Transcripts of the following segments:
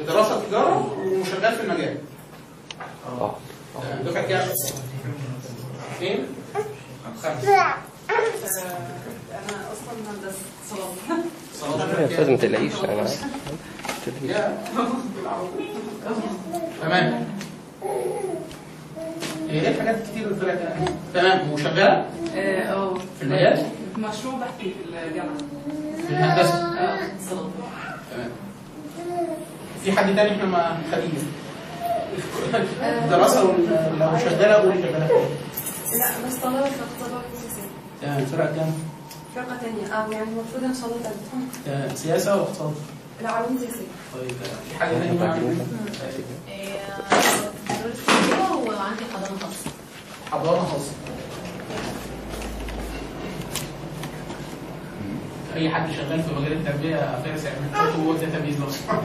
دراسه تجارة وشغال في المجال. آه. آه، دفعة كام؟ اثنين؟ خمسة. أنا أصلا هندسة صلاه صلاة يا كام؟ أستاذ ما تقلقيش أنا. تمام. هي إيه الحاجات الكتير اللي طلعت يعني؟ تمام. وشغالة؟ آه في المجال؟ مشروع بحثي في الجامعة. في الهندسة. آه صلاه تمام. في حد تاني إحنا ما خلينا دراسة ولا- لو شغالة قول شغالة؟ لا بس طلبت اختبار سياسي تمام فرقة كام؟ فرقة تانية. آه يعني المفروض ان شاء الله تمام سياسة ولا اقتصاد؟ لا علوم سياسية. طيب في حاجة معانا؟ درست كده وعندي حضانة خاصة. حضانة خاصة. أي حد شغال في مجال التربية فارس يعمل هو الداتابيز أصلا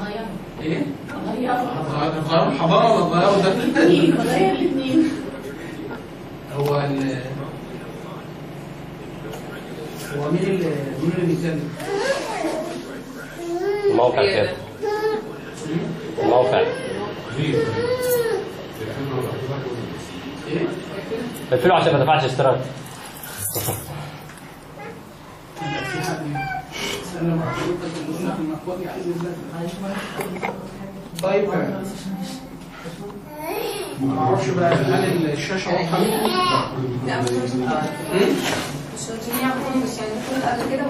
هنغير إيه؟ هنغير هتغيروا الحضانه ولا تغيروا الاثنين ده؟ هنغير الاثنين هو ال هو مين اللي مين اللي بيتكلم؟ الموقع كده الموقع إيه؟ اقفله عشان ما دفعش اشتراك في حد سلم على حضرتك اللي قلنا في المكوى عايز يزلق. طيب بقى هل الشاشه واضحه كده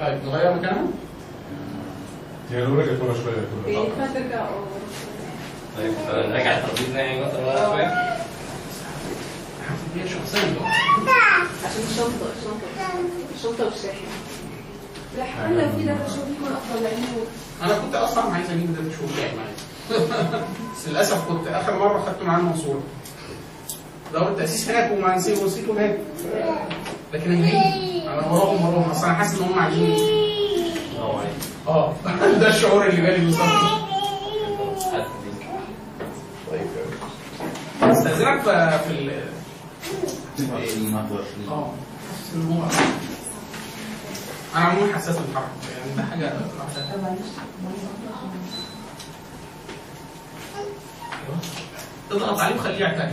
طيب نغير مكانها؟ يعني لو رجعت شوية آه طيب نرجع الترابيزه يعني مثلا شوية هي عشان الشنطه الشنطه الشنطه والشاحن لا حاولنا في ده فشوف يكون افضل لأنه أنا كنت أصلا عايز شوف يعني معايا. بس للأسف كنت آخر مرة خدته معانا المنصورة. دور التأسيس هناك وما نسيت ونسيته هناك. لكن أنا هيجي أنا وراهم وراهم. اصل أنا حاسس إن هم عايزين. آه. ده الشعور اللي جالي بالظبط. استأذنك في في ال آه أنا عموما حساس بالحركه يعني ده حاجة لوحدها. اضغط عليه وخليه يعترف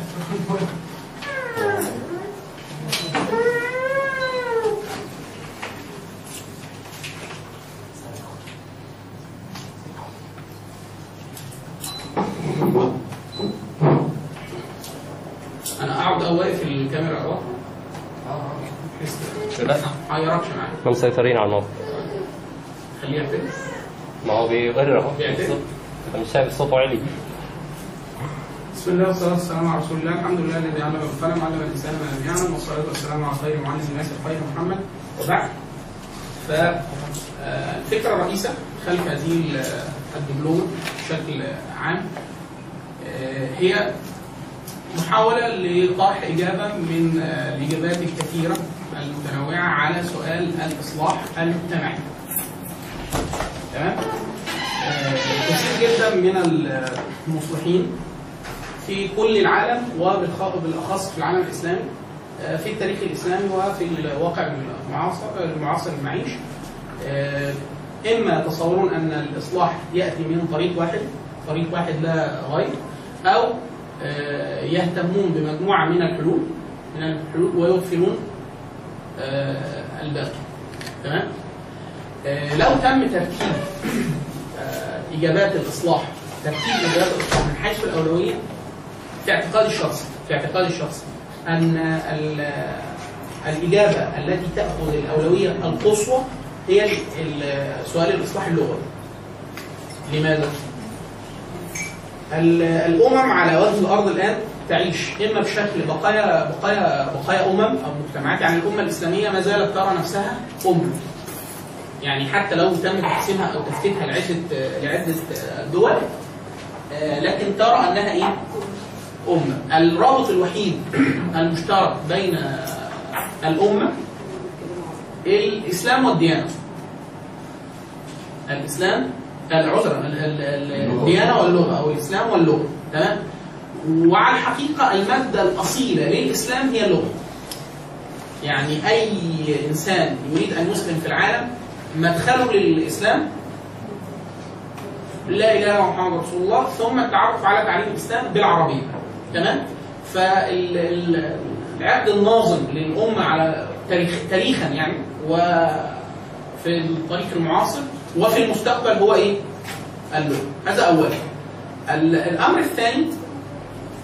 أنا أقعد أو واقف الكاميرا أهو. لا ما يعرفش معايا. إحنا مسيطرين على الموقع خليه يعترف. ما هو بيقر أهو. أنا مش شايف صوته عالي. بسم الله والصلاة والسلام على رسول الله. الحمد لله الذي علم بالقلم علم الإنسان ما لم يعلم والصلاة والسلام على خير معلم الناس الخير محمد. وبعد فالفكرة الرئيسة خلف هذه ال- الدبلومة بشكل عام. آه، هي محاولة لطرح إجابة من آه، الإجابات الكثيرة المتنوعة على سؤال الإصلاح المجتمعي تمام؟ آه، كثير جدا من المصلحين في كل العالم وبالاخص في العالم الإسلامي آه، في التاريخ الإسلامي وفي الواقع المعاصر المعاصر المعيش إما يتصورون أن الإصلاح يأتي من طريق واحد طريق واحد لا غير آه، يهتمون بمجموعة من الحلول من الحلول ويغفلون آه، الباقي تمام آه، لو تم ترتيب آه، إجابات الإصلاح ترتيب إجابات الإصلاح من حيث الأولوية في اعتقادي الشخصي في اعتقادي الشخصي أن ال- الإجابة التي تأخذ الأولوية القصوى هي ال- ال- سؤال الإصلاح اللغوي. لماذا؟ ال- الأمم على وجه الأرض الآن تعيش إما بشكل بقايا بقايا بقايا أمم أو مجتمعات يعني الأمة الإسلامية ما زالت ترى نفسها امه. يعني حتى لو تم تقسيمها أو تفتيتها لعده لعدة دول آه، لكن ترى أنها إيه؟ أمة الرابط الوحيد المشترك بين الأمة الإسلام والديانة الإسلام العذر ال- ال- ال- الديانة واللغة أو الإسلام واللغة تمام؟ وعلى الحقيقة المادة الأصيلة للإسلام هي اللغة. يعني أي إنسان يريد أن يسلم في العالم مدخله للإسلام لا إله إلا محمد رسول الله ثم التعرف على تعليم الإسلام بالعربية تمام؟ فالعقد الناظم للأمة على تاريخ تاريخا يعني وفي الطريق المعاصر وفي المستقبل هو إيه؟ اللغة هذا اولا ال- الأمر الثاني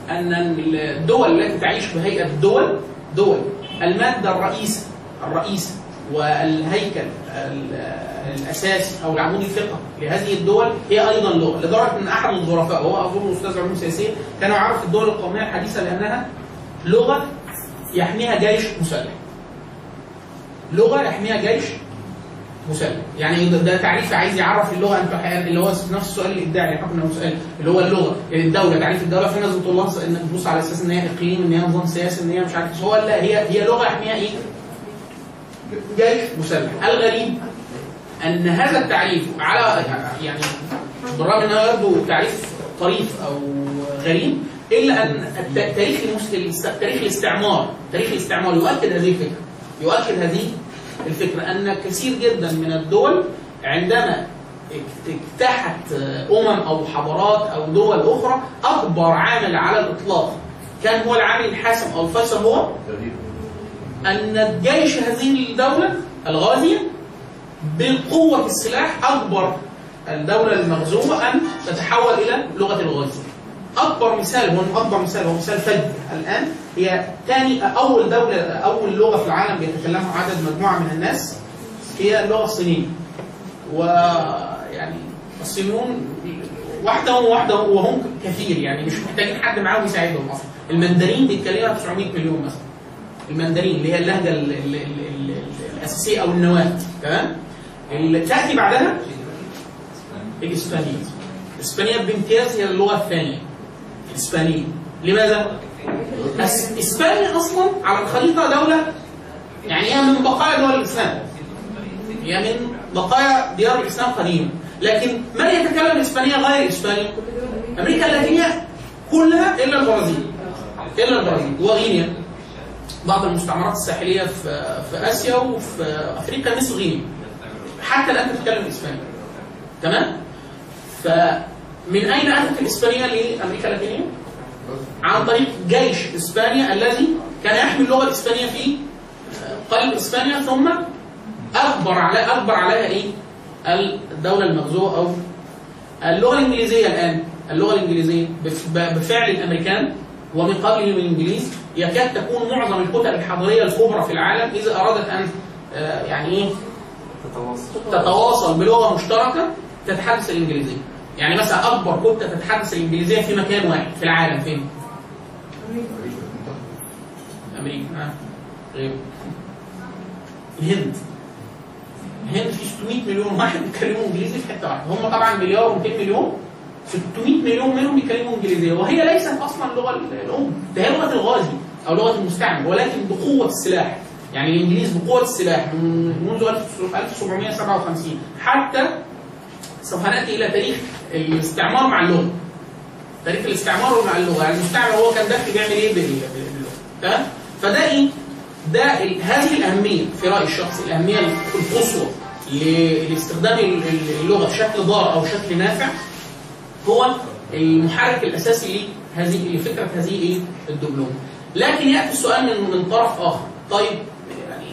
أن الدول التي تعيش بهيئة الدول دول المادة الرئيسة الرئيسة والهيكل ال- الاساسي أو العمود الفقهي لهذه الدول هي أيضا لغه لدرجة أن أحد الظرفاء وهو أظن أستاذ علوم سياسية كان يعرف الدول القومية الحديثة بانها لغة يحميها جيش مسلح. لغة يحميها جيش مسلم. يعني ده, تعريف عايز يعرف اللغة اللي هو نفس السؤال الابداعي حكم سؤال اللي هو اللغة. يعني الدولة تعريف الدولة في ناس بتقول لها انك تبص على أساس إن هي إقليم إن هي نظام سياسي إن هي مش عارف هو لا هي هي لغة يحميها إيه؟ جيش مسلح الغريب أن هذا التعريف على يعني بالرغم إن هو يبدو تعريف طريف أو غريب إلا أن الت- تاريخ المس- تاريخ الاستعمار تاريخ الاستعمار يؤكد هذه الفكرة. يؤكد هذه الفكرة أن كثير جدا من الدول عندما اجتاحت أمم أو حضارات أو دول أخرى اكبر عامل على الإطلاق. كان هو العامل الحاسم أو الفيصل هو؟ أن جيش هذه الدولة الغازية بقوه السلاح اجبر الدولة المغزوه أن تتحول إلى لغة الغازي. أكبر مثال هو أكبر مثال هو مثال فج الآن هي ثاني أول دولة أول لغة في العالم بيتكلمها عدد مجموعة من الناس هي اللغة الصينيه. ويعني الصينيون وحدهم وحدهم وهم كثير يعني مش محتاجين حد معاهم يساعدهم أصلا. المندرين بيتكلمها 900 مليون مثلا. المندرين اللي هي اللهجة ال ال ال ال الأساسية أو النواه تمام؟ تأتي بعدها الاسبانيه. الاسبانيه بامتياز هي اللغة الثانية. الاسبانيه. لماذا؟ إسبانيا أصلا على الخريطة دولة يعني هي من بقايا دول الإسلام. هي من بقايا ديار الإسلام قديما. لكن من يتكلم الاسبانيه غير إسبانيا؟ أمريكا اللاتينية كلها إلا البرازيل. إلا البرازيل وغينيا. بعض المستعمرات الساحلية في في آسيا وفي أفريقيا مثل غينيا. حتى الآن تتكلم إسبانيا. تمام؟ فمن أين أتت الإسبانية لأمريكا اللاتينية؟ عن طريق جيش إسبانيا الذي كان يحمل اللغة الإسبانية في قلب إسبانيا ثم اجبر على اجبر عليها إيه؟ الدولة المغزوة أو اللغة الإنجليزية الآن اللغة الإنجليزية بف- بفعل الأمريكان ومن قبلهم الإنجليز يكاد تكون معظم الكتب الحضاريه الكبرى في العالم إذا أرادت أن آه، يعني إيه تتواصل بلغة مشتركة تتحدث الإنجليزية. يعني مثلا أكبر كتلة تتحدث الإنجليزية في مكان واحد في العالم فين؟ أمريكا. ها غير. الهند. الهند في 600 مليون واحد بيتكلموا إنجليزي في حتة واحدة. هم طبعا مليار و200 مليون. 600 مليون منهم بيتكلموا إنجليزية. وهي ليست أصلا اللغة الأم ده هي لغة الغازي أو لغة المستعمر ولكن بقوة السلاح. يعني الإنجليز بقوة السلاح من منذ 1757 حتى سوف نأتي إلى تاريخ الاستعمار مع اللغة. تاريخ الاستعمار مع اللغة. يعني المستعمر هو كان داخل بيعمل إيه؟ بال- باللغة. تمام؟ فده إيه؟ ده هذه الأهمية في رايي الشخصي الأهمية القصوى لاستخدام ال- ال- اللغة بشكل ضار أو شكل نافع هو المحرك الأساسي لهذه لفكرة هذه إيه؟ الدبلوم. لكن يأتي السؤال من من طرف آخر. طيب يعني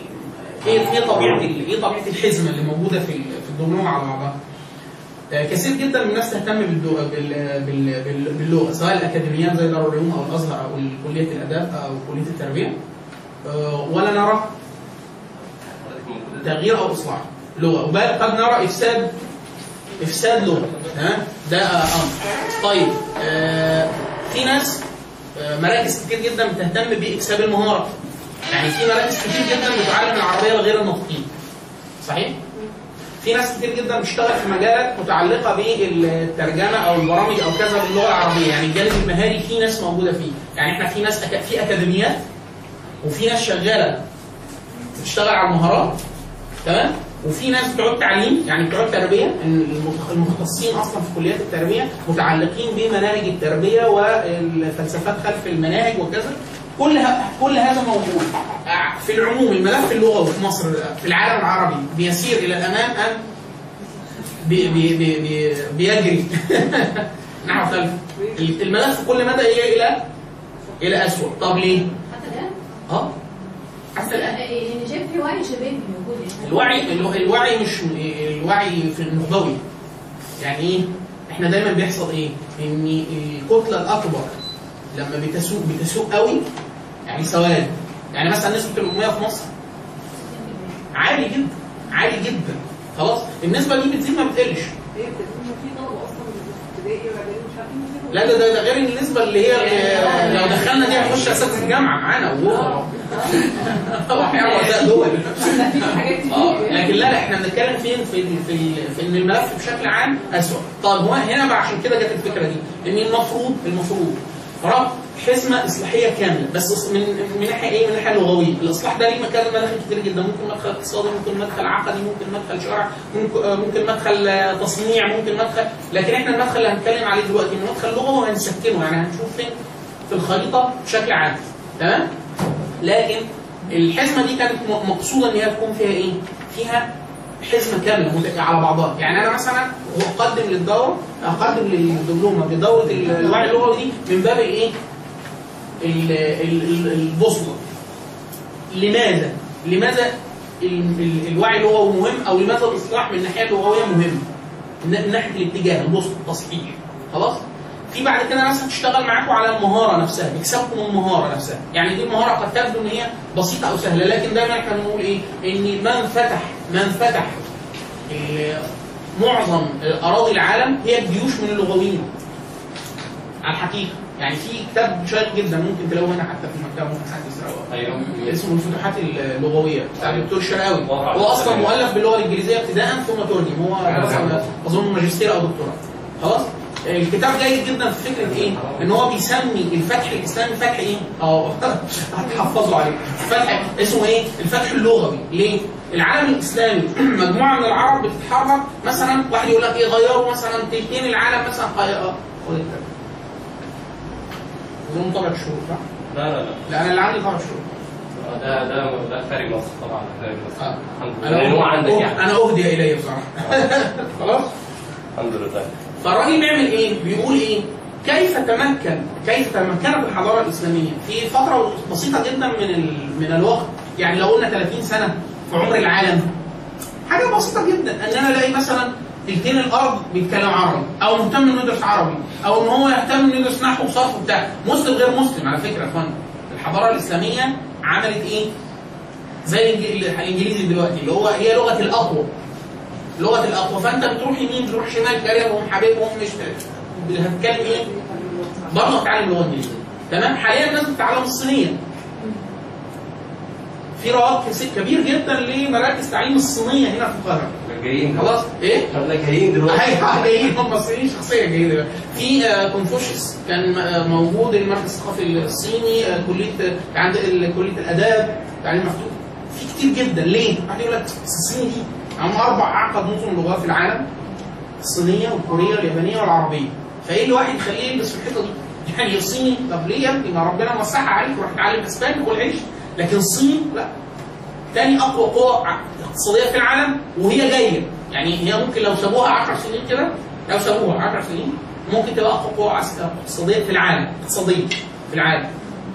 إيه إيه طبيعة إيه طبيعة الحزمه اللي موجودة في في الدبلوم على بعضها؟ كثير جدا من الناس تهتم. باللغة سواء الأكاديميات زي دار العلوم أو الأزهر أو كلية الأداب أو كلية التربية. آه، ولا نرى تغيير أو إصلاح لغة. وبل قد نرى افساد إفساد لغة تمام ده آه، أمر. طيب آه، في ناس آه، مراكز كتير جدا بتهتم بإكساب المهارة. يعني في مراكز كتير جدا بتعلم العربية لغير الناطقين صحيح؟ في ناس كتير جدا بتشتغل في مجالات متعلقة بالترجمة أو البرامج أو كذا باللغة العربية. يعني الجانب المهاري في ناس موجودة فيه. يعني إحنا في ناس أك... في أكاديميات وفي ناس شغالة بتشتغل على المهارات. تمام؟ وفي ناس بتوع تعليم يعني بتوع تربيه المتخ- المختصين أصلا في كليات التربية متعلقين بمناهج التربية والفلسفات خلف المناهج وكذا. كل ه- كل هذا موجود. آه، في العموم الملف اللغوي في مصر في العالم العربي بيسير إلى الأمام أم بي بي بي بي بيجري؟ نحو خلف الملف كل مدى هي إلى إلى اسوء طب ليه؟ حتى الآن؟ آه حتى الآن. يعني شايف في وعي شبابي موجود يعني. الوعي الو- الوعي مش الوعي في النخبوي يعني إيه؟ إحنا دايما بيحصل إيه؟ إن الكتله الأكبر لما بتسوق بتسوق قوي يعني سواد يعني مثلا نسبه الاميه في مصر؟ عالي جدا عالي جدا. خلاص؟ النسبة دي بتزيد ما بتقلش. لا ده ده, ده غير النسبة اللي هي لو دخلنا دي هنخش اساتذه الجامعة. معانا. وجوه طبعا رؤساء دول. كتير لكن لا لا إحنا بنتكلم فين في في في إن الملف بشكل عام اسوء طب هو هنا بقى عشان كده جت الفكرة دي. إن المفروض المفروض ربط حزمه إصلاحية كاملة. بس من من ناحية إيه؟ من الناحيه اللغويه، الإصلاح ده ليه مكان؟ مداخل كتير جدا، ممكن مدخل اقتصادي، ممكن مدخل عقدي، ممكن مدخل شرع، ممكن آه، ممكن مدخل آه، تصنيع، ممكن مدخل. لكن إحنا المدخل اللي هنتكلم عليه دلوقتي مدخل لغوي وهنسكنه يعني هنشوف فين؟ في الخريطة بشكل عام. تمام؟ لكن الحزمه دي كانت مقصودة إن هي تكون فيها إيه؟ فيها حزمه كامله على بعضها، يعني أنا مثلا اقدم للدورة أقدم للدبلومة بدورة ال- الوعي اللغوي دي من باب الايه؟ ال- ال- ال- البوصلة. لماذا؟ لماذا ال- ال- الوعي اللغوي مهم أو لماذا الإصلاح من الناحية اللغوية مهم؟ من ناحية الاتجاه البوصلة التصحيح خلاص؟ في بعد كده ناس هتشتغل معاكم على المهارة نفسها بيكسبكم المهارة نفسها. يعني دي المهاره قد تبدو إن هي بسيطة أو سهلة لكن دايما إحنا بنقول إيه؟ إن من فتح من فتح ال- معظم اراضي العالم هي الجيوش من اللغويين. على الحقيقة. يعني في كتاب شيق جدا ممكن تلاقوه هنا حتى في المكتبه ممكن حد يسرقه أيوه اسمه الفتوحات اللغوية. بتاع الدكتور الشرقاوي واقع. هو أصلا مؤلف باللغة الإنجليزية ابتداء ثم ترجم. هو اظن ماجستير أو دكتوراه. خلاص؟ الكتاب جيد جدا في فكرة إيه؟ إن هو بيسمي الفتح الاسلامي فتح إيه؟ آه هتحفظوا عليه. فتح اسمه إيه؟ الفتح اللغوي. ليه؟ العالم الإسلامي مجموعة من العرب بتتحرك مثلا واحد يقول لك إيه؟ غيروا مثلا تلتين العالم مثلا. خي- آه خد الكتاب. أظن طبع الشهور صح؟ لا لا لا. لا أنا اللي عندي طبع الشهور ده ده ده خارج مصر طبعا خارج مصر. آه. الحمد لله. أنا لأن هو عندك أه- يعني. أنا أهدي الي بصراحة. خلاص؟ الحمد لله. فالراجل بيعمل إيه؟ بيقول إيه؟ كيف تمكن كيف تمكنت الحضارة الإسلامية في فترة بسيطة جدا من. من الوقت يعني لو قلنا 30 سنة في عمر العالم حاجة بسيطة جدا ان أنا الاقي مثلا تلتين الأرض بيتكلم عربي أو مهتم إنه يدرس عربي أو إن هو يهتم إنه يدرس نحو وصرف وبتاع مسلم غير مسلم على فكرة يا اخوانا الحضارة الإسلامية عملت إيه؟ زي الإنجليزي دلوقتي اللي هو هي لغة الأقوى لغة الأقوى. فأنت بتروح يمين بتروح شمال كارههم حبيبهم مش هتتكلم إيه؟ برضه هتتعلم لغه انجليزيه تمام؟ حاليا الناس بتتعلم الصينية. في رواق كبير جدا لمراكز تعليم الصينية هنا في القاهرة. جايين. خلاص؟ إيه؟ إحنا جايين دلوقتي. أيوه جايين. هم الصينيين شخصيه جيده في آه، كونفوشيوس كان آه، موجود المركز الثقافي الصيني آه، كلية آه، عند كلية الآداب تعليم مفتوح. في كتير جدا. ليه؟ واحد يقول لك "أصل الصين دي هم أربع اعقد نظم لغات في العالم الصينية والكورية واليابانية والعربية. فإيه اللي واحد يخليه يلبس في الحتة دي؟ يعني الصيني طب ليه يا ما ربنا موسعها عليك روح اتعلم إسباني كل عيش. لكن الصين لا. تاني أقوى قوة اقتصادية في العالم وهي جاية. يعني هي ممكن لو سابوها 10 سنين كده لو سابوها 10 سنين ممكن تبقى أقوى قوة اقتصادية في العالم اقتصادية في العالم.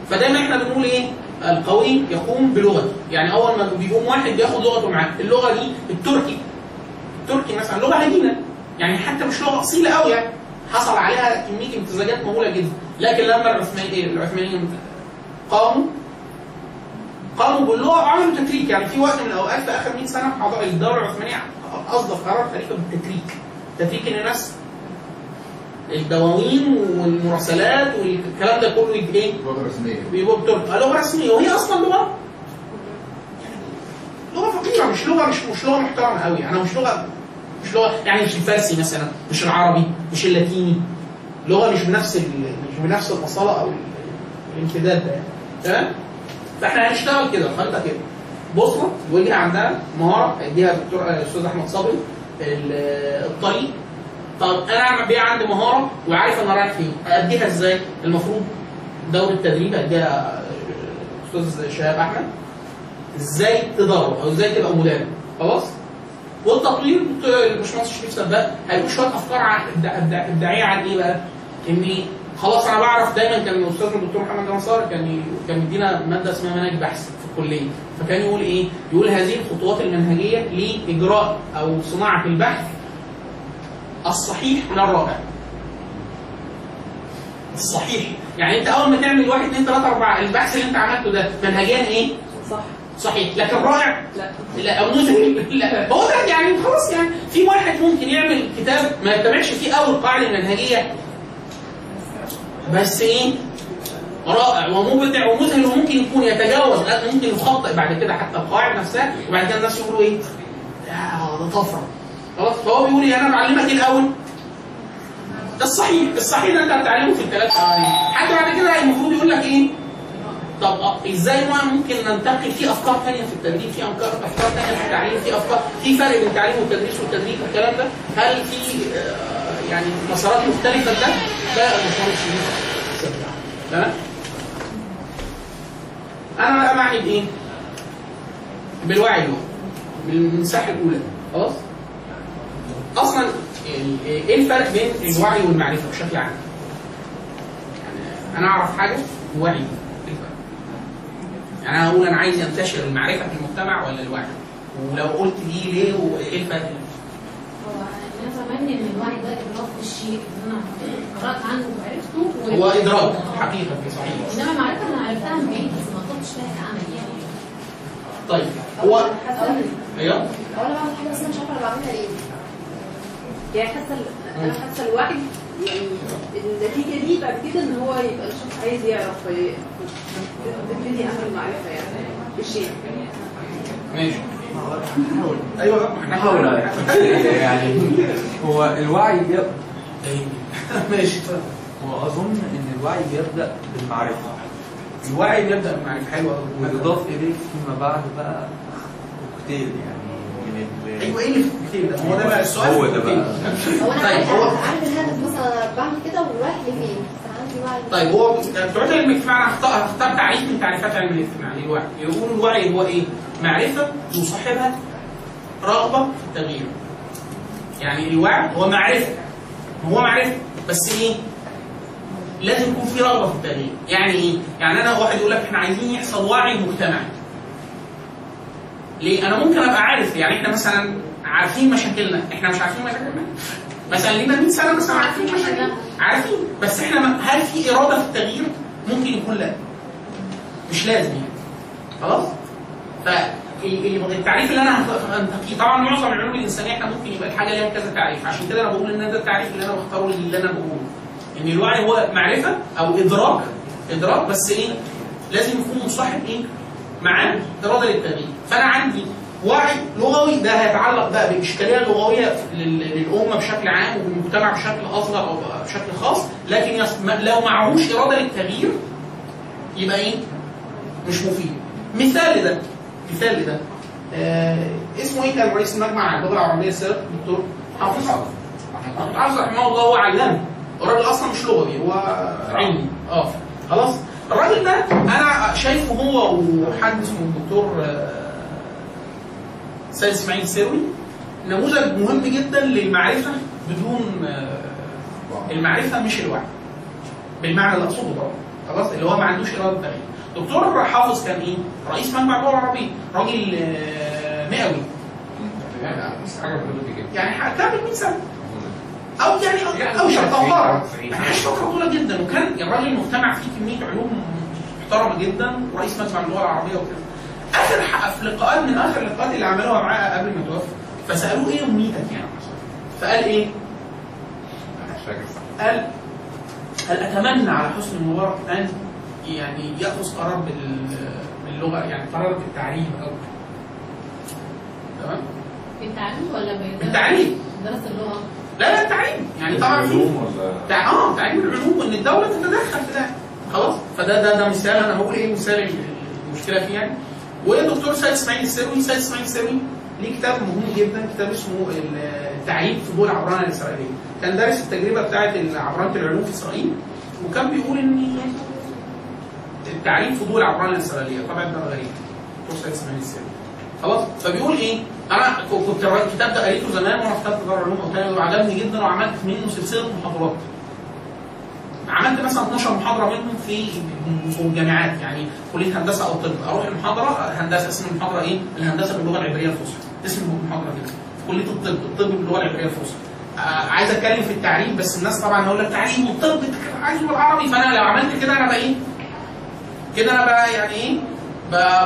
فدايما إحنا بنقول إيه؟ القوي يقوم بلغته يعني أول ما بيقوم واحد بياخد لغته معاه. اللغة دي التركي. التركي مثلا لغة هجينه يعني حتى مش لغة أصيلة قوي يعني حصل عليها كمية امتزاجات مهولة جدا. لكن لما العثمانيين العثمانيين قاموا قاموا باللغة وعملوا تتريك. يعني في وقت من الأوقات في آخر 100 سنة الدولة العثمانية اصدر قرار تاريخي بالتتريك. تتريك إن الناس الدواوين والمراسلات والكلام ده كله يبقى إيه؟ لغة رسمية. بيبقوا بترك لغة رسمية. وهي أصلا لغة لغة فقيرة مش لغة مش مش لغة محترمة قوي أنا مش لغة مش لغة يعني مش الفارسي مثلا مش العربي مش اللاتيني. لغة مش بنفس ال- مش بنفس الاصاله أو ال- الامتداد ده. يعني تمام؟ فإحنا هنشتغل كده خريطة كده. بوصله وجهه عندها مهارة. هيديها الدكتور الاستاذ أحمد صبري. ال- الطريق. طب أنا بيع عندي مهارة وعارف أنا رايح فين. اديها إزاي؟ المفروض دورة تدريب اديها الاستاذ شهاب احمد. إزاي تدرب أو إزاي تبقى مدرب. خلاص؟ والتطوير الباشمهندس شريف سباق هيقول شوية افكار ابداعية عن إيه بقى؟ اني خلاص أنا بعرف دايما كان استاذنا الدكتور محمد نصار كان كان مدينا مادة اسمها مناهج بحث في الكلية. فكان يقول إيه؟ يقول هذه الخطوات المنهجية لإجراء أو صناعة البحث الصحيح من الرائع. الصحيح. يعني انت اول ما تعمل واحد اثنين ثلاثة أربعة البحث اللي انت عملته ده منهجيا إيه؟ صح. صحيح. لكن رائع لا. لا. أو مذهل لا. هو ده يعني خلاص يعني. في واحد ممكن يعمل كتاب ما يتبعش فيه أول قاعدة منهجية. بس إيه؟ رائع ومبدع ومذهل وممكن يكون يتجاوز ممكن يخطئ بعد كده حتى القواعد نفسها وبعد كده الناس يقولوا إيه؟ ده طفره خلاص فهو بيقول إيه أنا بعلمك إيه الأول ده الصحيح الصحيح ده أنت هتتعلمه في الثلاث حتى بعد كده المفروض يقول لك إيه طب آه، إزاي بقى ممكن ننتقل في أفكار ثانية في التدريب في أفكار أفكار ثانية في التعليم في أفكار في فرق بين التعليم والتدريس والتدريب والكلام ده هل في آه، يعني مسارات مختلفة لده؟ ده المسار الشديد تمام؟ أنا بقى معني بايه؟ بالوعي هو بالمساحه الأولى خلاص؟ أصلا إيه الفرق بين الوعي والمعرفة بشكل عام؟ يعني أنا أعرف حاجة ووعي إيه الفرق؟ يعني أنا أقول أنا عايز ينتشر المعرفة في المجتمع ولا الوعي؟ ولو قلت دي ليه وإيه الفرق؟ هو أنا أتمنى إن الوعي ده إدراك الشيء ان أنا قرأت عنه وعرفته هو إدراك حقيقة صحيح إنما المعرفة أنا عرفتها من بعيد بس ما طلبتش فيها عمل يعني طيب هو أيوه هو أنا بعمل حاجة بس أنا مش عارفة أنا بعملها ليه يعني حاسة أنا حاسة الوعي يعني النتيجة دي بعد كده إن هو يبقى الشخص عايز يعرف تبتدي اخر معرفة يعني. بالشيء ماشي. أيوه. إحنا حاول يعني هو الوعي بيبدأ. ماشي. واظن إن الوعي بيبدأ بالمعرفة. الوعي بيبدأ بالمعرفة. حلوة قوي ويضاف إليه فيما بعد بقى كوكتيل يعني. أيوه إيه اللي في الكتير ده؟ هو ده بقى السؤال هو ده. بقى. هو أنا طيب عارف هو الهدف مثلا بعمل كده ورايح لفين بس عندي وعي طيب هو بتوع علم الاجتماع أنا هختار هختار تعريف من تعريفات علم الاجتماع للوعي يقولوا الوعي هو إيه؟ معرفة يصاحبها رغبة في التغيير. يعني الوعي هو معرفة هو معرفة بس إيه؟ لازم يكون في رغبة في التغيير، يعني إيه؟ يعني أنا واحد يقول لك إحنا عايزين يحصل وعي مجتمعي. ليه؟ أنا ممكن أبقى عارف يعني إحنا مثلا عارفين مشاكلنا، إحنا مش عارفين مشاكلنا؟ مثلا لينا 100 سنة مثلا عارفين مشاكلنا، عارفين بس إحنا هل في إرادة في التغيير؟ ممكن يكون لا. مش لازم يعني. خلاص؟ فالتعريف اللي أنا هنتقيه طبعا معظم العلوم الإنسانية إحنا ممكن يبقى الحاجة ليها كذا تعريف عشان كده أنا بقول إن ده التعريف اللي أنا بختاره اللي أنا بقوله إن الوعي هو معرفة أو إدراك إدراك بس إيه لازم يكون مصاحب إيه معاه إرادة للتغيير فأنا عندي وعي لغوي ده هيتعلق بقى بإشكالية لغوية لل- للأمة بشكل عام والمجتمع بشكل أصغر أو بشكل خاص لكن لو معهوش إرادة للتغيير يبقى إيه؟ مش مفيد. مثال لده مثال لده. آه اسمه إيه كان رئيس المجمع اللغة العربية السابق؟ الدكتور حافظ. حافظ رحمه الله هو علام. الراجل أصلا مش لغوي هو علمي. آه خلاص. الراجل ده أنا شايفه هو وحد اسمه الدكتور آه، سيد إسماعيل سروي نموذج مهم جدا للمعرفة بدون آه، المعرفة مش الوعي. بالمعنى اللي أقصده طبعا خلاص؟ اللي هو ما عندوش إرادة تغيير دكتور حافظ كان إيه؟ رئيس مجمع اللغة العربية. راجل آه، مئوي. يعني كامل 100 سنة. أو يعني أو شرط يعني عاش فتره طويله جدا. وكان الراجل مجتمع فيه كمية علوم محترمة جدا. ورئيس مجمع اللغة العربية وكده. آخر في لقاءات من آخر اللقاءات اللي عملوها معاه قبل ما توفى فسألوه إيه امنيتك يعني؟ فقال إيه؟ قال هل أتمنى على حسن المبارك أن يعني يأخذ قرار بال- باللغة يعني قرار بالتعليم أو تمام؟ في التعليم ولا بالتعليم. دراسة اللغة؟ لا لا التعليم. يعني طبعا في ولا تع... آه تعليم العلوم ان الدولة تتدخل في ده. خلاص؟ فده ده ده مثال أنا هقول إيه مثال المشكلة فيه يعني. والدكتور سيد اسماعيل السروي سيد اسماعيل السروي ليه كتاب مهم جدا كتاب اسمه التعليم في ضوء العبرانة الإسرائيلية. كان دارس التجربة بتاعه عبرانة العلوم في إسرائيل وكان بيقول إن التعريف فضول العبران الإسرائيلية طبعا ده غريب. سيد اسماعيل السيد خلاص؟ فبيقول إيه؟ أنا كنت الكتاب ده قريته زمان وأنا في ثالثه دار علوم أو تاني وعجبني جدا وعملت منه سلسلة محاضرات. عملت مثلا 12 محاضرة منهم في الجامعات يعني كلية هندسة أو طب. أروح المحاضرة هندسة اسم المحاضرة إيه؟ الهندسة باللغة العبرية الفصحى. اسم المحاضرة كده. في كلية الطب الطب باللغة العبرية الفصحى. آه عايز أتكلم في التعريف بس الناس طبعا هقول لك تعريف والطب عايزه بالعربي فأنا لو عملت كده أنا بقى إيه؟ كده أنا بقى يعني إيه؟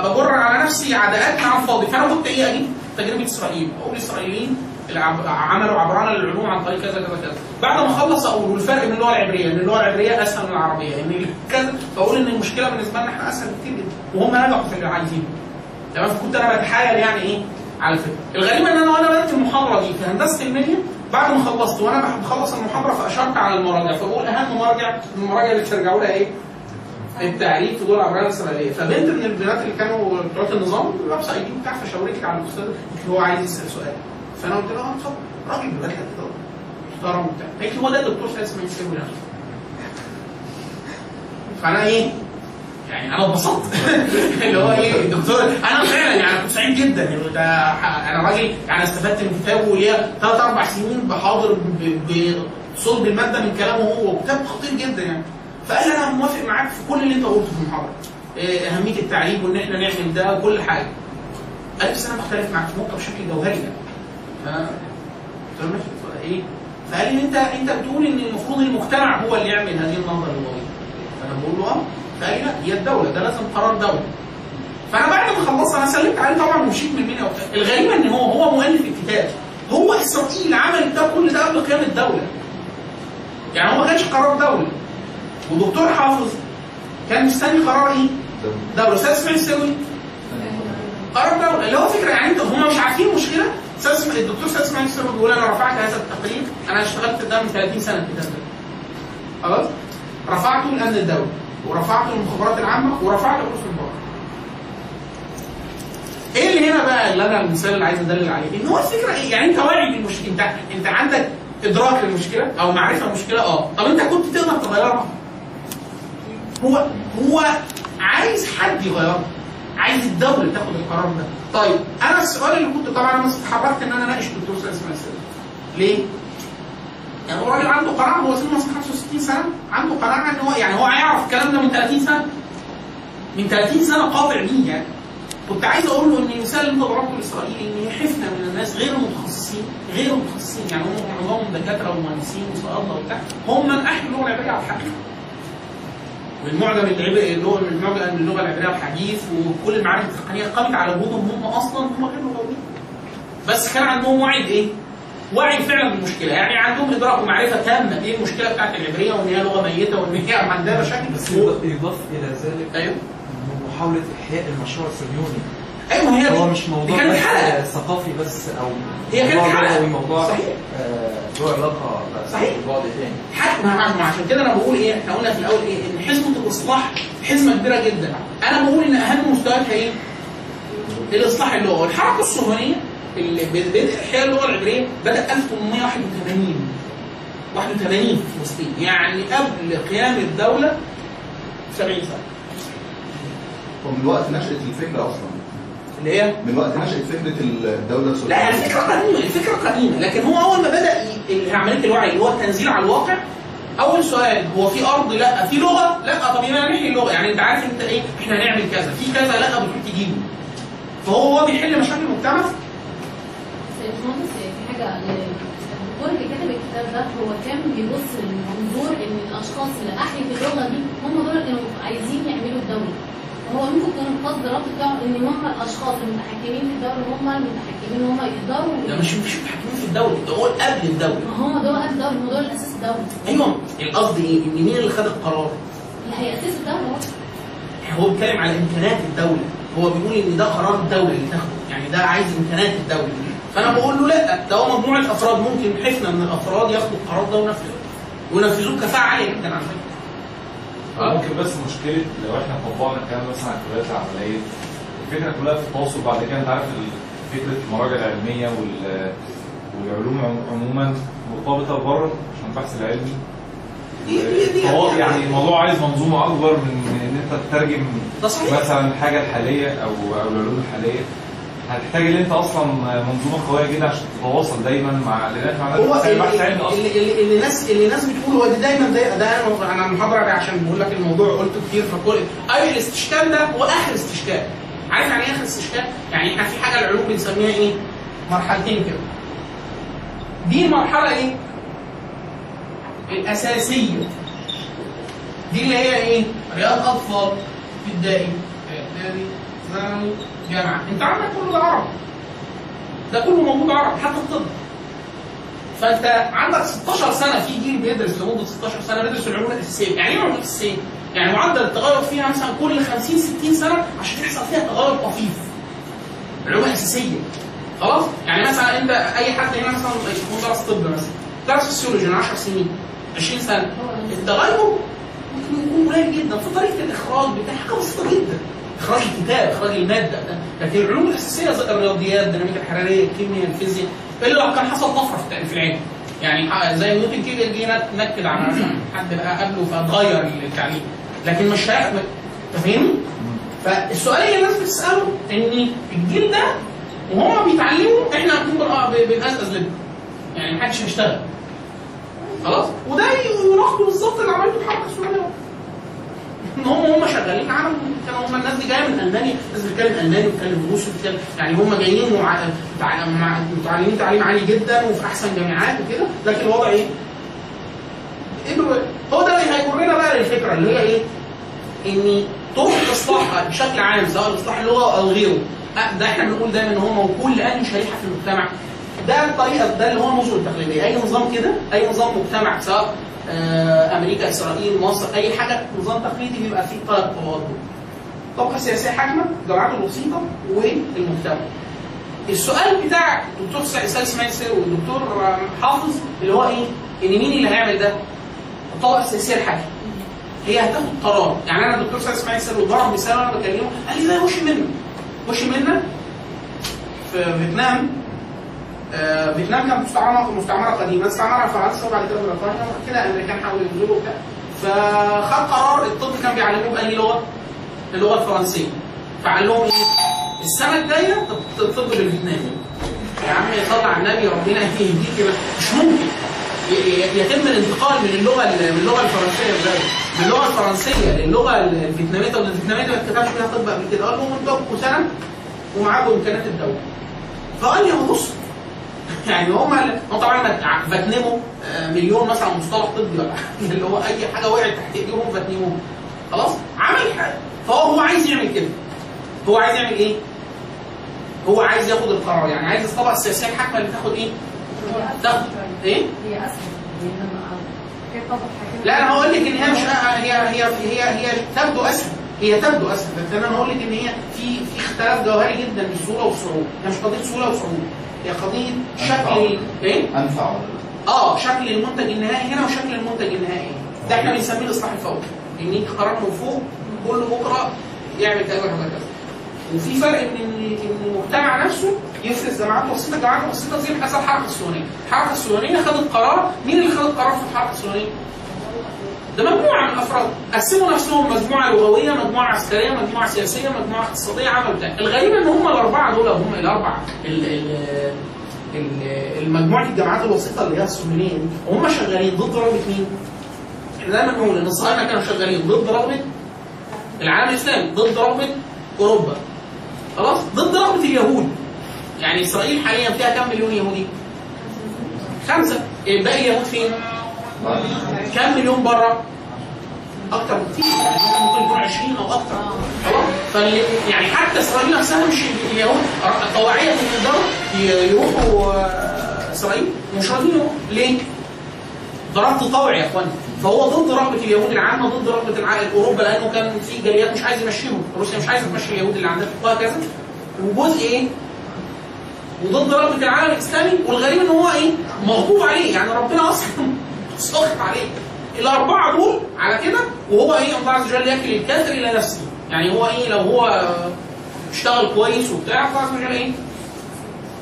بجر على نفسي عداءات على الفاضي. فأنا كنت إيه أجيب؟ تجربة إسرائيل. أقول الاسرائيليين عملوا عبران للعلوم عن طريق كذا كذا كذا. بعد ما اخلص أقول والفرق بين اللغة العبرية إن اللغة العبرية أسهل من العربية. ان كذا فاقول إن المشكلة بالنسبة لنا إحنا أسهل كتير جدا. وهم نجحوا في اللي عايزينه. تمام؟ فكنت أنا بتحايل يعني إيه؟ على الفكرة الغريب إن أنا وأنا بدأت المحاضرة دي في هندسة المنيا بعد ما خلصت وأنا بخلص المحاضرة فأشرت على المراجع. فبقول أهم مراجع المراجع اللي ترجعوا لها إيه؟ التعريف في دول العبريه الاسرائيليه فبنت من البنات اللي كانوا بتوع النظام اي دي بتاع فشاورت على الأستاذ هو عايز يسأل سؤال. فانا قلت له آه اتفضل راجل بدات كده محترم وبتاع قالت لي هو ده الدكتور سيد اسماعيل سيبوي فأنا إيه؟ يعني أنا اتبسطت. اللي هو إيه؟ الدكتور أنا فعلا يعني كنت سعيد جدا. يعني ده أنا راجل يعني استفدت من كتابه وليا ثلاث أربع سنين بحاضر بصلب المادة من كلامه هو وكتاب خطير جدا يعني. فقال أنا موافق معاك في كل اللي أنت قلته في المحاضرة. إيه أهمية التعليم وإن إحنا نعمل ده وكل حاجة. قال بس أنا بختلف معاك. في نقطه بشكل جوهري يعني. ماشي. إيه؟ فقال لي انت أنت بتقول إن المفروض المجتمع هو اللي يعمل هذه النهضه اللغويه فأنا بقول له آه. فقال لي لا هي الدولة ده لازم قرار دوله فأنا بعد ما خلصت أنا سلمت عليه طبعا ومشيت من المنيا وبتاع الغريب إن هو هو مؤلف الكتاب. هو إسرائيل عمل ده كل ده قبل قيام الدولة. يعني هو ما كانش قرار دوله ودكتور حافظ كان مستني قرار إيه؟ دوله أستاذ إسماعيل السوي. قرار دوله اللي هو فكرة يعني انت هم مش عارفين المشكلة اسماعيل- الدكتور أستاذ اسماعيل بيقول أنا رفعت هذا التقرير أنا اشتغلت ده من 30 سنة الكتاب ده خلاص؟ رفعته لامن الدولة ورفعته للمخابرات العامة ورفعته لرؤوس البحر إيه اللي هنا بقى اللي أنا المثال اللي عايز أدلل عليه؟ إن هو الفكرة إيه؟ يعني أنت واعي بالمشكلة انت أنت عندك إدراك للمشكلة أو معرفة بالمشكلة آه. طب أنت كنت تقدر تغيرها؟ هو هو عايز حد يغيرها. عايز الدولة تاخد القرار ده. طيب أنا السؤال اللي كنت طبعا أنا استحضرت إن أنا أناقش الدكتور إسماعيل السيد ليه؟ يعني هو راجل عنده قناعة هو سنه مثلا 65 سنة عنده قناعة إن هو يعني هو هيعرف الكلام ده من 30 سنة. من 30 سنة قاطع بيه يعني. كنت عايز أقول له إن المثال اللي انت ضربته الإسرائيلي إن حفنه من الناس غير المتخصصين غير المتخصصين يعني هم معظمهم دكاترة ومهندسين وصيادله وبتاع. هم من احيوا اللغة العبريه على الحقيقة. والمعجم العبري اللغة المعجم اللغة العبريه الحديث وكل المعارف التقنية قامت على وجودهم هم أصلا هم غير لغويين بس كان عندهم وعي بإيه؟ وعي فعلا بالمشكلة. يعني عندهم إدراك ومعرفة تامة بإيه المشكلة بتاعت العبرية وإن هي لغة ميتة وإن هي عندها مشاكل. بس هو- يضاف إلى ذلك أيوه. محاولة إحياء المشروع الصهيوني. أيوه هي دي. هو مش موضوع كانت بس حلقة ثقافي بس أو هي كانت موضوع حلقة. لغوي، موضوع صحيح. آه، له علاقة بس صحيح. ببعد تاني حتى ما عشان كده أنا بقول إيه إحنا قلنا في الأول إيه إن حزمة الإصلاح حزمة كبيرة جدا أنا بقول إن أهم مستوياتها إيه؟ الإصلاح اللغوي الحركة الصهيونية اللي بدء احياء اللغة العبرية بدأ 1881 81 في فلسطين يعني قبل قيام الدولة 70 سنة ومن وقت نشأة الفكرة أصلا اللي هي من وقت نشأة فكرة الدولة لا السورية الفكرة قديمه الفكرة قديمه لكن هو أول ما بدأ ي- عمليه الوعي اللي هو التنزيل على الواقع أول سؤال هو في أرض؟ لا. في لغة؟ لا. طب يبقى نحيي اللغة. يعني أنت عارف أنت إيه؟ إحنا هنعمل كذا. في كذا لا. بتروح تجيبه فهو هو بيحل مشاكل المجتمع؟ بس يا باشمهندس في حاجة الدكتور اللي كتب الكتاب ده هو كان بيبص لمنظور إن الأشخاص اللي أحيت اللغة دي هم دول اللي كانوا عايزين يعملوا الدولة. هو ممكن يكون القصد الربط بتاعه إن هم الأشخاص المتحكمين في الدولة هم المتحكمين هم يقدروا ده مش مش متحكمين في الدولة ده هو قبل الدولة ما هم دول قد الدولة هم دول الاساس الدولة أيوه القصد إيه؟ إن مين اللي خد القرار؟ اللي هيأسسوا الدولة هو. هو بيتكلم على امكانات الدولة هو بيقول إن ده قرار الدولة اللي تاخده يعني ده عايز امكانات الدولة فأنا بقول له لا ده هو مجموعة أفراد ممكن حفنه من الأفراد ياخدوا القرار ده وينفذوه وينفذوه بكفاءه عاليه جدا على فكره ممكن بس مشكلة لو إحنا طبقنا الكلام مثلا على الكليات العملية الفكرة كلها في التواصل بعد كده أنت عارف فكرة المراجع العلمية وال والعلوم عم- عموما مرتبطة بره عشان البحث العلمي. يعني الموضوع عايز منظومة أكبر من إن أنت تترجم. مثلا الحاجة الحالية أو أو العلوم الحالية. هتحتاج ان انت أصلا منظومة قوية جدا عشان تتواصل دايما مع لأن إحنا عندنا اللي, اللي, اللي, اللي الناس اللي الناس بتقول هو ده دايما ده, ده أنا أنا المحاضره دي عشان بقول لك الموضوع قلته كتير فكل أي الاستشكال ده هو آخر استشكال عارف يعني إيه آخر استشكال؟ يعني إحنا في حاجة العلوم بنسميها إيه؟ مرحلتين كده دي المرحلة إيه؟ الأساسية دي اللي هي إيه؟ رياض اطفال ابتدائي اعدادي ثانوي جامعه انت عندك كله ده عربي ده كله موجود عربي حتى الطب فانت عندك 16 سنة في جيل بيدرس لمدة 16 سنة بيدرس العلوم الأساسية، يعني إيه العلوم الاساسيه؟ يعني معدل التغير فيها مثلا كل 50 60 سنة عشان يحصل فيها تغير طفيف. العلوم الاساسيه. خلاص؟ يعني مثلا أنت أي حد هنا مثلا يكون درس طب مثلا درس فسيولوجي من 10 سنين 20 سنة التغير ممكن يكون قليل جدا في طريقة الإخراج بتاع حاجة بسيطة جدا. اخراج الكتاب، اخراج المادة ده. لكن العلوم الأساسية زي الرياضيات، الديناميكا الحرارية، الكيمياء، الفيزياء إلا لو كان حصل طفرة في- العلم. يعني زي نيوتن كده جه نكد على حد بقى قبله فتغير التعليم لكن مش هي- انت؟ فالسؤال اللي الناس بتسأله إن الجيل ده وهم بيتعلموا إحنا ب- بنقزقز لهم يعني محدش هيشتغل خلاص وده يناقض بالظبط اللي عملته حركه السوريه ان هم هم شغالين عالم كانوا هم الناس دي جاية من ألمانيا. ناس بتتكلم ألماني وبتتكلم روسي وبتتكلم يعني هم جايين متعلمين تعليم عالي جدا وفي أحسن جامعات وكده. لكن الوضع إيه؟ هو ده اللي هيجرنا بقى للفكره اللي هي إيه؟ إن طرق الإصلاح بشكل عام سواء الإصلاح اللغة أو غيره. ده إحنا بنقول دايما إن هو موكول لاي شريحة في المجتمع. ده الطريقة ده اللي هو النظم التقليديه أي نظام كده أي نظام مجتمع سواء أمريكا إسرائيل مصر أي حاجة نظام تقليدي بيبقى فيه ثلاث طبقات طبقة سياسية حاكمة الجماعات الوسيطه والمجتمع. السؤال بتاع الدكتور سيد اسماعيل سير والدكتور آه، حافظ اللي هو إيه؟ إن مين اللي هيعمل ده؟ الطبقة السياسية الحاكمة. هي هتاخد قرار. يعني أنا الدكتور سيد اسماعيل سير وضرب مثال وأنا بكلمه قال لي زي هوشي منا هوشي منا في فيتنام آه، فيتنام كانت مستعمره مستعمرة قديمه استعمرها فرنسا وبعد كده بريطانيا وبعد كده الأمريكان حاولوا ينزلوا وبتاع. فخد قرار الطب كان بيعلموه بأي لغة؟ اللغة الفرنسية. فقال لهم إيه؟ السنة الجاية الطب بالفيتنامي يا عم صل النبي ربنا يهديك مش ممكن. يتم الانتقال من اللغة ال- من اللغة الفرنسية إزاي؟ من اللغة الفرنسية للغة الفيتنامية. طب الفيتنامية ما اتكتبش فيها طب قبل كده. قال لهم أنتوا سنة ومعاكم امكانيات الدولة. فقال لي بص يعني هم هم طبعا ما فاتنموا آه، مليون مثلا مصطلح طبي ولا اللي هو أي حاجة وقعت تحت إيديهم فاتنموها خلاص؟ عمل حاجة. فهو هو عايز يعمل كده. هو عايز يعمل إيه؟ هو عايز ياخد القرار. يعني عايز الطبقة السياسية الحاكمة اللي تاخد إيه؟ تاخد إيه؟ هي اسهل لا أنا هقول لك إن هي مش هي هي هي هي تبدو أسهل. هي تبدو أسهل. لكن أنا هقول لك إن هي في في اختلاف جوهري جدا في الصورة والصعوبه هي مش قضيه صورة وصعوبه هي قضية شكل إيه؟ انفع؟ آه شكل المنتج النهائي هنا وشكل المنتج النهائي هنا. ده إحنا بنسميه الإصلاح الفوري إن يجي قرار من فوق كل بكرة يعمل كذا وكذا كذا وفي فرق إن إن المجتمع نفسه يفرز جماعات بسيطه جماعات بسيطه زي حصل الحركة الصهيونيه الحركة الصهيونيه خدت قرار مين اللي خد القرار في الحركة الصهيونيه؟ ده مجموعة من الأفراد قسموا نفسهم مجموعة لغوية مجموعة عسكرية مجموعة سياسية مجموعة اقتصادية عملوا بتاع الغريب إن هم الأربعة دول هم الأربعة ال- ال- ال- المجموعه الجامعات الوسيطة اللي هي الصهيونيه دي وهم شغالين ضد رغبه مين؟ إحنا دايما نقول إن الصهاينة كانوا شغالين ضد رغبه العالم الإسلامي ضد رغبه أوروبا خلاص ضد رغبه اليهود يعني إسرائيل حاليا فيها كم مليون يهودي؟ خمسة إيه باقي اليهود فين؟ كم مليون بره؟ أكتر بكتير. ممكن يكون 20 أو أكتر. خلاص يعني حتى إسرائيل نفسها مش اليهود. طوعيه يقدروا يروحوا آه، إسرائيل مش راضيين ليه؟ ضربت طوعي يا اخوان فهو ضد رغبة اليهود العامة ضد رغبة العائل أوروبا لأنه كان في جاليات مش عايز يمشيهم. روسيا مش عايزة تمشي اليهود اللي عندها. وهكذا. وجزء إيه؟ وضد رغبة العالم الإسلامي. والغريب إن هو إيه؟ مغضوب عليه. يعني ربنا أصلا سخط عليه. الأربعة دول على كده وهو إيه الله عز وجل يكل الكافر إلى نفسه. يعني هو إيه لو هو اشتغل كويس وبتاع الله عز وجل إيه؟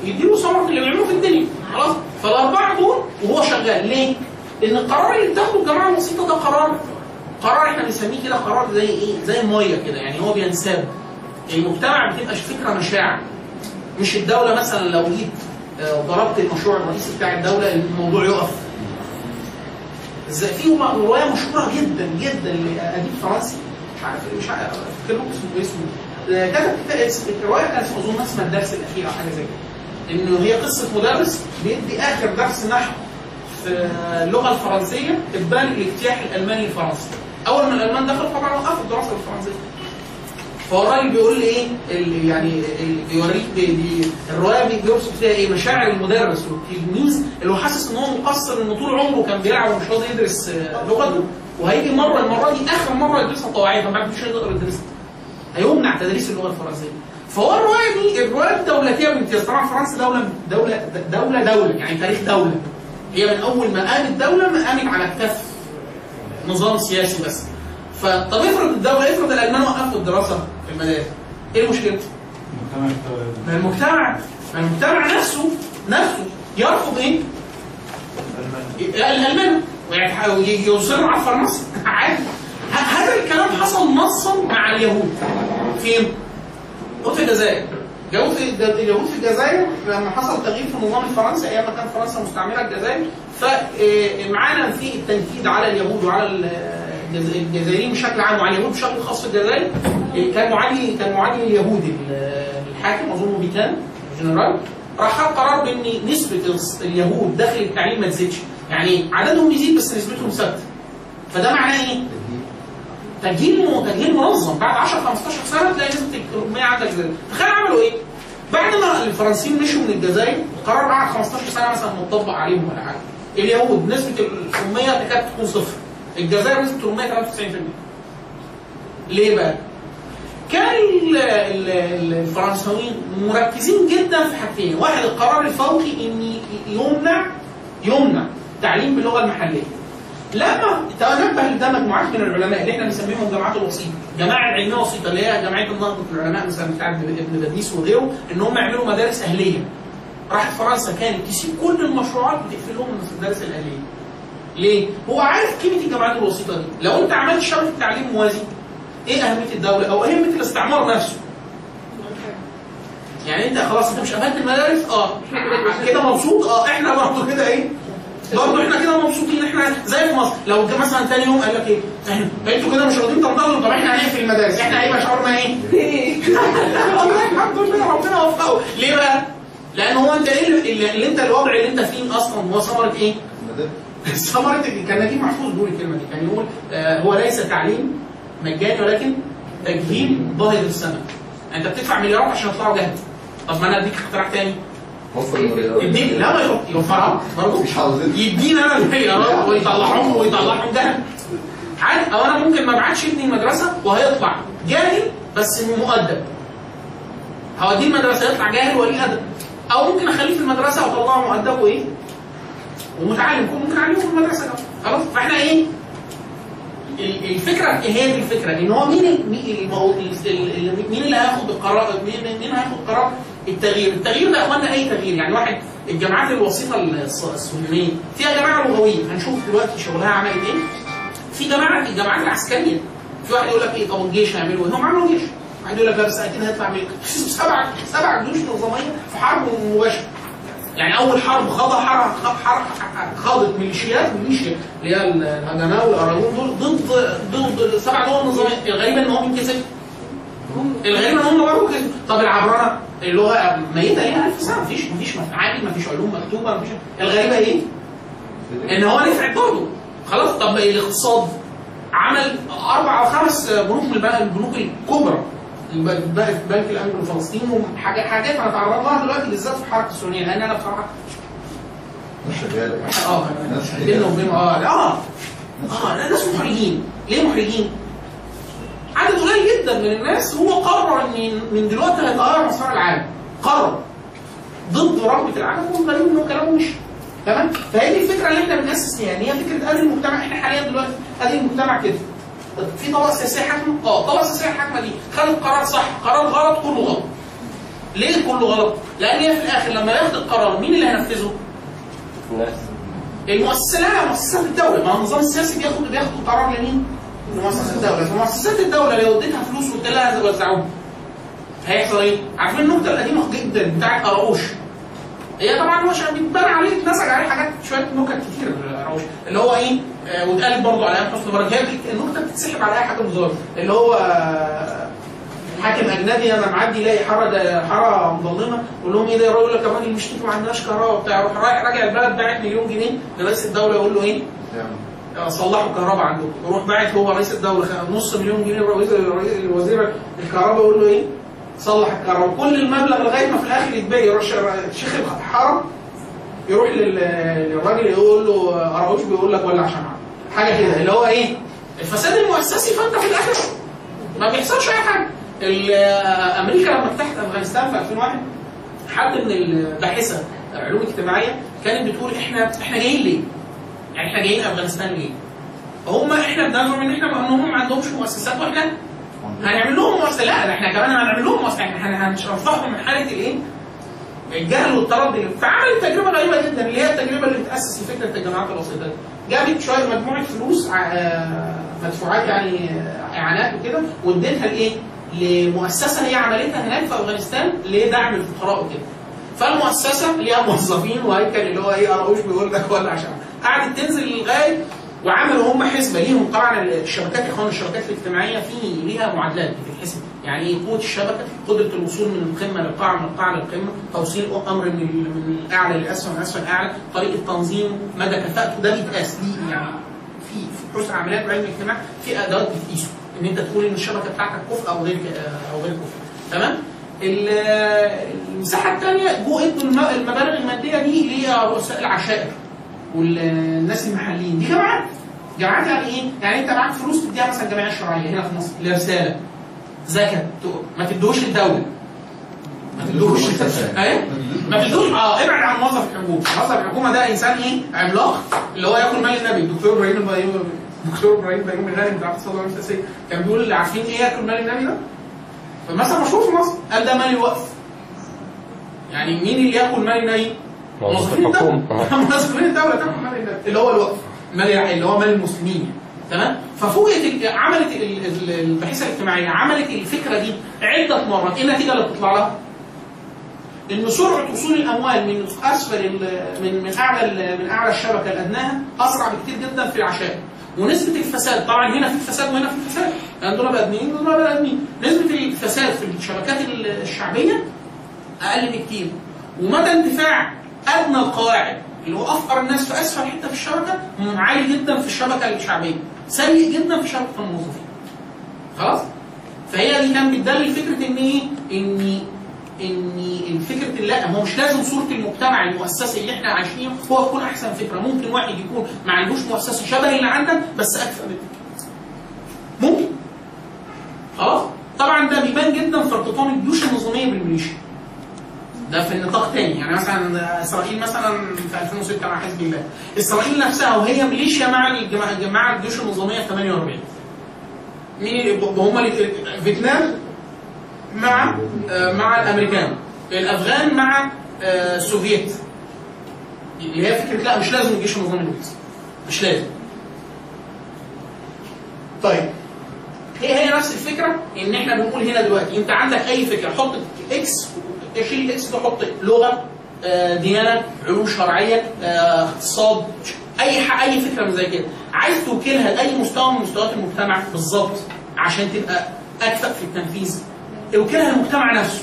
يديله ثمره اللي بيعمله في الدنيا. خلاص؟ فالأربعة دول وهو شغال. ليه؟ لأن القرار اللي بتاخده الجماعة البسيطه ده قرار قرار إحنا بنسميه كده قرار زي إيه؟ زي الميه كده. يعني هو بينساب. المجتمع بتبقى فكرة مشاعر. مش الدولة مثلا لو جيت آه، ضربت المشروع الرئيسي بتاع الدولة الموضوع يقف. في روايه مشهورة جدا جدا لأديب فرنسي. مش عارف مش عارف لكم اسمه اسمه كتب الرواية كانت أظن اسمها الدرس الأخير أو حاجة زي كده. إنه هي قصة مدرس بيدي آخر درس نحو في اللغة الفرنسية إبان الاجتياح الألماني الفرنسي. أول ما الألمان دخلوا طبعا وقفوا الدراسة الفرنسية. فهو الراجل بيقول لي إيه اللي يعني بيوريك بي بي الرواية بي- فيها إيه؟ مشاعر المدرس والتلميذ اللي هو حاسس إن هو مقصر إنه طول عمره كان بيلعب ومش راضي يدرس آه، لغته وهيجي مرة المرة دي آخر مرة يدرسها طوعيه فما مش هيقدر يدرسها هيمنع تدريس اللغة الفرنسية. فهو الرواية دي الرواية الدولتية بامتياز طبعا فرنسا دولة دولة دولة دولة يعني تاريخ دولة. هي من أول ما قامت دولة ما قامت على كتاف نظام سياسي بس. فطب افرض الدولة افرض الألمان وقفوا الدراسة. المدارس إيه المشكلة؟ ما المجتمع ما المجتمع نفسه نفسه يرفض إيه؟ الالمان ويعني يصروا على فرنسا عادي. هذا الكلام حصل نصا مع اليهود. فين؟ في الجزائر. اليهود في اليهود في الجزائر لما حصل تغيير في النظام الفرنسي أيام ما كان فرنسا مستعمرة الجزائر فمعانا في التنكيد على اليهود وعلى الجزائريين بشكل عام وعلى اليهود بشكل خاص في الجزائر كان معالي كان معالي اليهودي ال- الحاكم أظن بيكان جنرال. راح خد قرار بإن نسبة اليهود داخل التعليم ما تزيدش. يعني عددهم يزيد بس نسبتهم ثابتة. فده معناه إيه؟ تجهيل تجهيل منظم. بعد 10 15 سنة تلاقي نسبة الاميه عندك زادت. تخيل عملوا إيه؟ بعد ما الفرنسيين مشوا من الجزائر القرار قعد 15 سنة مثلا مطبق عليهم ولا حاجة. اليهود نسبة الاميه تكاد تكون صفر. الجزائر نسبه الاميه 93% ليه بقى؟ كان ال- ال- ال- الفرنساويين مركزين جدا في حاجتين، واحد القرار الفوقي إن يمنع يمنع التعليم باللغة المحلية. لما تنبه لده مجموعات من العلماء اللي إحنا بنسميهم جماعات الوسيطه، جماعة علميه وسيطة اللي هي جمعيه النهضه العلماء مثلا بتاع ابن باديس وغيره ان هم يعملوا مدارس أهلية. راحت فرنسا كانت تسيب كل المشروعات وتقفل لهم المدارس الأهلية. ليه؟ هو عارف قيمه الجمعيات الوسيطة دي، لو انت عملت شبكه تعليم موازي إيه أهمية الدولة أو أهمية الاستعمار نفسه؟ يعني انت خلاص انت مش قفلت المدارس آه كده مبسوط آه إحنا برضه كده إيه؟ برضه إحنا كده مبسوطين إحنا زي في مصر لو مثلا تاني يوم قال لك إيه؟ أنتوا كده مش راضيين تنتظروا طب إحنا هنقفل المدارس إحنا هيبقى شعورنا إيه؟ والله الحمد لله ربنا وفقه ليه بقى؟ لأن هو انت إيه اللي, اللي انت الوضع اللي انت فيه أصلا هو ثمره إيه؟ ثمرة كان نجيب محفوظ بيقول الكلمة دي. كان يقول آه هو ليس تعليم مجاني ولكن تجهيل ظاهر السماء. انت بتدفع مليارات عشان يطلعوا جهل. طب ما أنا اديك اختراع تاني. اديني لا ما يوفرها برضه مش عاوزين يدينا أنا المليارات ويطلعهم ويطلعهم جهل. عادي أو أنا ممكن ما ابعتش ابني المدرسة وهيطلع جاهل بس مؤدب. هوديه المدرسة يطلع جاهل وقليل ادب أو ممكن اخليه في المدرسة واطلعه مؤدب وايه؟ ومتعلم كل ممكن في المدرسة كمان خلاص؟ فإحنا إيه؟ ال- الفكرة هي دي الفكرة إن هو مين مين اللي هياخد القرار مين مين هياخد قرار؟ التغيير. التغيير ده يا إخوانا أي تغيير؟ يعني واحد الجامعات الوسيطة الص- الصهيونيه فيها جماعة لغويه هنشوف دلوقتي شغلها عملت إيه؟ في جماعة الجامعات العسكرية. في واحد يقول لك إيه؟ طب الجيش هيعملوا إيه؟ هم عملوا جيش. واحد يقول لك لا بس أكيد هيطلع من سبع سبع جيوش نظامية في حرب مباشره يعني أول حرب خاضها حرب حرب خاضت ميليشيات ميليشيا اللي هي الهجناء والاراجون دول ضد ضد سبع دول نظاميه الغريبه إن هو مين كسب؟ الغريب إن هم برضه كسبوا طب العبرانة اللغة ميتة ليها 1000 سنه مفيش مفيش معاني مفيش علوم مكتوبة مفيش. الغريبة إيه؟ إن هو نفعت برضه خلاص طب الاقتصاد عمل أربع أو خمس بنوك من البنوك الكبرى. الب- البنك الامني الفلسطيني وحاجات حاجات هنتعرض لها دلوقتي بالذات في الحركه السوريه لأن أنا بصراحه مش شغاله آه ناس بيننا وبين آه آه. آه لا، ناس محرجين. ليه محرجين؟ عدد قليل جدا من الناس هو قرر إن من دلوقتي هيتغير مسار العالم. قرر. ضد رغبة العالم والغريب إنه كلامه مش تمام؟ فهي دي الفكرة اللي إحنا بنأسس إن هي فكرة ادي المجتمع. إحنا حاليا دلوقتي ادي المجتمع كده. في طبقه سياسية حاكمة آه الطبقه السياسيه الحاكمه دي خدت قرار صح قرار غلط كله غلط ليه كله غلط؟ لأن هي في الآخر لما ياخد القرار مين اللي هينفذه؟ الناس المؤسسة لا مؤسسات الدولة ما هو النظام السياسي بياخد بياخد قرار لمين؟ مؤسسات الدولة في مؤسسات الدولة لو اديتها فلوس وقلت لها وزعوها هيحصل إيه؟ عارفين النكته القديمة جدا بتاعت قراقوش هي طبعا هو عشان بيتبنى عليه اتنسج عليه حاجات شوية نكت كتير قراقوش اللي هو إيه آه واتقالت برضه على أيام حسني مبارك هي النكتة بتتسحب على أي حاجة مظاهر اللي هو آه حاكم أجنبي أنا معدي يلاقي حارة حارة مظلمة يقول لهم إيه ده؟ يقول لك الراجل مشتكي ما عندناش كهرباء وبتاع. يروح رايح راجع البلد باعت مليون جنيه لرئيس الدولة يقول له إيه؟ آه، صلحوا الكهرباء عندكم. يروح باعت هو رئيس الدولة نص مليون جنيه رئيس رئيس- وزير الكهرباء يقول له إيه؟ صلح الكهرباء كل المبلغ لغاية ما في الآخر يتباع يروح ش- شيخ الحرم يروح لل- للراجل يقول له قراوش بيقول لك ولع شمعة حاجة كده اللي هو إيه؟ الفساد المؤسسي فانت في الآخر ما بيحصلش أي حاجة أمريكا لما فتحت أفغانستان في 2001 حد من الباحثة علوم اجتماعيه كانت بتقول إحنا إحنا جايين ليه؟ يعني إحنا جايين أفغانستان ليه؟ هم إحنا بنزعم إن إحنا ما عندهمش مؤسسات وإحنا هنعمل لهم مؤسسات لا إحنا كمان هنعمل لهم مؤسسات إحنا هنرفعهم من حالة الايه؟ الجهل والتردي. فعملت تجربه غريبه جدا اللي هي التجربة اللي بتأسس لفكره الجامعات الوسيطيه جابت شوية مجموعة فلوس آه، مدفوعات يعني آه، اعانات وكده واديتها لإيه؟ لمؤسسة هي عملتها هناك في أفغانستان لدعم الفقراء وكده. فالمؤسسة ليها موظفين وهيكل اللي هو إيه قراوش بيقول لك ولا عشان قعدت تنزل لغاية وعملوا هم حسبة ليهم طبعا الشبكات إخوان الشبكات الاجتماعية في ليها معادلات بتتحسب يعني إيه؟ قوة الشبكة قدرة الوصول من القمة للقاع من القاع للقمة توصيل أمر من من الأعلى للاسفل من الاسفل الاعلى طريقة تنظيمه مدى كفاءته. ده بيتقاس دي يعني في في حسن عمليات علم الاجتماع في أدوات بتقيسه إن أنت تقول إن الشبكة بتاعتك كفء أو غير أو غير كفء تمام؟ ال- المساحة الثانية جو ادوا الم- المبالغ المادية دي لرؤساء العشائر والناس المحليين دي جامعات. جامعات يعني إيه؟ يعني أنت معاك فلوس تديها مثلا الجمعيه الشرعيه هنا في مصر. لرسالة. زكاة. ت- ما تدوش الدولة. ما تدوش إيه؟ ما تدوش آه ابعد عن موظف الحكومة، موظف الحكومة ده إنسان إيه؟ عملاق. اللي هو ياكل مال النبي. الدكتور إبراهيم الدكتور إبراهيم البيومي الغني بتاع اقتصاد العلوم السياسية. كان بيقول اللي عارفين إيه ياكل مال النبي ده؟ فمثلا مشهور في مصر. قال ده مال الوقف. يعني مين اللي ياكل مال النبي؟ موظف موظفين الحكومة. الدولة موظفين الدولة تاكل مال اللي هو الوقف. مال اللي هو مال المسلمين يعني. تمام؟ ففوجئت عملت ال- ال- الباحثة الاجتماعية عملت الفكرة دي عدة مرات. إيه النتيجة اللي بتطلع لها؟ إن سرعة وصول الأموال من أسفل من من أعلى من أعلى الشبكة لادناها أسرع بكتير جدا في العشائر ونسبة الفساد طبعا هنا في فساد وهنا في فساد. يعني دول بني ادمين ودول بني آدمين. نسبة الفساد في الشبكات ال- الشعبية أقل بكتير. ومدى اندفاع أدنى القواعد اللي هو أفقر الناس في أسفل حتة في الشبكة عالي جدا في الشبكة الشعبية. سيء جدا في شبكة الموظفين. خلاص؟ فهي دي كان بتدلل فكرة إن إيه؟ إن إن فكرة لا هو مش لازم صورة المجتمع المؤسسي اللي إحنا عايشينه هو يكون أحسن فكرة. ممكن واحد يكون ما عندوش مؤسسة شبه اللي عندك بس أكفأ منك ممكن. خلاص؟ طبعا ده بيبان جدا في ارتطام الجيوش النظامية بالميليشيا. ده في نطاق تاني. يعني مثلا إسرائيل مثلا في 2006 مع حزب الله. إسرائيل نفسها وهي ميليشيا مع الجماعه الجيوش النظامية في 48 مين هم فيتنام مع مع الأمريكان. الأفغان مع آه، السوفييت. اللي هي فكرة لا مش لازم الجيش النظامي الروسي مش لازم. طيب. هي هي نفس الفكرة إن إحنا بنقول هنا دلوقتي. أنت عندك أي فكرة؟ حط X شيل الاكس ده حط لغة آه، ديانة علوم شرعية آه، اقتصاد أي أي فكرة زي كده. عايز توكلها لأي مستوى من مستويات المجتمع بالظبط عشان تبقى اكفأ في التنفيذ. اوكلها للمجتمع نفسه.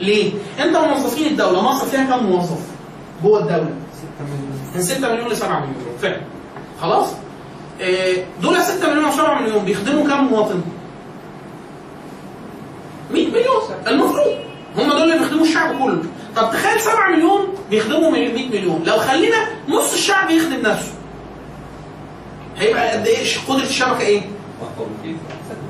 ليه؟ انت موظفين الدولة؟ مصر فيها كم موظف؟ جوه الدولة؟ من 6 مليون ل 7 مليون. فعلا. خلاص؟ آه، دول 6 مليون و 7 مليون بيخدموا كم مواطن؟ 100 مليون. المفروض. هم دول اللي بيخدموا الشعب كله طب تخيل 7 مليون بيخدموا 100 مليون لو خلينا نص الشعب يخدم نفسه هيبقى قد إيه قدرة الشبكة إيه؟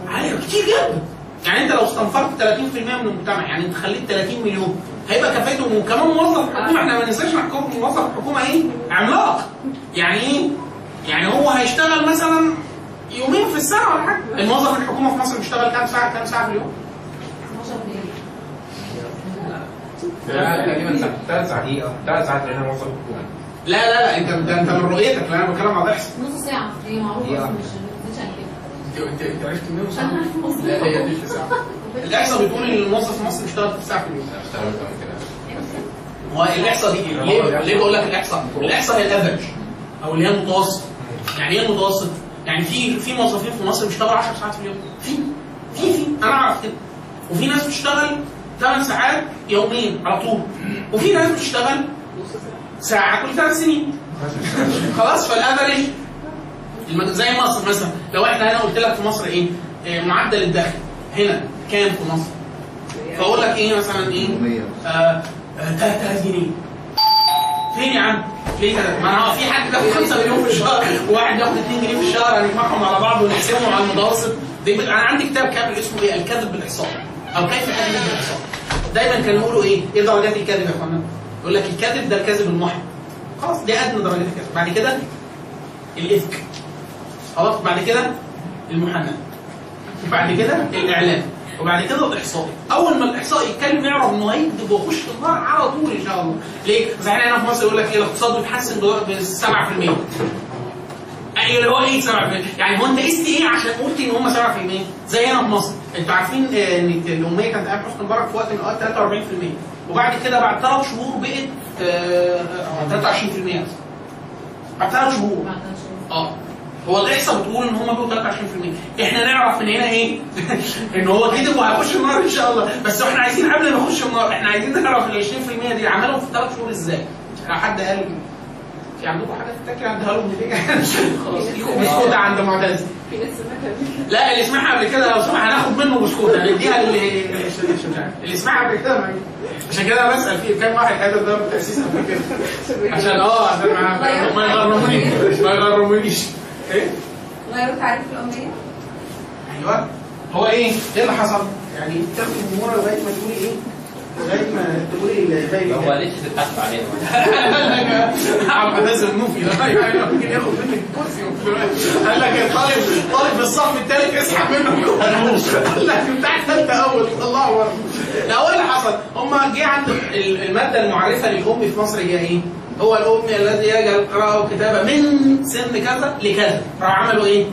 عاليه كتير جدا يعني أنت لو استنفرت 30% من المجتمع يعني أنت خليت 30 مليون هيبقى كفايته وكمان موظف حكومة إحنا ما ننساش موظف الحكومة إيه؟ عملاق يعني إيه؟ يعني هو هيشتغل مثلا يومين في السنة ولا حاجة الموظف الحكومة في مصر بيشتغل كام ساعه كام ساعة في اليوم؟ 12 دقيقة تقريبا ثلاث ساعات ثلاث ساعات لأن لا لا لا انت ده انت من رؤيتك لا أنا بتكلم على احصاء نص ساعة. هي كده انت انت عرفت منين؟ مصر. لا هي دي الاحصاء بتقول إن الموظف في مصر بيشتغل في ساعه في اليوم. كده هو الاحصاء دي؟ ليه ليه بقول لك الاحصاء؟ الاحصاء هي الافرج أو اللي هي المتوسط. يعني إيه المتوسط؟ يعني في في موظفين في مصر بيشتغلوا 10 ساعات في اليوم. في في في. أنا أعرف كده. وفي ناس بتشتغل 8 ساعات يوميا على طول وفي ناس بتشتغل ساعة كل ثلاث سنين خلاص فالافرج الم- زي مصر مثلا لو إحنا هنا قلت لك في مصر إيه؟ آه، معدل الدخل هنا كام في مصر؟ فأقول لك إيه مثلا إيه؟ 100 آه، آه، 3000 جنيه فين يا عم؟ ليه كده؟ ما هو في حد بياخد 5 مليون في الشهر وواحد بياخد 2 جنيه في الشهر هنجمعهم على بعض ونقسمهم على المتوسط أنا عندي كتاب كامل اسمه إيه؟ الكذب بالاحصاء أو كيف الكذب بالاحصاء دايما كانوا يقولوا إيه؟ إيه درجات الكذب يا اخوانا؟ يقول لك الكذب ده الكذب المحض خلاص دي أدنى درجات الكذب بعد كده الإفك. خلاص بعد كده المحنن وبعد كده الاعلام وبعد كده الإحصاء. أول ما الإحصاء يتكلم يعرف إنه هيكذب ويخش في النار على طول إن شاء الله. ليه؟ زي هنا في مصر يقول لك إيه؟ الاقتصاد بيتحسن ب 7% اي اللي هو إيه 7% يعني هو أنت قست إيه عشان قلت إن هم 7% زي هنا في مصر. أنتوا عارفين آه، إن الاميه كانت أيام حسني مبارك في وقت من الاوقات 43% وبعد كده بعد ثلاث شهور بقت آه، آه، 23% بعد ثلاث شهور. آه. هو الاحصاء بتقول إن هم بيقولوا 23% إحنا نعرف من هنا إيه؟ إن هو كذب وهيخش النار إن شاء الله. بس إحنا عايزين قبل ما يخش النار إحنا عايزين نعرف ال 20% دي عملهم في ثلاث شهور إزاي. لو حد قال في عندكم حاجة تتاكل عندها لهم دي خلاص ليكم بسكوت عند معتز في ناس سمعتها لا اللي سمعها قبل كده لو سمح هناخد منه بسكوت هنديها اللي اللي سمعها قبل كده. عشان كده بسأل في كام واحد حضر ده بالتاسيس قبل كده عشان آه عشان ما يغرمونيش ما يغرمونيش إيه غيروا تعريف الأمية؟ أيوه هو إيه؟ إيه اللي حصل؟ يعني تاخد الأمور لغاية ما تقولي إيه؟ لغايه ما تقولي زي هو ليش تتحاسب عليهم؟ عم نازل النوفي ده ممكن ياخد منك كرسي قال لك يا طالب طالب الصف الثالث اسحب منه قال لك بتاع ثالثه أول طلعه لا هو اللي حصل؟ هم جه عند ال- المادة المعرفة للأم في مصر هي إيه؟ هو الأم الذي يجعل القراءه والكتابه من سن كذا لكذا راحوا عملوا إيه؟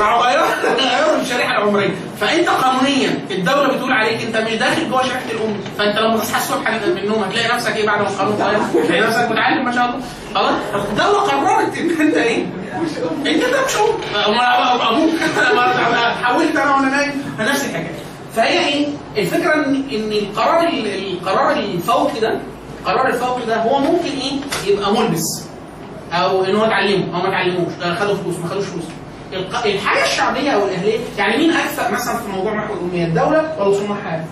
راحوا غيروا غيروا الشريحه العمريه فأنت قانونيا الدولة بتقول عليك أنت مش داخل جوه شريحة الأم. فأنت لما تصحى الصبح من النوم هتلاقي نفسك إيه بعد ما القانون؟ اتغير هتلاقي نفسك متعلم ما شاء الله. خلاص؟ الدولة قررت إن أنت إيه؟ أنت ده مش أم. أبوك أما حاولت أنا وأنا نايم. نفس الحكاية. فهي إيه؟ الفكرة ان إن القرار ال- القرار الفوقي ده القرار الفوقي ده هو ممكن إيه؟ يبقى ملبس أو ان هو اتعلمه أو ما اتعلموش خدوا فلوس ما خدوش فلوس. الحاجة الشعبية أو الأهلية يعني مين أكثر مثلا في موضوع محو الاميه الدولة؟ ولا صناع حال؟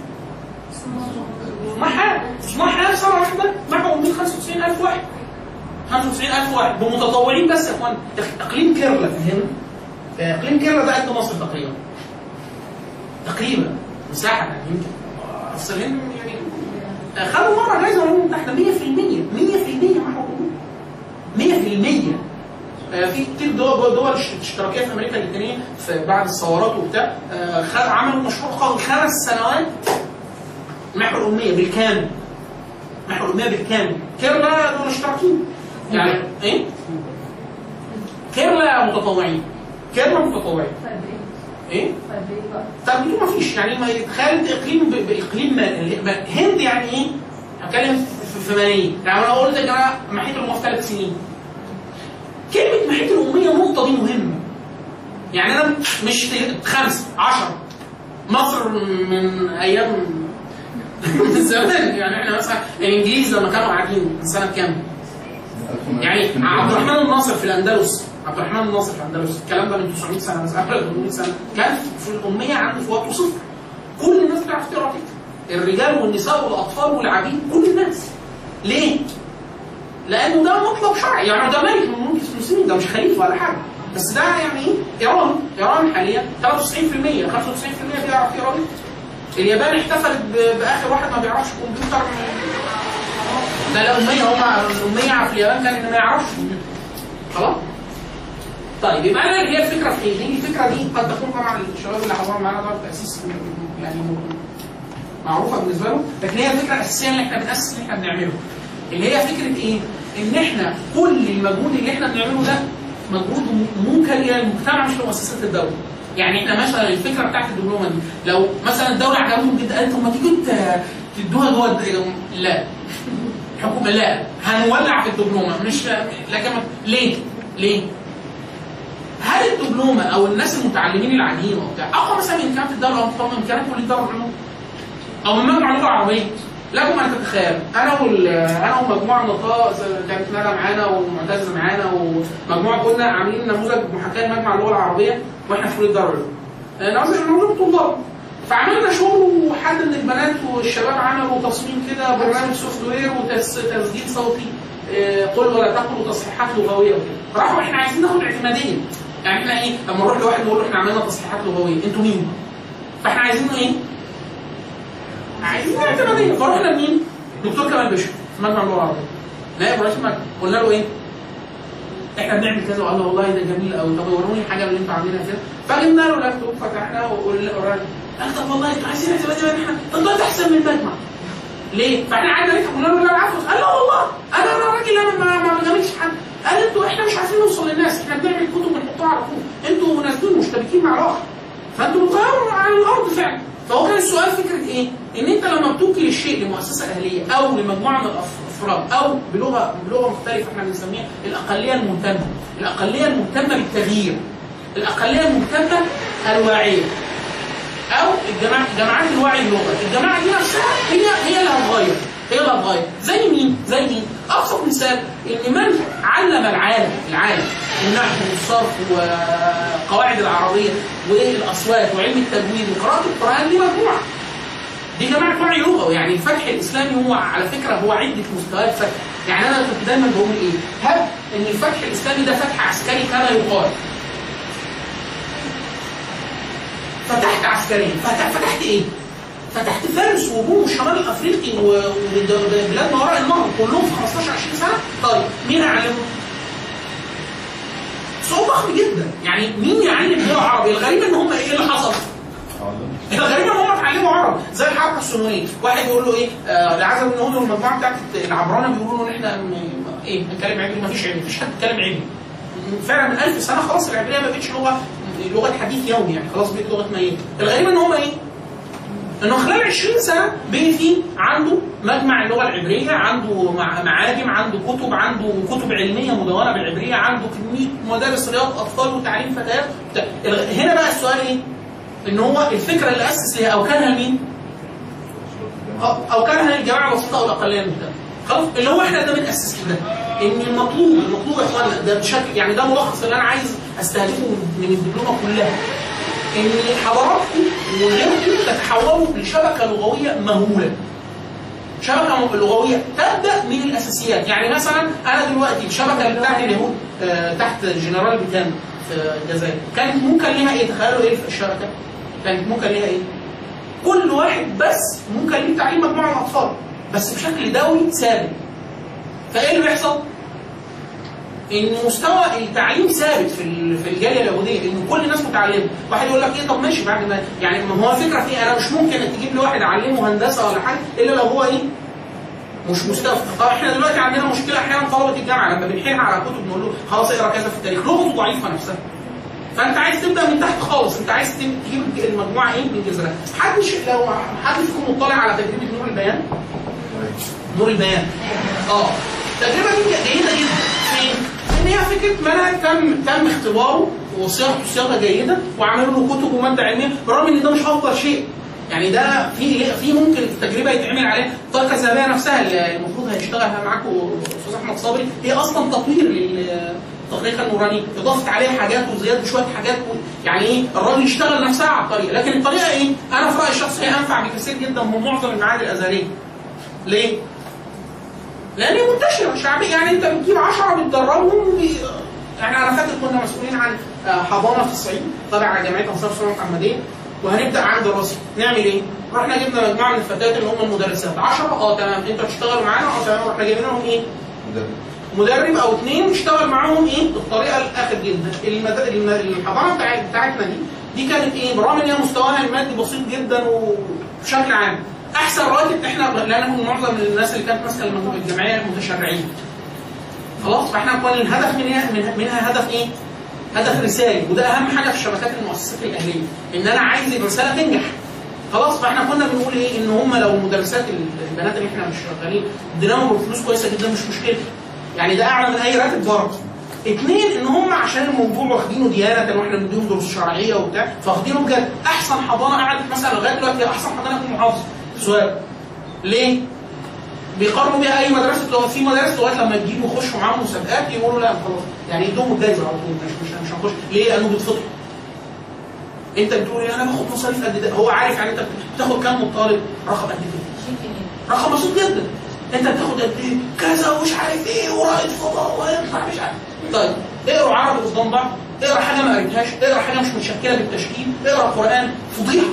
صناع حال صناع حال سنه واحدة محو اميه 95000 واحد. 95000 واحد بمتطوعين بس يا إخوان. إقليم كيرلا هنا إقليم كيرلا ده قد مصر تقريبا. تقريبا. مساحة يعني يمكن الهند يعني. خدوا مرة جايزه الامم المتحده 100% 100% محو 100% آه، في كتير دول دول اشتراكية في أمريكا اللاتينيه في بعد الثورات وبتاع. آه، عملوا مشروع قوي. خمس سنوات محو الاميه بالكامل. محو الاميه بالكامل. كيرلا دول اشتراكيين. يعني إيه؟ كيرلا متطوعين. كيرلا متطوعين. إيه؟ تربيته ما فيش؟ يعني ما يتخيل اقليم بإقليم هند يعني إيه؟ هتكلم في- ملايين يعني أنا قلت يا جماعة محيط الاميه في ثلاث سنين. كلمة محيط الاميه النقطة دي مهمة. يعني أنا مش خمسه عشرة مصر من أيام من زمان. يعني إحنا مثلا الإنجليز لما كانوا قاعدين سنة كام؟ يعني عبد الرحمن الناصر في الأندلس. عبد الرحمن الناصر في الأندلس. الكلام ده من 900 سنة مثلا قبل 800 سنة. كان في الأمية عنده في وقته صفر كل الناس بتعرف تقرأ الرجال والنساء والأطفال والعبيد كل الناس. ليه؟ لأنه ده مطلب شرعي يعني ده ملك من ملوك المسلمين ده مش خليفة ولا حاجة بس ده يعني إيه؟ إيران إيران حاليا 93% 95% بيعرف ويكتب. اليابان احتفلت بآخر واحد ما بيعرفش كمبيوتر ده الأمية هم الأمية في اليابان كان ما يعرفش خلاص؟ طيب يبقى أنا هي الفكرة في؟ دي الفكرة دي قد تكون طبعا الشباب اللي حضروا معانا ده تأسيس يعني معروفة بالنسبة له لكن هي الفكرة الأساسية اللي إحنا بنأسس اللي إحنا بنعمله اللي هي فكرة إيه؟ إن إحنا كل المجهود اللي إحنا بنعمله ده مجهود موكل إلى المجتمع مش لمؤسسات الدولة يعني إحنا مثلا الفكرة بتاعت الدبلومة دي لو مثلا الدولة عجبتهم جدا قالت ما تيجوا تدوها جوه الد- لا الحكومة لا هنولع في الدبلومة مش لكن ليه؟ ليه؟ هل الدبلومة أو الناس المتعلمين العاديين وبتاع اقوى مثلا من امكانيات الدولة أو امكانيات كليه دار العلوم أو من مجمع اللغة العربية. لكم ان تتخيل. أنا وال أنا ومجموعة من الطلبه كانت ندى معانا ومعتز معانا ومجموعة كنا عاملين نموذج محاكاه مجمع اللغة العربية وإحنا في كليه آه، نموذج نموذج طلاب. فعملنا شغل وحد من البنات والشباب عملوا تصميم كده برنامج سوفت وير وتسجيل صوتي. آه، قل ولا تقل وتصحيحات لغوية وكده. راحوا إحنا عايزين ناخد اعتمادية. يعني إحنا إيه؟ لما نروح لواحد نقول له إحنا عملنا تصحيحات لغوية. أنتوا مين؟ فإحنا عايزينه إيه؟ عايزين اعتماديه فرحنا لمين؟ دكتور كمال بشر في مجمع اللغة العربيه نائب رئيس المجمع قلنا له إيه؟ إحنا بنعمل كذا وقال له والله ده جميل قوي طب وروني حاجة اللي أنتوا عاملينها كده فجبنا له لابتوب فتحناه وقلنا قال طب والله أنتوا عايزين اعتماديه بقى إحنا طب ده احسن من المجمع ليه؟ فاحنا قعدنا نضحك قلنا له لا العفو قال لا والله أنا أنا راجل أنا ما بجاملش حد قال أنتوا إحنا مش عارفين نوصل للناس إحنا بنعمل كتب بنحطها على طول أنتوا نازلين مشتبكين مع الآخر فانتوا بتغيروا على الأرض فعلا فهو كان السؤال فكرة إيه؟ إن أنت لما بتوكل الشيء لمؤسسه أهلية أو لمجموعه من الأفراد أو بلغه بلغة مختلفة إحنا بنسميها الأقلية المهتمة، الأقلية المهتمة بالتغيير، الأقلية المهتمة الواعيه أو الجماعه جماعات الوعي اللغوي، الجماعة دي نفسها هي هي اللي هتغير، هي اللي هتغير، زي مين؟ زي مين؟ أبسط مثال إن من علم العالم العالم النحو والصرف وقواعد العربية والاصوات وعلم التجويد وقراءة القرآن دي مجموعة. دي جماعة وعي لغوي يعني الفتح الإسلامي هو على فكرة هو عدة مستويات فتح، يعني أنا كنت دايما بقول إيه؟ هب إن الفتح الإسلامي ده فتح عسكري كما يقال. فتحت عسكريا فتح فتحت إيه؟ فتحت فارس وروم والشمال الافريقي و- وبلاد ما وراء النهر كلهم في 15 20 سنة. طيب مين هيعلمهم؟ صعوبة ضخم جدا. يعني مين يعلم لغه عربي؟ الغريب إن هم إيه اللي حصل؟ الغريب إن هم اتعلموا عربي. زي الحركة الصهيونيه واحد يقول له إيه؟ آه العزم إن هو المجموعة بتاعت العبرانة بيقولوا إن إحنا إيه هنتكلم عبري ما فيش عبري مفيش حد بيتكلم عبري فعلا من 1000 سنة خلاص العبرية ما بقتش لغة لغة حديث يومي يعني. خلاص بقت لغة ميتة. الغريب إن هم إيه؟ انه خلال 20 سنة بقي في عنده مجمع اللغة العبرية عنده مع- معاجم عنده كتب عنده كتب علمية مدونة بالعبرية عنده كمية مدارس رياض أطفال وتعليم فتيات هنا بقى السؤال إيه؟ إن هو الفكرة اللي أسس ليها أو كانها لمين؟ أو- أو كانها للجماعه البسيطه أو الاقليه المهتمه خلاص اللي هو إحنا ده بنأسس كده إن المطلوب المطلوب يا اخوانا ده بشكل يعني ده ملخص اللي أنا عايز أستهدفه من الدبلومة كلها. إن حضراتكم وغيركم تتحولوا لشبكه لغوية مهولة. شبكة لغوية تبدأ من الأساسيات. يعني مثلا أنا دلوقتي الشبكة بتاعت اليهود آه، تحت الجنرال بيتان في الجزائر كانت ممكن ليها إيه؟ تخيلوا إيه في الشبكة؟ كانت ممكن ليها إيه؟ كل واحد بس ممكن ليه تعليم مجموعة من الاطفال بس بشكل دولي ثابت. فإيه اللي بيحصل؟ إن مستوى التعليم ثابت في في الجالية اليهوديه إن كل الناس متعلمة. واحد يقول لك إيه طب ماشي بعد ما يعني ما هو الفكرة في أنا مش ممكن تجيب لي واحد اعلمه هندسة ولا حاجة إلا لو هو إيه؟ مش مستوى طب إحنا دلوقتي عندنا مشكلة أحيانا طلبة الجامعة لما بنحيلها على كتب نقول له خلاص اقرأ كذا في التاريخ. لغته ضعيفة نفسها. فأنت عايز تبدأ من تحت خالص. أنت عايز تجيب المجموعة إيه؟ من جذرها. حد ش- لو حد فيكم مطلع على تجربة نور البيان؟ نور البيان. آه. التجربه دي جيدة جدا؟ ان هي فكرة منهج تم تم اختباره وصياغته صياغة جيدة وعملوا له كتب ومادة علمية بالرغم إن ده مش أفضل شيء يعني ده في في ممكن التجربة يتعمل عليها الطاقه الذهبيه نفسها اللي المفروض هيشتغلها معاكم أستاذ أحمد صبري هي أصلا تطوير للتقنيه النورانيه اضافت عليها حاجات وزيادة شوية حاجات. يعني إيه الراجل يشتغل نفسها على الطريقة لكن الطريقة إيه؟ أنا في رأيي الشخصي أنفع بكثير جدا من معظم المعاهد الازهريه ليه؟ لأن هي منتشرة شعبيه يعني أنت بتجيب 10 بتدربهم بي... يعني أنا فاكر كنا مسؤولين عن آه، حضانة في الصعيد تابع جمعيه أنصار السنة المحمديه وهنبدأ عام دراسي نعمل إيه؟ رحنا جبنا مجموعة من الفتيات اللي هم المدرسات. 10 آه تمام. أنتوا هتشتغلوا معانا آه تمام. رحنا جايبين لهم إيه؟ مدرب. أو اثنين يشتغل معاهم إيه؟ بالطريقة الآخر جدا. المد... الم- الحضانة بتاع- بتاعتنا دي دي كانت إيه؟ برغم ان هي مستواها المادي بسيط جدا وبشكل عام. أحسن راتب إحنا لأن معظم الناس اللي كانت ماسكة الجمعيه متشرعين. خلاص؟ فإحنا كان الهدف منها من- منها هدف إيه؟ هدف رسالي وده أهم حاجة في شبكات المؤسسات الأهلية إن أنا عايز الرسالة تنجح. خلاص؟ فإحنا كنا بنقول إيه؟ إن هم لو مدرسات البنات اللي إحنا مش شغالين اديناهم فلوس كويسة جدا مش مشكلة. يعني ده أعلى من أي راتب برضه اثنين إن هم عشان الموضوع واخدينه ديانة وإحنا بنديهم دروس شرعية وبتاع فواخدينه بجد. أحسن حضانة قعدت مثلا لغاية دلوقتي أحسن حضانة في المحافظة. سؤال. ليه؟ بيقارنوا بيها أي مدرسة؟ لغات في مدارس لغات لما تجيبوا يخشوا معاهم مسابقات يقولوا لا خلاص. يعني يدوهم الجايزة على طول مش مش مش هنخش. ليه؟ لأنه بيتفضحوا أنت بتقول إيه؟ أنا باخد مصاريف قد ده. هو عارف يعني أنت بتاخد كام مطالب رقم قد كده. رقم بسيط جدا. أنت بتاخد قد إيه؟ كذا ومش عارف إيه ورائد فضاء ويطلع مش عارف. طيب اقروا عربي قدام بعض. اقرأ حاجة ما قريتهاش. اقرأ حاجة مش متشكلة بالتشكيل. اقرأ قرآن فضيحة.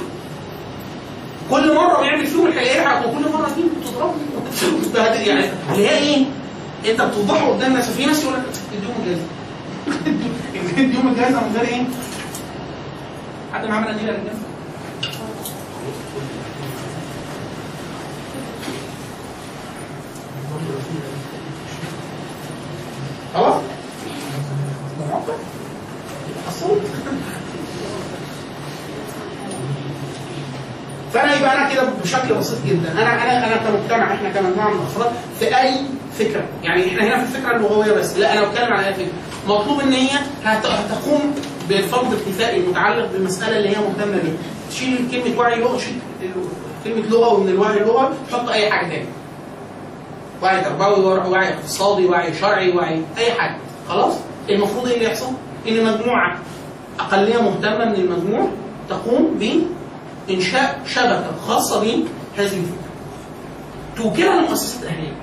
كل مرة بيعمل فيهم الحقيقة وكل مرة دي بتضربه يعني اللي هي إيه؟ أنت بتوضحه قدام الناس في ناس يقول لك اديهم الجايزه اديهم الجايزه من غير إيه؟ حد معاه مناديل يا رجاله؟ خلاص؟ الصوت فأنا يبقى أنا كده بشكل بسيط جدا. أنا أنا أنا كمجتمع إحنا كمجموعة من الأفراد في أي فكرة. يعني إحنا هنا في الفكرة اللغوية بس. لا أنا بتكلم على أي فكرة. مطلوب إن هي هت- هتقوم بالفرض الكفائي المتعلق بالمسألة اللي هي مهتمة بيها. تشيل كلمة وعي لغة تشيل كلمة لغة ومن الوعي اللغوي تحط أي حاجة تاني. وعي تربوي وعي اقتصادي وعي شرعي وعي أي حاجة. خلاص؟ المفروض إيه اللي يحصل؟ إن مجموعة أقلية مهتمة من المجموع تقوم بانشاء شبكة خاصة بهذه الفكرة. توكلها لمؤسسات أهلية.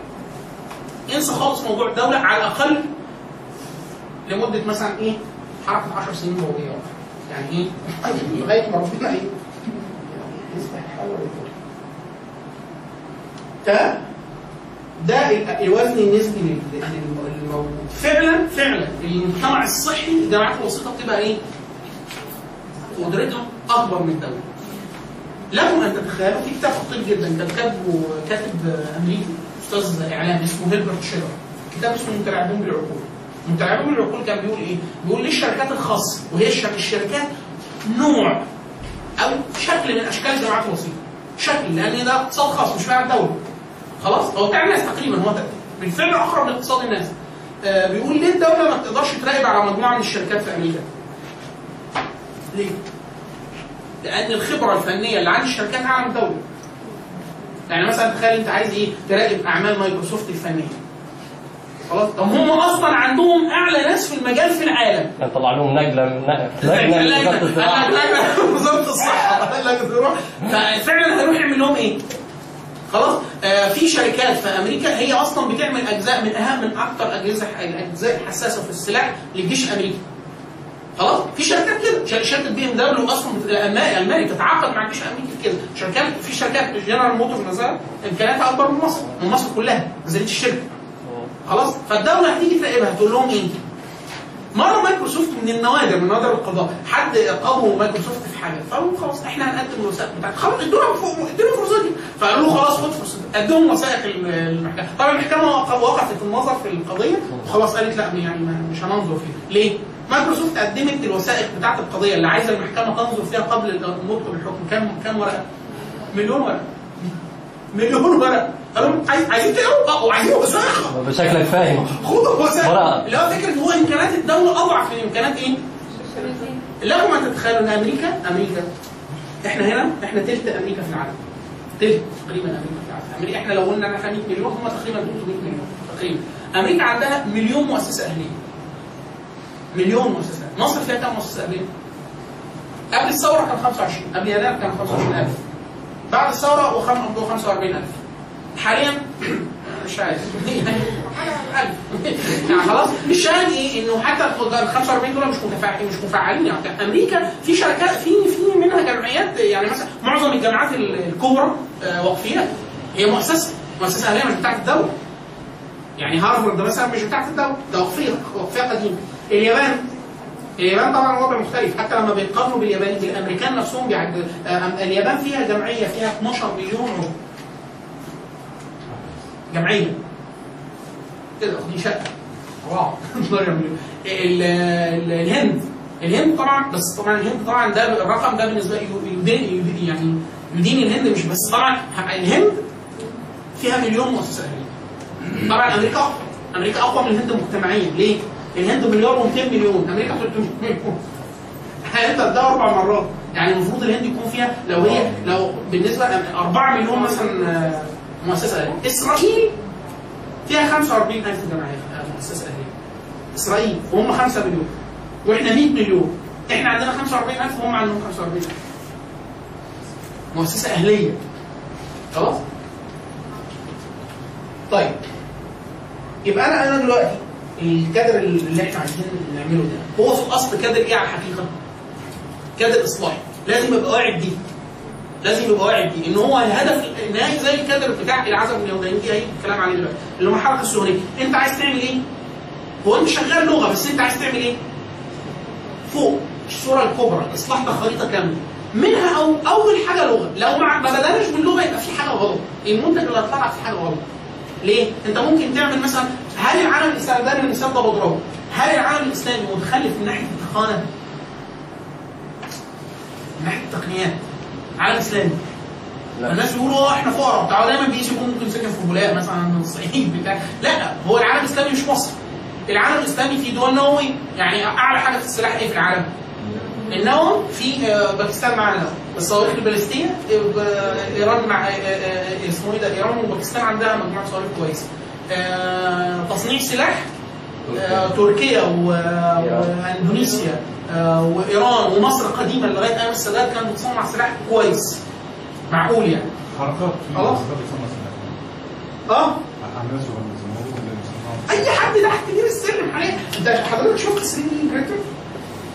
انسى خالص موضوع الدولة على الأقل لمدة مثلا إيه؟ حركة 10 سنين ضوئيه يعني إيه؟ لغاية ما ربنا الحل ويفوت. ده ده ال- الوزن النسبي لل- لل- للموجود فعلا فعلا. المجتمع الصحي الجامعات الوسيطة بتبقى إيه؟ قدرتها أكبر من الدولة. لكم ان تتخيلوا في كتاب خطير جدا كان كاتبه كاتب أمريكي أستاذ اعلام اسمه هيلبرت شيلر كتاب اسمه متلاعبون بالعقول. متلاعبون بالعقول كان بيقول إيه؟ بيقول ليه الشركات الخاصة وهي الشر- الشركات نوع أو شكل من أشكال الجامعات الوسيطه. شكل لأن ده اقتصاد خاص مش بتاع الدولة. خلاص هو بتاع الناس تقريبا هو بالفعل أقرب لاقتصاد الناس آه بيقول ليه الدولة ما بتقدرش تراقب على مجموعة من الشركات في أمريكا ليه لأن الخبرة الفنية اللي عند الشركات اعلى من الدولة يعني مثلا تخيل أنت عايز إيه؟ تراقب أعمال مايكروسوفت الفنية. خلاص؟ طب هم أصلا عندهم أعلى ناس في المجال في العالم. كان طلع لهم نجلة من نجلة من وزارة الصحة. قال لك ففعلا هيروح يعمل لهم إيه؟ خلاص؟ آه في شركات في أمريكا هي أصلا بتعمل أجزاء من اهم من أكثر اجهزه الاجزاء الحساسه في السلاح للجيش الأمريكي. خلاص في شركات كده. شر- شركة BMW أصلا ألماني تتعاقد مع الجيش الامريكي كده. شركات في شركات General Motor مثلا إمكانياتها أكبر من مصر من مصر كلها نزلت الشركة خلاص؟ فالدولة هتيجي تراقبها تقول لهم إيه؟ مرة مايكروسوفت من النوادر من نوادر القضاء حد قضوا مايكروسوفت في حاجة فقالوا خلاص إحنا هنقدم الوثائق بتاعتك خلاص ادونا ادونا الفرصة دي. فقالوا له خلاص خد فرصتك ادوهم وثائق ال- المحكمة. طبعا المحكمة وق- وقفت النظر في القضية. وخلاص قالت لا يعني مش هننظر فيها. ليه؟ مايكروسوفت قدمت الوثائق بتاعت القضية اللي عايزة المحكمة تنظر فيها قبل النطق بالحكم. كام كام ورقة؟ مليون ورقة. مليون ورقة. عايزين تقروا آه وعايزين وثائق. بشكلك فاهم. خدوا وثائق. اللي هو فكرة هو إمكانيات الدولة أضعف من إمكانيات إيه؟ لكم ان تتخيلوا إن أمريكا أمريكا. إحنا هنا إحنا تلت أمريكا في العالم. تلت تقريبا أمريكا في العالم. أمريكا إحنا لو قلنا إن إحنا 100 مليون هم تقريبا 300 مليون تقريبا. أمريكا عندها مليون مؤسسة أهلية. مليون مؤسسه مصر فيها كام مؤسسه اهليه؟ قبل الثورة كان 25 قبل يناير كان 25000 بعد الثورة وخم- 45000 حاليا مش عارف. يعني خلاص. الشاهد إيه إنه حتى ال 45 دول مش متفاعلين مش مفعلين يعني أمريكا في شركات في في منها جمعيات يعني مثلا معظم الجامعات الكبرى آه، وقفيه هي مؤسسة. مؤسسة أهلية مش بتاعت الدولة. يعني هارفارد مثلا مش بتاعت الدولة. ده وقفيه وقفيه قديمة. اليابان. اليابان طبعا وضع مختلف. حتى لما بيقارنوا باليابان بالأمريكان نفسهم بيعد... اليابان فيها جمعية فيها 12 مليون عضو جمعيه كده دي شقة. 4 12 مليون. ال- ال- الهند. الهند طبعا بس طبعا الهند طبعا ده الرقم ده بالنسبة يدين يعني يدين الهند مش بس. طبعا الهند فيها مليون مؤسسه طبعا أمريكا أمريكا أقوى من الهند مجتمعيا. ليه؟ الهند مليار و200 مليون. أمريكا 300 مليون انت ده أربع مرات. يعني المفروض الهند يكون فيها لو هي لو بالنسبة 4 مليون مثلا آه، مؤسسة أهلية. إسرائيل فيها 45000 جمعيه آه، مؤسسة أهلية. إسرائيل وهم 5 مليون. وإحنا 100 مليون. إحنا عندنا 45000 وهم عندهم 45000 مؤسسة أهلية. خلاص؟ طيب. يبقى أنا أنا دلوقتي الكادر اللي إحنا عايزين نعمله ده هو في الأصل كادر إيه على الحقيقة؟ كادر إصلاحي لازم يبقى واعي بيه لازم يبقى واعي بيه إن هو الهدف النهائي زي الكادر بتاع العزم اليوماني دي هيجي الكلام عليه دلوقتي اللي هو الحركه السهوليه أنت عايز تعمل إيه؟ هو أنت شغال لغة بس أنت عايز تعمل إيه؟ فوق الصورة الكبرى إصلاح ده خريطه كاملة منها أو أول حاجة لغة لو ما بدأناش باللغة يبقى في حاجة غلط المنتج اللي هيطلع في حاجة غلط ليه؟ أنت ممكن تعمل مثلا هل العالم الإسلامي ده المثال ده بضربه هل العالم الإسلامي متخلف من ناحية التقنيه؟ من ناحية التقنيات. عالم اسلامي لا. الناس بيقولوا آه إحنا فقراء. بتاع دايما بيجي يكون ممكن ساكن في بولاق مثلا من الصعيد بتاع؟ لا هو العالم الإسلامي مش مصر. العالم الإسلامي فيه دول نووي. يعني أعلى حاجة في السلاح إيه في العالم؟ النووي في آه، باكستان معانا. نووي الصواريخ البالستيه آه، إيران مع آه، آه، اسمه إيه ده؟ إيران وباكستان عندها مجموعة صواريخ كويسة. آه، تصنيع سلاح آه، تركيا و- واندونيسيا آه، وايران ومصر قديما لغايه أيام السادات كانت بتصنع سلاح كويس معقول يعني حركات خلاص. آه اي حد تحت كبير السلم حاليا انت حضرتك شفت 3 دي برينتر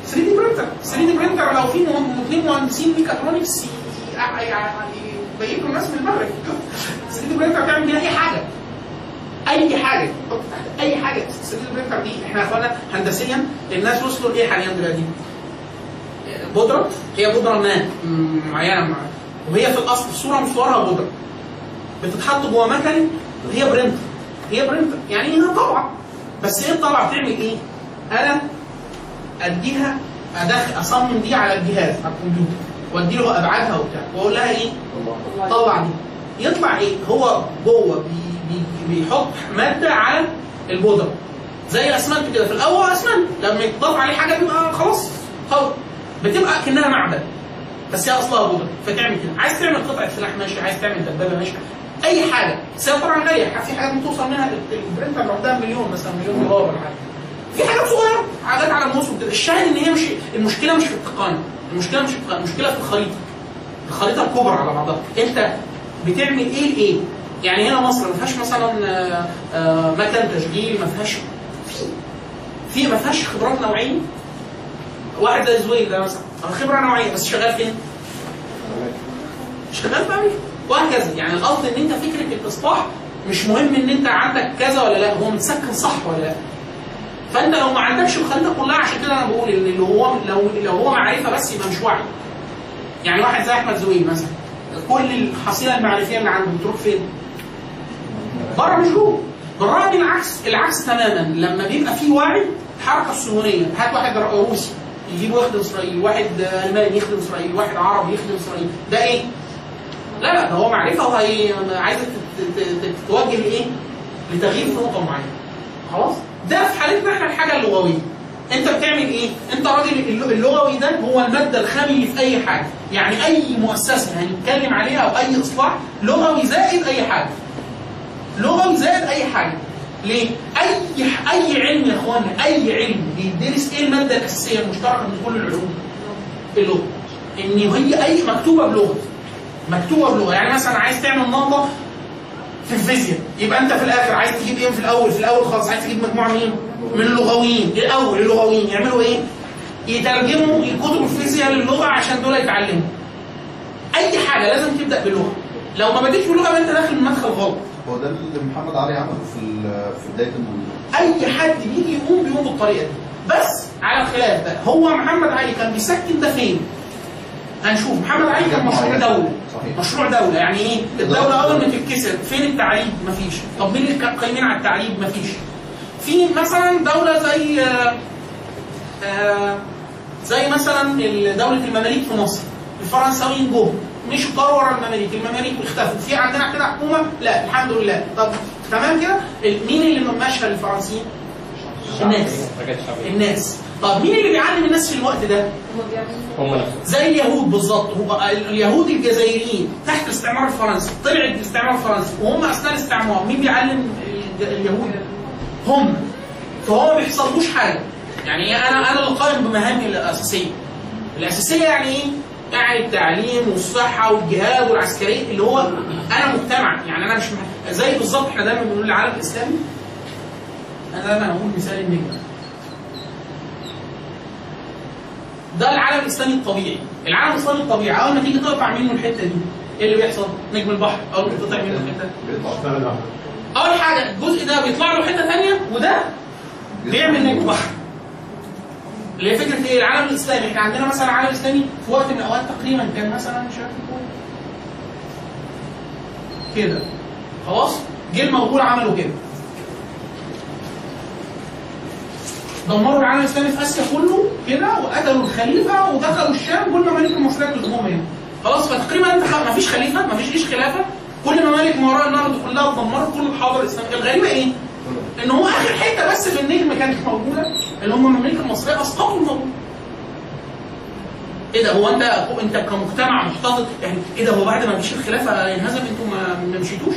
3 دي برينتر 3 دي برينتر لو في اثنين مهندسين ميكاترونكس ي- ي- ي- يبيتوا الناس من المغرب 3 دي برينتر تعمل بيها اي حاجة أي حاجة حط تحت أي حاجة 3 دي برينتر دي إحنا اخوانا هندسيا الناس وصلوا لإيه حاليا دلوقتي؟ بودرة هي بودرة ما معينة مع وهي في الأصل صورة مصورها بودرة. بتتحط جوه مكنة وهي printer. هي printer. يعني هي طبعه بس هي الطبعه بتعمل إيه؟ أنا أديها ادخل أصمم دي على الجهاز على الكمبيوتر. وادي له أبعادها وبتاع. وأقول لها إيه؟ طلع دي. يطلع إيه؟ هو جوه بي بيحط مادة على البودره زي الأسمنت كده. في الأول أسمنت. لما يتضاف عليه حاجة بيبقى خلاص. خلاص. بتبقى كأنها معدن بس هي أصلها بودره فتعمل كده. عايز تعمل قطعة سلاح ماشي. عايز تعمل دبابة ماشي. أي حاجة. بس هي طبعا غاليه في حاجات بتوصل منها. البرنتر لوحدها مليون مثلا. مليون دولار ولا حاجة. في حاجات صغيرة. حاجات على النص وكده الشاهد إن هي مش المشكلة مش في التقنية. المشكلة مش في التقنية، المشكلة في الخريطة. الخريطة الكبرى على بعضها. أنت بتعمل إيه لإيه؟ يعني هنا مصر ما فيهاش مثلا آه، آه، مكان تشغيل ما فيهاش في ما فيهاش خبرات نوعية. واحد زي زويل ده مثلا خبرة نوعية بس شغال فين؟ شغال في وهكذا. يعني القصد إن أنت فكرة الإصلاح مش مهم إن أنت عندك كذا ولا لا هو متسكن صح ولا لا. فأنت لو ما عندكش الخريطه كلها عشان كده أنا بقول إن اللي هو لو لو هو معرفة بس يبقى مش وعي يعني واحد زي أحمد زويل مثلا كل الحصيلة المعرفية اللي عنده بتروح فين؟ بره مش جوه بالرغم العكس العكس تماما لما بيبقى فيه وعي الحركه الصهيونيه هات واحد روسي يجيبه يخدم اسرائيل واحد ألماني يخدم اسرائيل واحد عربي يخدم اسرائيل ده إيه؟ لا لا ده هو معرفة وهي عايزك تت- تت- تت- تتوجه لإيه؟ لتغيير في نقطة معينة خلاص؟ ده في حالتنا إحنا الحاجة اللغوية أنت بتعمل إيه؟ أنت راجل الل- اللغوي ده هو المادة الخام اللي في أي حاجة يعني أي مؤسسة هنتكلم عليها أو أي إصلاح لغوي زائد أي حاجة لغوي زائد أي حاجة. ليه؟ اي أي علم يا اخوانا أي علم بيدرس إيه المادة الأساسية المشتركة من كل العلوم؟ اللغة. إن هي أي مكتوبة بلغة. مكتوبة بلغة. يعني مثلا عايز تعمل نقطه في الفيزياء. يبقى أنت في الآخر عايز تجيب إيه في الأول؟ في الأول خالص عايز تجيب مجموعة مين؟ من اللغويين. الأول اللغويين. يعملوا إيه؟ يترجموا كتب الفيزياء للغة عشان دول يتعلموا. أي حاجة لازم تبدأ باللغة لو ما بديتش باللغة يبقى أنت داخل من مدخل غلط. هو ده اللي محمد علي عمله في في بداية الموضوع. أي حد بيجي يقوم بيقوم بالطريقة دي. بس على الخلاف ده هو محمد علي كان بيسكن ده فين؟ هنشوف. محمد علي كان مشروع دولة. صحيح. مشروع دولة. يعني إيه؟ الدولة أول ما تتكسر فين التعليم؟ مفيش. طب مين اللي كان قايمين على التعليم؟ مفيش. في مثلا دولة زي آه، آه، زي مثلا دولة المماليك في مصر. الفرنساويين جم. مشوا طاروا ورا المماليك المماليك اختفوا في عندنا كده حكومة؟ لا الحمد لله. طب تمام كده؟ مين اللي ماشيه الفرنسيين الناس. الناس. طب مين اللي بيعلم الناس في الوقت ده؟ هم زي اليهود بالظبط. هو ال- اليهود الجزائريين تحت الاستعمار الفرنسي. طلع الاستعمار الفرنسي. وهم أثناء الاستعمار. مين بيعلم اليهود؟ هم. فهو ما بيحصلوش حاجة. يعني أنا أنا اللي قائم بمهامي الأساسية. الأساسية يعني إيه؟ يعني التعليم والصحة والجهاد والعسكرية اللي هو أنا مجتمع. يعني أنا مش مح- زي بالظبط إحنا دايما بنقول العالم الإسلامي. أنا دايما أقول مثال النجمة. ده العالم الإسلامي الطبيعي. العالم الإسلامي الطبيعي أول ما تيجي تقطع منه الحتة دي إيه اللي بيحصل؟ نجم البحر. أول ما تقطع منه الحتة أول حاجة الجزء ده بيطلع له حتة ثانية وده بيعمل نجم بحر. اللي هي فكرة إيه العالم الإسلامي؟ إحنا عندنا مثلا العالم الاسلامي في وقت من الأوقات تقريبا كان مثلا مش عارف كده. خلاص؟ جه المغول عملوا كده. دمروا العالم الإسلامي في آسيا كله كده وقتلوا الخليفة ودخلوا الشام. كل ممالك المصريه كلهم هنا. خلاص؟ فتقريبا أنت ما فيش خليفة ما فيش جيش خلافة. كل ممالك ما وراء النهر كلها اتدمرت. كل الحاضر الاسلامي الغريبة إيه؟ إن هو آخر حتة بس في النجم كانت موجودة اللي هم الممالك المصرية اسقطوا المغول إيه ده؟ هو انت أنت كمجتمع محتفظ يعني إيه ده؟ هو بعد ما جيش الخلافه ينهزم أنتوا ما, مشيتوش؟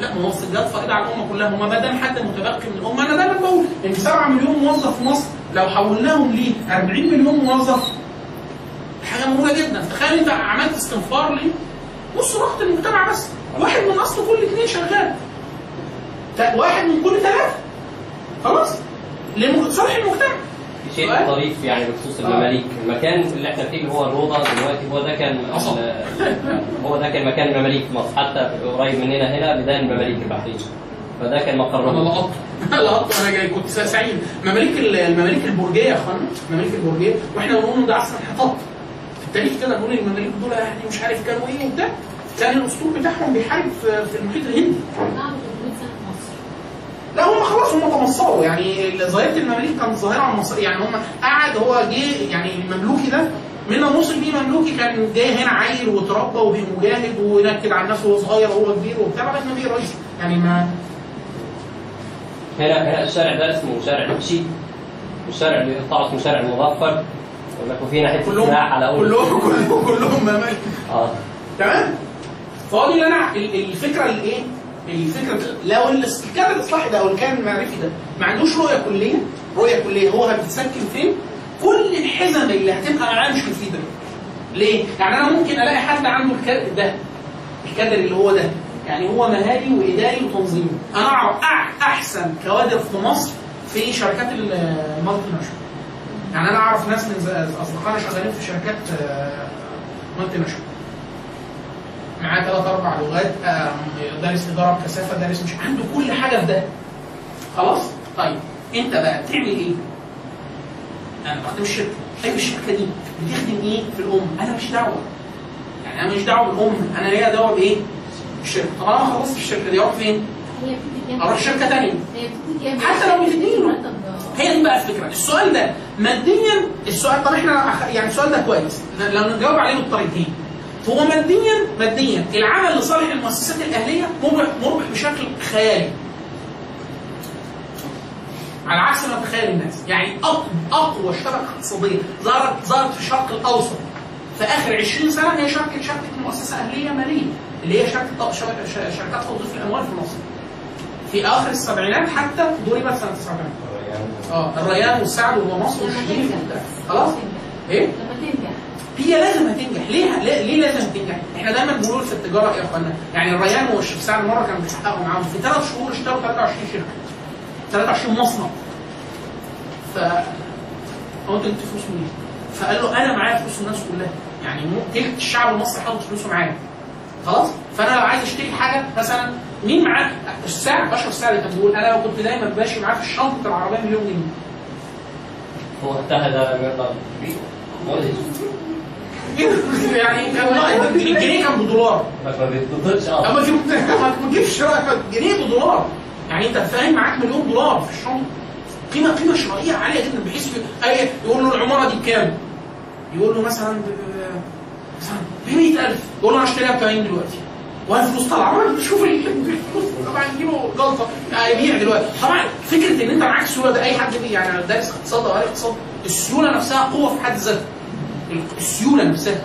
لا ما هو السجاد فريضه على الامه كلها هم ما دام حد متبقي من الأمة أنا دايما بقول ان 7 مليون موظف في مصر لو حولناهم ل 40 مليون موظف؟ حاجة مهوله جدا. تخيل أنت عملت استنفار ليه؟ نص رحت المجتمع بس. واحد من أصل كل اثنين شغال. واحد من كل ثلاثة خلاص. لصالح المجتمع. شيء؟ طريف يعني بخصوص المماليك المكان اللي إحنا فيه اللي هو الروضه دلوقتي هو ده كان هو ده كان مكان المماليك في مصر. حتى قريب مننا هنا بدايه المماليك البحرية. فده كان أنا مقرهم لقطت لقطت. أنا جاي كنت سعيد. مماليك ال- المماليك البرجية يا أخوانا. المماليك البرجية. وإحنا بنقول ده أحسن حطط في التاريخ كده نقول المماليك دول يعني مش عارف كانوا إيه وبتاع كان الأسطول بتاعهم بيحارب في في المحيط الهندي قعدوا 300 سنه في مصر لا هم خلاص هم تمصروا يعني ظاهرة المماليك كانت ظاهرة مصريه يعني هم قعد هو جه يعني المملوكي ده من وصل بيه مملوكي كان جاي هنا عيل وتربى وبقى مجاهد وينكد على الناس وهو صغير وهو كبير وبتاع لغايه ما بقي رئيس يعني ما هنا هنا الشارع ده اسمه شارع البشي والشارع اللي يقطع اسمه شارع المظفر وفي ناحية كلهم على أول كلهم كلهم كلهم ممالك آه. تمام؟ فهو دي اللي أنا ال- الفكرة اللي إيه الفكرة لو الكادر الاصلاحي ده أو الكادر المعرفي ده ما عندوش رؤية كلية. رؤية كلية هو هتتسكن فين؟ كل الحزم اللي هتبقى معاه مش مفيده ليه؟ يعني أنا ممكن ألاقي حد عنده الكادر ده الكادر اللي هو ده. يعني هو مهاري وإداري وتنظيمي. أنا أعرف أحسن كوادر في مصر في شركات ال multinational يعني أنا أعرف ناس من اصدقائنا شغالين في شركات multinational معاه ثلاث أربع لغات آه، دارس إدارة بكثافه دارس مش عنده كل حاجة في ده خلاص طيب أنت بقى بتعمل إيه؟ أنا بخدم الشركة طيب الشركة دي بتخدم إيه في الأم؟ أنا مش دعوة يعني أنا مش دعوة بالام أنا ليا دعوة بإيه؟ الشركة طب أنا خلصت الشركة دي أروح فين؟ أروح شركة ثانية؟ حتى لو. مرتب هي دي بقى الفكرة السؤال ده ماديا السؤال طب إحنا يعني السؤال ده كويس لو نجاوب عليه بالطريقتين هو ماديا ماديا. العمل لصالح المؤسسات الأهلية مربح مربح بشكل خيالي. على عكس ما تخيل الناس. يعني اقوى أقوى شبكة اقتصادية ظهرت ظهرت في الشرق الأوسط. في آخر 20 سنة هي شركه شركه مؤسسة أهلية مالية اللي هي شركه شركه ش- شركات توظيف الأموال في مصر. في آخر السبعينات حتى ضربت سنة 79 آه الريان والسعد ومصر والشريف. خلاص؟ إيه؟ لما تنجح هي لازم هتنجح. ليه ليه, لازم تنجح إحنا دايما بنقول في التجارة يا إخوانا يعني الريان والشيف سعد مره كانوا بيحققوا معاهم. في ثلاث شهور اشتروا 23 شركة. 23 مصنع. ف هو انت جبت فلوس منين؟ فقال له أنا معايا فلوس الناس كلها. يعني مو- تلت الشعب المصري حاطط فلوسه معايا. خلاص؟ فأنا لو عايز أشتري حاجة مثلا مين معاه؟ السعر بشر السعر انت بتقول أنا لو كنت دايما ماشي معاه في الشنطة العربية مليون جنيه. هو وقتها ده. يعني الجنيه كان بدولار ما بيتنطقش آه ما تجيبش جنيه بدولار يعني انت فاهم معاك مليون دولار في الشنطه قيمه قيمه شرائيه عاليه جدا بحيث اي يقول له العماره دي بكام؟ يقول له مثلا ب- مثلا ب 100000 يقول له أنا اشتريها ب 80 دلوقتي وهي فلوس طالعه شوف ال- الفلوس طبعا يجيله جلطه هيبيع دلوقتي طبعا فكره ان انت معاك سيوله ده اي حد يعني دارس اقتصاد أو قاري اقتصاد السيوله نفسها قوه في حد ذاتها السيولة نفسها.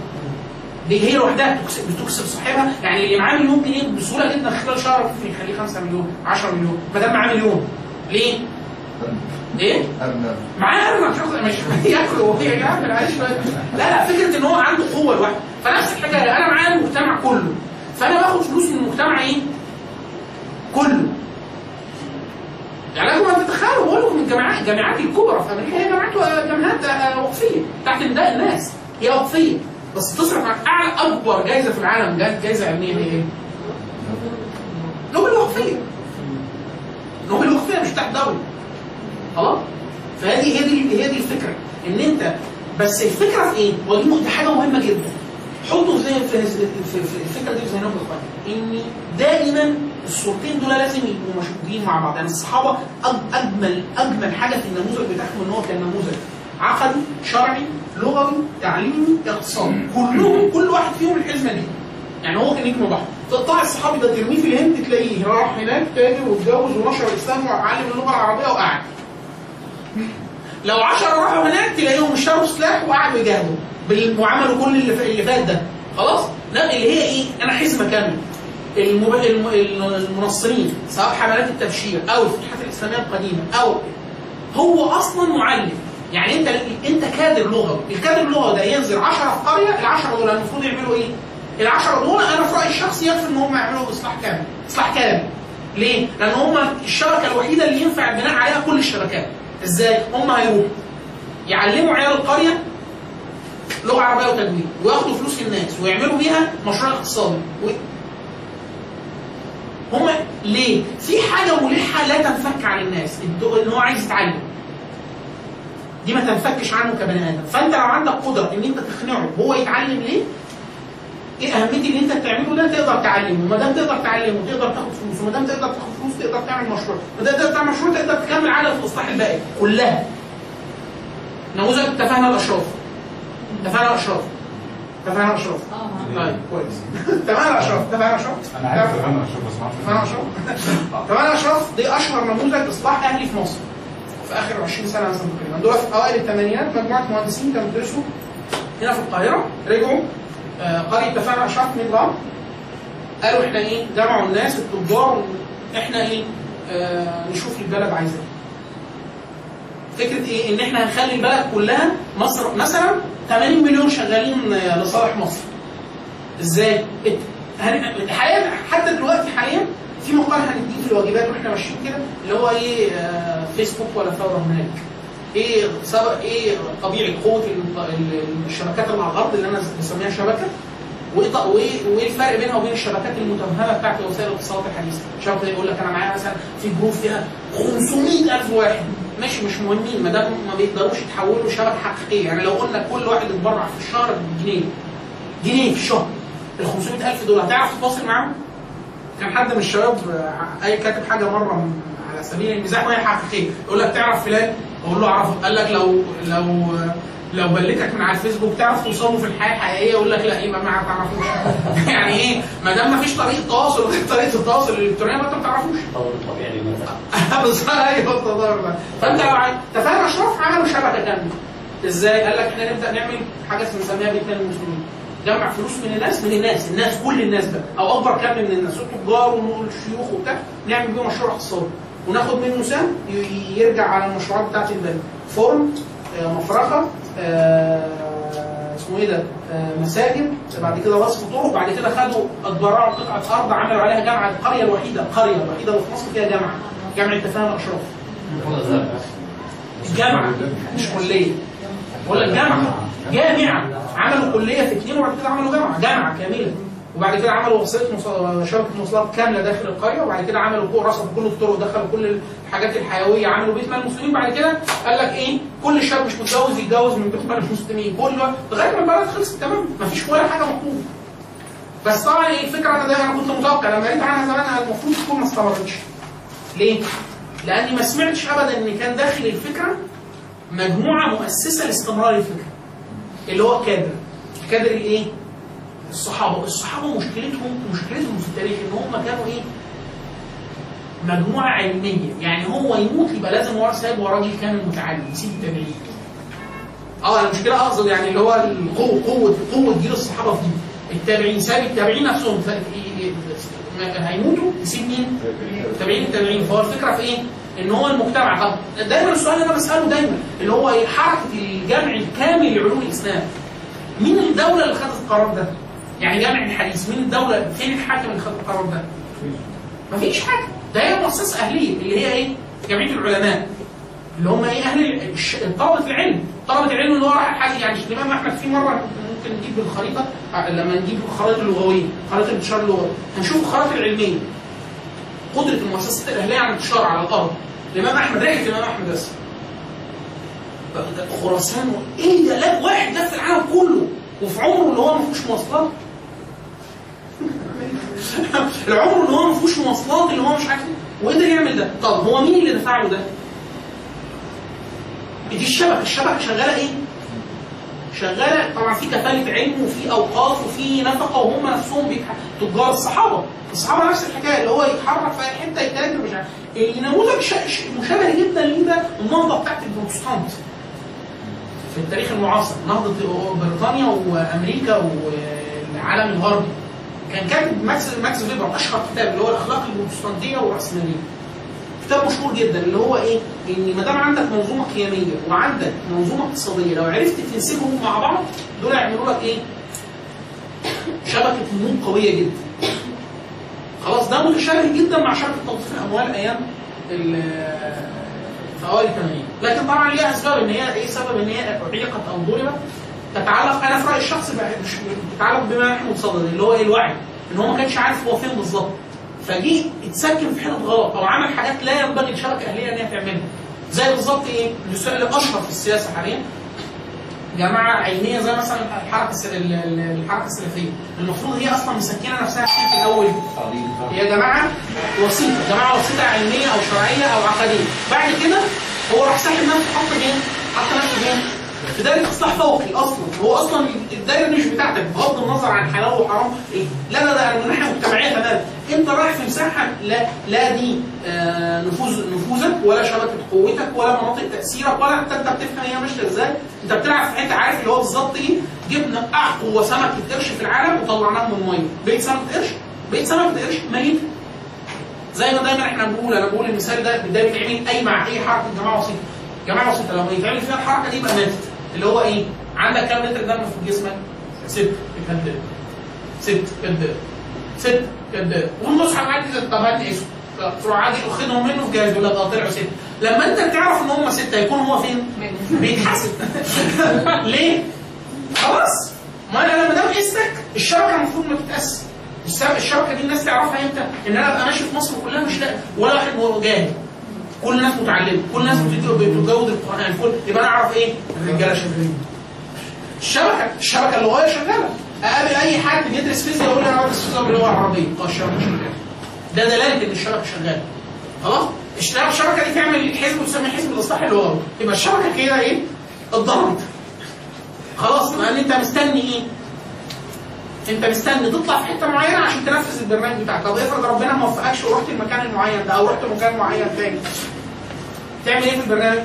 دي هي لوحدها بتكسب, صاحبها. يعني اللي معاه مليون جنيه بسهوله جدا خلال شهر ممكن يخليه 5 مليون 10 مليون. ما دام معاه مليون. ليه؟ إيه؟ أرنب. معاه أرنب. مش ياكل وهي يعمل شوية لا لا فكرة إن هو عنده قوة لوحده. فنفس الحكاية أنا معايا المجتمع كله. فأنا باخد فلوس من المجتمع إيه؟ كله. يعني ان تتخيلوا بقول لكم الجامعات الجامعات الكبرى في أمريكا هي جامعات جامعات آه، وقفيه تحت نداء الناس. هي وقفيه بس تصرف على أعلى أكبر جائزه في العالم. جا- جائزه علمية هي إيه؟ نوبل وقفيه نوبل وقفيه مش تحت دولة. خلاص؟ فهذه هي دي هي دي الفكرة. إن انت بس الفكرة في إيه؟ ودي حاجة مهمة جدا. حطوا في, الفكرة دي في ذهنكم يا اخوان ان دائما الصورتين دول لازم يبقوا مشبوكين مع بعض. يعني الصحابة أجمل أجمل حاجة في النموذج بتاعهم إن هو كان نموذج عقدي شرعي لغوي تعليمي اقتصادي. كلهم كل واحد فيهم الحزمة دي. يعني هو كان نجم بحر تقطع الصحابي ده ترميه في الهند تلاقيه راح هناك تاجر واتجوز ونشر الإسلام وعلم اللغة العربية وقعد. لو 10 راحوا هناك تلاقيهم اشتروا سلاح وقعدوا يجاهدوا وعملوا كل اللي, فات ده. خلاص؟ لا اللي هي إيه؟ أنا حزمة كاملة. المنصرين سواء حملات التبشير أو الفتوحات الإسلامية القديمة أو هو أصلا معلم. يعني أنت أنت كادر لغوي الكادر اللغوي ده ينزل 10 في قرية ال 10 دول المفروض يعملوا إيه؟ ال 10 دول أنا في رأيي الشخصي يكفي إن هم يعملوا إصلاح كامل. إصلاح كامل. ليه؟ لأن هم الشبكة الوحيدة اللي ينفع البناء عليها كل الشبكات. إزاي؟ هم هيروحوا. يعلموا عيال القرية لغة عربية وتجويد وياخدوا فلوس الناس ويعملوا بيها مشروع اقتصادي. و... هم ليه؟ في حاجة ملحة لا تنفك عن الناس. إن هو عايز يتعلم. دي ما تنفكش عنه كبني آدم. فأنت لو عندك قدرة إن أنت تقنعه هو يتعلم ليه إيه أهمية اللي أنت بتعمله ده تقدر تعلمه. وما دام تقدر تعلمه تقدر تاخد فلوس. وما دام تقدر تاخد فلوس تقدر تعمل مشروع. ما دام تقدر تعمل مشروع تقدر تكمل على الاصلاح الباقي كلها. نموذج تفاهه الأشراف. تفاهه الأشراف. تفاهه الاشراف آه. طيب كويس. تفاهه الاشراف تفاهه الاشراف أنا عارف أشوف بس ما تمام اشراف تمام اشراف دي أشهر نموذج إصلاح أهلي في مصر. في آخر 20 سنة مثلا تقريبا دول في أوائل الثمانينات مجموعة مهندسين كانوا بيدرسوا هنا في القاهرة. رجعوا آه، قرية تفاعل اشراف من الغرب قالوا إحنا إيه؟ جمعوا الناس التجار إحنا إيه؟ آه نشوف البلد عايزة إيه. فكرة إيه؟ إن إحنا هنخلي البلد كلها مصر مثلا 80 مليون شغالين آه، لصالح مصر. إزاي؟ حاليا حتى دلوقتي حاليا في مقال هنديه في الواجبات وإحنا ماشيين كده اللي هو إيه آه، فيسبوك ولا ثورة هناك. إيه سبب إيه طبيعة قوة ال- ال- الشبكات على الأرض اللي أنا بسميها شبكة؟ وإيه الفرق بينها وبين الشبكات المتوهمة بتاعت وسائل الاتصالات الحديثة؟ شبكه يقول لك أنا معايا مثلا في جروب فيها 500000 واحد. ماشي مش مهمين. ما دام ما بيقدروش يتحولوا شبكه حقيقيه يعني لو قلنا كل واحد اتبرع في الشهر بجنيه جنيه في الشهر ال 500000 دول هتعرف تتواصل معاهم؟ كان حد من الشباب آه، أي كاتب حاجة مرة على سبيل المزاح وهي حقيقيه يقول لك تعرف فلان؟ أقول له أعرفه. قال لك لو لو لو بلتك من على الفيسبوك تعرف توصل له في الحياة الحقيقية يقول لك لا يبقى ما تعرفوش. يعني إيه؟ ما دام ما فيش طريقة تواصل غير طريقة التواصل الإلكترونية ما انت ما تعرفوش التطور الطبيعي للمسح بالظبط أيوه التضارب ده. فأنت لو تفاهم اشراف عملوا شبكه كامله إزاي؟ قال لك إحنا نبدأ نعمل حاجة بنسميها بيت مال المسلمين. جمع فلوس من الناس من الناس الناس كل الناس بقى أو أكبر كم من الناس. التجار والشيوخ وبتاع نعمل بيه مشروع اقتصادي. وناخد منه سهم يرجع على المشروعات بتاعت البلد فرن آه، مفرقة آه، اسمه إيه ده آه، مساجد. بعد كده رصف طرق بعد كده خدوا اتبرعوا قطعه ارض عملوا عليها جامعه القرية الوحيدة القرية الوحيدة اللي في مصر فيها جامعه جامعه تفاهم الاشراف الجامعة مش كلية. ولا الجامعة جامعة. عملوا كلية في اثنين وبعد كده عملوا جامعه جامعه كاملة. وبعد كده عملوا مص- شبكة مواصلات كاملة داخل القرية وبعد كده عملوا فوق رصفوا كل الطرق دخلوا كل الحاجات الحيوية عملوا بيت مال المسلمين. بعد كده قال لك إيه؟ كل شاب مش متجوز يتجوز من بيت مال المسلمين. كل لغاية ما البلد خلصت تمام. مفيش ولا حاجة مطلوبة. بس طبعا إيه؟ الفكرة أنا دايما كنت متوقع لما قريت عنها زمان المفروض تكون ما استمرتش. ليه؟ لأني ما سمعتش ابدا إن كان داخل الفكرة مجموعة مؤسسة لاستمرار الفكرة اللي هو كادر. كادر الايه؟ الصحابة. الصحابة مشكلتهم مشكلتهم في التاريخ إن هم كانوا إيه؟ مجموعة علمية. يعني هو يموت يبقى لازم وراه سايب وراه راجل كامل متعلم يسيب التابعين آه المشكلة أقصد يعني اللي هو القوة قوة قوة جيل الصحابة في دي. التابعين ساب التابعين نفسهم. ف- ما- هيموتوا يسيب مين؟ التابعين التابعين. فهو الفكرة في إيه؟ إن هو المجتمع. طب دايما السؤال اللي أنا بسأله دايما اللي هو حركة الجمع الكامل لعلوم الإسلام. مين الدولة اللي خدت القرار ده؟ يعني جامع الحديث مين الدولة فين الحاكم اللي خد القرار ده؟ مفيش حاجة ده هي مؤسسة أهلية اللي هي إيه؟ جمعية العلماء. اللي هم إيه؟ أهل طلبة العلم. طلبة العلم اللي هو راح حاجة يعني الإمام أحمد في مرة ممكن نجيب بالخريطه آه، لما نجيب الخرائط اللغوية خرائط الانتشار اللغوي. هنشوف الخرائط العلمية. قدرة المؤسسات الأهلية على الانتشار على الأرض الإمام أحمد رحله الإمام أحمد بس. خراسان إيه ده؟ لا واحد لف العالم كله. وفي عمره اللي هو ما فيهوش مواصلات. العمر اللي هو ما فيهوش مواصلات اللي هو مش عارف وقدر يعمل ده؟ طب هو مين اللي دفع له ده؟ دي الشبكة. الشبكة شغالة إيه؟ شغالة طبعا في كفاله علم وفي أوقاف وفي نفقة وهم نفسهم بيتح... تجار الصحابة. الصحابة نفس الحكاية اللي هو يتحرك في حتة يتاجر مش عارف. النموذج ش... ش... مشابه جدا ليه ده النهضة بتاعت البروتستانت. في التاريخ المعاصر نهضة بريطانيا وأمريكا والعالم الغربي. كان كاتب ماكس ماكس فيبر أشهر كتاب اللي هو الأخلاق البروتستانتيه والراسماليه كتاب مشهور جدا اللي هو إيه؟ إن ما دام عندك منظومة قيمية وعندك منظومة اقتصادية لو عرفت تنسجهم مع بعض دول هيعملوا لك إيه؟ شبكة نمو قوية جدا. خلاص ده متشابه جدا مع شبكة توظيف الأموال أيام ال- في أوائل الثمانينات، لكن طبعا ليها أسباب إن هي إيه سبب إن هي اعيقت أو ضربت تتعلق أنا في رأيي الشخصي مش تتعلق بما محمود صدد اللي هو إيه الوعي؟ إن هو ما كانش عارف هو فين بالظبط. فجه اتسكن في حتت غلط أو عمل حاجات لا ينبغي للشبكه الاهليه إن هي تعملها. زي بالظبط إيه؟ السؤال اللي اشهر في السياسة حاليا. جماعة علميه زي مثلا الحركة الحركة السلفية. المفروض هي أصلا مسكنة نفسها في الأول. هي جماعة وسيطة. جماعة وسيطة علمية أو شرعية أو عقدية. بعد كده هو راح ساحب نفسه حط فين؟ حط نفسه فين؟ في دايرة إصلاح فوقي أصلا. هو أصلا الدايرة مش بتاعتك بغض النظر عن حلال وحرام. إيه؟ لا لا لا من ناحية مجتمعية تماما. أنت رايح في مساحه لا لا دي آه نفوذ نفوذك ولا شبكة قوتك ولا مناطق تأثيرك ولا حتى أنت بتفهم هي ماشية إزاي. أنت بتلعب في حتة عارف اللي هو بالظبط إيه؟ جبنا اقوى سمكه قرش في العالم وطلعناها من المية. بقيت سمكه قرش؟ بقيت سمكه قرش ميت. زي ما دايما إحنا بنقول أنا بقول المثال ده ده بيتعمل أي مع أي حركة جماعة وسيطه جماعة وسيطه لما يتعمل فيها الحركة دي يبقى ماتت. اللي هو إيه؟ عندك كام لتر دم في جسمك؟ ست. كداب ست. كداب ست. كداب والمصحف عادي طب هات اسمه تروح عادي واخدهم منه في جهاز يقول لك أه طلعوا ست لما أنت بتعرف إن هم ستة يكون هو فين؟ بيتحاسب ليه؟ خلاص. ما أنا لما دام قستك الشبكة المفروض ما تتقسم السبب الشبكة دي الناس تعرفها إمتى؟ إن أنا أبقى ماشي في مصر كلها مش لاقي ولا واحد جاهل كل الناس متعلمة كل الناس بتجود القرآن كل يبقى أنا أعرف إيه؟ الرجالة شغالين. الشبكة الشبكة اللغوية شغالة. أقابل أي حد بيدرس فيزياء يقول لي أنا بدرس فيزياء باللغة العربية. آه الشبكة شغالة. ده دلالة إن الشبكة شغالة. خلاص؟ اشتغل الشبكة دي تعمل حزب تسميه حزب الإصلاح اللغوي يبقى الشبكة كده إيه؟ اتضربت خلاص؟ لأن أنت مستني إيه؟ أنت مستني تطلع في حتة معينة عشان تنفذ البرنامج بتاعك. طب افرض ربنا ما وفقكش ورحت المكان المعين ده أو رحت مكان معين تاني. تعمل إيه في البرنامج؟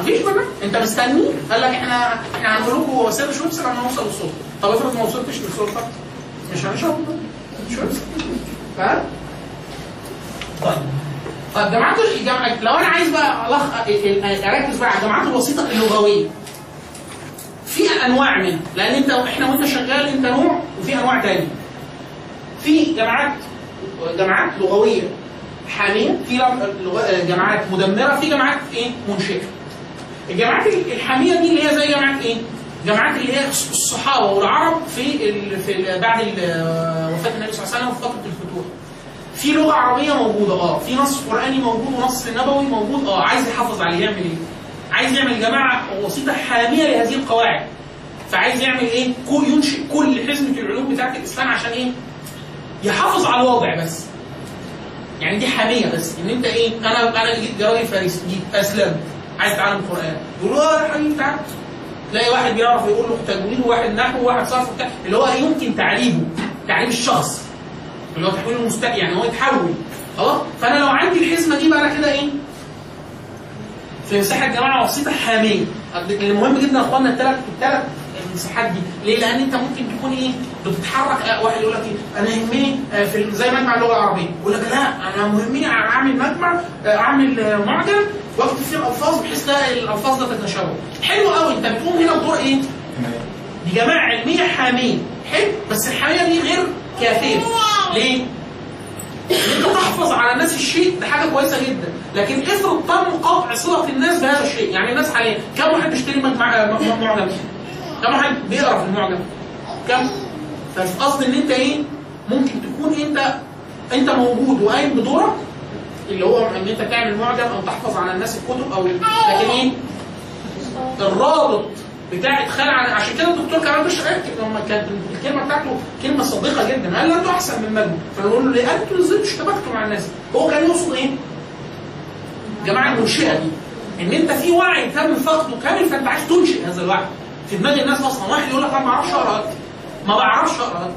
مفيش برنامج. انت مستني؟ قال لك إحنا إحنا هنقول لكم وسائل شويبس لما نوصل للسلطه طب افرض ما وصلتش للسلطه مش هنشرب شويبس فاهم؟ طيب. جماعات الجامعات لو أنا عايز بقى. أركز بقى على الجامعات الوسيطه اللغوية. في أنواع منها. لأن أنت إحنا وانت شغال أنت نوع وفي أنواع تانية. في جامعات جامعات لغوية. حاميه في جامعات مدمرة في جامعات إيه؟ منشئه الجامعات الحاميه دي اللي هي زي جامعات إيه؟ جامعات اللي هي الصحابة والعرب في ال... في ال... بعد ال... وفاة النبي صلى الله عليه وسلم في فتره الفتوح. في لغة عربية موجودة آه. في نص قرآني موجود ونص نبوي موجود آه. عايز يحافظ عليه يعمل إيه؟ عايز يعمل جماعة وسيطة حامية لهذه القواعد. فعايز يعمل إيه؟ كل ينشئ كل حزمة العلوم بتاعت الإسلام عشان إيه؟ يحافظ على الوضع بس. يعني دي حاميه بس إن أنت إيه أنا أنا جيت راجل فارسي جيت اسلمت عايز اتعلم قران يقول له آه يا حبيبي تعالى تلاقي واحد بيعرف يقول له تجويد وواحد نحو وواحد صرف وبتاع اللي هو يمكن تعريبه تعريب الشخص. اللي هو تحويل المستقبل يعني هو يتحول. خلاص؟ فأنا لو عندي الحزمة دي بقى أنا كده إيه؟ في مساحه جماعة بسيطه حاميه المهم جدا يا إخوانا الثلاث الثلاث المساحات دي. ليه؟ لأن أنت ممكن تكون إيه؟ بتتحرك آه، واحد يقول لك أنا يهمني آه، في زي مجمع اللغة العربية. يقول لك لا أنا مهمني أعمل مجمع آه، أعمل معجم واكتب فيه الألفاظ بحيث لا الألفاظ ده تتشابه. حلو قوي أنت بتقوم هنا بدور إيه؟ دي جماعة علمية حاميه حلو. بس الحامية دي غير كافية. ليه؟ ان أنت تحفظ على الناس الشيء ده حاجة كويسة جدا. لكن افرض تم قطع صله الناس بهذا الشيء. يعني الناس حاليا كم واحد بيشتري معجم كم واحد بيقرأ في المعجم؟ كم؟ فالقصد إن أنت إيه؟ ممكن تكون أنت أنت موجود وقايم بدورك اللي هو إن أنت تعمل معجم أو تحفظ على الناس الكتب أو لكن إيه؟ الرابط بتاع ادخال عن عشان كده الدكتور كمان مش لما كانت الكلمة بتاعته كلمة صادقه جدا قال لا أنتوا أحسن من مجنون. فنقول له ليه؟ أنتوا إزاي اشتبكتوا مع الناس؟ هو كان يقصد إيه؟ جماعة المنشئه دي. إن أنت في وعي تم فقده كامل فأنت عايز تنشئ هذا الوعي. في دماغ الناس أصلا واحد يقول لك أنا ما أعرفش أقرأ. ما بعرفش أقرأ.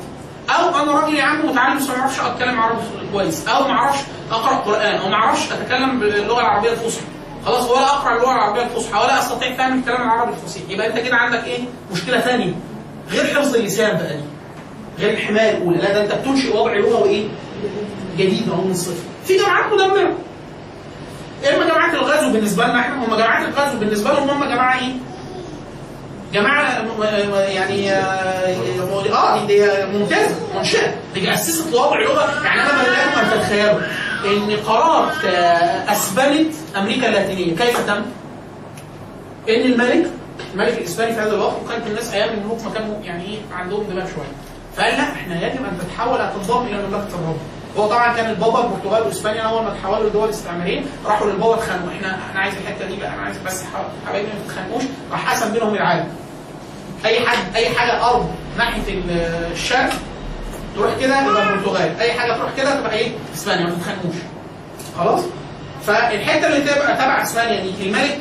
أو أنا راجل يا عم متعلم بس ما بعرفش أتكلم عربي كويس. أو ما أعرفش أقرأ قرآن أو ما أعرفش أتكلم باللغة العربية الفصحى. خلاص ولا أقرأ اللغة العربية الفصحى ولا أستطيع فهم الكلام العربي الفصيح يبقى أنت كده عندك إيه؟ مشكلة ثانية. غير حفظ اللسان بقى دي. غير الحماية الأولى. لا ده أنت بتنشئ وضع لغوي إيه جديد أهو من الصفر. في جماعات مدمرة. اما جماعات الغزو بالنسبة لنا إحنا؟ هم جماعات الغزو بالنسبة لهم هم جماعة إيه؟ جماعة يعني آه آه دي ممتازه منشاه دي اسست وضع لغه يعني أنا بلاقي ما تتخيلوا إن قرارات آه، اسبانت أمريكا اللاتينية كيف تم؟ إن الملك الملك الإسباني في هذا الوقت وكانت الناس أيام الملوك ما كانوا يعني إيه عندهم دماغ شوية. فقال لا إحنا يجب أن تتحول تنضم إلى مملكة الرب هو طبعا كان البابا البرتغال واسبانيا أول ما تحولوا لدول استعماريه راحوا للبابا اتخانقوا إحنا أنا عايز الحتة دي بقى أنا عايز بس حبايبي ما تتخانقوش راح قسم بينهم العالم. أي حد أي حاجة ارض ناحية ال- الشرق تروح كده يبقى البرتغال. أي حاجة تروح كده تبقى إيه؟ إسبانيا ما تتخانقوش. خلاص؟ فالحتة اللي تبقى تبع إسبانيا دي الملك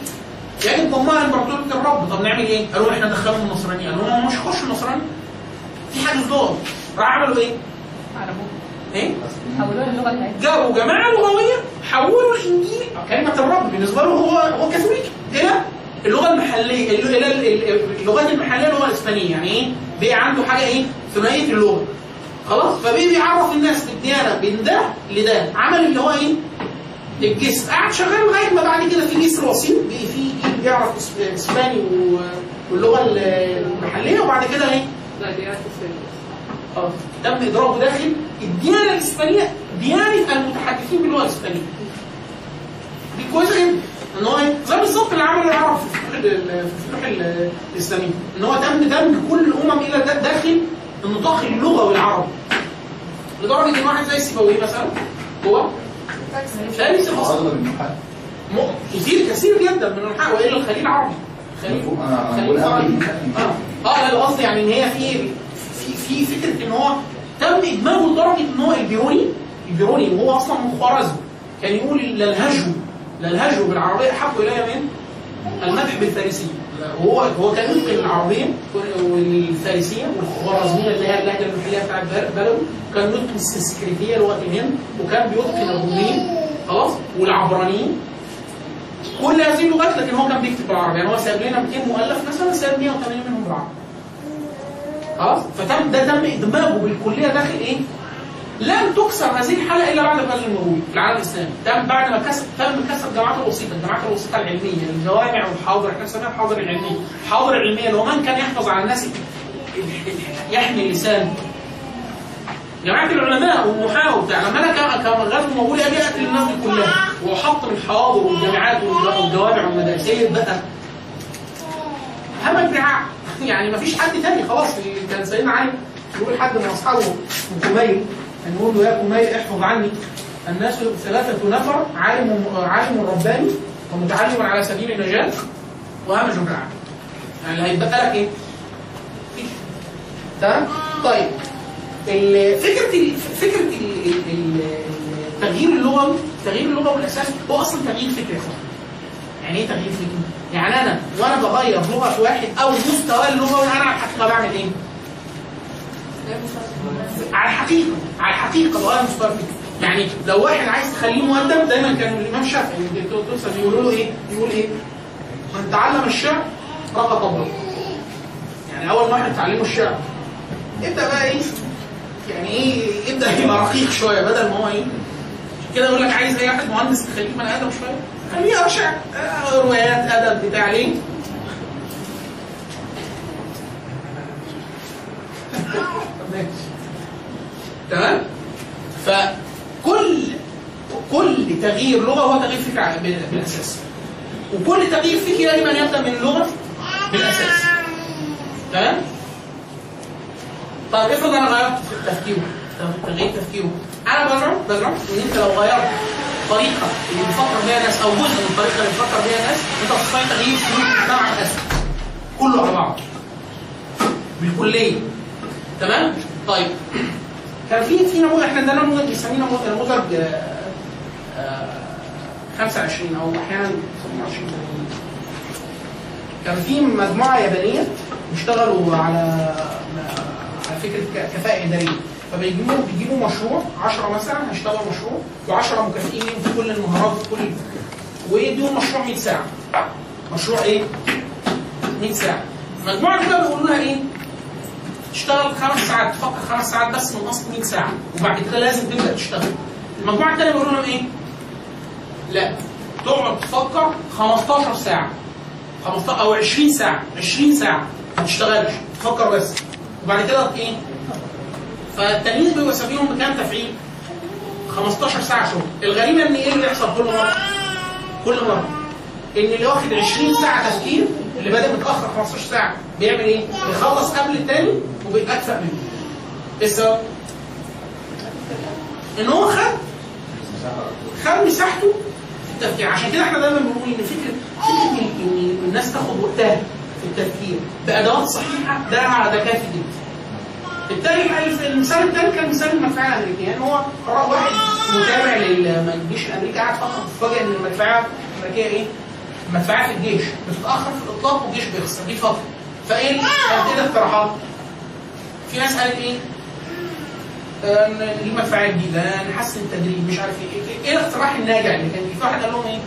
يجب ضمها امبراطوريه الرب. طب نعمل إيه؟ قالوا إحنا ندخلهم النصرانيه قالوا هم مش هيخشوا النصرانيه في حاجة دول راح عملوا إيه؟ إيه؟ حولوها للغة بتاعتهم جابوا جماعة لغوية حولوا الإنجيل. كلمة الرب بالنسبة له هو هو كاثوليكي إلى اللغة المحلية اللغات المحلية اللغة الإسبانية يعني إيه؟ بقى عنده حاجة إيه؟ ثنائية اللغة خلاص فبقي بيعرف الناس بالديانة من ده لده عمل اللي هو إيه؟ الجسر قعد شغال لغاية ما بعد كده في جسر وسيط في جيل بيعرف إسباني واللغة المحلية وبعد كده إيه؟ لا دي. آه تم اضرابه داخل الديانة الإسبانية ديانة المتحدثين باللغة الإسبانية. دي كويسة جدا إن هو إيه؟ زي بالظبط اللي عمله العرب في الفتوح الاسلاميه إن هو دم دمج كل الأمم إلى دا- داخل النطاق اللغوي العربي. لدرجة إن واحد زي سيبويه مثلا هو فارسي أصلا كتير كثير جدا من الانحاء وإلا الخليل عربي. خليل المحل آه. آه لا القصد يعني إن هي في في في فكرة إن هو تم ادماجه لدرجة إن هو البيروني البيروني وهو أصلا من خوارزم كان يقول للهجو بالعربية احب الي من المدح بالفارسية. وهو هو كان يتقن العربية والفارسية والخوارزميه اللي هي اللهجة المحلية بتاعت بلده كان يتقن السنسكريتيه لغه الهند وكان بيتقن الرومين خلاص؟ والعبرانيين. كل هذه اللغات لكن هو كان بيكتب بالعربي. يعني هو سايب لنا 200 مؤلف مثلا سايب 180 منهم بالعربي. خلاص؟ فتم ده تم إدماجه بالكلية داخل إيه؟ لم تكسر هذه الحاله إلا بعد الغزو المغولي في العالم الاسلامي تم بعد ما كسر تم كسر الجامعات الوسيطة. الجامعات الوسيطة العلمية. الجوامع والحاضر. إحنا بنسميها الحاضر العلمية. الحاضر العلمية هو من كان يحفظ على الناس يحمي اللسان. جماعة العلماء والنحاة وبتاع لما كان غزو مغولي أجي اقتل الناس دي كلها واحطم الحواضر والجامعات والجوامع والمدارس هي بقى. همك دعاء يعني ما فيش حد تاني. خلاص كان سيدنا علي. يقول حد من أصحابه اسمه يقول له يا كميل احفظ عني الناس ثلاثة نفر عالم عالم رباني ومتعلم على سبيل النجاة وهمج بالعالم يعني اللي هيتبقى لك إيه؟ تمام؟ طيب فكرة فكرة ال- ال- ال- التغيير اللغوي التغيير اللغوي الاساس هو أصلا تغيير فكري يعني إيه تغيير فكري؟ يعني أنا وأنا بغير لغة واحد أو مستوى اللغوي أنا الحقيقة بعمل إيه؟ على الحقيقة على الحقيقة مستوى الفكر يعني لو واحد عايز تخليه مؤدب دايما كان الإمام الشافعي توسن يقولوا له إيه؟ يقول إيه؟ من تعلم الشعر رقى طبله يعني أول ما واحد تعلمه الشعر ابدا بقى إيه؟ يعني إيه يبدأ يبقى رقيق شوية بدل ما هو إيه؟ كده يقول لك عايز أي واحد مهندس تخليه بني آدم شوية خليه يقرأ شعر آه، روايات أدب بتاع ليه؟ تمام؟ فكل كل تغيير لغة هو تغيير بال- بالأساس. وكل تغيير فكري يجب ان يبدأ من اللغة بالأساس. تمام؟ طيب افرض أنا غيرت في تفكيره تغيير تفكيره أنا بزعم بزعم إن أنت لو غيرت طريقة اللي بيفكر بيها الناس أو جزء من الطريقة اللي بيفكر بيها الناس أنت هتستطيع تغيير سلوك المجتمع الاساسي كله على بعض بالكلية. تمام؟ طيب كان في في نموذج إحنا عندنا نموذج بنسميه نموذج نموذج آه، آه، 25 أو أحيانا 27 كان في مجموعة يابانية بيشتغلوا على على فكرة كفاءة إدارية فبيجيبوا بيجيبوا مشروع 10 مثلا هيشتغلوا مشروع و10 مكافئين في كل المهارات في كل ويديهم مشروع 100 ساعة مشروع إيه؟ 100 ساعة المجموعة الاولى بيقولوا لها إيه؟ تشتغل خمس ساعات تفكر خمس ساعات بس من اصل 100 ساعة وبعد كده لازم تبدأ تشتغل المجموعة الثانية بيقولوا لهم إيه؟ لا تقعد تفكر 15 ساعة 15 أو 20 ساعة 20 ساعة ما تشتغلش تفكر بس وبعد كده إيه؟ فالتلميذ بيبقى سابيهم بكام تفعيل؟ 15 ساعة شغل الغريب إن إيه اللي بيحصل كل مرة؟ كل مرة إن اللي واخد 20 ساعة تفكير اللي بادئ متأخر 15 ساعة بيعمل إيه؟ بيخلص قبل التاني وبيبقى اكفأ منه. إيه السبب؟ إن هو خد خد مساحته في التفكير عشان كده إحنا دايما بنقول إن فكرة فكرة ان الناس تاخد وقتها في التفكير بأدوات صحيحة ده ده كافي جدا. بالتالي الف- المثال الثاني كان مثال المدفعيه الامريكيه يعني هو واحد متابع للجيش الامريكي قاعد فقط تفاجئ إن المدفعيه الأمريكية إيه؟ المدفعيه في الجيش بتتأخر في الإطلاق والجيش بيخسر دي فتره فإيه كانت إيه الاقتراحات؟ في ناس قالت إيه؟ آه، ن- نجيب مدفعيه جديده نحسن التدريب مش عارف إيه إيه, إيه الاقتراح الناجع اللي كان في واحد قال لهم إيه؟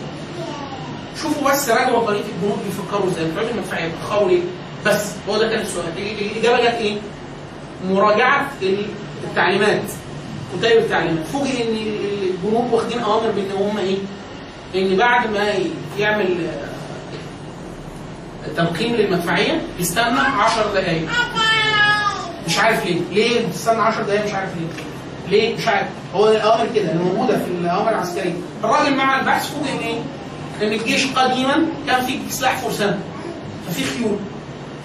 شوفوا بس راجعوا طريقه الجنود بيفكروا إزاي بتوع المدفعيه بيتاخروا ليه؟ بس هو ده كان السؤال ال- ال- الاجابه جت إيه؟ مراجعة ال- التعليمات كتيب التعليمات فوجئ إن ال- الجنود واخدين أوامر بإن هم إيه؟ ان بعد ما يعمل آه، تنقيم للمدفعيه يستنى 10 دقائق مش عارف ليه. ليه بتستنى 10 دقائق مش عارف ليه. ليه؟ مش عارف. هو الأوامر كده اللي موجودة في الأوامر العسكرية. الراجل مع البحث فوجئ إن إيه؟ إن الجيش قديما كان فيه سلاح فرسان ففي خيول.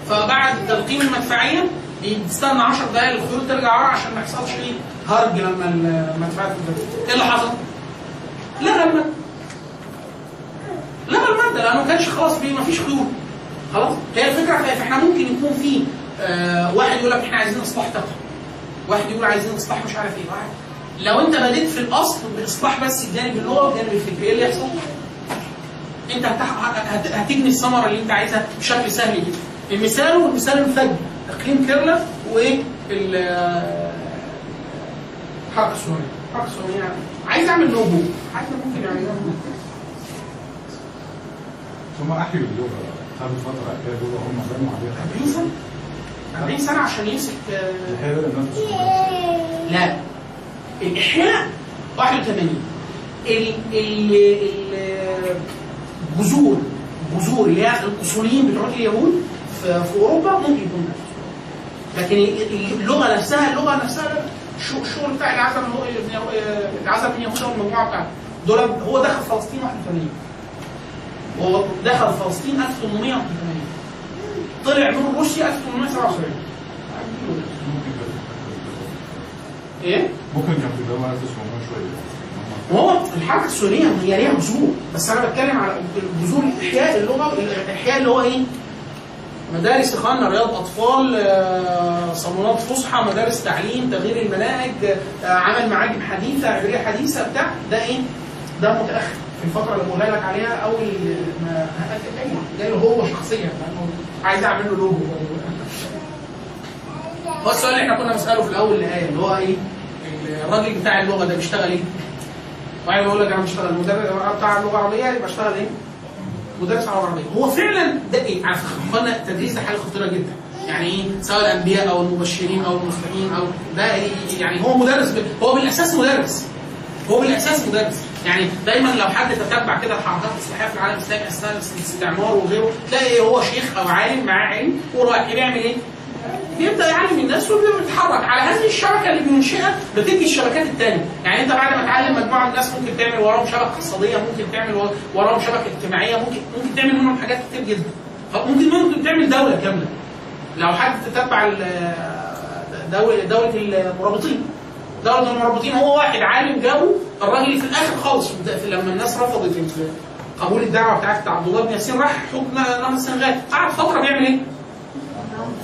فبعد تلقيم المدفعيه بيستنى 10 دقائق الخيول ترجع ورا عشان ما يحصلش إيه؟ هرج لما المدفعيه تنزل إيه اللي حصل؟ لغى الماده الماده لأنه ما كانش خلاص ما فيش خيول. خلاص؟ هي الفكرة في إحنا ممكن يكون في آه واحد يقول لك إحنا عايزين إصلاح تقني واحد يقول عايزين إصلاح مش عارف إيه. واحد. لو أنت بديت في الأصل باصلاح بس الجانب اللغوي والجانب الفكري إيه اللي يحصل؟ أنت هتجني الثمرة اللي أنت عايزها بشكل سهل جدا. المثال والمثال المفجر إقليم كيرلا وإيه؟ ال- حركة سوريا، حركة سوريا يعني عايز أعمل لوجو حتى ممكن يعملها ثم أحيوا اللغة خدوا فترة كده هم بنوا عليها. 40 سنة. 40 سنة عشان يمسك آه،. لا. الإحياء 81 ال ال ال- الجذور اللي هي الأصوليين بتوع اليهود في, في أوروبا ممكن يكون. لكن ال- اللغة نفسها اللغة نفسها الشغل بتاع العزم العزم من يهوذا والمجموعة بتاعته دول هو دخل فلسطين 81 هو دخل فلسطين 1881 طلع من روسيا 1877 إيه؟ ممكن كان في الجامعة تسمعون شوية هو الحركة السوريه هي ليها جذور بس أنا بتكلم على جذور الاحياء اللغة الاحياء اللي هو إيه؟ مدارس إخواننا رياض أطفال آه، صالونات فسحه مدارس تعليم تغيير المناهج آه، عمل معاجم حديثة عبرية حديثة بتاع ده إيه؟ ده متأخر في الفترة اللي بقولها لك عليها أول ما جاي جاي له هو شخصيا لأنه عايز أعمل له لوجو هو السؤال اللي إحنا كنا بنسأله في الأول الايه اللي هو إيه؟ الراجل بتاع اللغة ده بيشتغل إيه؟ واحد بيقول لك أنا بشتغل مدرس بتاع اللغة العربية يبقى اشتغل إيه؟ مدرس على العربية هو فعلا ده إيه؟ على فكرة التدريس ده حاجة خطيرة جدا يعني إيه سواء الأنبياء أو المبشرين أو المسلمين أو ده إيه؟ يعني هو مدرس. هو بالأساس مدرس هو بالأساس مدرس يعني دايما لو حد تتبع كده الحركات الاصلاحيه في العالم الاسلامي اثناء الاستعمار وغيره تلاقي هو شيخ أو عالم معاه علم ورايح بيعمل إيه؟ بيبدأ يعلم الناس وبيتحرك. على هذه الشبكة اللي بينشئها بتدي الشبكات الثانية يعني أنت بعد ما تعلم مجموعة من الناس ممكن تعمل وراهم شبكة اقتصادية ممكن تعمل وراهم شبكة اجتماعية ممكن ممكن تعمل منهم حاجات كتير جدا. ممكن ممكن تعمل دولة كاملة. لو حد تتبع دوله دولة المرابطين. دوله المرابطين هو واحد عالم جابه الراجل في الآخر خالص. لما الناس رفضت قبول الدعوة بتاعت عبد الله بن ياسين راح حكم نهر السنغال. قعد فتره بيعمل إيه؟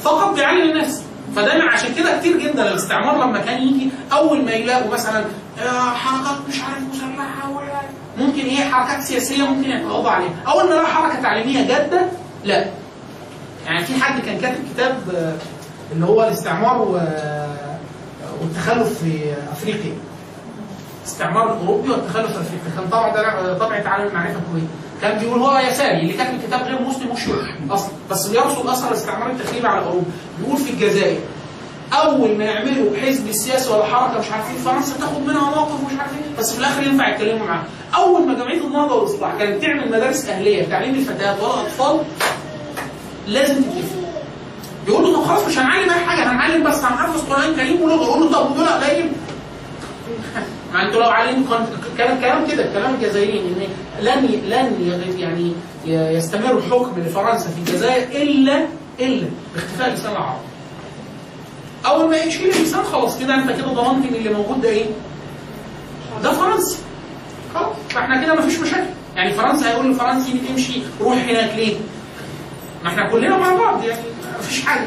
فقط بيعلم الناس. فدايما عشان كده كتير جدا الاستعمار لما كان يجي أول ما يلاقوا مثلا آه، حركات مش عارف مسلحه ولا ممكن إيه حركات سياسية ممكن يتغاضوا عليها. أول ما لقى حركة تعليمية جادة لا. يعني في حد كان كاتب كتاب آه، اللي هو الاستعمار و- والتخلف في أفريقيا. الاستعمار الأوروبي والتخلف في أفريقيا. كان طبعا ده طبعه عالم المعرفه الكويتي كان بيقول هو يساري اللي كاتب الكتاب غير مسلم وشيوعي أصلا. بس بيرصد اثر الاستعمار التخريبي على اوروبا بيقول في الجزائر أول ما يعملوا حزب سياسي ولا حركه مش عارف إيه فرنسا تاخد منها موقف مش عارف إيه بس في الآخر ينفع يتكلموا معاها أول ما جمعية النهضة والاصلاح كانت تعمل مدارس أهلية لتعليم الفتيات والاطفال لازم تتفق يقول له طب خلاص مش هنعلم أي حاجة هنعلم بس هنحفظ قران كريم ولغه يقول له طب ودول قليل ما أنتوا لو علمتوا كان كلام كده كلام الجزائريين إن لن لن يعني يستمر الحكم لفرنسا في الجزائر الا إلا باختفاء اللسان العربي. أول ما يشيل اللسان خلاص كده أنت كده ضمنت إن اللي موجود ده إيه؟ ده فرنسي. خلاص فإحنا كده مفيش مشاكل يعني فرنسا هيقول للفرنسي تمشي روح هناك ليه؟ ما إحنا كلنا مع بعض يعني مفيش حاجة.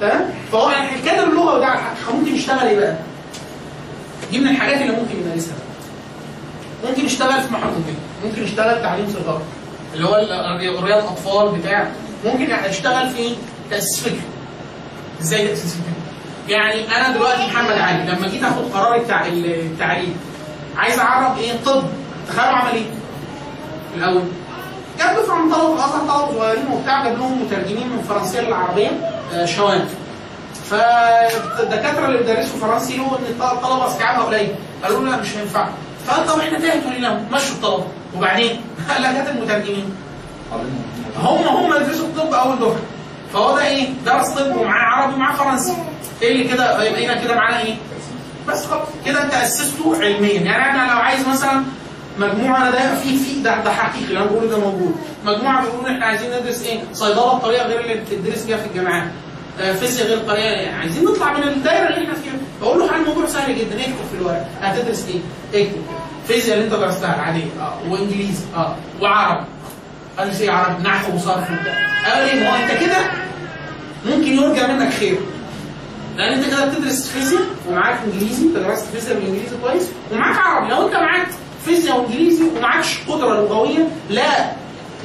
تمام؟ فهو يعني كادر اللغة وده. ممكن يشتغل إيه بقى؟ دي من الحاجات اللي ممكن يمارسها. ممكن يشتغل في البيت ممكن يشتغل تعليم صغار اللي هو رياض اطفال بتاع. ممكن يشتغل في تأسيس فكر. إزاي تأسيس فكر؟ يعني أنا دلوقتي محمد علي لما جيت آخد قرار التع... التعليم عايز أعرف إيه طب. تخيلوا عمل إيه الأول جاب دفعه من طلبه الازهر طلبه صغيرين وبتاع جاب لهم مترجمين من فرنسيه للعربية آه، شوان فالدكاتره اللي بيدرسوا فرنسي لقوا إن الطلبة استيعابها قليل. قالوا له لا مش هينفع. فقال طب إحنا تاهتوا لنا مشوا الطلبة. وبعدين؟ قال لك هات المترجمين. هم هم يدرسوا الطب أول دفعة. فهو ده إيه؟ درس طب ومعاه عربي ومعاه فرنسي. إيه اللي كده؟ بقينا كده معانا إيه؟ بس خلاص. كده أنت أسسته علميا. يعني أنا لو عايز مثلا مجموعة أنا ده في في ده, ده حقيقي اللي أنا بقوله ده موجود. مجموعة بيقولوا إحنا عايزين ندرس إيه؟ صيدلة بطريقه غير اللي بتدرس بيها في الجامعات. آه، فيزياء غير طريقه يعني عايزين نطلع من الدايرة اللي إحنا فيها. بقول له حل الموضوع سهل جدا اكتب في الورق. هتدرس إيه؟ اكتب. فيزياء اللي أنت درستها العادية. آه وإنجليزي. آه وعربي. قال إيه عربي نحو وصرف وبتاع. قال ما هو أنت كده ممكن يرجى منك خير. لأن أنت كده بتدرس فيزياء ومعاك إنجليزي أنت درست فيزياء والانجليزي كويس ومعاك عربي. لو أنت معاك فيزياء وانجليزي ومعكش قدرة لغوية لا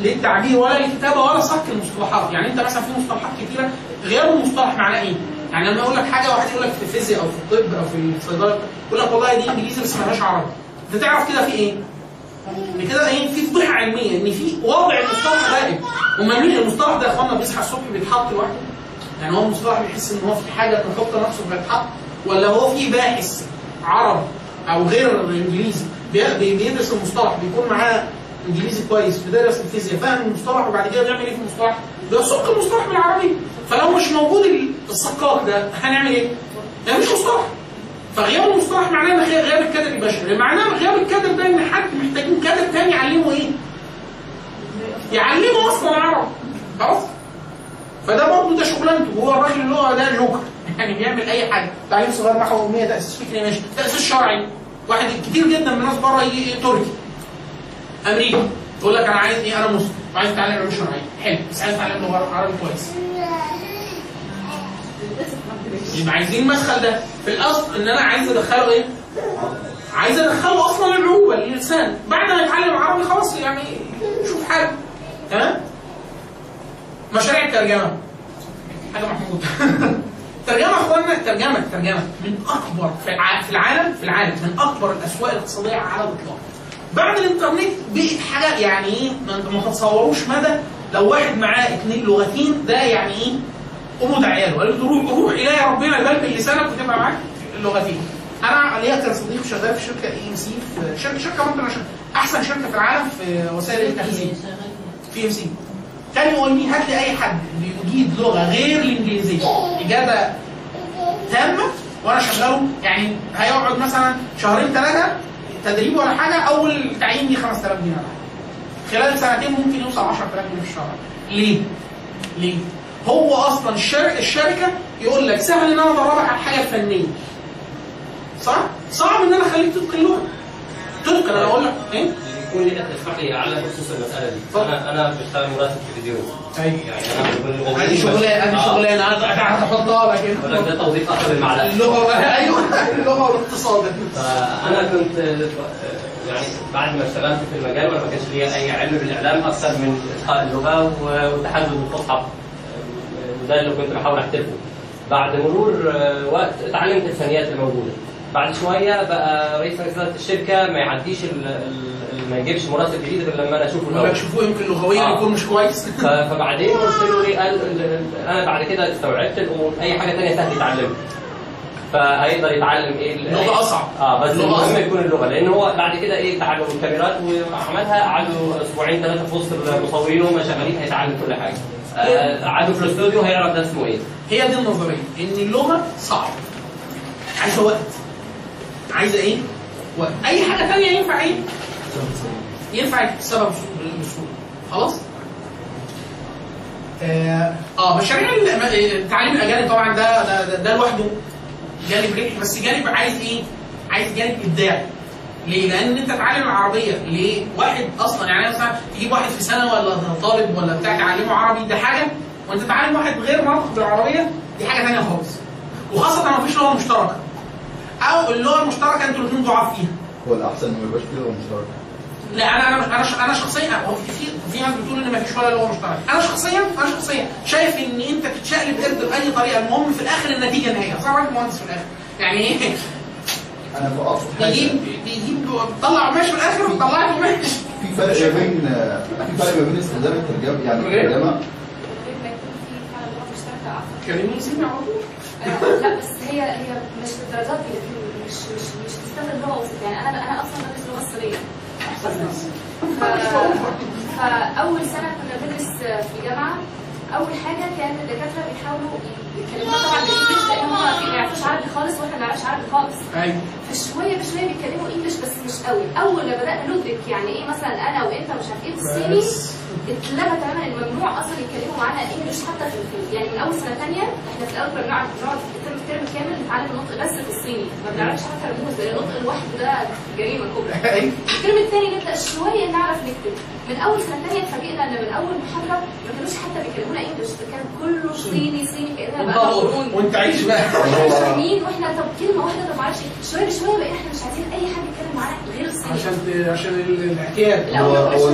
للتعبير ولا للكتابة ولا صك المصطلحات. يعني أنت مثلا في مصطلحات كتيرة غير المصطلح معناه إيه؟ يعني لما أقول لك حاجة واحد يقول لك في الفيزياء أو في الطب أو في الصيدلة يقول لك والله دي إنجليزي بس مالهاش عربي. أنت تعرف كده في إيه؟ إن كده إيه؟ في فضيحة علمية إن في وضع المصطلح غائب. امال مين المصطلح ده يا إخوانا؟ بيصحى الصبح بيتحط لوحده. يعني هو المصطلح بيحس إن هو في حاجة نحط نفسه فيتحط ولا هو في باحث عربي أو غير انجليزي بيدرس المصطلح بيكون معاه إنجليزي كويس بيدرس الفيزياء فاهم المصطلح وبعد كده بيعمل إيه في المصطلح؟ بيسق المصطلح بالعربي فلو مش موجود ال- السقاق ده هنعمل إيه؟ ده مش مصطلح فغياب المصطلح معناه ان غياب الكادر البشري معناه غياب الكادر ده إن حد محتاجين كادر تاني يعلمه إيه؟ يعلمه أصلا عربي خلاص؟ فده برضه ده شغلانته هو الراجل اللي هو ده جوكر يعني بيعمل أي حاجة تعليم صغير نحو اميه تأسيس فكري ماشي تأسيس شرعي واحد كتير جدا من الناس بره يجي؟ تركي. أمريكا تقول لك أنا عايز إيه أنا مسلم. وعايز اتعلم علوم شرعية. حلو. بس عايز اتعلم لغة عربي كويس. يبقى عايزين المدخل ده. في الأصل إن أنا عايز أدخله إيه؟ عايز أدخله أصلا العروبه للسان بعد ما يتعلم عربي خلاص يعني شوف حاجة تمام؟ مشاريع الترجمة. حاجة محمود ترجمة يا اخوانا الترجمه الترجمه من أكبر في الع- في العالم في العالم من أكبر الأسواق الاقتصادية على الإطلاق. بعد الإنترنت بقت حاجة يعني إيه؟ ما ما تتصوروش مدى. لو واحد معاه اثنين لغتين ده يعني إيه؟ قوموا عياله. قال له روح روح الهي ربنا يبلبل لسانك وتبقى معاك اللغتين. أنا ليا كان صديق شغال في شركة EMC في شركة شركة ممكن أحسن شركة في العالم في وسائل التخزين EMC كان يقول لي هات لي أي حد بيجيد لغة غير الإنجليزية إجادة تامة وأنا شغاله يعني هيقعد مثلا شهرين ثلاثة تدريب ولا حاجة أول تعيين لي 5000 جنيه خلال سنتين ممكن يوصل 10000 جنيه في الشهر ليه؟ ليه؟ هو أصلا الشر... الشركة يقول لك سهل إن أنا أدربك على الحاجة الفنية صح؟ صعب إن أنا أخليك تتقن اللغة تتقن أنا أقول لك إيه؟ يكون لي تسمح لي على خصوص المسألة دي. أنا أنا بشتغل مراسل تلفزيون أيوه يعني أنا هذه شغلانه هذه شغلانه أنا هحطها لك لك ده توظيف اخر المعلقة. اللغة أيوه اللغة والاقتصاد. فانا كنت يعني بعد ما اشتغلت في المجال وأنا ما كانش ليا أي علم بالإعلام أكثر من اتقاء اللغة والتحدث بالفصحى. وده اللي كنت بحاول أحترفه. بعد مرور آه، وقت اتعلمت الفنيات الموجودة. بعد شوية بقى رئيس مجلس إدارة الشركة ما يعديش ما يجيبش مراسل جديد غير لما أنا أشوفه الأول. لك شوفوه يمكن لغويا آه. يكون مش كويس. فبعدين قلت له ليه قال ال- ال- أنا بعد كده استوعبت الأمور أي حاجة ثانية سهل يتعلمها. فهيقدر يتعلم إيه؟ ال- اللغة أصعب. آه بس المهم. يكون اللغة لأن هو بعد كده إيه؟ تعلم الكاميرات وعملها قعدوا أسبوعين ثلاثة في وسط المصورين وهم شغالين هيتعلم كل حاجة. آه، قعدوا في الاستوديو هيعرف ده اسمه إيه. هي دي النظرية إن اللغة صعبة. عايزه وقت. عايزة إيه؟ وقت أي حاجة ثانية ينفع إيه؟ ينفع بسهوله بسهولة. خلاص؟ آه آه، مشاريع ال- تعليم الأجانب طبعا ده ده, ده, ده لوحده جانب ربحي بس جانب عايز إيه؟ عايز جانب إبداعي ليه؟ لأن أنت تتعلم العربية لواحد أصلا يعني مثلا تجيب واحد في سنة ولا طالب ولا بتاع تعلمه عربي ده حاجة وأنت تعلم واحد غير ناطق بالعربية دي حاجة ثانية خالص وخاصة ما فيش لغة مشتركة أو اللغة المشتركة أنتوا الاثنين ضعاف فيها. هو الأحسن ما يبقاش فيه لغه مشتركه لا أنا أنا أنا أنا شخصيا هو في في ناس بتقول إن ما فيش ولا لغه مشتركه أنا شخصيا أنا شخصيا شايف إن أنت تتشقلب قرد بأي طريقة المهم في الآخر النتيجة النهائية. أنا راجل مهندس في الآخر؟ يعني إيه؟ أنا بقصد بيجيب حاجة. بيجيب طلع قماش في الآخر وطلعت قماش. في فرق ما بين في فرق ما بين استخدام الترجمة يعني الترجمة. كريم يسمع على طول لا بس هي هي مش بالدرجات لكن مش مش مش بتستخدم لغه يعني أنا أنا أصلا بدرس لغه صينيه ف- فاول سنة كنا بندرس في الجامعة أول حاجة كان الدكاترة بيحاولوا يتكلموا طبعا بال English لأن هم ما يعرفوش عربي خالص وإحنا ما نعرفش عربي خالص. أيوه. فشوية بشوية بيتكلموا English بس مش قوي. أول ما بدانا ندرك يعني إيه مثلا أنا وأنت مش عارف إيه بالصيني بس. اتلغى تماما الممنوع أصلا يتكلموا معانا English حتى في الفيلم. يعني من أول سنة ثانية إحنا في الأول كنا بنقعد بنقعد ال term ال term كامل نتعلم النطق بس في الصيني. ما بنعرفش حتى لأن النطق لوحده ده جريمة كبرى. أيوه. الترم الثاني نبدأ شوية نعرف نكتب. من أول سنة ثانية اتفاجئنا إن من أول محاضرة ما كانوش حتى بيكلمونا انجلش كان كله صيني صيني كاننا بقى قرون وانت عايش بقى. فاهمين وإحنا طب كلمة واحدة طب معرفش. شوية بشويه بقينا إحنا مش عايزين أي حد يتكلم معانا غير الصيني عشان عشان ال- الاعتياد لا هو- هو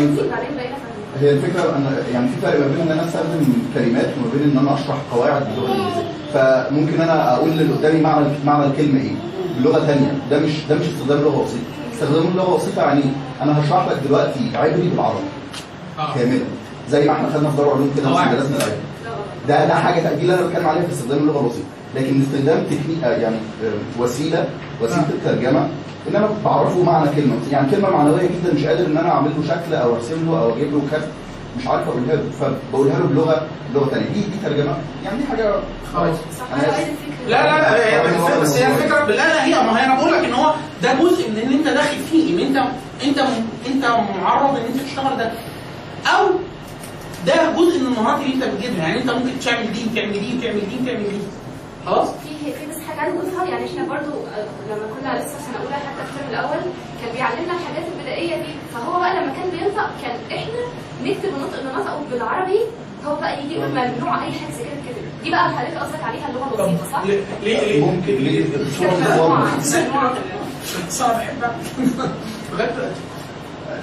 هي الفكرة أنا يعني في فرق ما بين ان أنا استخدم كلمات وما بين إن أنا أشرح قواعد باللغة الانجليزيه فممكن أنا أقول للي قدامي معنى معنى الكلمة إيه؟ بلغة ثانية ده مش ده مش استخدام لغة وسيطه استخدام لغة وسيطه يعني؟ أنا هشرح لك دلوقتي عبري بالعربي. آه. كاملا. زي ما إحنا خدنا في دار علوم كده العبري ده ده حاجة اللي أنا بتكلم عليها في استخدام اللغة البسيطه لكن استخدام تكنيك آه، يعني آه، وسيلة وسيلة الترجمة ان أنا بعرفه معنى كلمة. يعني كلمة معنوية جدا مش قادر إن أنا أعمل له شكل أو أرسم له أو أجيب له كارت مش عارف أقولها له. فبقولها له بلغة لغة ثانية دي دي ترجمة. يعني دي حاجة خلاص. صح أنا أنا آسف. عايز الفكرة لا لا لا هي بس هي الفكرة لا لا هي ما هي أنا بقول لك إن هو ده جزء من إن أنت داخل فيه إن انت انت أنت معرض إن أنت تشتغل ده. أو ده جزء من المهارات اللي انت بتجيبها. يعني انت ممكن تعمل دي وتعمل دي وتعمل دي وتعمل دي. خلاص؟ في في بس حاجة عايز اضيفها يعني إحنا برضو آه، لما كنا لسه في سنة أولى حتى في الترم الأول كان بيعلمنا الحاجات البدائية دي. فهو بقى لما كان بينطق كان إحنا نكتب النطق اللي نطقه بالعربي هو بقى يجي يقول ممنوع أي حاجة زي كده. كده دي بقى حضرتك قصدك عليها اللغة البسيطة صح؟ ليه ليه ممكن ليه؟ الاختصار بحبها لغايه دلوقتي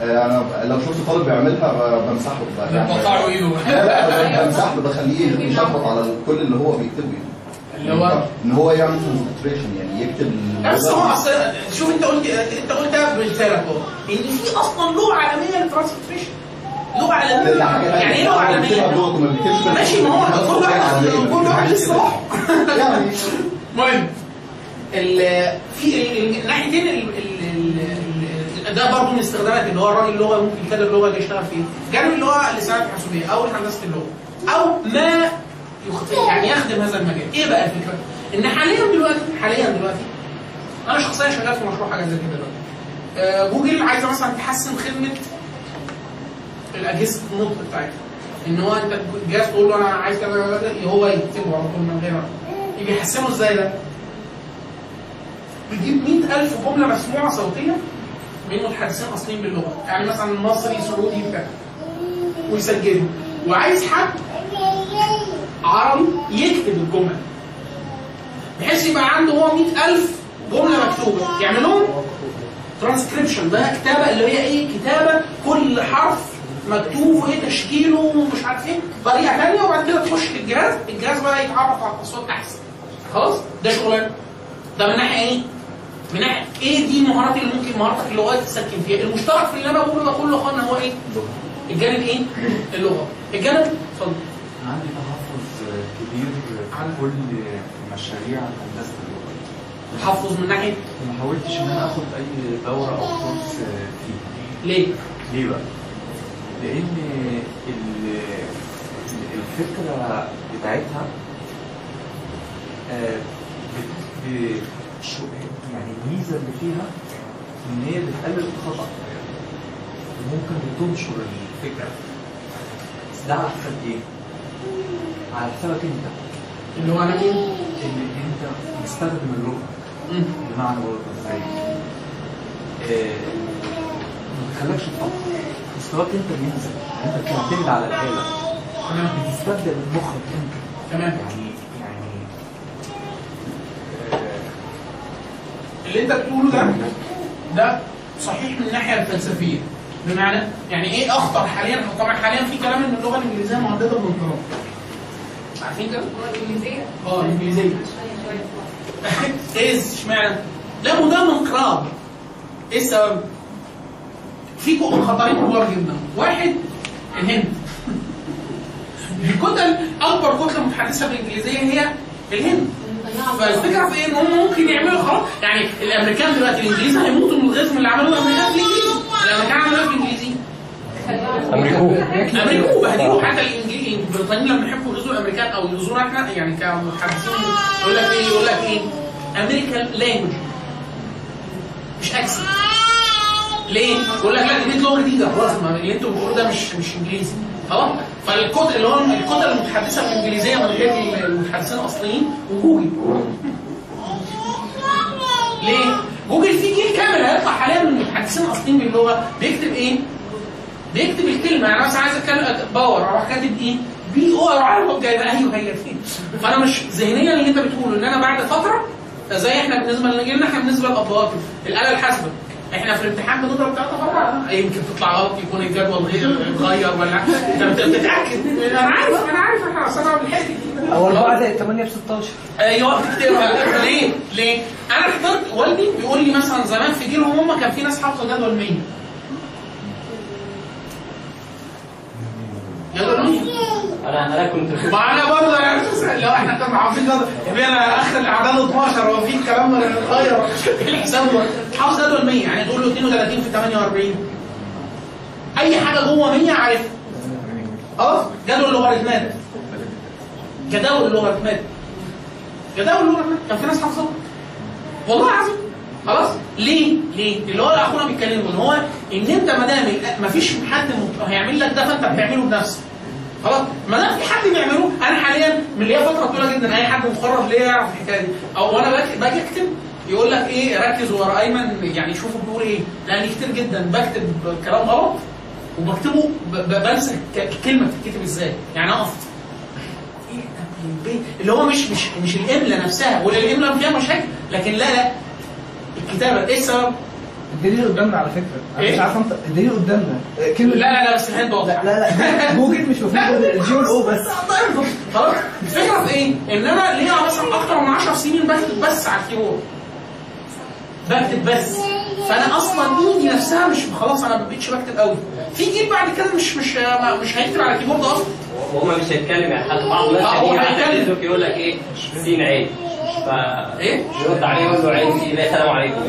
أنا لو شفت طالب بيعملها بمسحه. بتقطعوا ايده لا بمسحه بخليه يشخبط على كل اللي هو بيكتبه يعني. اللي هو ان هو يعمل كونسنتريشن يعني يكتب بس هو اصل شوف انت قلت انت قلتها برسالة اهو ان في أصلا لغه عالميه للترانسليتريشن لغه عالميه يعني إيه لغه عالميه؟ ماشي ما هو كل واحد كل واحد صلاح يعني المهم ال- في ال- ال- الناحيتين ال- ال- ال- ال- ده برضه من الاستخدامات اللي هو الراجل اللغة ممكن يكتب اللغة اللي يشتغل فيها جانب اللي هو اللسانات الحاسوبية أو هندسه اللغة. أو ما يعني يخدم هذا المجال. إيه بقى الفكرة؟ إن حاليا دلوقتي حاليا دلوقتي أنا شخصيا شغال في مشروع حاجة زي كده دلوقتي. آه، جوجل عايزة مثلا تحسن خدمة الأجهزة النطق بتاعتها. إن هو أنت الجهاز تقول له أنا عايز كذا هو يكتبه على طول من غير يجي يحسنه إزاي ده؟ بيجيب 100000 جملة مسموعة صوتية من متحدثين أصليين باللغة. يعني مثلا مصري سعودي بتاع ويسجله وعايز حد عربي يكتب الجمل بحيث يبقى عنده هو 100000 جملة مكتوبة. يعملهم ترانسكريبشن ده كتابة اللي هي إيه؟ كتابة كل حرف مكتوب وايه تشكيله ومش عارف إيه. طريقة ثانية وبعد كده تخش الجهاز. الجهاز بقى يتعرف على الاصوات أحسن. خلاص؟ ده شغلانة. ده من ناحية إيه؟ من ناحيه إيه دي المهارات اللي ممكن مهاراتك اللغويه تسكن فيها المشترك في اللي أنا بقوله ده كله يا أخوانا هو إيه؟ الجانب إيه؟ اللغة الجانب اتفضل عندي تحفظ كبير على- كل مشاريع هندسة اللغة تحفظ من ناحية ما حاولتش إن أنا آخد أي دورة أو كورس فيها ليه؟ ليه بقى؟ لأن ال- الفكرة بتاعتها آه، يعني الميزة اللي فيها إن هي بتقلل الخطا وممكن بتنشر الفكرة. بس ده على حساب إيه؟ على حسابك أنت. اللي هو أنا مين؟ إن أنت مستخدم اللغة. بمعنى برضه إزاي؟ آه، ما بتخلكش تفكر. مستواك أنت بينزل يعني أنت بتعتمد على الآلة. تمام. بتستخدم مخك انت تمام. يعني اللي انت بتقوله ده ده صحيح من الناحية الفلسفية. بمعنى يعني إيه اخطر حاليا طبعا حاليا في كلام ان اللغة الإنجليزية مهدده بالانقراض عارفين كده؟ الإنجليزية؟ آه الإنجليزية. إيه اشمعنى؟ لا ده انقراض إيه السبب؟ في خطرين كبار جدا. واحد الهند. الكتل أكبر كتلة متحدثة بالإنجليزية هي الهند. فالفكرة في إيه؟ إن هم ممكن يعملوا خلاص يعني الأمريكان دلوقتي الانجليز هيموتوا من الغزو اللي عملوه الأمريكان في الإنجليزي. الأمريكان عملوا إيه في الإنجليزي؟ أمريكو. أمريكا بهدلوا حتى الانجليز البريطانيين لما يحبوا يغزوا الأمريكان أو يغزونا إحنا يعني كمتحدثين يقول لك إيه يقول لك إيه American language مش accent ليه؟ يقول لك لا دي لغة جديدة. خلاص ما اللي أنتوا بتقولوه ده مش مش إنجليزي. خلاص فالكتل اللي هو الكتل المتحدثة بالإنجليزية من غير المتحدثين الأصليين وجوجل ليه؟ جوجل في جيل كامل هيطلع حاليا من المتحدثين الأصليين باللغة بيكتب إيه؟ بيكتب الكلمة يعني مثلا عايز أتكلم باور أروح كاتب إيه؟ بي أو أروح أروح جايبه أيوه هي فين؟ فأنا مش ذهنيا اللي أنت بتقوله إن أنا بعد فترة زي إحنا بالنسبة لنا إحنا بالنسبة للأبهات الآلة الحاسبة إحنا في الامتحان بنضرب ثلاثة مرات يمكن تطلع غلط يكون الجدول غير اتغير ولا أنت بت- بتتأكد. أنا عارف أنا عارف إحنا اصل أنا لحقت هو البعد 8 ب 16 أيوه بتكتبها ليه؟ ليه؟ أنا حضرت والدي بيقول لي مثلا زمان في جيلهم هم كان في ناس حافظه جدول 100 100 أنا أنا كنت ما أنا برضه يعني لو إحنا كنا حافظين جدول يبقى أنا آخر الاعداد 12 هو في الكلام اتغير الحساب حافظ جدول 100 يعني تقول له 32 في 48 أي حاجة جوه 100 عارفها خلاص جدول اللوغاريتمات جداول اللوغاريتمات جداول اللوغاريتمات كان في ناس حافظاها والله العظيم. خلاص؟ ليه؟ ليه؟ اللي هو أخونا بيتكلم ان هو إن أنت ما دام ما فيش حد هيعمل لك ده فأنت بتعمله بنفسك. خلاص؟ ما دام في حد بيعملوه أنا حاليا من ليا فترة طويلة جدا أي حد مخرج ليا يعرف الحكاية دي. أو وأنا باجي أكتب يقول لك إيه ركز ورا أيمن يعني شوفوا بيقول إيه. لأن كتير جدا. بكتب كلام غلط وبكتبه بنسى الكلمة بتتكتب إزاي. يعني أقف. إيه؟ اللي هو مش مش مش الاملا نفسها. ولا الاملا فيها مشاكل لكن لا لا. الكتابه إيه السبب؟ الدليل قدامنا على فكرة. أنا إيه؟ مش عارف انت الدليل قدامنا. لا لا لا بس الهند واضحه لا لا جوجل مش مفيد الجي أو بس. خلاص. الفكرة في إيه؟ إن أنا ليا مثلا أكتر من 10 سنين بكتب بس على ال keyboard. بكتب بس. فأنا أصلا ايدي نفسها مش خلاص أنا ما بقتش بكتب قوي في جيل بعد كده مش مش مش هيكتب على ال keyboard أصلا. وهم مش هيتكلم يعني حتى بعض الناس آه، يقول لك إيه؟ سين عين ف إيه؟ يرد عليه يقول له عين دي لا سلام عليكم.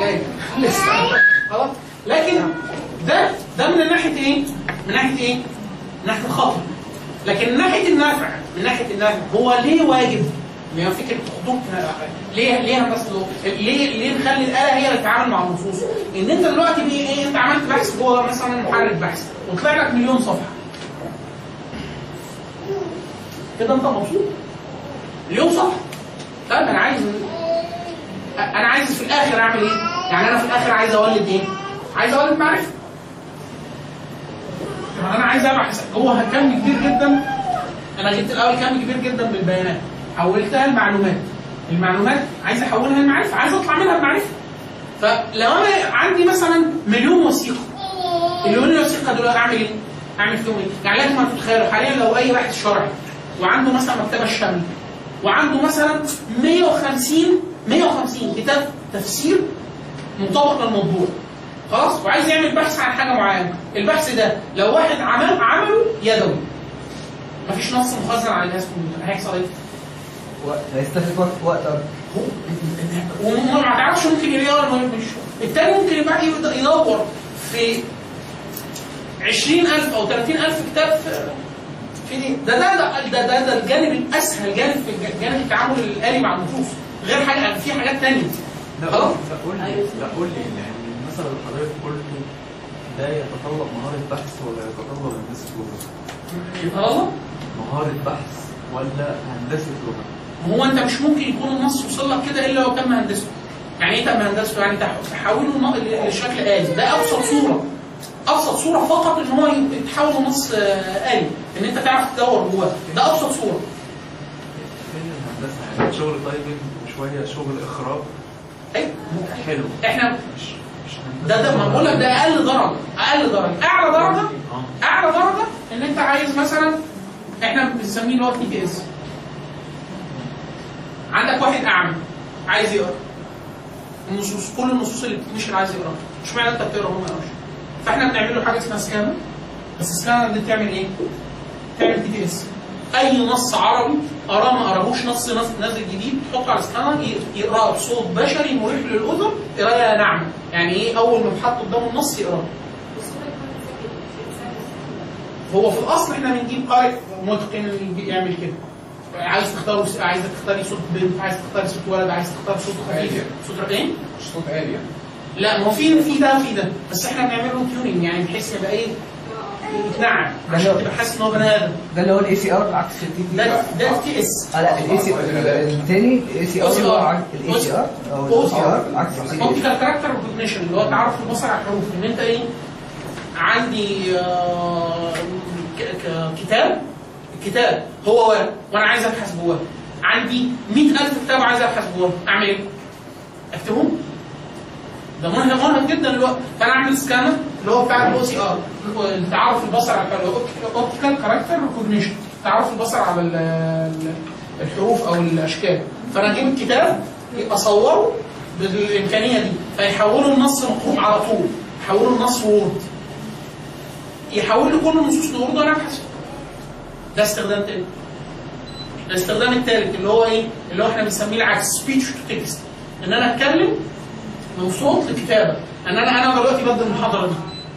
جاي. لسه خلاص. لكن ده ده من ناحية إيه؟ من ناحية إيه؟ من ناحية الخطر لكن من ناحية النفع من ناحية النفع هو ليه واجب؟ اللي هي فكرة خطوط ليه ليه اللغة؟ ليه ليه نخلي الآلة هي اللي تتعامل مع النصوص؟ إن أنت دلوقتي إيه أنت عملت بحث جوه مثلا محرك بحث وطلع لك مليون صفحة كده أنت مبسوط؟ مليون صفحة طيب أنا عايز أنا عايز في الآخر أعمل إيه؟ يعني أنا في الآخر عايز أولد إيه؟ عايز أولد معرفة. طب أنا عايز أبحث جوه كم كبير جدا أنا جبت الأول كم كبير جدا من البيانات حولتها لمعلومات. المعلومات عايز أحولها لمعرفة، عايز أطلع منها بمعرفة. فلو أنا عندي مثلا مليون وثيقة المليون وثيقة دول أعمل إيه؟ أعمل فيهم إيه؟ يعني لازم ما تتخيلوا حاليا لو أي واحد شرعي وعنده مثلا مكتبة الشامله وعنده مثلا 150 150 كتاب تفسير مطابق للموضوع خلاص وعايز يعمل بحث عن حاجة معينة البحث ده لو واحد عمل عمله يدوي مفيش نص مخزن على الكمبيوتر هيحصل إيه؟ هيستهلك وقت وقت وما تعرفش ممكن يلاقي ولا مش التاني ممكن يبقى يدور في 20000 أو 30000 كتاب في دي. ده ده ده ده, ده, ده الجانب الأسهل جانب في جانب التعامل الآلي مع النصوص غير حاجة في حاجات ثانية لا خلاص؟ لا قول لي لا قول لي يعني المثل اللي حضرتك قلته ده يتطلب مهارة بحث ولا يتطلب هندسة لغة؟ خلاص مهارة بحث ولا هندسة هو انت مش ممكن يكون النص وصل لك كده إلا لو تم هندسته. يعني إيه تم هندسته؟ يعني تح- تحوله لشكل آلي. ده أبسط صورة. أبسط صورة فقط إن هو يتحول لنص آه، آلي. إن أنت تعرف تدور جواه. ده أبسط صورة. شغل typing وشوية شغل إخراج. أيوه حلو. إحنا ده ده ما بقول لك ده أقل درجة. أقل درجة. أعلى درجة؟ آه. أعلى درجة إن أنت عايز مثلا إحنا بنسميه اللي هو TTS عندك واحد أعمى عايز يقرأ. النصوص كل النصوص اللي بتتنشر عايز يقراها مش معنى انت بتقرا وهو ما يقراش. فإحنا بنعمل له حاجة اسمها سكانر بس السكانر دي بتعمل إيه؟ تعمل TTS أي نص عربي قراه ما قراهوش نص نازل جديد تحطه على السكانر يقرأه بصوت بشري مريح للأذن قرايه ناعمه يعني إيه؟ أول ما تحط قدامه النص يقرأه. هو في الأصل إحنا بنجيب قارئ متقن اللي يعمل كده. عايز تختار عايز تختاري صوت بنت عايز تختاري صوت ولد عايز تختار صوت خفيف. صوت إيه؟ مش صوت عالي يعني. لا ما هو في في ده في ده. بس إحنا بنعمل له tuning يعني بحيث يبقى إيه؟ يتنعم. عشان تبقى حاسس إن هو بني آدم. ده اللي هو ال OCR عكس ال TT ده ده TS آه لا ال OC الثاني ال OCR اللي هو عكس ال OCR أو ال OCR عكس ال TT optical character recognition اللي هو تعرف البصر على الحروف. إن أنت إيه؟ عندي آه، ك- ك- كتاب. هو ورق وأنا عايز ابحث جواه. عندي 100000 كتاب عايز ابحث جواه. اعمل إيه؟ اكتبهم ده مرهق مرهق جدا الوقت فانا اعمل سكانر اللي هو بتاع ال OCR تعرف البصر على ال optical character recognition تعرف البصر على ال- ال- الحروف أو الأشكال. فأنا أجيب الكتاب أصوره بالإمكانية دي. فيحولوا النص مقروء على طول. يحولوا النص Word يحول لي كل النصوص ل Word وأنا ابحث ده استخدام تاني. الاستخدام الثالث اللي هو إيه؟ اللي هو إحنا بنسميه العكس speech to text إن أنا أتكلم من صوت لكتابة. إن أنا أنا دلوقتي بدي المحاضرة دي.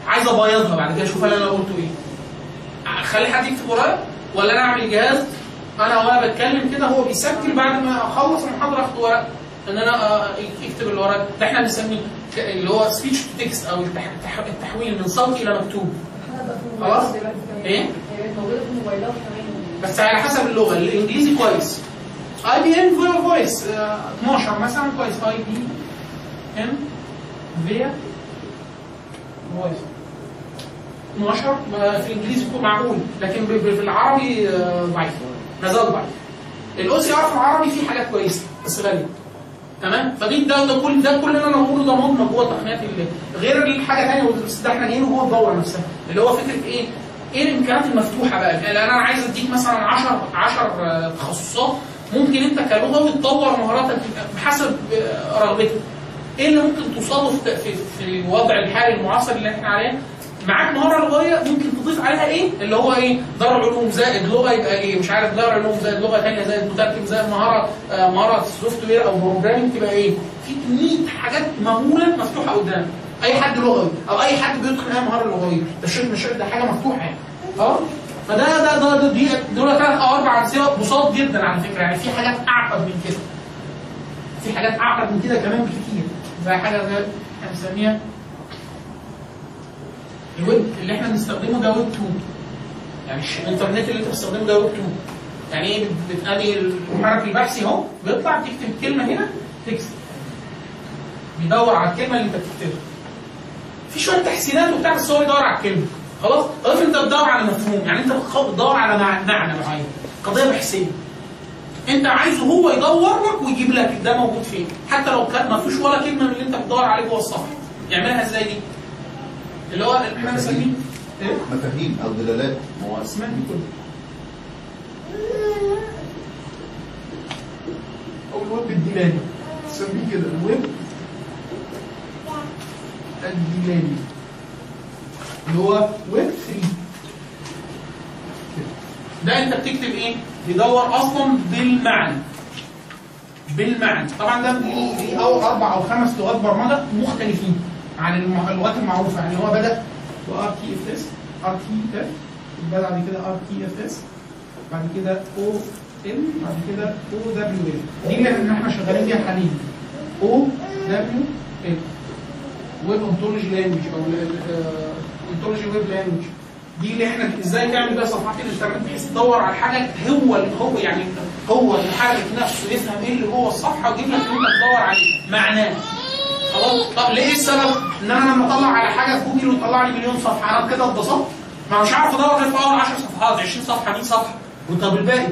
عايز أبيضها بعد كده أشوف أنا قلته إيه. أخلي حد يكتب ورايا ولا أنا أعمل جهاز؟ أنا وأنا بتكلم كده هو بيسجل بعد ما أخلص المحاضرة اخد ورق. إن أنا آه، يكتب اللي ورايا ده إحنا بنسميه اللي هو speech to text أو التح- التح- التحويل من صوتي إلى مكتوب. خلاص؟ إيه؟ بس على حسب اللغة الإنجليزي كويس. IBM كويس آه، 12 مثلا كويس. IBM ViaVoice 12 ما في الإنجليزي معقول لكن في العربي آه، ضعيف. ما زال ضعيف. ال OCR في العربي فيه حاجات كويسة بس غالية. تمام؟ فدي ده ده كل ده كل اللي أنا بقوله ده مضمن جوه تقنيات غير الحاجة ثانية بس ده إحنا جايين جوه الدورة نفسها. اللي هو فكرة إيه؟ إيه الامكانيات المفتوحة بقى؟ يعني أنا عايز أديك مثلا 10 10 تخصصات ممكن أنت كلغوي تطور مهاراتك بحسب آه، رغبتك. إيه اللي ممكن توصله في في, الوضع الحالي المعاصر اللي إحنا عليه؟ معاك مهارة لغوية ممكن تضيف عليها إيه؟ اللي هو إيه؟ دار علوم زائد لغة يبقى إيه؟ مش عارف دار علوم زائد لغة ثانية زائد متركب زائد مهارة آه، مهارة software أو programming تبقى إيه؟ في كميه حاجات مهولة مفتوحة قدامك. أي حد لغوي أو أي حد بيتقن أي مهارة لغوية. ده شيء مش ده حاجة مفتوحة يعني. أه؟ فده ده ده, ده دي دول ثلاث أو أربع أمثلة بساط جدا على فكرة. يعني في حاجات أعقد من كده. في حاجات أعقد من كده كمان بكتير. زي حاجة زي إحنا بنسميها الويب اللي إحنا بنستخدمه ده ويب 2 يعني الإنترنت اللي أنت بتستخدمه ده ويب 2 يعني إيه؟ بت- بتادي المحرك البحثي أهو بيطلع تكتب كلمة هنا تكست بيدور على الكلمة اللي أنت بتكتبها. في شوية تحسينات وبتاع بس هو بيدور على الكلمة. خلاص؟ طيب أنت بتدور على مفهوم يعني أنت بتدور على مع- معنى معين. قضية بحثية. أنت عايزه هو يدور لك ويجيب لك ده موجود فين. حتى لو كان ما فيش ولا كلمة من اللي أنت بتدور عليه جوه الصفحة. يعملها إزاي دي؟ اللي هو إحنا بنسميه إيه؟ مفاهيم أو دلالات. ما هو اسمها دي كلها. أو الويب الدلالي تسميه كده الويب الدلالي اللي هو ويب 3 ده أنت بتكتب إيه؟ بيدور أصلا بالمعنى. بالمعنى. طبعا ده ليه أو أربع أو خمس لغات برمجة مختلفين عن اللغات المعروفة. يعني هو بدأ بار تي اف اس ار تي اف بعد كده ار تي اف اس بعد كده أو ام بعد كده أو دبليو ال دي اللي إحنا شغالين بيها حاليا. OWL web ontology language أو ontology web language دي اللي إحنا إزاي تعمل بيها صفحات الانترنت بحيث تدور على حاجة هو اللي هو يعني هو المحرك نفسه يفهم إيه اللي جوه الصفحه ويجيب لك اللي انت بتدور عليه معناه. خلاص؟ طب ليه السبب؟ إن أنا لما أطلع على حاجة في جوجل ويطلع لي مليون صفحة أنا كده اتبسطت؟ ما مش عارف أدور غير في أول 10 صفحات 20 صفحة 100 صفحة. وطب الباقي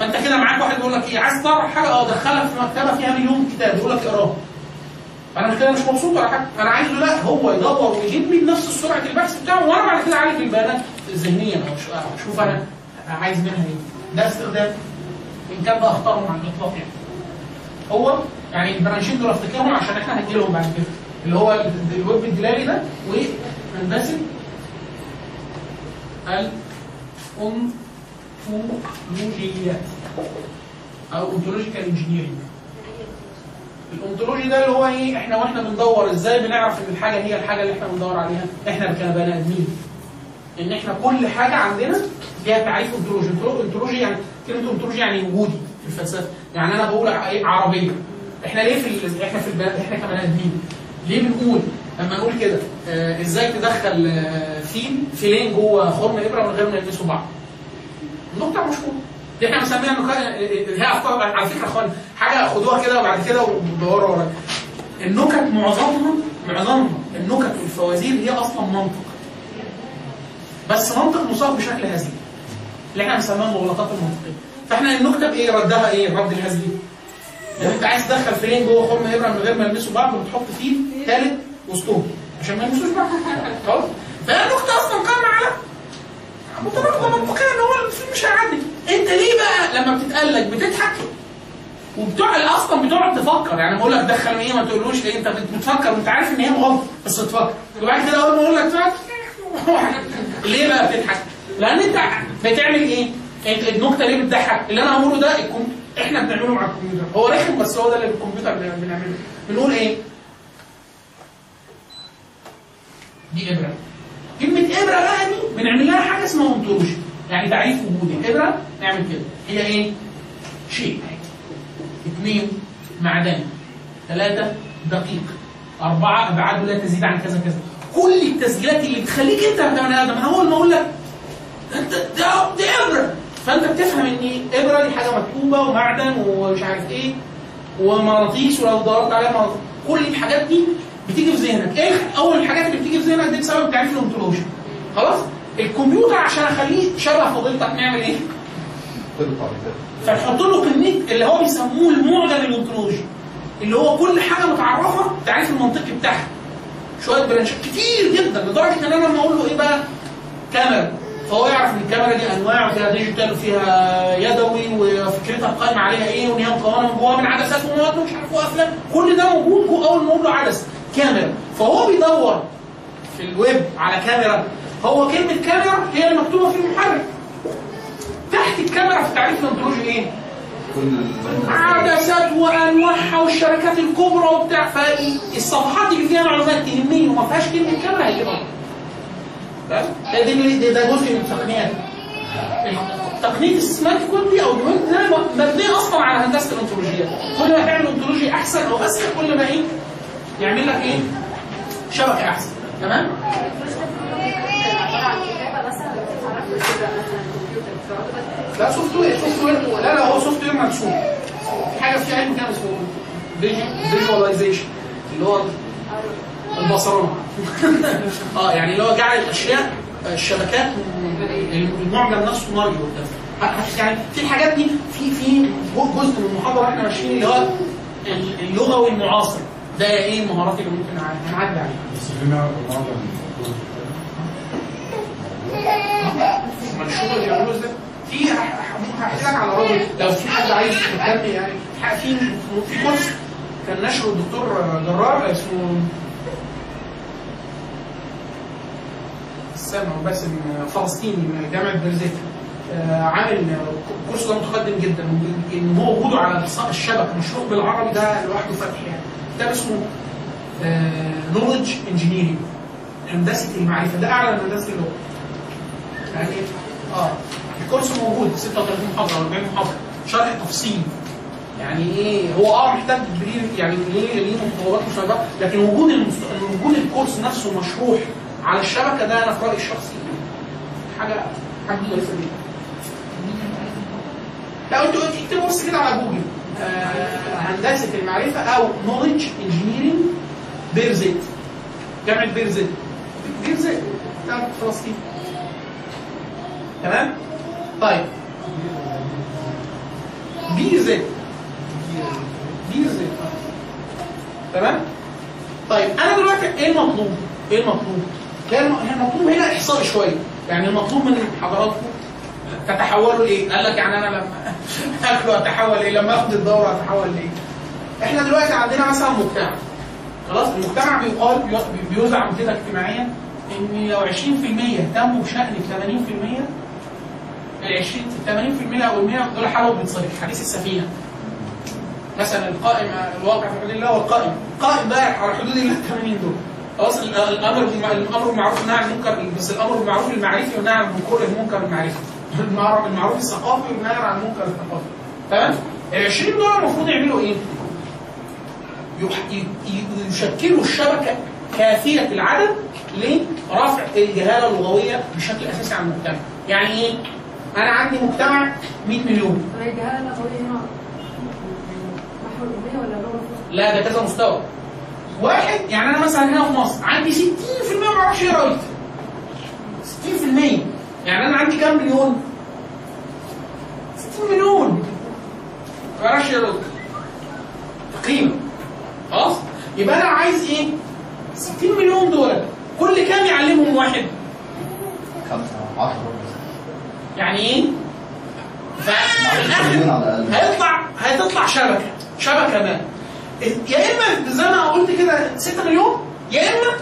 فأنت كده معاك واحد يقول لك إيه عايز تدور على حاجة؟ أه دخلها في مكتبة فيها مليون كتاب يقول لك اقرأه. أنا مش كده مش مبسوط ولا حاجة. أنا عايزه لا هو يدور ويجيب لي بنفس سرعه البحث بتاعه وأنا بعد كده اعالج البيانات ذهنيا. أو أشوف أنا عايز منها إيه. ده استخدام. إن كان ده اختارهم على الإطلاق يعني. هو يعني ال branch ين دول أفتكرهم عشان إحنا هنجي لهم بعد كده. اللي هو ال- الويب الدلالي ده وهندسه الانتولوجيات أو ontological engineering ال ontology ده اللي هو إيه إحنا وإحنا بندور إزاي بنعرف إن الحاجة هي الحاجة اللي إحنا بندور عليها؟ إحنا كبني آدمين. ان إحنا كل حاجة عندنا ليها تعريف انتولوجي ontology يعني كلمة ontology يعني وجودي في الفلسفة. يعني أنا بقول إيه عربية. إحنا ليه في. إحنا في البلد إحنا كبني آدمين؟ ليه بنقول؟ لما نقول كده آه إزاي تدخل آه فيل فيلين جوه خرم إبرة من غير ما يلمسوا بعض؟ نقطه مشهوره دي إحنا بنسميها النكات هي افكار على فكرة اخوان حاجة خدوها كده وبعد كده ودوروا وراك النكت معظمها معظمها النكت والفوازير هي أصلا منطق. بس منطق مصاب بشكل هزلي. اللي إحنا بنسميها المغلطات المنطقية. فاحنا النكتة بإيه؟ ردها إيه؟ الرد الهزلي. لو انت عايز تدخل فيلين جوه خرم إبرة من غير ما يلمسوا بعض بتحط فيل ثالث وسطهم. عشان ما يلمسوش بعض. خلاص؟ فهي النكتة أصلا قائمة على متناقضه منطقيا ان هو الفيلم مش هيعدي انت ليه بقى لما بتتقلق بتضحك؟ وبتقعد أصلا بتقعد تفكر. يعني بقول لك دخل إيه ما تقولوش ليه؟ انت بتفكر وانت عارف ان هي غلط بس تفكر وبعد كده اول ما أقول لك ليه بقى بتضحك؟ لأن انت بتعمل إيه؟ النكتة ليه بتضحك؟ اللي أنا هقوله ده الكم... إحنا بنعمله مع الكمبيوتر. هو رخم بس هو ده اللي الكمبيوتر بنعمله. بنقول إيه؟ دي إبرة. كلمه إبرة بقى دي بنعمل لها حاجة اسمها انتولوجي يعني تعريف وجودي. إبرة نعمل كده. هي إيه؟ شيء. اثنين معدني. ثلاثة دقيق. أربعة أبعاده لا تزيد عن كذا كذا. كل التسجيلات اللي بتخليك أنت كبني آدم أنا أول ما أقول لك أنت ده دي إبرة. فأنت بتفهم إن إبرة دي حاجة مكتوبة ومعدن ومش عارف إيه ومغناطيس ولو دورت عليها مغناطيس كل الحاجات دي بتيجي في ذهنك. إيه أول الحاجات اللي بتيجي في ذهنك دي؟ بسبب تعريف الانتولوجيا خلاص؟ الكمبيوتر عشان أخليه شبه فضيلتك نعمل إيه؟ فنحط له كمية اللي هو بيسموه المعجم الانتولوجي اللي هو كل حاجة متعرفة التعريف المنطقي بتاعها. شوية branch ات كتير جدا. لدرجة إن أنا لما أقول له إيه بقى؟ كاميرا. فهو يعرف إن الكاميرا دي أنواع وفيها digital وفيها يدوي وفكرتها قائمة عليها إيه وان هي مكونه من جواها من عدسات ومواد ومش عارف وافلام كل ده موجود أول ما أقول له عدسة. كاميرا. فهو بيدور في الويب على كاميرا. هو كلمة كاميرا هي المكتوبه في المحرك. تحت الكاميرا في التعريف الانتولوجي إيه؟ عدسات وانواعها والشركات الكبرى وبتاع. فالصفحات اللي فيها معلومات تهمني وما فيهاش كلمة كاميرا هيجيبها؟ ده ده جزء من التقنيات تقنية ال smart code دي أو الويب ده مبنية أصلا على هندسة الانتولوجيا كل ما تعمل انتولوجيا أحسن أو أسهل كل ما إيه؟ يعمل لك إيه؟ شبكة أحسن. تمام؟ لا software software لا لا هو software مرسوم حاجة في علم كده اسمه visualization اللي هو البصرانة. آه يعني اللي هو جعل الأشياء الشبكات المعجم نفسه قدام. يعني في الحاجات دي في في جزء من المحاضرة إحنا ماشيين اللي هو اللغوي المعاصر. ده إيه المهارات اللي ممكن نعدي عليها؟ بس معظم الشغل اللي بيعملوه إزاي في هحكي لك على راجل لو في حد عايز يهتم يعني. في في كورس كان نشره الدكتور جرار اسمه سامع باسم فلسطيني من جامعة بيرزيت آه عامل الكورس ده متقدم جدا إن هو وجوده على الشبكه مشروع بالعربي ده لوحده فتح يعني. كتاب اسمه knowledge engineering هندسة المعرفة. ده أعلى من هندسة اللغة. يعني آه الكورس موجود 36 محاضرة 40 محاضرة. شرح تفصيلي يعني إيه؟ هو آه محتاج يعني ليه ليه متطلبات مشابهة؟ لكن وجود المست... وجود الكورس نفسه مشروح على الشبكة ده أنا في رأيي الشخصي. حاجة حاجة كويسة جدا. لا أنتوا اكتبوا بس كده على جوجل. آه هندسة المعرفة أو knowledge engineering بيرزيت. جامعة بيرزيت. بيرزيت. بتاعت فلسطين تمام؟ طيب. بيرزيت. بيرزيت. تمام؟ طيب أنا دلوقتي إيه المطلوب؟ إيه المطلوب؟ المطلوب هنا إحصائي شوية. يعني المطلوب من حضراتكم تتحولوا لايه؟ قال لك يعني أنا لما اكل أتحول إيه؟ لما اخد الدورة أتحول لايه؟ إحنا دلوقتي عندنا مثلا مجتمع. خلاص المجتمع بيقال بيوزع كده اجتماعيا إن لو 20% اهتموا بشأن ال 80% ال 20 80% أو ال 100 دول حالهم بيتصرف. حديث السفينة. مثلا القائم الواقع في حدود الله والقائم القائم. ده على حدود الله 80 دول. خلاص الأمر الأمر بالمعروف والنهي عن المنكر بس الأمر بالمعروف المعرفي والنهي عن المنكر المعرفي. المعروف الثقافي والنهي عن المنكر الثقافي. تمام؟ ال 20 دول المفروض يعملوا إيه؟ يشكلوا الشبكة كافية العدد لرفع الجهالة اللغوية بشكل أساسي عن المجتمع. يعني إيه؟ أنا عندي مجتمع 100 مليون. الجهالة اللغوية هنا محو الاميه ولا لغه لا ده كذا مستوى. واحد يعني أنا مثلا هنا في مصر عندي 60% ما أعرفش يقرا ويكتب 60% يعني أنا عندي كام مليون؟ 60 مليون ما يعرفش ويكتب تقريبا خلاص يبقى أنا عايز إيه؟ 60 مليون دول كل كام يعلمهم واحد؟ خمسة عشرة يعني إيه؟ هيطلع هتطلع شبكة شبكة ما يا إما زي ما قلت كده 6 مليون يا اما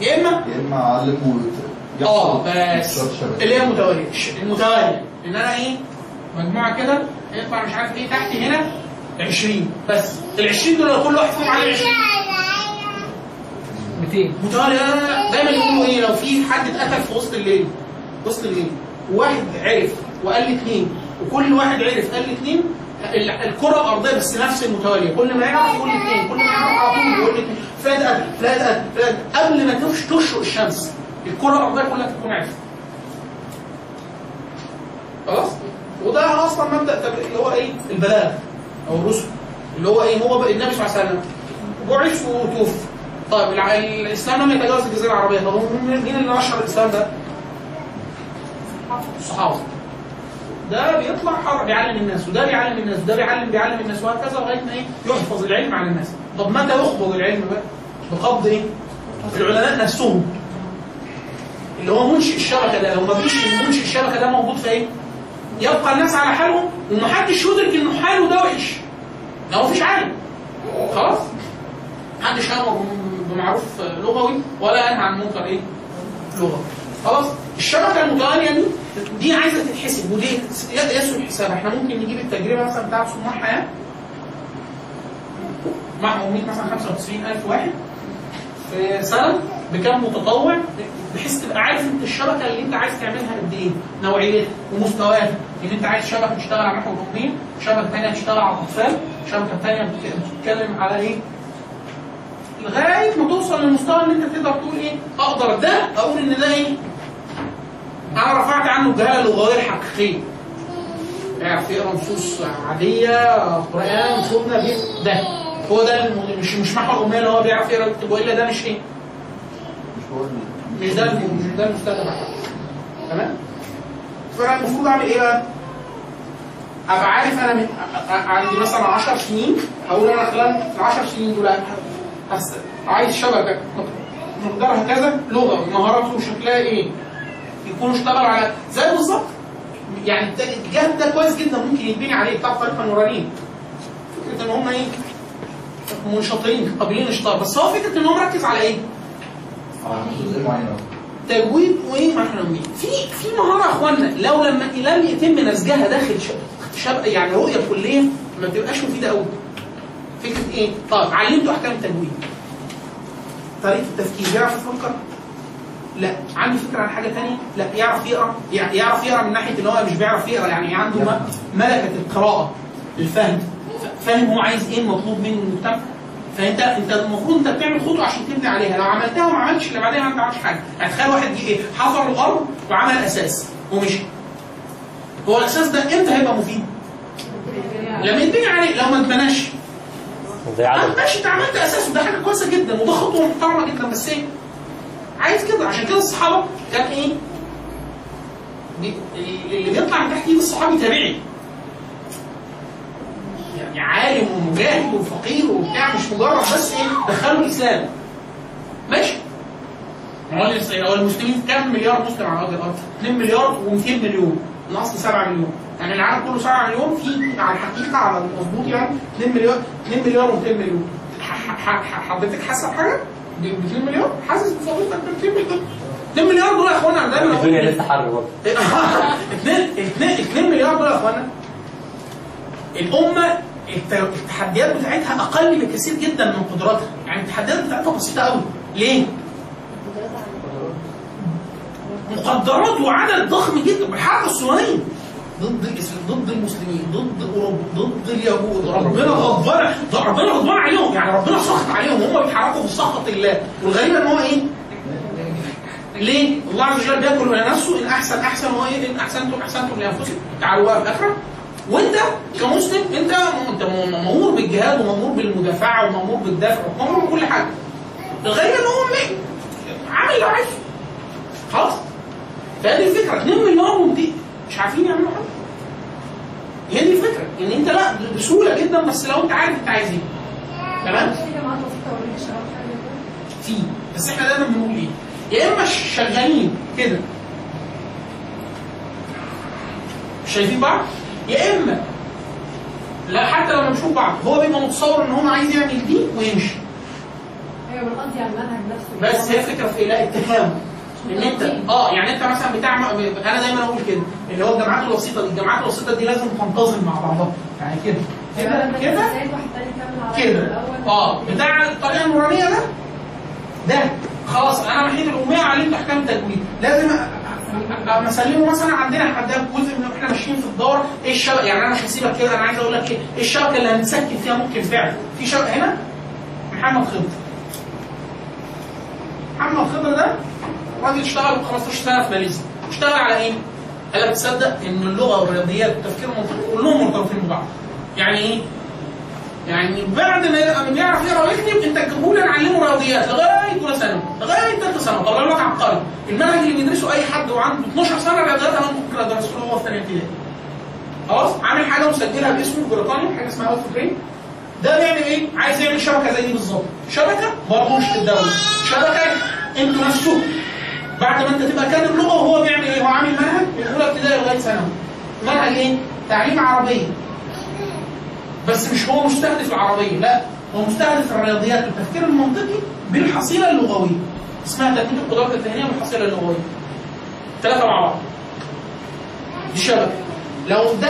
يا اما يا إما أعلمه آه بس. اللي هي المتواليه المتواليه إن أنا إيه؟ مجموعة كده. يطلع مش عارف إيه تحت هنا. 20 بس. ال 20 دول كل واحد فيهم عليه 20 200 متوالي. لا لا لا. دايما يقولوا إيه؟ لو في حد اتقتل في وسط الليل. وسط الليل. وواحد عرف وقال لي اثنين وكل واحد عرف قال لي اثنين الكرة الارضيه بس نفس المتواليه كل ما يعرف يقول لي اثنين كل ما يعرف على طول يقول لي اثنين فلان اتقتل فلان اتقتل قبل ما تشرق الشمس. الكرة الأرضية كلها تكون عرفت خلاص؟ وده أصلا مبدأ اللي هو إيه؟ البلاغ أو الرسل. اللي هو إيه؟ هو بقى النبي صلى الله عليه وسلم. بعث وتوفي طيب الإسلام لم يتجاوز الجزيرة العربية. طب مين اللي نشر الإسلام ده؟ الصحابه ده بيطلع حر بيعلم الناس. وده بيعلم الناس. وده بيعلم بيعلم الناس. وهكذا لغاية ما إيه؟ يحفظ العلم على الناس. طب متى يقبض العلم بقى؟ بقبض إيه؟ العلماء نفسهم. اللي هو منشئ الشبكة ده لو ما فيش منشئ الشبكة ده موجود في إيه؟ يبقى الناس على حالهم ومحدش يدرك إن حاله ده وحش. هو مفيش عالم. خلاص. محدش يامر بمعروف لغوي ولا ينهى عن منكر إيه؟ لغوي خلاص. الشبكة المتواليه دي دي عايزة تتحسب ودي يسهل حسابها إحنا ممكن نجيب التجربة مثلا بتاعت صناع حياه مع أمية مثلا 95000 واحد في سنة بكام متطوع؟ بحيث تبقى عارف انت الشبكة اللي انت عايز تعملها قد إيه نوعيتها ومستواها ان انت عايز شبكة تشتغل على محور الاميه شبكة ثانية تشتغل على الاطفال شبكة ثانية بتتكلم على إيه؟ لغاية ما توصل للمستوى اللي انت تقدر تقول إيه أقدر ده أقول ان ده إيه؟ أنا رفعت عنه الجهاله اللغويه الحقيقيه يعرف يقرا نصوص عادية قرآن سنة ده. هو ده مش مش محور الأمية اللي هو بيعرف يقرأ وإلا ده مش إيه؟ مش ده الم- مش ده المستخدم تمام فأنا المفروض أعمل إيه بقى؟ أبقى عارف أنا من عندي مثلا 10 سنين هقول أنا خلال ال 10 سنين دول عايز شبكه مقدارها كذا لغة مهاراته وشكلها إيه؟ يكون اشتغل على زي بالظبط يعني الجهاز ده كويس جدا ممكن يتبني عليه بتاع طريقه النورانيين فكرة إن هم إيه؟ منشطين قابلين للاشتغال بس هو فكرة إن هو مركز على إيه؟ جزئيه معينه تجويد وإيه محرمين في في مهارة يا اخوانا لو لما لم يتم نسجها داخل شب, يعني رؤية كليه ما بتبقاش مفيدة قوي فكرة إيه؟ طيب علمته أحكام التجويد. طريقة التفكير بيعرف يفكر؟ لا. عنده فكرة عن حاجة ثانية؟ لا. يعرف يقرأ؟ يع- يعرف يقرأ من ناحية إن هو مش بيعرف يقرأ. يعني عنده ملكة القراءة الفهم. فاهم هو عايز إيه؟ المطلوب منه المجتمع؟ فانت انت المفروض انت بتعمل خطوة عشان تبني عليها. لو عملتها وما عملتش اللي بعدها ما عملتش حاجة. يعني تخيل واحد جه إيه حفر الأرض وعمل أساس ومشي. هو الأساس ده إمتى هيبقى مفيد؟ لما يتبني عليه لو ما اتبناش. ماشي انت عملت أساس وده حاجة كويسة جدا وده خطوة محترمة جدا بس إيه؟ عايز كده. عشان كده الصحابة كان إيه؟ اللي بيطلع من تحت ايد الصحابي تابعي. يعني عالم ومجاهد وفقير وبتاع مش مجرد بس إيه دخلوا الإسلام. ماشي. هو المسلمين كام مليار مسلم على وجه الأرض؟ 2 مليار و200 مليون. من اصل 7 مليون. يعني العالم كله 7 مليون في على الحقيقة على المظبوط يعني 2 مليار 2 مليار و200 مليون. حضرتك حاسه بحاجة؟ ب 2 مليار؟ حاسس بفضيلتك ب 2 مليار 2 مليار دول يا إخوانا أنا دايما الدنيا لسه حر برضه. 2 2 2 مليار دول يا إخوانا. الأمة التحديات بتاعتها أقل بكثير جدا من قدراتها. يعني التحديات بتاعتها بسيطة قوي ليه؟ مقدرات وعدد ضخم جدا. بالحركه الصهيونيه ضد الاسلام ضد المسلمين ضد أوروبا ضد اليهود. ربنا غضبان ربنا غضبان عليهم. يعني ربنا سخط عليهم. هم بيتحركوا في سخط الله. والغريب إن هو إيه؟ ليه؟ الله عز وجل بياكل من نفسه. إن أحسن أحسن وهو إيه؟ إن أحسنتم أحسنتم لأنفسكم. تعالوا بقى في الآخرة. وانت كمسلم انت انت مامور بالجهاد ومامور بالمدافعة ومامور بالدفع ومامور بكل حاجة. الغريب ان هو؟ عامل اللي عايزه. خلاص. فهذه الفكرة. 2 مليار ومدي مش عارفين يعملوا حاجة. هي دي الفكرة. ان انت لا بسهولة جدا بس لو انت عارف انت عايز إيه. تمام؟ في. بس إحنا دايما بنقول إيه؟ يا إما شغالين كده. شايفين بعض؟ يا إما لا حتى لو بنشوف بعض هو بيبقى متصور إن هو عايز يعمل دي ويمشي. أيوه من قصدي على المنهج نفسه. بس هي فكره في لا التفاهم. إن أنت آه يعني أنت مثلا بتاع أنا دايما أقول كده اللي هو الجامعات الوسيطة دي الجامعات الوسيطة دي لازم تنتظم مع بعضها. يعني كده. كده؟ كده؟ كده. آه بتاع الطريقة النورانية ده؟ ده. خلاص أنا محيط الأمية علمت احكام التجويد لازم أ- اسلمه مثلا عندنا حد جزء من إحنا ماشيين في الدوره إيه الشبكة؟ يعني أنا مش هسيبك كده أنا عايز أقول لك إيه إيه الشبكة اللي هنسكن فيها ممكن فعلا؟ في شبكة هنا؟ محمد خضر. محمد خضر ده راجل اشتغل 15 سنة في ماليزيا. اشتغل على إيه؟ قال لك تصدق إن اللغة والرياضيات والتفكير كلهم مرتبطين ببعض. يعني إيه؟ يعني بعد ما من يعرف يقرا ويكتب أنت لي نعلمه رياضيات لغاية اولى ثانوي لغاية ثالثه ثانوي طلع لك عبقري. المنهج اللي بيدرسه أي حد وعنده 12 سنة رياضيات أنا ممكن أدرسه له هو في ثانية ابتدائي. خلاص؟ عامل حاجة مسجلها باسمه في بريطانيا حاجة اسمها Outbrain ده بيعمل إيه؟ عايز يعمل شبكة زي دي بالظبط. شبكة؟ برضه مش للدوله شبكة أنتوا نفسكم. بعد ما أنت تبقى كاتب لغة وهو بيعمل إيه؟ هو عامل منهج من أولى ابتدائي لغاية ثانوي. منهج إيه؟ تعليم عربيه بس مش هو مستهدف العربية لا هو مستهدف الرياضيات والتفكير المنطقي بالحصيلة اللغوية. اسمها تنميه القدرات الذهنية والحصيلة اللغوية. ثلاثة مع بعض. دي شبكه لو ده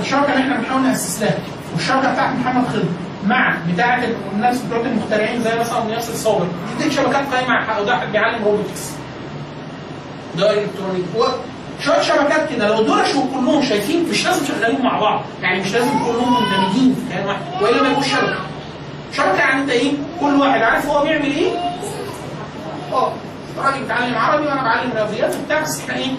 الشبكة اللي إحنا بنحاول نأسس لها والشبكة بتاعت محمد خضر مع بتاعه الناس بتوع المخترعين زي مثلا ياسر صابر دي شبكات قايمه على واحد بيعلم robotics. ده electronic شوية شبكات كده لو دول كلهم شايفين مش لازم شغالين مع بعض يعني مش لازم كلهم مندمجين في كيان واحد وإلا ما يبقوش شبكة. شبكة يعني أنت إيه؟ كل واحد عارف هو بيعمل إيه؟ آه راجل بيتعلم عربي وأنا بعلم رياضيات وبتاع بس إحنا إيه؟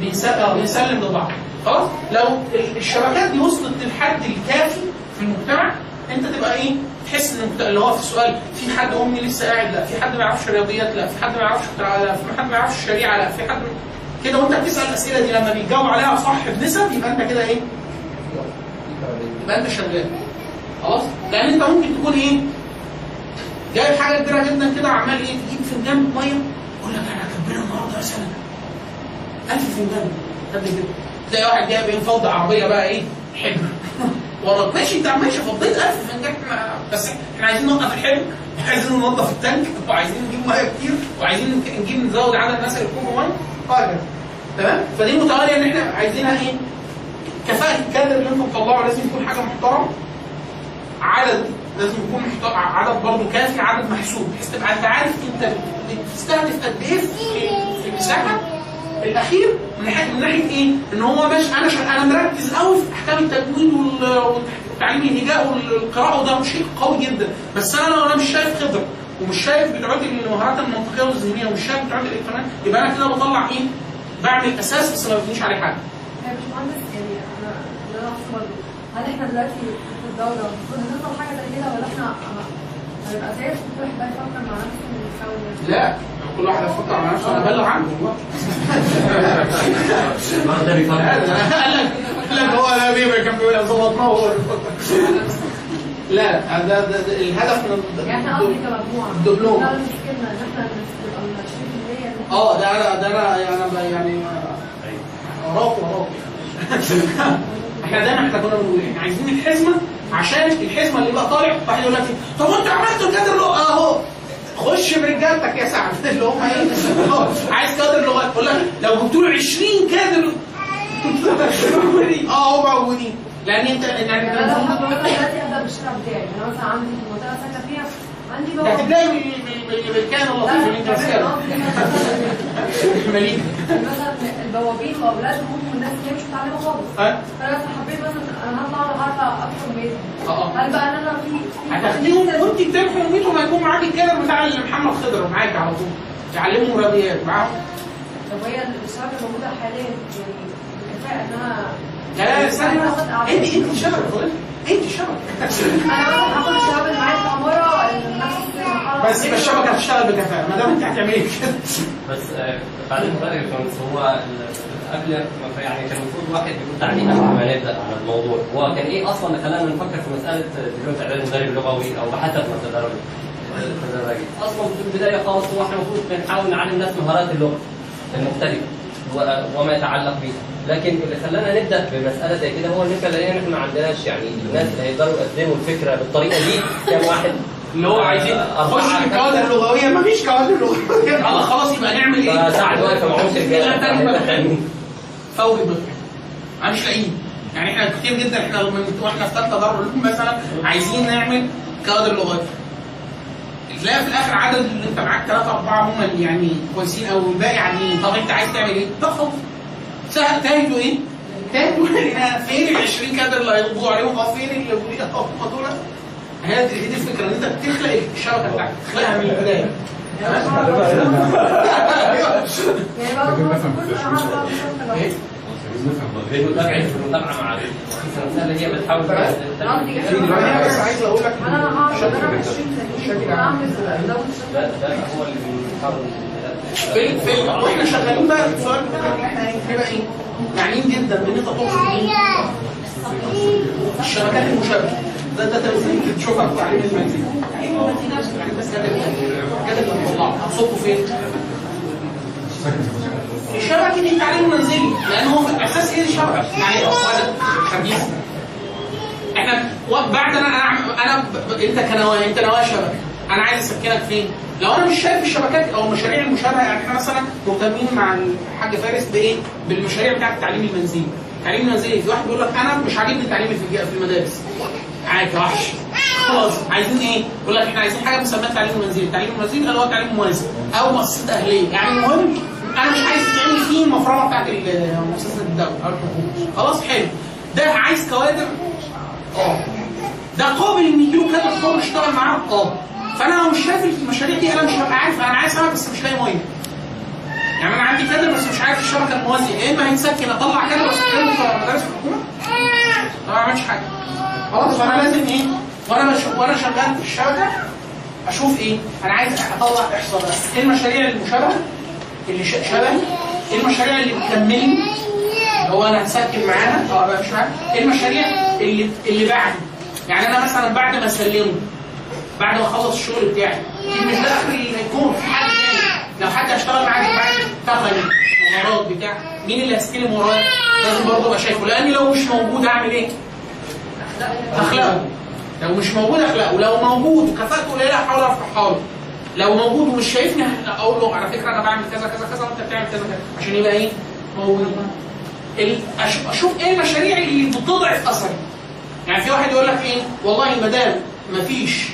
بنسلم بنسلم لبعض. خلاص؟ لو ال- الشبكات دي وصلت للحد الكافي في المجتمع أنت تبقى إيه؟ تحس إن اللي هو في السؤال في حد أمي لسه قاعد؟ لا في حد ما يعرفش رياضيات؟ لا في حد ما يعرفش لا في حد ما يعرفش الشريعه لا في حد كده وانت بتسال الاسئله دي لما بيتجاوب عليها صح بنسب يبقى أنت كده إيه؟ يبقى أنت شغال. خلاص؟ لأن أنت ممكن تكون إيه؟ جايب حاجة كبيرة جدا كده عمال إيه؟ تجيب فنجان مية يقول لك أنا كبرنا النهارده مثلا 1000 فنجان قد كده؟ تلاقي واحد جايب إيه فوضى عربية بقى إيه؟ حبر وراك ماشي انت ماشي فضيت 1000 فنجان بس إحنا عايزين نوقف الحبر وعايزين ننظف التانك وعايزين نجيب ميه كتير وعايزين نجيب نزود عدد الناس اللي ميه وهكذا تمام؟ فدي متواليه إن إحنا عايزينها إيه؟ كفاءة الكادر اللي أنتم بتطلعوا لازم يكون حاجة محترمة. عدد لازم يكون محترم عدد برضه كافي عدد محسوب بحيث تبقى أنت عارف أنت بتستهدف قد إيه في المساحه الأخير من ناحيه من ناحية إيه؟ إن هو مش أنا شغ... أنا مركز قوي في أحكام التجويد وال- والتعليم الهجاء والقراءة وده شيء قوي جدا بس أنا لو أنا مش شايف خبرة ومش شايف بتوعات المهارات المنطقية والذهنية ومش شايف بتوعات الإلكترونية يبقى أنا كده بطلع إيه؟ بعمل أساس بس ما ببنيش عليه حاجة يا باشمهندس يعني أنا اللي أنا هل إحنا دلوقتي في الدولة المفروض نوصل حاجة زي كده ولا إحنا هنبقى زي كل واحد بقى يفكر مع نفسه لا كل واحد يفكر على نفسه أنا أبلغ عنه. ده بيفكر قال لك قال لك هو لا بيه كان بيقول ظبطناه وهو لا ده, ده, ده الهدف من يعني إحنا قصدي كمجموعة. الدبلوم. لا المشكلة ان إحنا نبقى من 20% اللي إحنا آه ده أنا ده أنا يعني يعني وراك وراك إحنا دايما إحنا كنا بنقول إيه؟ إحنا عايزين الحزمة عشان الحزمة اللي بقى طالع واحد يقول لك إيه؟ طب انت عملت الكادر لغه اهو خش برجالتك يا سعد. اللي هم إيه؟ عايز كادر لغات يقول لك لو جبت له 20 كادر آه هم موجودين لأن انت يعني أنا عندي ده بال- بال- بالكائن اللطيف اللي انت مثلا البوابين واولادهم ممكن الناس اللي مش متعلمة خالص. فانا حبيت مثلا أنا هطلع عارفه أكتر منهم آه هل بقى إن أنا في هتاخديهم وانت بتمحي اميتهم هيكون معاك الكادر بتاع محمد خضر معاك على طول. تعلمهم رياضيات معاهم؟ طب هي الشبكه الموجوده حاليا يعني بالكفاءه انها لا لا استنى. انت انت شبكه انت شبكه أنا هاخد الشباب اللي معايا في عمارة نفس المرحله بس يبقى الشبكة هتشتغل بكفاءه ما دام أنت هتعملي كده بس آه، يا باشمهندس هو قبل يعني كان المفروض واحد قبل ما نبدا على الموضوع. هو كان إيه أصلا اللي خلانا نفكر في مسألة دبلوم اعداد مدرب لغوي أو بحسب ما تدرج تدرجي أصلا في البداية خالص هو إحنا المفروض بنحاول نعلم الناس مهارات اللغة المختلفة. وما يتعلق بيها. لكن اللي خلانا نبدأ بمسألة زي كده هو إن إحنا لقينا ان إحنا ما عندناش يعني الناس اللي هيقدروا يقدموا الفكرة بالطريقة دي؟ كام واحد؟ اللي هو عايزين أربعة خش في. الكوادر اللغوية. مفيش كوادر لغوية. الله خلاص يبقى نعمل إيه؟ فساعد واقف معهوش رجاله فوري مش لاقيين. يعني إحنا كتير جدا إحنا وإحنا في ثالثه علوم مثلا عايزين نعمل كوادر لغات تلاقي في الآخر عدد اللي أنت معاك ثلاثة أربعة هم يعني كويسين أو الباقي عاديين طب أنت عايز تعمل إيه؟ خلاص سهل تاهلوا إيه؟ تاهلوا فين ال 20 كادر اللي هيضبطوا عليهم؟ آه فين اللي هم دول؟ هي دي دي الفكرة إن أنت بتخلق الشبكه بتاعتك تخلقها من البداية. يعني بعد المتابعه المتابعه هي في دلوقتي أنا بس عايز أقول لك أنا هقعد شكل اجرب كده. 20 شكل ثانية عام. اعمل لو ده هو اللي بيحاول في في وإحنا شغالين بقى السؤال هنبقى إيه؟ معنيين جدا بان انت تقصد إيه؟ الشبكات المشابهه ده ده تمثيل بتشوفها في تعليم المنزل تعليم يعني بس كده كده اللي بتطلعه هتصبه فين؟ الشبكه دي تعليم منزلي لأن هو في الأساس إيه الشبكه؟ يعني أصلا خبيث إحنا بعد أنا أنا ب- أنت كنوايا أنت نوايا شبكه أنا عايز أسكنك فين؟ لو أنا مش شايف الشبكات أو المشاريع المشابهة يعني إحنا مثلا مهتمين مع الحاج فارس بإيه؟ بالمشاريع بتاعت التعليم المنزلي. التعليم المنزلي في واحد بيقول لك أنا مش عاجبني التعليم في في المدارس. عادي وحش. خلاص عايزين إيه؟ يقول لك إحنا عايزين حاجة بنسميها التعليم المنزلي، التعليم المنزلي اللي هو تعليم موازي أو مؤسسات أهلية، يعني المهم أنا مش عايز تعمل فيه المفرمة بتاعت مؤسسات الدولة أو الحكومة. خلاص حلو. ده عايز كوادر؟ آه. ده قابل إن يجيله كادر حر يشتغل معاه؟ آه. فأنا لو مش شايف المشاريع دي أنا مش هبقى عارف. أنا عايز سمك بس مش لاقي مية. يعني أنا عندي كادر بس مش عارف الشبكة الموازية. يا إما هيتسكن أطلع كادر واسكنه في مدارس الحكومة. ما بعملش حاجة. خلاص فأنا لازم إيه؟ وأنا وأنا شغال في الشبكة أشوف إيه؟ أنا عايز أطلع احصائيات إيه المشاريع المشابهة؟ اللي ش- شبهي؟ إيه المشاريع اللي بتكملني هو أنا هسكن معاها آه بقى مش عارف إيه المشاريع اللي اللي بعد يعني أنا مثلا بعد ما أسلمه بعد ما أخلص الشغل بتاعي دي مش ده اللي هيكون في حد تاني؟ لو حد هيشتغل معاك بعد تقني مهارات بتاع. مين اللي هيستلم ورايا لازم برضه أبقى شايفه. لأني لو مش موجود أعمل إيه؟ اخلقه لو مش موجود اخلقه لو موجود وكفاءته قليلة أحاول أرفعها له. لو موجود ومش شايفني أقول له على فكرة أنا بعمل كذا كذا كذا وانت بتعمل كذا كذا. عشان يبقى إيه؟ موجود. أشوف إيه المشاريع اللي بتضعف أثري. يعني في واحد يقول لك إيه؟ والله ما دام ما فيش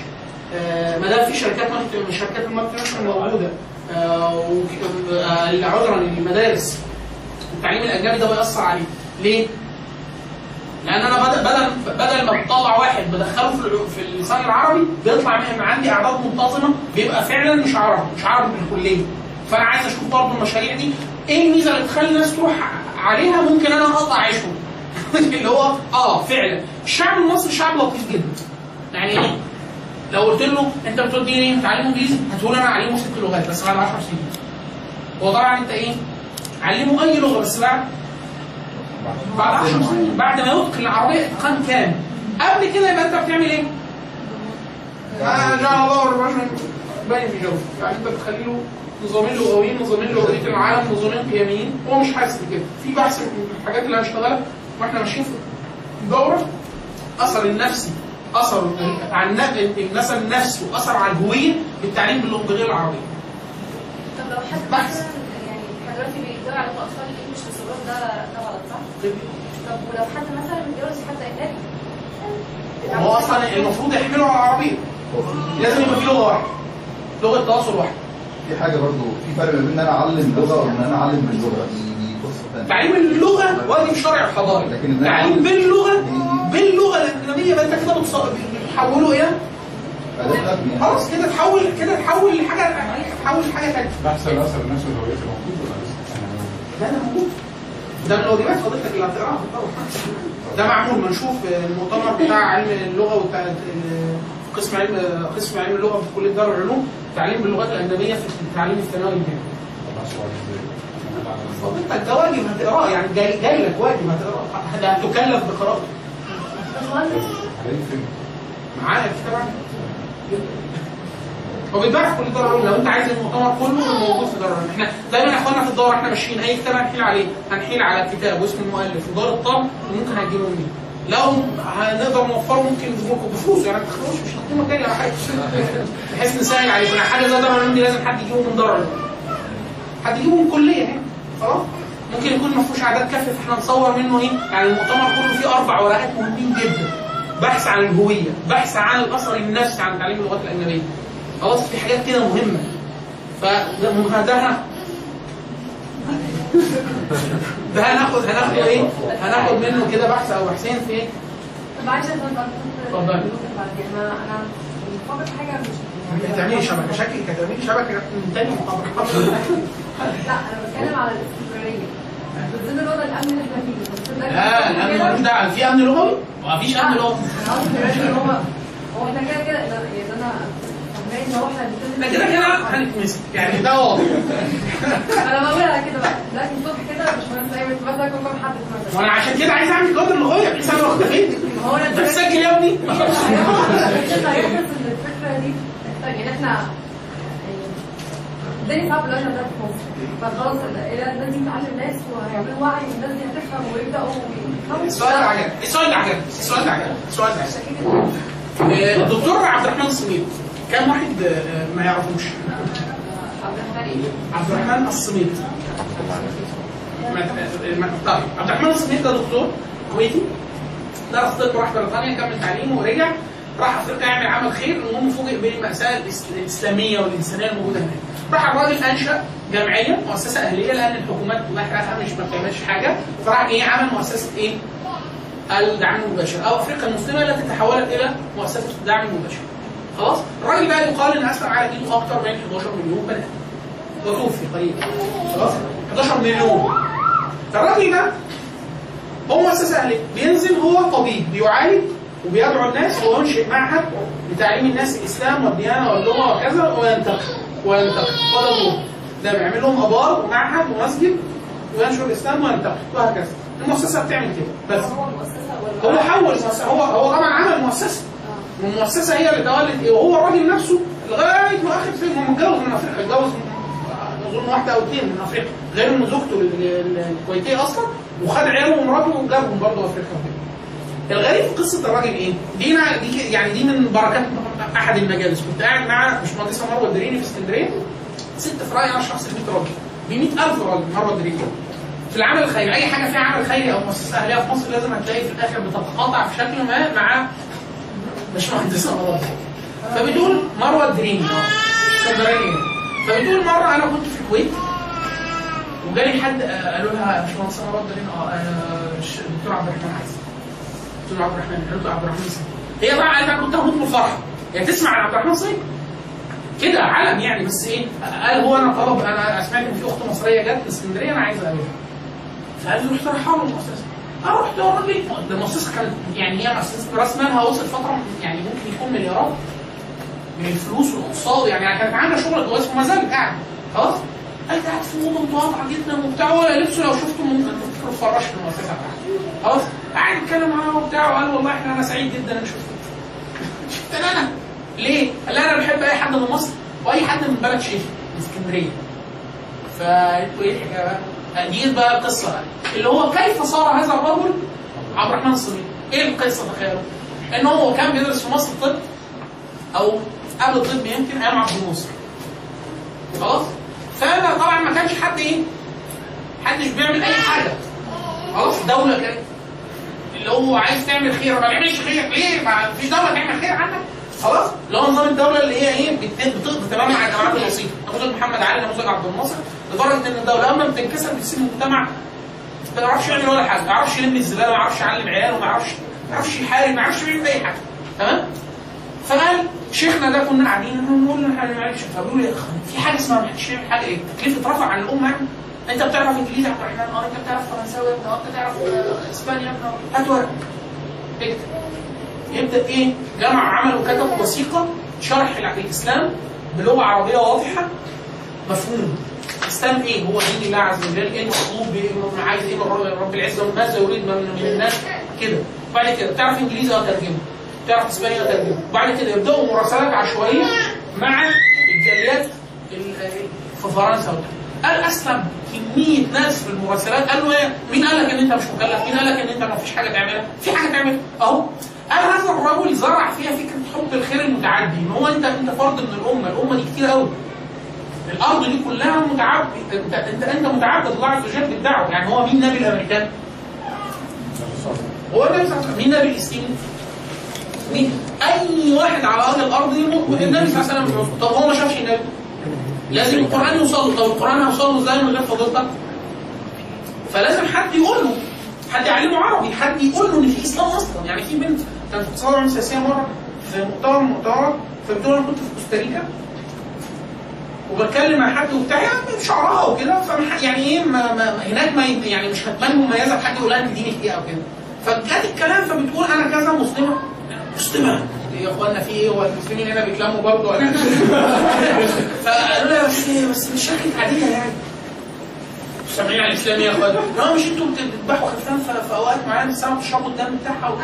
آه، ما دام في شركات مالتي شركات موجودة. آه، آه، عذرا المدارس التعليم الأجنبي ده بيأثر عليه. ليه؟ لأن أنا بدل بدل بدل ما بطلع واحد بدخله في في اللسان العربي بيطلع من عندي أعداد منتظمة بيبقى فعلا مش عربي مش عربي بالكليه فأنا عايز أشوف برضه المشاريع دي إيه الميزة اللي تخلي الناس تروح عليها ممكن أنا أقطع عيشهم؟ اللي هو آه فعلا. الشعب المصري شعب لطيف جدا. يعني إيه؟ لو قلت له أنت بتوديني إيه تعليم إنجليزي هتقول أنا اعلمه ست لغات بس بعد 10 سنين. هو طبعا أنت إيه؟ علمه أي لغة بس بعد بعد 10 سنين بعد ما يتقن العربية اتقان كامل قبل كده يبقى انت بتعمل إيه؟ الله الرجل باين في جوف يعني انت بتخلي له نظامين لغويين نظامين لغويين العالم نظامين قيميين هو مش حاسس بكده. في بحث من الحاجات اللي هنشتغلها وإحنا ماشيين في الدوره أثر النفسي أثر عن مثلا النفس واثر على الهوية بالتعليم باللغة غير العربية. طب لو حد مثلا يعني دلوقتي بيدور على اطفال ده ده غلط صح؟ طب ولو حد مثلا متجوز حد اجنبي هو أصلا المفروض يحملوا على العربية. لازم يبقى في لغة واحدة. لغة تواصل واحدة في حاجة برضو في فرق ما بين إن أنا أعلم لغة وإن أنا أعلم باللغة تعليم اللغة لكن إن أنا تعليم باللغة باللغة الاجنبيه يبقى أنت كده بتحوله إلى أداة أبنية. خلاص كده تحول كده تحول لحاجه تحول لحاجة ثانية بحث الاثر نفسه الهويتي موجود ولا لسه؟ لا ده موجود. ده من الواجبات حضرتك اللي هتقراها طبعا ده معمول منشوف المؤتمر بتاع علم اللغة والتع... قسم علم قسم علم اللغة في كلية دار العلوم تعليم باللغات الأجنبية في التعليم الثانوي. الجامعي حضرتك ده واجب هتقراه يعني جاي, جاي لك واجب هتقراه ده هتكلف بقراءته معايا الكتاب عندي. هو بيتباع في كل دار لو أنت عايز المؤتمر كله موجود في دار إحنا دايما يا إخوانا في الدار إحنا ماشيين. أي كتاب هنحيل عليه؟ هنحيل على الكتاب واسم المؤلف. ودار الطب وممكن هتجيبه منين؟ لو هنقدر نوفره ممكن نجيب لكم بفلوس. يعني ما تخافوش مش هتقيمه تاني ولا حاجة بحيث نسهل عليكم. يعني حاجة زي دار العلوم دي لازم حد يجيبه من دار حد يجيبه من كلية هنا خلاص؟ ممكن يكون ما فيهوش اعداد كافيه فإحنا نصور منه إيه؟ يعني المؤتمر كله فيه أربع ورقات مهمين جدا. بحث عن الهوية بحث عن الأثر النفسي عن تعليم اللغات الأجنبية. خلاص في حاجات كده مهمة. فده ده هن- ده هناخد هناخد إيه؟ هناخد منه كده بحث أو بحثين في إيه؟ طب عايزة اتفضل. أنا أنا بفكر في حاجة مش هتعملي شبكه شكلك هتعملي شبكة. من تاني لا أنا بتكلم على الاستمرارية. بالذات الوضع الأمن اللي إحنا فيه. لا الأمن ملوش دعوه في أمن لغوي ومفيش أمن لغوي هو إحنا كده كده يعني أنا كده كده هنتمسك يعني ده واضح. أنا بقولها كده بقى. لكن الصبح كده مش مثلا إيه مثلا كام حد مثلا وأنا عشان كده عايز أعمل كادر لغويه بحيث أنا واخد فين ما هو أنا أنت بتسجل يا ابني. ان الفكرة دي محتاج يعني إحنا الدنيا صعبه دلوقتي عندنا في مصر. فخلاص ال- الناس دي بتعلم ناس وهيعملوا وعي والناس دي هتفهم ويبدأوا السؤال ده عجبني السؤال ده عجبني السؤال ده عجبني السؤال ده عجبني آه، الدكتور عبد الرحمن الصميد كم واحد آه، ما يعرفوش. عبد الرحمن إيه؟ ما- ما- طيب عبد الرحمن الصميد ده دكتور كويتي. درس طب راح بريطانيا كمل تعليمه ورجع. راح أفريقيا يعمل عمل خير المهم فوجئ بالمأساة الإسلامية والإنسانية الموجودة هناك. راح الراجل أنشأ جمعية مؤسسة أهلية. لأن الحكومات كلها مش ما بتعملش حاجة. فراح إيه عمل مؤسسة إيه؟ الدعم المباشر. أو أفريقيا المسلمة التي تحولت إلى مؤسسة الدعم المباشر. خلاص؟ الراجل ده يقال إن أسلم على إيده أكثر من 11 مليون بني آدم. وتوفي قريبا خلاص؟ 11 مليون. الراجل ده هو مؤسسة أهلية بينزل هو طبيب بيعالج وبيدعو الناس وينشئ معهد لتعليم الناس الإسلام والديانة واللغة وكذا وينتقل وينتقل. وده دور ده بيعمل لهم آبار ومعهد ومسجد وينشر الإسلام وينتقل وهكذا. المؤسسة بتعمل كده بس. هو المؤسسة حول هو هو طبعا عمل مؤسسة. والمؤسسة هي اللي تولد إيه؟ وهو الراجل نفسه لغاية ما آخر فيلم. هو متجوز من أفريقيا. اتجوز أظن واحدة أو اثنين من أفريقيا. غير إن زوجته ال- ال- الكويتية أصلا. وخد عياله ومراته وجابهم برضه أفريقيا. وكده. الغريب في قصة الراجل إيه؟ دي يعني دي من بركات أحد المجالس. كنت قاعد مع باشمهندسة مروة الدريني في اسكندرية. ست في رأيي أنا شخص 100 راجل. ب 100000 راجل مروة الدريني في العمل الخيري. أي حاجة فيها عمل خيري أو مؤسسة أهلية في مصر لازم هتلاقي في الآخر بتتقاطع في شكل ما مع مش مهندسه مروه فبتقول مروه الدريني اسكندرانيه فبتقول مرة أنا كنت في الكويت. وجالي حد آه، قالوا لها مش مهندسه مروه الدريني آه آه، الدكتور عبد الرحمن عايز. قلت له عبد الرحمن قلت له عبد الرحمن هي طبعا أنا كنت هموت من الفرحه يعني تسمع عن عبد الرحمن سيد كده علم يعني بس إيه؟ قال هو أنا طلب أنا سمعت إن في أخت مصرية جت اسكندرية أنا عايز أقابلها. فقال لي رحت رايح له. أنا رحت ورا لي ده المؤسسه كانت يعني هي مؤسسه راس مالها وصل فترة يعني ممكن يكون مليارات من الفلوس والاقتصاد يعني كانت عامله شغل كويس وما زالت قاعدة خلاص؟ قال قاعد في اوضه متواضعه جدا وبتاع. ولا لبسه لو شفته ممكن تفرش في المؤسسه بتاعته خلاص؟ قاعد يتكلم معاه وبتاع. وقال والله إحنا أنا سعيد جدا ان شفتك شفت أنا؟ ليه؟ قال أنا بحب أي حد من مصر وأي حد من بلد شيخ. من اسكندرية. فقلت له إيه الحكاية بقى؟ دي بقى القصة اللي هو كيف صار هذا الرجل عبد الرحمن الصميم؟ إيه القصة تخيلوا؟ إن هو كان بيدرس في مصر طب أو قبل الطب يمكن أيام عبد الناصر خلاص؟ فأنا طبعا ما كانش حد إيه؟ محدش بيعمل أي حاجة خلاص دولة كانت اللي هو عايز تعمل خير ما بيعملش خير ليه؟ ما فيش دولة تعمل خير عنك خلاص؟ اللي هو نظام الدولة اللي هي إيه؟ بت- بتقضي تماما على الجماعات البسيطه نموذج محمد علي نموذج عبد الناصر. لدرجة إن الدولة أما بتنكسر بتسيب المجتمع. ما يعرفش يعمل ولا حاجة. ما يعرفش يلم الزبالة ما يعرفش يعلم عياله ما يعرفش ما يعرفش يحارب ما يعرفش يعمل أي حاجة. تمام؟ فقال شيخنا ده كنا قاعدين نقول له إحنا معلش فبيقول لي في حاجة اسمها ما حدش يعمل حاجة إيه؟ التكليف اترفع عن الأمة يعني. أنت بتعرف إنجليزي يا عبد الرحمن؟ أه أنت بتعرف فرنساوي يا ابني؟ أه أنت تعرف آه، اسبانيا يا ابني. هات ورقة. اكتب. يبدا إيه جمع عمل وكتب وثيقة شرح الإسلام بلغة عربية واضحة؟ مفهوم. الإسلام إيه؟ هو دين الله عز وجل. إيه المطلوب إيه عايز إيه رب- العزة ماذا يريد من الناس؟ كده. بعد كده تعرف إنجليزي آه ترجمة؟ تعرف إسباني آه ترجمة؟ بعد كده يبدأوا مراسلات عشوائية مع الجاليات ال- في فرنسا. قال أسلم. كمية ناس في المراسلات. قال له إيه؟ مين قال لك إن أنت مش مكلف؟ مين قال لك إن أنت ما فيش حاجة تعملها؟ في حاجة تعملها؟ أهو. قال هذا الرجل زرع فيها فكرة حب الخير المتعدي. ان هو انت أنت فرد من الأمة. الأمة دي كتير قوي الأرض دي كلها متعبد انت انت أنت متعبد الله عز وجل بالدعوه يعني هو مين نبي الأمريكان؟ هو النبي صلى الله عليه وسلم. مين نبي الاسلام؟ مين؟ أي واحد على ارض الأرض دي النبي صلى الله عليه وسلم. طب هو ما شافش النبي؟ لازم القرآن يوصل له طب القرآن هيوصل له إزاي من غير فضيلتك؟ فلازم حد يقول له. حد يعلمه عربي حد يقول له إن في إسلام أصلا. يعني في بنت كانت بتصور عن سياسية مرة في مؤتمر من المؤتمرات فبتقول أنا كنت في كوستاريكا. وبتكلم مع حد وبتاع يعني شعرها وكده. فمح- يعني إيه ما ما هناك ما يعني مش هتبان مميزة بحد يقول لها دينك إيه أو كده فجات الكلام فبتقول أنا كذا مسلمة. مسلمة؟ يا اخوانا في إيه؟ هو المسلمين هنا بيتلموا برضه ولا فقالوا لها بس بس مش شكلك عادية يعني. مش سامعين على الاسلام يا اخوانا لا مش أنتوا بتذبحوا خرفان في اوقات معينه السنة بتشربوا الدم بتاعها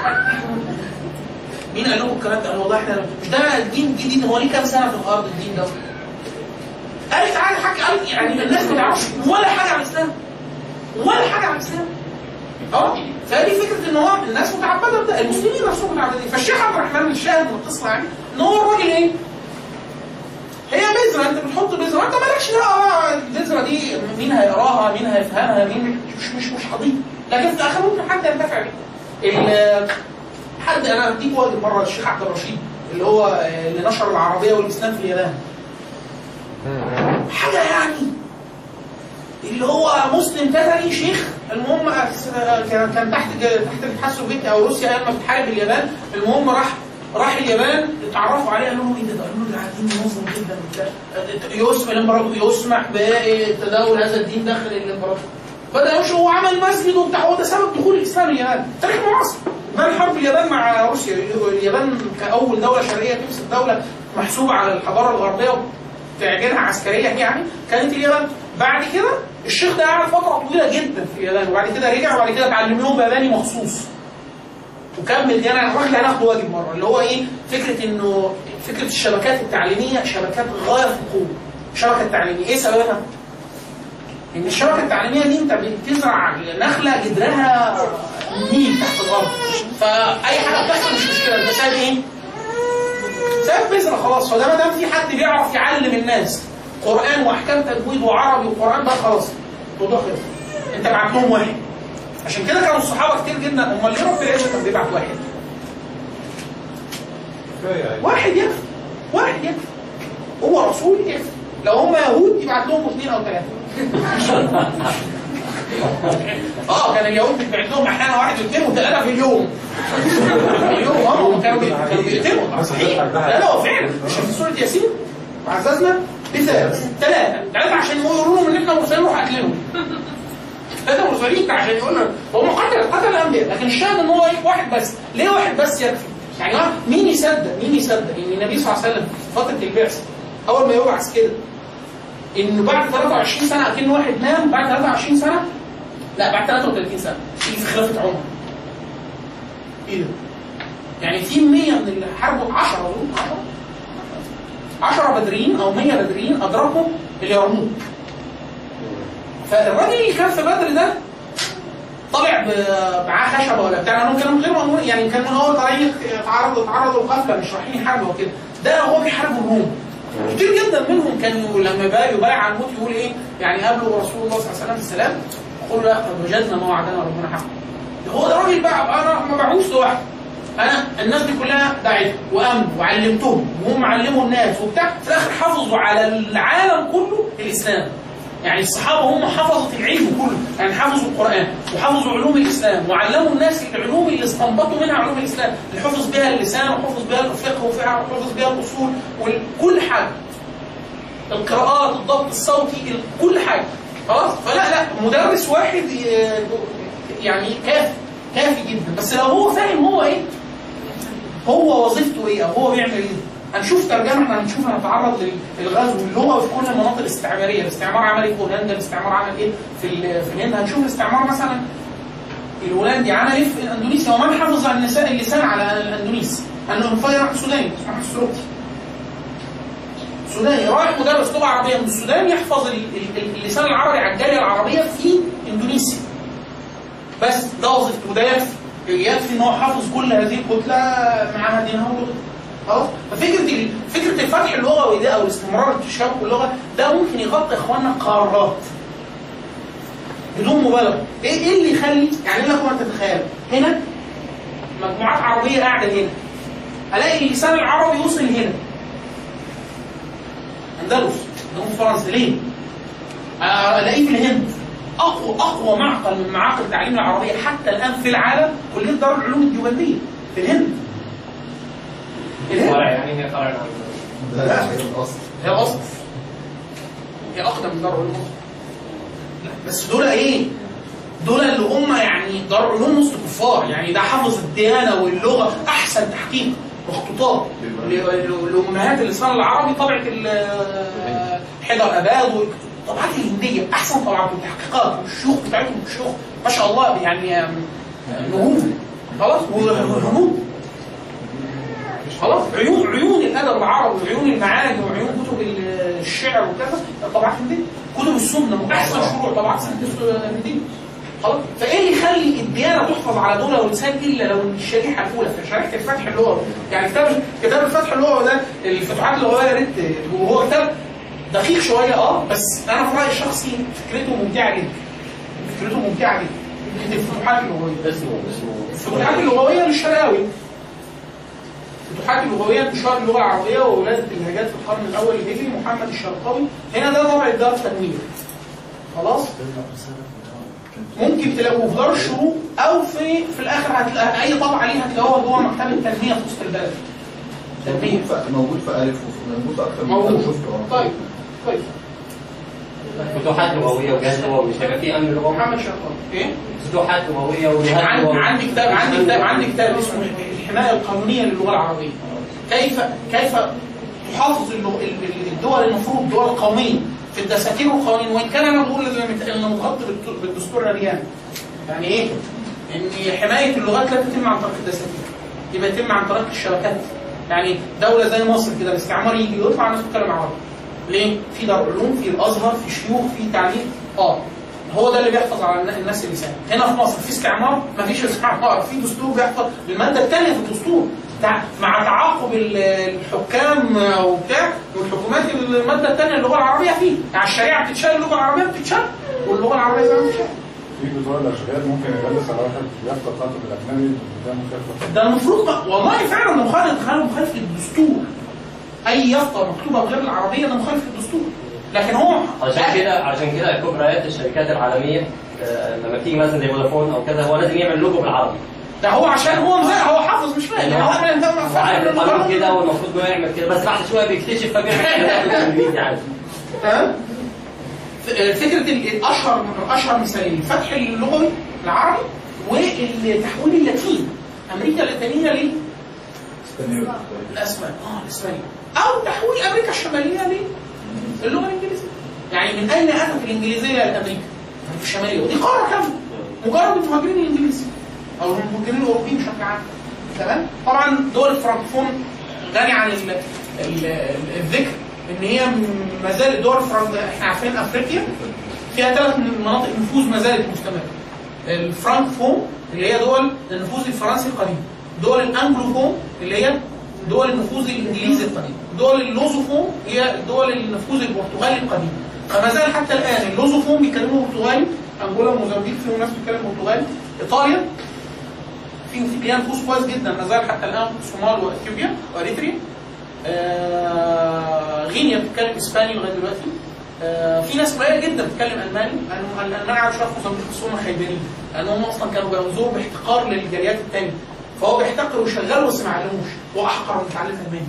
مين قال لكم الكلام ده؟ والله إحنا مش ده الدين جديد هو ليه كام سنة في الأرض الدين ده؟ قالت تعالى حكي قالت يعني الناس ما تعرفش ولا حاجة عن الإسلام ولا حاجة عن الإسلام آه فدي فكرة إن هو الناس متعبدة بده المسلمين نفسهم متعبدين فالشيخ عبد الرحمن الشاهد من القصة يعني إن هو الراجل إيه؟ هي بذره انت بتحط بذره انت مالكش دعوه بقى البذره دي مين هيقراها مين هيفهمها مين مش مش مش قضية. لكن في الآخر ممكن حد ينتفع بيها. حد أنا اديك وقت مرة الشيخ عبد الرشيد اللي هو اللي نشر العربية والإسلام في اليابان. حاجة يعني. اللي هو مسلم تتري شيخ المهم كان تحت تحت الاتحاد السوفيتي أو روسيا أيام ما بتحارب اليابان المهم راح راح اليابان اتعرفوا عليه قالوا له إيه ده؟ قالوا ده دين منظم جدا وبتاع. يسمح الامبراطور يسمح بتداول هذا الدين داخل الامبراطور بدا يمشي هو عمل مسجد وبتاع هو ده سبب دخول الإسلام اليابان تاريخ معاصر ده الحرب اليابان مع روسيا. اليابان كأول دولة شرقية تمسك دولة محسوبة على الحضارة الغربية تعجنها عسكريا يعني كانت اليابان بعد كده الشيخ ده قعد فترة طويلة جدا في اليابان وبعد كده رجع وبعد كده اتعلم لهم ياباني مخصوص. وكمل يعني الراجل هناخده واجب مرة اللي هو إيه؟ فكرة إنه فكرة الشبكات التعليمية شبكات غايه في القوه الشبكه التعليميه إيه سببها؟ إن الشبكة التعليمية دي أنت بتزرع نخلة جدرها نيل تحت الأرض. فأي حاجة بتحصل مش مشكلة. ده بسبب إيه؟ سبب بذرة خلاص. فده ما دام في حد بيعرف يعلم الناس قرآن وأحكام تجويد وعربي وقرآن ده خلاص. الموضوع أنت بعت لهم واحد. عشان كده كانوا الصحابه كتير جدا. أمال ليه رب العزه كان بيبعت واحد؟ واحد يكفي واحد يكفي. هو رسول يكفي. لو هم يهود يبعت لهم اثنين أو ثلاثة. آه كان اليهود بيبعت لهم أحيانا واحد واثنين وثلاثة في اليوم. في اليوم آه كانوا كانوا بيقتلوا. صحيح لا لا هو فعلا. مش في سورة ياسين؟ عززنا بثلاثه ثلاثة؟ عشان يقولوا لهم إن إحنا مرسلين روح ثلاثة مرسلين عشان يقول هم قتل قتل الأنبياء لكن الشاهد إن هو إيه واحد بس. ليه واحد بس يكفي؟ يعني هو مين يصدق؟ مين يصدق؟ إن النبي صلى الله عليه وسلم في فتره البعثه أول ما يبعث كده انه بعد 23 سنة اكن واحد نام بعد 23 سنة لا بعد 33 سنة في في خلافه عمر إيه ده؟ يعني في 100 من اللي حاربوا 10 اظن 10 10 بدريين أو 100 بدريين أدركوا اليرموك. فالراجل اللي كان في بدر ده طلع معاه خشبة ولا بتاع. لأنه كان غير مأمور يعني كان من أول طريق اتعرض اتعرضوا لقفله مش رايحين يحاربوا وكده ده هو بيحارب الروم. كتير جدا منهم كانوا لما بقى يبايع على الموت يقول إيه؟ يعني قابلوا رسول الله صلى الله عليه وسلم السلام له يا أخي وجدنا ما وعدنا ربنا حقا. هو ده راجل بقى أنا مبعوث لوحدي أنا الناس دي كلها دعيت وامنوا وعلمتهم وهم علموا الناس وبتاع. في الآخر حافظوا على العالم كله الإسلام. يعني الصحابة هم حفظوا العلم كله يعني حفظوا القرآن وحفظوا علوم الإسلام وعلموا الناس العلوم اللي استنبطوا منها علوم الإسلام اللي حفظ بها اللسان وحفظ بها الفقه وحفظ بها الأصول وكل حاجة. القراءات الضبط الصوتي ال- كل حاجة. خلاص؟ فلا لا مدرس واحد يعني كافي كافي جدا. بس لو هو فاهم هو إيه؟ هو وظيفته إيه؟ أو هو بيعمل إيه؟ هنشوف ترجمة هنشوف هنتعرض لل- للغزو اللي هو في كل المناطق الاستعمارية. الاستعمار عمل إيه في هولندا الاستعمار عمل إيه في في الهند؟ هنشوف الاستعمار مثلا الهولندي عمل إيه في اندونيسيا ومن حفظ عن اللسان اللسان على الاندونيسي انه مفير سوداني أحمد السلوكي سوداني رايح مدرس لغه عربية. من السودان يحفظ ال- ال- اللسان العربي على الجالية العربية في إندونيسيا. بس ده وظيفته. وده يكفي. يكفي إن هو حافظ كل هذه الكتلة. معاها دينها ولغتها خلاص ففكرة فكرة الفتح اللغوي ده أو الاستمرار في التشابك اللغة ده ممكن يغطي إخواننا قارات. بدون مبالغة. إيه إيه اللي يخلي يعني لكم ان تتخيلوا هنا مجموعات عربية قاعدة هنا. ألاقي اللسان العربي وصل هنا أندلس جنوب فرنسا ليه؟ ألاقيه في الهند. اقوى أقوى معقل من معاقل التعليم العربية حتى الآن في العالم كلية دار العلوم الديوبنديه في الهند. الهند فرع يعني هي فرع ده هي الاصل هي أقدم من دار. لا، بس دول إيه؟ دول اللي هم يعني دار العلوم وسط كفار. يعني ده حافظ الديانة واللغة أحسن تحقيق مخطوطات لامهات اللسان العربي طبعه حجر أباد والطبعات الهندية أحسن طبعات والتحقيقات والشيوخ بتاعتهم الشيوخ ما شاء الله يعني نجوم. خلاص؟ وهنود خلاص عيون عيون الأدب العربي وعيون المعاني وعيون كتب الشعر وكذا طبعات هنديه كتب السنة واحسن شروع طبعات هنديه خلاص؟ فإيه اللي يخلي الديانة تحفظ على دولة ولسان إلا لو الشريحة الأولى؟ في شريحة الفتح اللغوي يعني كتاب كتاب الفتح اللغوي ده الفتوحات اللغويه يا ريت وهو كتاب دقيق شوية آه بس أنا في رأيي الشخصي فكرته ممتعة جدا. فكرته ممتعة جدا. الفتوحات اللغويه اسمه اسمه الفتوحات اللغويه للشرقاوي. الفتوحات اللغويه انتشار اللغة العربية وولادة اللهجات في القرن الأول الهجري محمد الشرقاوي. هنا ده طبع الدار التنوير خلاص؟ ممكن تلاقوه في دار الشروق أو في في الآخر هتلاقي أي طبعه ليه هتلاقوها جوه مكتبة التنميه في وسط البلد. تنميه موجود في وفي- موجود أكتر من موجود. شفته. طيب. طيب. فتوحات لغويه وجهاز لغوي مش هيبقى في امن لغوي محمد شرقاوي إيه؟ فتوحات لغويه عندي لغوي عندي كتاب عندي كتاب عندي كتاب اسمه الحماية القانونية للغة العربية. كيف كيف تحافظ الدول المفروض الدول القوميه في الدساتير والقوانين؟ وإن كان أنا بقول إن بالت- بالدستور الرياني يعني إيه؟ إن حماية اللغات لا تتم عن طريق الدساتير. يبقى يتم عن طريق الشبكات. يعني دولة زي مصر كده الاستعمار يجي ويطلع الناس تتكلم عربي. ليه؟ في دار علوم في الأزهر في شيوخ في تعليم. آه. هو ده اللي بيحفظ على النا- الناس اللسان هنا في مصر في استعمار مفيش استعمار. في دستور بيحفظ الماده الثانية في الدستور. مع تعاقب ال- الحكام وبتاع والحكومات المادة الثانية اللغة العربية فيه. يعني الشريعة بتتشال اللغة العربية بتتشال واللغة العربية زي ما بتتشال. في بتوع الأشغال ممكن يغلس على واحد بيحفظ خاطب الأجنبي ده مخالفه ده المفروض والله فعلا مخالف خالف مخالف للدستور. اي يافطه مكتوبه بغير العربية ده مخالف للدستور لكن هو عشان كده عشان كده كبريات الشركات العالمية آه، لما تيجي مثلا زي فودافون أو كذا هو لازم يعمل لوجو بالعربي. ده هو عشان هو مزاح هو حافظ مش فاهم. يعني هو هو عارف. كده والمفروض إنه يعمل كده. بس بعد شوية بيكتشف فبيعمل عادي تمام فكره الأشهر اشهر مثالين الفتح اللغوي العربي والتحويل اللاتيني. أمريكا اللاتينية ليه؟ آه الاسباني أو تحويل أمريكا الشمالية للغه الإنجليزية. يعني من أين أتت الإنجليزية لامريكا؟ أمريكا؟ الشمالية. ودي قارة كاملة. مجرد المهاجرين الانجليز أو المهاجرين الأوروبيين بشكل عام. تمام؟ طبعا دول الفرنكفون غني عن ال ال الذكر. إن هي ما زالت دول الفرنك إحنا عارفين أفريقيا. فيها ثلاث مناطق نفوذ ما زالت مستمرة. الفرانكفون اللي هي دول النفوذ الفرنسي القديم. دول ال Anglophone اللي هي دول النفوذ الإنجليزي القديم. دول ال Lusophone هي دول النفوذ البرتغالي القديم. فما زال حتى الآن ال Lusophone بيتكلموا برتغالي أنجولا وموزمبيق فيهم ناس بتتكلم برتغالي. إيطاليا في في ليها نفوذ كويس جدا. ما زال حتى الآن الصومال وإثيوبيا وإريتريا. آه غينيا بتتكلم إسباني لغاية دلوقتي. آه في ناس قليلة جدا بتتكلم ألماني لأنه الالمان عارف شوية في موزمبيق بس هم خايبين لأن هم أصلا كانوا بينظروا باحتقار للجاليات الثانية فهو بيحتقر ويشغله بس ما علموش هو احقر من متعلم ألماني.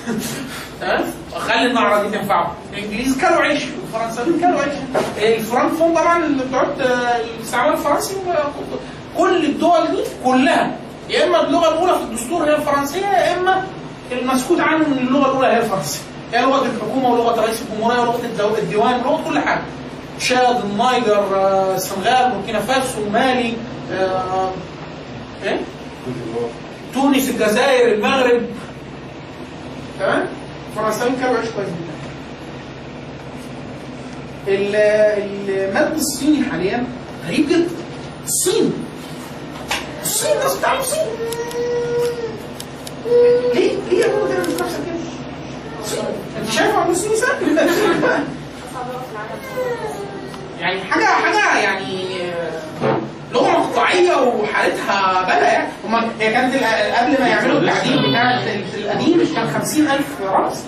تمام؟ خلي النعره دي تنفعه. الانجليز كانوا عيش الفرنساويين كانوا عيش. الفرنكفون طبعا اللي بتوع الاستعمار الفرنسي كل الدول دي كلها يا إما اللغة الأولى في الدستور هي الفرنسية يا إما المسكوت عنه من اللغة الأولى هي الفرنسية. هي لغة الحكومة ولغة رئيس الجمهورية ولغة. الديوان ولغه كل حاجة. تشاد النيجر آه، السنغال بوركينا فاسو مالي آه، إيه؟ تونس الجزائر المغرب. تمام؟ الفرنساويين كانوا عيش كويس جدا. ال- المد الصيني حاليا غريب جدا. الصين. الصين ناس بتاع الصين؟ ليه؟ ليه يا ابو ده مش نفسك كده. انت شايف عم الصين سهل يعني حاجة حاجة يعني لغه مقطعيه وحالتها بلا يعني هما هي كانت قبل ما يعملوا التعديل بتاع ال- القديم كان 50000 رمز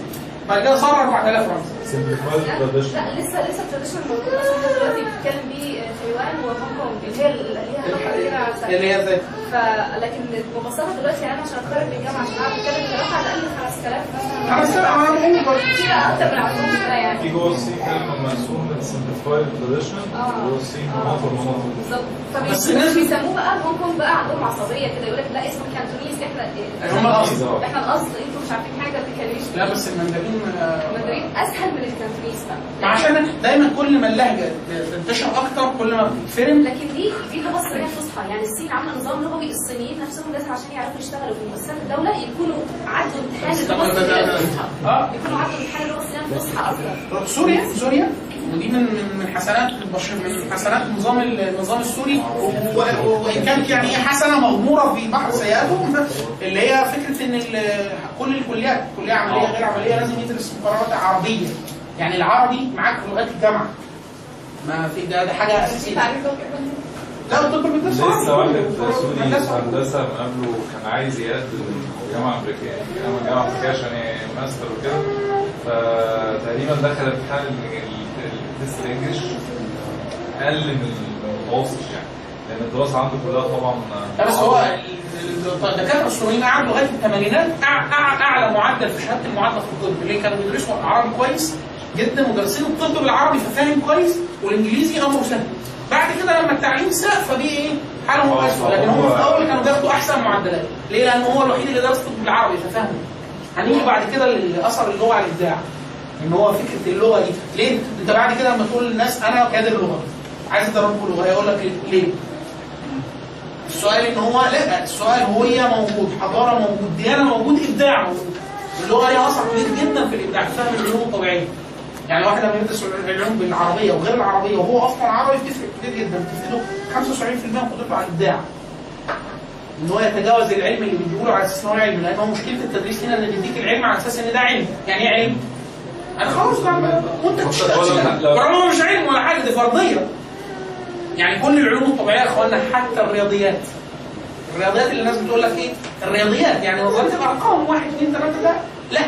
بعد كده صار 4000 رمز لا لسه لسه ال traditional موجود. أصلا لحد دلوقتي بتتكلم بيه تايوان وهونج كونج اللي هي اللي ليها اللي هي إزاي؟ ف لكن المبسطه دلوقتي يعني أنا عشان أتخرج من الجامعة عشان أعرف أتكلم كلام على الأقل 5000 مثلا. 5000 أنا بقول برضه في بقى أكتر من عندهم ده يعني. في جوه السي كلمه مرسوم سمبليفايد تراديشنال جوه السي مناطق مناطق بالظبط. بس الناس- بيسموه بقى هونج كونج بقى عندهم عصبية كده يقول لك لا اسمه Cantonese إحنا هم الأصل. إحنا الأصل أنتوا مش عارفين حاجة ما بتتكلموش لا بس المندرين آه، المندرين أسهل من بقى. عشان دايما كل ما اللهجة تنتشر أكتر كل ما بتتفهم لكن دي دي لغه صينيه فصحى. يعني الصين عاملة نظام لغوي الصينيين نفسهم لازم عشان يعرفوا يشتغلوا في مؤسسات الدولة يكونوا عدوا امتحان اللغة الصينيه الفصحى آه. يكونوا عدوا امتحان اللغة الصينيه الفصحى أكتر. سوريا سوريا؟ ودي من من حسنات البشر من حسنات النظام النظام السوري. وإن كانت يعني هي حسنة مغمورة في بحر سيئاته اللي هي فكرة إن كل الكليات كلية عملية غير عملية لازم يدرس مقررات عربية. يعني العربي معاك في لغات الجامعة. ما في ده, ده حاجة أساسية. لا الطب بيدرس لسه واحد. سوري. هندسة قبله كان عايز يقدم جامعة أمريكية جامعه جامعة أمريكية عشان ماستر وكده. فتقريبا دخل امتحان ال- ال- ال test ال English أقل من المتوسط يعني لأن الدراسة عنده كلها طبعا لا بس هو ال- الدكاتره السوريين قعدوا لغاية الثمانينات أعلى معدل في شهادة المعادله في الطب اللي كانوا بيدرسوا عربي كويس جدا ودارسين الطب بالعربي ففاهم كويس والإنجليزي امره سهل. بعد كده لما التعليم ساء فدي إيه؟ حالهم اسوء لكن هم في الأول كانوا بياخدوا أحسن معدلات. ليه؟ لأن هو الوحيد اللي درس طب بالعربي ففاهمه. هنيجي بعد كده لأثر اللغة على الإبداع. إن هو فكرة اللغة دي. ليه؟ أنت بعد كده لما تقول للناس أنا كادر لغة. عايز ادربكم لغة. يقول لك ليه؟ السؤال إن هو لأ. السؤال هوية موجود. حضارة موجود. ديانة موجود. إبداع موجود. اللغة ليها أثر كبير جدا في الإبداع. في فهم العلوم الطبيعية يعني واحد لما يدرس العلوم بالعربية وغير العربية وهو أصلا عربي بتفرق كتير جدا. بتفيده 75% من قدرته على الإبداع. إن هو يتجاوز العلم اللي بيديهوله على أساس إن هو علم لأن هو مشكلة التدريس هنا ان بيديك العلم على أساس إن ده علم. يعني إيه علم؟ أنا خلاص وأنت هو مش علم ولا حاجة دي فرضية. يعني كل العلوم الطبيعية يا إخوانا حتى الرياضيات. الرياضيات اللي الناس بتقول لك إيه؟ الرياضيات. يعني نظريه الارقام واحد اثنين ثلاثة ده لا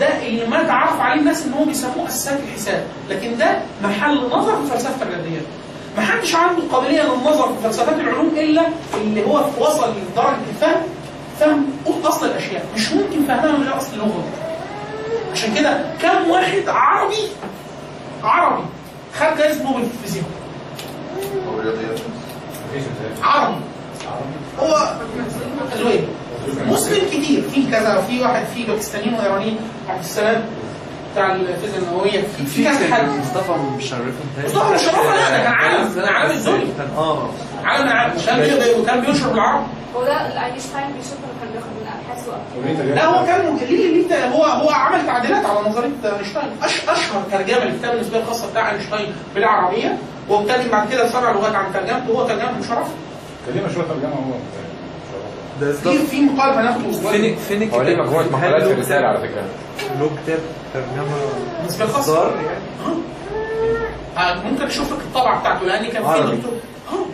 ده اللي ما تعرف عليه الناس إن هو بيسموه اساسات الحساب. لكن ده محل نظر في فلسفة الرياضيات. ما حدش عنده قابلية للنظر في فلسفات العلوم إلا اللي هو وصل لدرجة الفهم فهم أصل الأشياء. مش ممكن فهمها من غير أصل لغوي عشان كده كم واحد عربي عربي خد جائزة نوبل في الفيزياء؟ عربي. هو أزواج مسلم كتير. في كذا في واحد في باكستانيين وإيرانيين. عبد السلام بتاع الفيزياء النووية. في في كذا حد. مصطفى مشرف مصطفى مشرف لا ده كان عالم. كان عالم الدنيا. كان آه. عالم العالم. كان وكان بينشر بالعربي هو ده اينشتاين بيشوف كان بياخد من ابحاث وقت. لا هو كان ليه ليه هو هو عمل تعديلات على نظرية أينشتاين. أش أشهر ترجمة للكتاب النسبية الخاصة بتاع أينشتاين بالعربيه وابتدى بعد كده سبع لغات عن ترجمته. وهو ترجمة مشرفه كلمة شوية ترجمة هو. في في مقال هناخده فين فين هو ليه مجموعة مقالات في الرسالة على فكرة. له كتاب ترجمة النسبيه الخاصه إصدار يعني. آه، ممكن أشوف لك الطبعه بتاعته لأن كان في. دكتور آه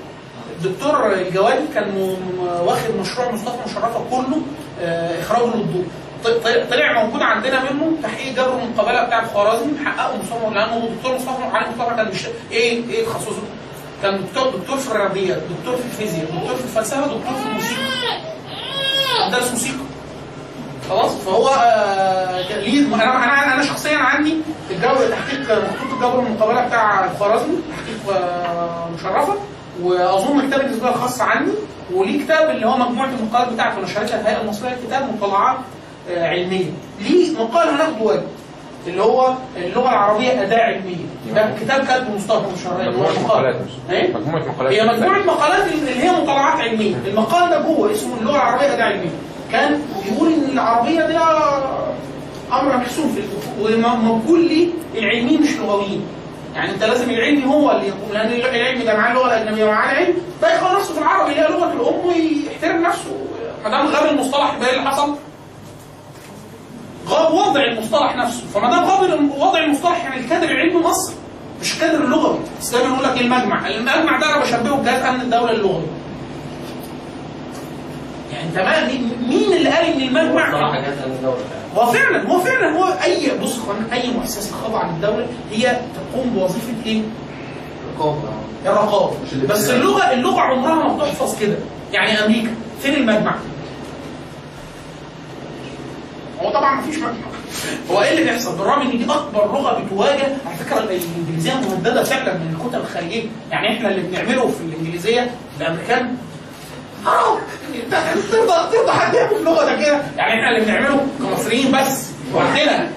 الدكتور الجوادي كان واخد مشروع مصطفى مشرفة كله آه، إخراجه للضوء. ط- ط- طلع موجود عندنا منه تحقيق جبر المقابلة بتاع خوارزمي حققه مصطفى لأنه دكتور مصطفى علي مصطفى كان مش إيه إيه تخصصه؟ كان دكتور دكتور في الرياضيات، دكتور في الفيزياء، دكتور في الفلسفة، دكتور في الموسيقى. درس موسيقى. خلاص فهو آه، ليه أنا أنا أنا شخصيا عندي الجو تحقيق مخطوط الجبر المقابلة بتاع خوارزمي تحقيق آه، مشرفة وأظن كتاب النسبيه الخاص عني وليه كتاب اللي هو مجموعة المقالات بتاعته نشرتها الهيئه المصرية للكتاب مطالعات آه، علمية ليه مقال هناخده واجب اللي هو اللغة العربية أداة علمية. ده كتاب كاتبه مصطفى مشرف مجموعة مقالات. إيه؟ مجموعة مقالات. هي مجموعة مقالات اللي هي مطالعات علمية. المقال ده جوه اسمه اللغة العربية أداة علمية. كان بيقول إن العربية دي أمر محسوم في ومقول لي العلميين مش لغويين. يعني أنت لازم العلمي هو اللي يقوم. لأن العلمي ده معاه اللغة الاجنبيه ومعاه العلم ده يخلص نفسه في العربي. اللي هي لغة الأم ويحترم نفسه. ما دام غاب المصطلح إيه اللي حصل؟ غاب وضع المصطلح نفسه. فما دام غاب وضع المصطلح يعني الكادر العلمي مصر مش الكادر اللغوي. بس دايما يقول لك المجمع. المجمع ده أنا بشبهه بجهاز أمن الدولة اللغوي. يعني انت ما مين اللي قال إن المجمع الدولة هو فعلا هو فعلا هو اي بص أي مؤسسة خاضعة للدوله هي تقوم بوظيفة إيه؟ الرقابة. الابتداء. بس اللغة اللغة عمرها ما بتحفظ كده. يعني أمريكا فين المجمع؟ هو طبعا مفيش مجمع هو إيه اللي بيحصل؟ بالرغم إن دي أكبر لغة بتواجه على فكرة الإنجليزية مهددة فعلا من الكتب الخارجية، يعني إحنا اللي بنعمله في الإنجليزية الأمريكان. حرام ترضى ترضى حد يعمل اللغة ده كده، يعني إحنا اللي بنعمله كمصريين بس. وحدنا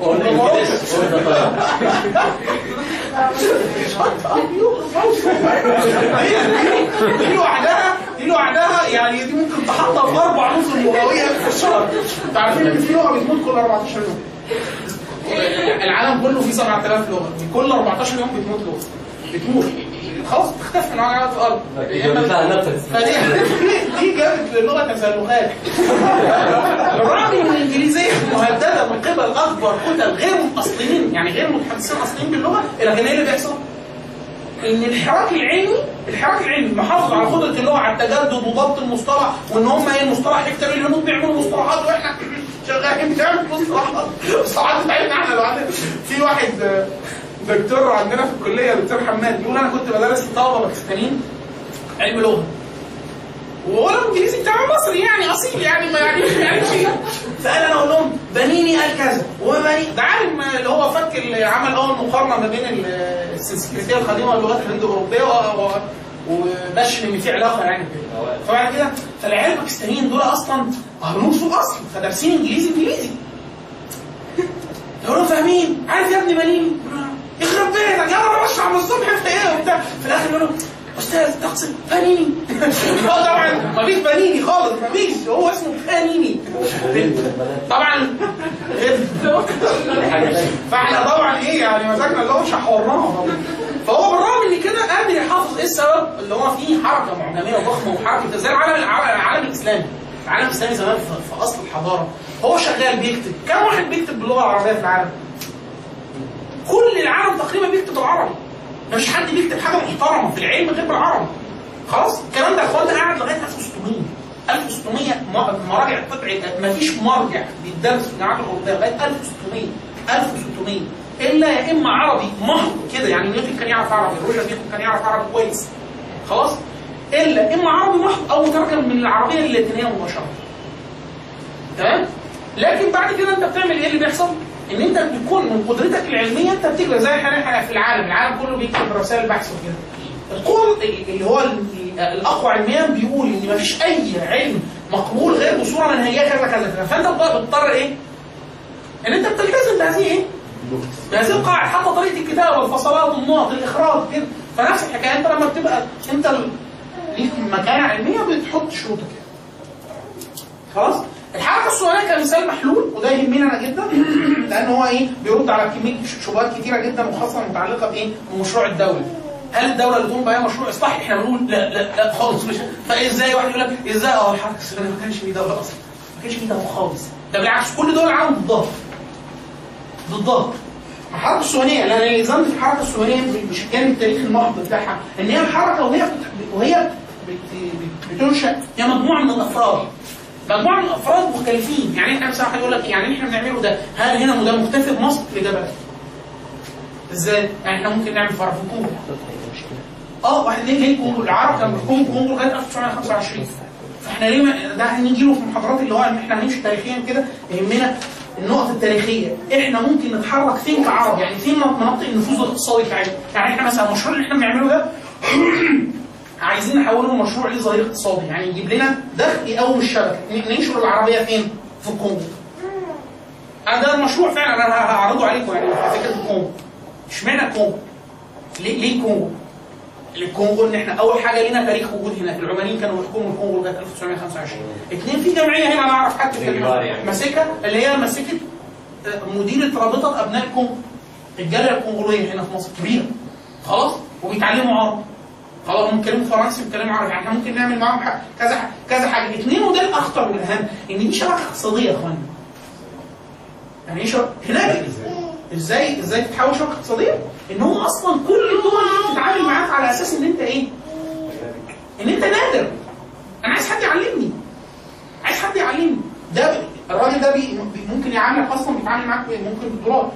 دي لوحدها. دي لوحدها يعني دي ممكن تحطها في أربع نص لغويه في الشهر انت عارفين إن في لغة بتموت كل 14 يوم. العالم كله فيه 7000 لغة. كل 14 يوم بتموت لغة. بتموت. خلاص بتختفي من على الأرض. نفس. فدي دي جابت للغة تسلخات. بالرغم ان الإنجليزية مهدده من قبل اكبر كتل غير اصليين يعني غير متحدثين أصليين باللغة لكن إيه اللي بيحصل؟ إن الحراك العلمي الحراك العلمي محافظ على قدره اللغة على التجدد وضبط المصطلح وإن هم إيه المصطلح يكتب الهنود بيعملوا مصطلحات وإحنا شغالين بنعمل مصطلحات. مصطلحات بتاعتنا إحنا لوحدنا في واحد آه، دكتور عندنا في الكلية دكتور حماد بيقول أنا كنت بدرس لطلبه باكستانيين علم لغة. وهو الانجليزي بتاعه مصري يعني أصيل يعني ما يعني يعني شيء. فقال أنا أقول لهم بنيني قال كذا وبني ده عالم اللي هو فك اللي عمل أول مقارنة ما بين ال- السنسكريتية القديمة واللغات الهند اوروبيه وبش إن في علاقة يعني فبعد كده فالعيال الباكستانيين دول أصلا هنود في الاصل فدارسين إنجليزي انجليزي يقولوا فاهمين عارف يا ابني بنيني؟ يخرب بيتك يلا بشرح من الصبح في إيه وبتاع. في الآخر يقولوا أستاذ تقصد بنيني هو طبعا. مفيش بنيني خالص مفيش هو اسمه بنيني طبعا. فإحنا طبعا إيه يعني مسكنا اللي هو شحورناها طبعا. فهو بالرغم إن كده قادر يحافظ إيه السبب؟ اللي هو فيه حركة معجميه ضخمة وحركة زي العالم العالم الإسلامي. العالم الإسلامي زمان في, في أصل الحضارة. هو شغال بيكتب. كم واحد بيكتب باللغة العربية في العالم؟ كل العالم تقريبا بيكتب بالعربي. مفيش حد بيكتب حاجة محترمة في العلم غير بالعربي خلاص؟ الكلام ده ده قاعد لغاية 1600 1600 م- مراجع طبعي مفيش مرجع بيدرس في الجامعات الاوروبيه لغاية 1600 1600 إلا يا إما عربي محض كده يعني نيوتن كان يعرف عربي روجر نيوتن كان يعرف عربي كويس. خلاص؟ إلا إما عربي محض أو مترجم من العربية للاتينيه مباشرة. تمام؟ لكن بعد كده أنت بتعمل إيه اللي بيحصل؟ إن أنت بتكون من قدرتك العلمية أنت بتكتب زي إحنا في العالم، العالم كله بيكتب رسائل بحث وكده. القول اللي هو ال- الأقوى علميا بيقول إن مفيش أي علم مقبول غير بصورة منهجية كذا كذا كذا، فأنت بتضطر- إيه؟ إن أنت بتلتزم بهذه إيه؟ بهذه القواعد حتى طريقة الكتابة الفصلات النقط الإخراج كده، فنفس الحكاية أنت لما بتبقى أنت ليك مكانة علمية بتحط شروطك كده. خلاص؟ الحركة الصغيرة كمثال محلول وده يهمني أنا جدا لأن هو إيه؟ بيرد على كمية شبهات كتيرة جدا وخاصة متعلقة بإيه؟ بمشروع الدولة. هل الدولة اللي تقوم بأي مشروع؟ اصلاحي إحنا بنقول لا لا لا خالص مش فإزاي واحد يقول لك إزاي؟ آه الحركة الصغيرة ما كانش في دولة أصلا ما كانش في دولة خالص. ده بالعكس كل دول العالم ضدها ضدها الحركة الصهيونيه اللي الزمت في الحركة الصهيونيه مش كان التاريخ المحض بتاعها إن هي الحركة وهي وهي بت- بت- بتنشأ هي مجموعة من الأفراد. مجموعه من الأفراد مختلفين. يعني إحنا مثلا واحد يقول لك يعني إحنا بنعمله ده هل هنا ده مختفي في مصر الاجابه لا إزاي؟ يعني إحنا ممكن نعمل فرع في الكونغو آه واحد ليه ليه؟ الكونغو العرب كانوا بيحكموا الكونغو لغاية 1925 فإحنا ليه ما- ده هنيجي له في المحاضرات اللي هو إحنا هنمشي تاريخيا كده يهمنا النقط التاريخية. إحنا ممكن نتحرك فين كعرب؟ يعني فين مناطق النفوذ الاقتصادي بتاعتنا يعني إحنا مثلا المشروع اللي إحنا بنعمله ده عايزين نحوله لمشروع ليه ظهير اقتصادي. يعني يجيب لنا دخل يقوم الشبكة. ننشر العربية فين؟ في الكونغو أنا ده المشروع فعلا. أنا هعرضه عليكم يعني في فكرة الكونغو اشمعنى الكونغو؟ ليه ليه الكونغو؟ الكونغو إن إحنا أول حاجة لينا تاريخ وجود هناك. العمانيين كانوا بيحكموا الكونغو لغاية 1925 اثنين في جمعية هنا أنا أعرف حد في الجمهورية يعني. ماسكها اللي هي مسكت آه، مديرة رابطة أبناء الكونغو الجالية الكونغوليه هنا في مصر. كبيرة. خلاص؟ وبيتعلموا عربي خلاص هم بيتكلموا فرنسي بيتكلموا عربي يعني إحنا ممكن نعمل معاهم كذا ح- كذا حاجة. اثنين وده الاخطر والأهم إن دي شبكه اقتصادية يا اخوانا يعني إيه شبكه هناك إزاي إزاي تتحول شبكه اقتصادية؟ إن هو أصلا كل الدول دي بتتعامل معاك على أساس إن أنت إيه؟ إن أنت نادر. أنا عايز حد يعلمني. عايز حد يعلمني. ده الراجل ده بي ممكن يعاملك أصلا بيتعامل معاك ممكن بالدولار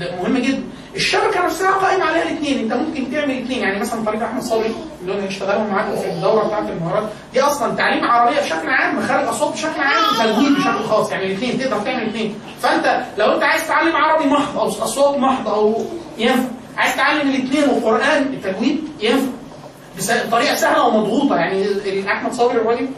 ده مهم جدا. الشبكة نفسها قائم عليها الاثنين. انت ممكن تعمل اثنين. يعني مثلا طريق أحمد صبري اللي أنا هيشتغلوا معاكم في الدورة بتاعت المهارات. دي أصلا تعليم عربية بشكل عام مخارج أصوات بشكل عام وتجويد بشكل خاص. يعني الاثنين تقدر تعمل الاثنين. فأنت لو أنت عايز تتعلم عربي محض أو أصوات محض أو ينفع. عايز تتعلم الاثنين والقران التجويد ينفع. بطريقه سهلة ومضغوطة. يعني أحمد صبري الراجل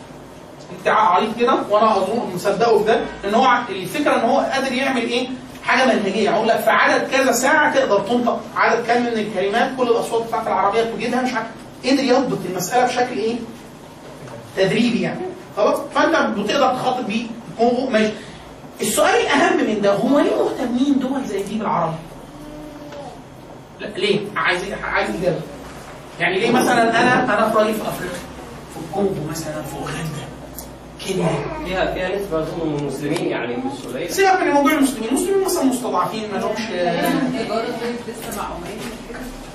بتاع عريض كده وأنا أظن مصدقه في ده إن هو الفكرة إن هو قادر يعمل إيه؟ حاجة منهجيه أقول لك في عدد كذا ساعة تقدر تنطق عدد كام من الكلمات. كل الأصوات بتاعت العربية توجدها مش عارف قدر يضبط المسألة بشكل إيه؟ تدريبي يعني. خلاص؟ فأنت بتقدر تخاطب بيه ماشي. السؤال الأهم من ده هو ليه مهتمين دول زي دي بالعربي؟ لا ليه؟ عايز عايز إجابة. يعني ليه مثلا أنا أنا في أفريقيا في الكونغو مثلا في أوغندا كينيا فيها فيها نسبه اظن من المسلمين يعني مش قليله سيبك من موضوع المسلمين، المسلمين مثلا مستضعفين ما لهمش لسه مع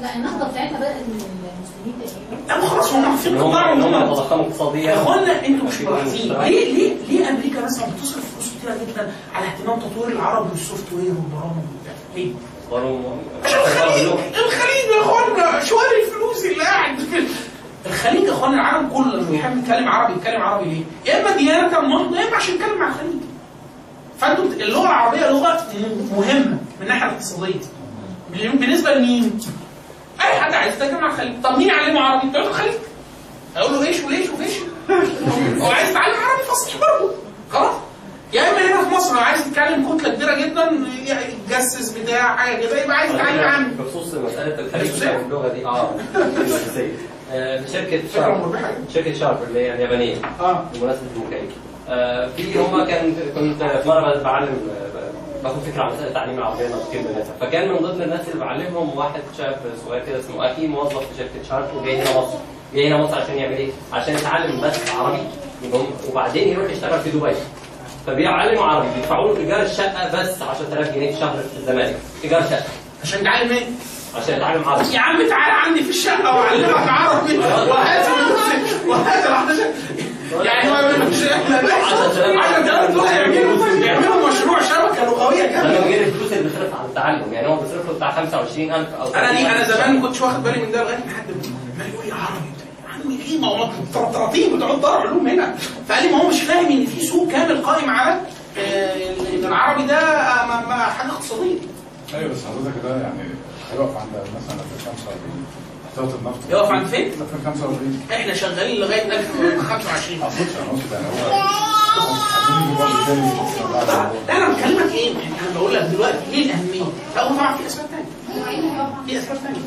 لا النهضة بتاعتها بدات من المسلمين تقريبا لا خلاص هم هم قطاع إن هم. يتضخموا اقتصاديا. يا أخوانا أنتوا مش ملاحظين. ليه ليه ليه أمريكا مثلا بتصرف فلوس كتيرة جدا على اهتمام تطوير العربي والسوفت وير والبرامج وبتاع ليه؟ الخليج الخليج يا أخوانا شوال الفلوس اللي قاعد في الخليج يا اخوانا العالم كله لما بيحب يتكلم عربي يتكلم عربي ليه؟ يا إما ديانة يا إما عشان يتكلم مع الخليج. فأنتوا بت- اللغة العربية لغة مهمة من الناحيه الاقتصادية. بالنسبة لمين؟ أي حد عايز يتكلم مع الخليج. طب مين يعلمه عربي؟ بتوع الخليج. أقول له إيش وليش وفيش هو عايز يتعلم عربي فصيح برضه. خلاص. يا إما هنا في مصر لو عايز يتكلم كتلة كبيرة جدا يتجسس بتاع حاجة كده يبقى عايز يتعلم عن بخصوص مسألة الخليج. واللغة دي. آه. في شركة شارب. شركة شارب اللي هي اليابانية. آه. بمناسبة المكيف آه، في هما كان كنت في مرة بعلم آه، باخد فكرة عن مسألة تعليم العربية ناطقين بالناس فكان من ضمن الناس اللي بعلمهم واحد شاب صغير كده اسمه اكي موظف في شركة شارب وجاي هنا مصر. جاي هنا مصر عشان يعمل إيه؟ عشان يتعلم بس عربي. وبعدين يروح يشتغل في دبي. فبيعلموا عربي بيدفعوا له ايجار الشقه بس 10000 جنيه في الشهر في الزمالك. ايجار شقة. عشان يتعلم إيه؟ عشان يتعلم عربي. يا عم تعالى عندي في الشقة وأعلمك عربي. وهات فلوسي وهات ال 11 يعني هو مش عشان دول يعملوا يعملوا مشروع شبكة لغوية كاملة. غير الفلوس اللي بيصرفها على التعلم يعني هو بيصرف له بتاع 25000 أو أنا دي أنا 30000. زمان ما كنتش واخد بالي من ده لغاية ما حد ما يقول لي عربي يا عم إيه ما هو طراطيم بتوع دار علوم هنا. فقال لي ما هو مش فاهم إن في سوق كامل قائم على آه، إن العربي ده آه، ما- ما- حاجة اقتصادية. أيوه بس حضرتك ده يعني هيقف عند مثلا 2045 احتياط النفط يقف عند فين؟ 2045 إحنا شغالين لغاية 2025 ما أقصدش أنا أقصد يعني تاني بعد لا أنا بكلمك إيه؟ يعني أنا بقول لك دلوقتي إيه الأهمية؟ لا طبعا في أسباب ثانية في أسباب ثانية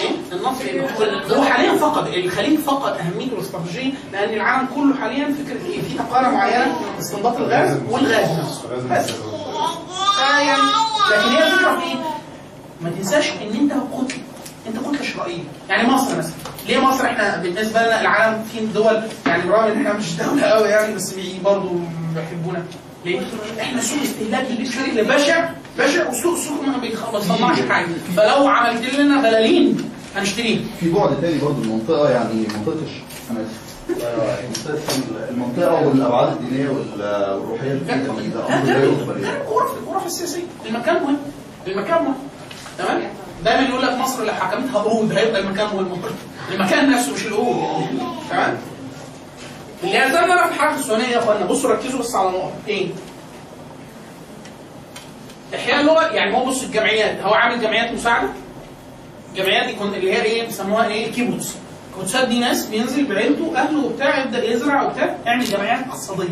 إيه؟ النصر إيه؟ هو حاليا فقد الخليج فقد اهميته الاستراتيجيه لأن العالم كله حاليا فكرة إيه؟ في تقارة معينة استنباط الغاز والغاز نفسه بس فيعني لكن هي الفكرة في إيه؟ ما تنساش إن أنت كتله أنت كتله شرائيه يعني مصر مثلا. ليه مصر؟ إحنا بالنسبة لنا العالم في دول يعني برغم إن إحنا مش دولة قوي يعني بس برضه بيحبونا. ليه؟ إحنا سوق استهلاكي بشكل بشع بشع والسوق السوق ما بيصنعش حاجة. فلو عملت لنا بلالين هنشتريها في بعد تاني برضه المنطقة يعني منطقة أنا المنطقة والأبعاد الدينية وال- والروحية دي ده أمر لا. الغرف الغرف السياسية. المكان مهم المكان مهم تمام؟ دايما يقول لك مصر اللي حكمتها قرود هيبقى المكان مهم المكان نفسه مش القرود يعني تمام؟ اللي يلزمنا في الحركه السودانيه يا اخوانا بصوا ركزوا بس على نقطه إيه؟ إحياء اللغة يعني هو بص الجمعيات هو عامل جمعيات مساعدة؟ الجمعيات دي كن- اللي هي إيه؟ بيسموها إيه؟ كيبوتس الكيبوتسات دي ناس بينزل بعيلته أهله وبتاع يبدأ يزرع وبتاع يعمل جمعيات اقتصادية.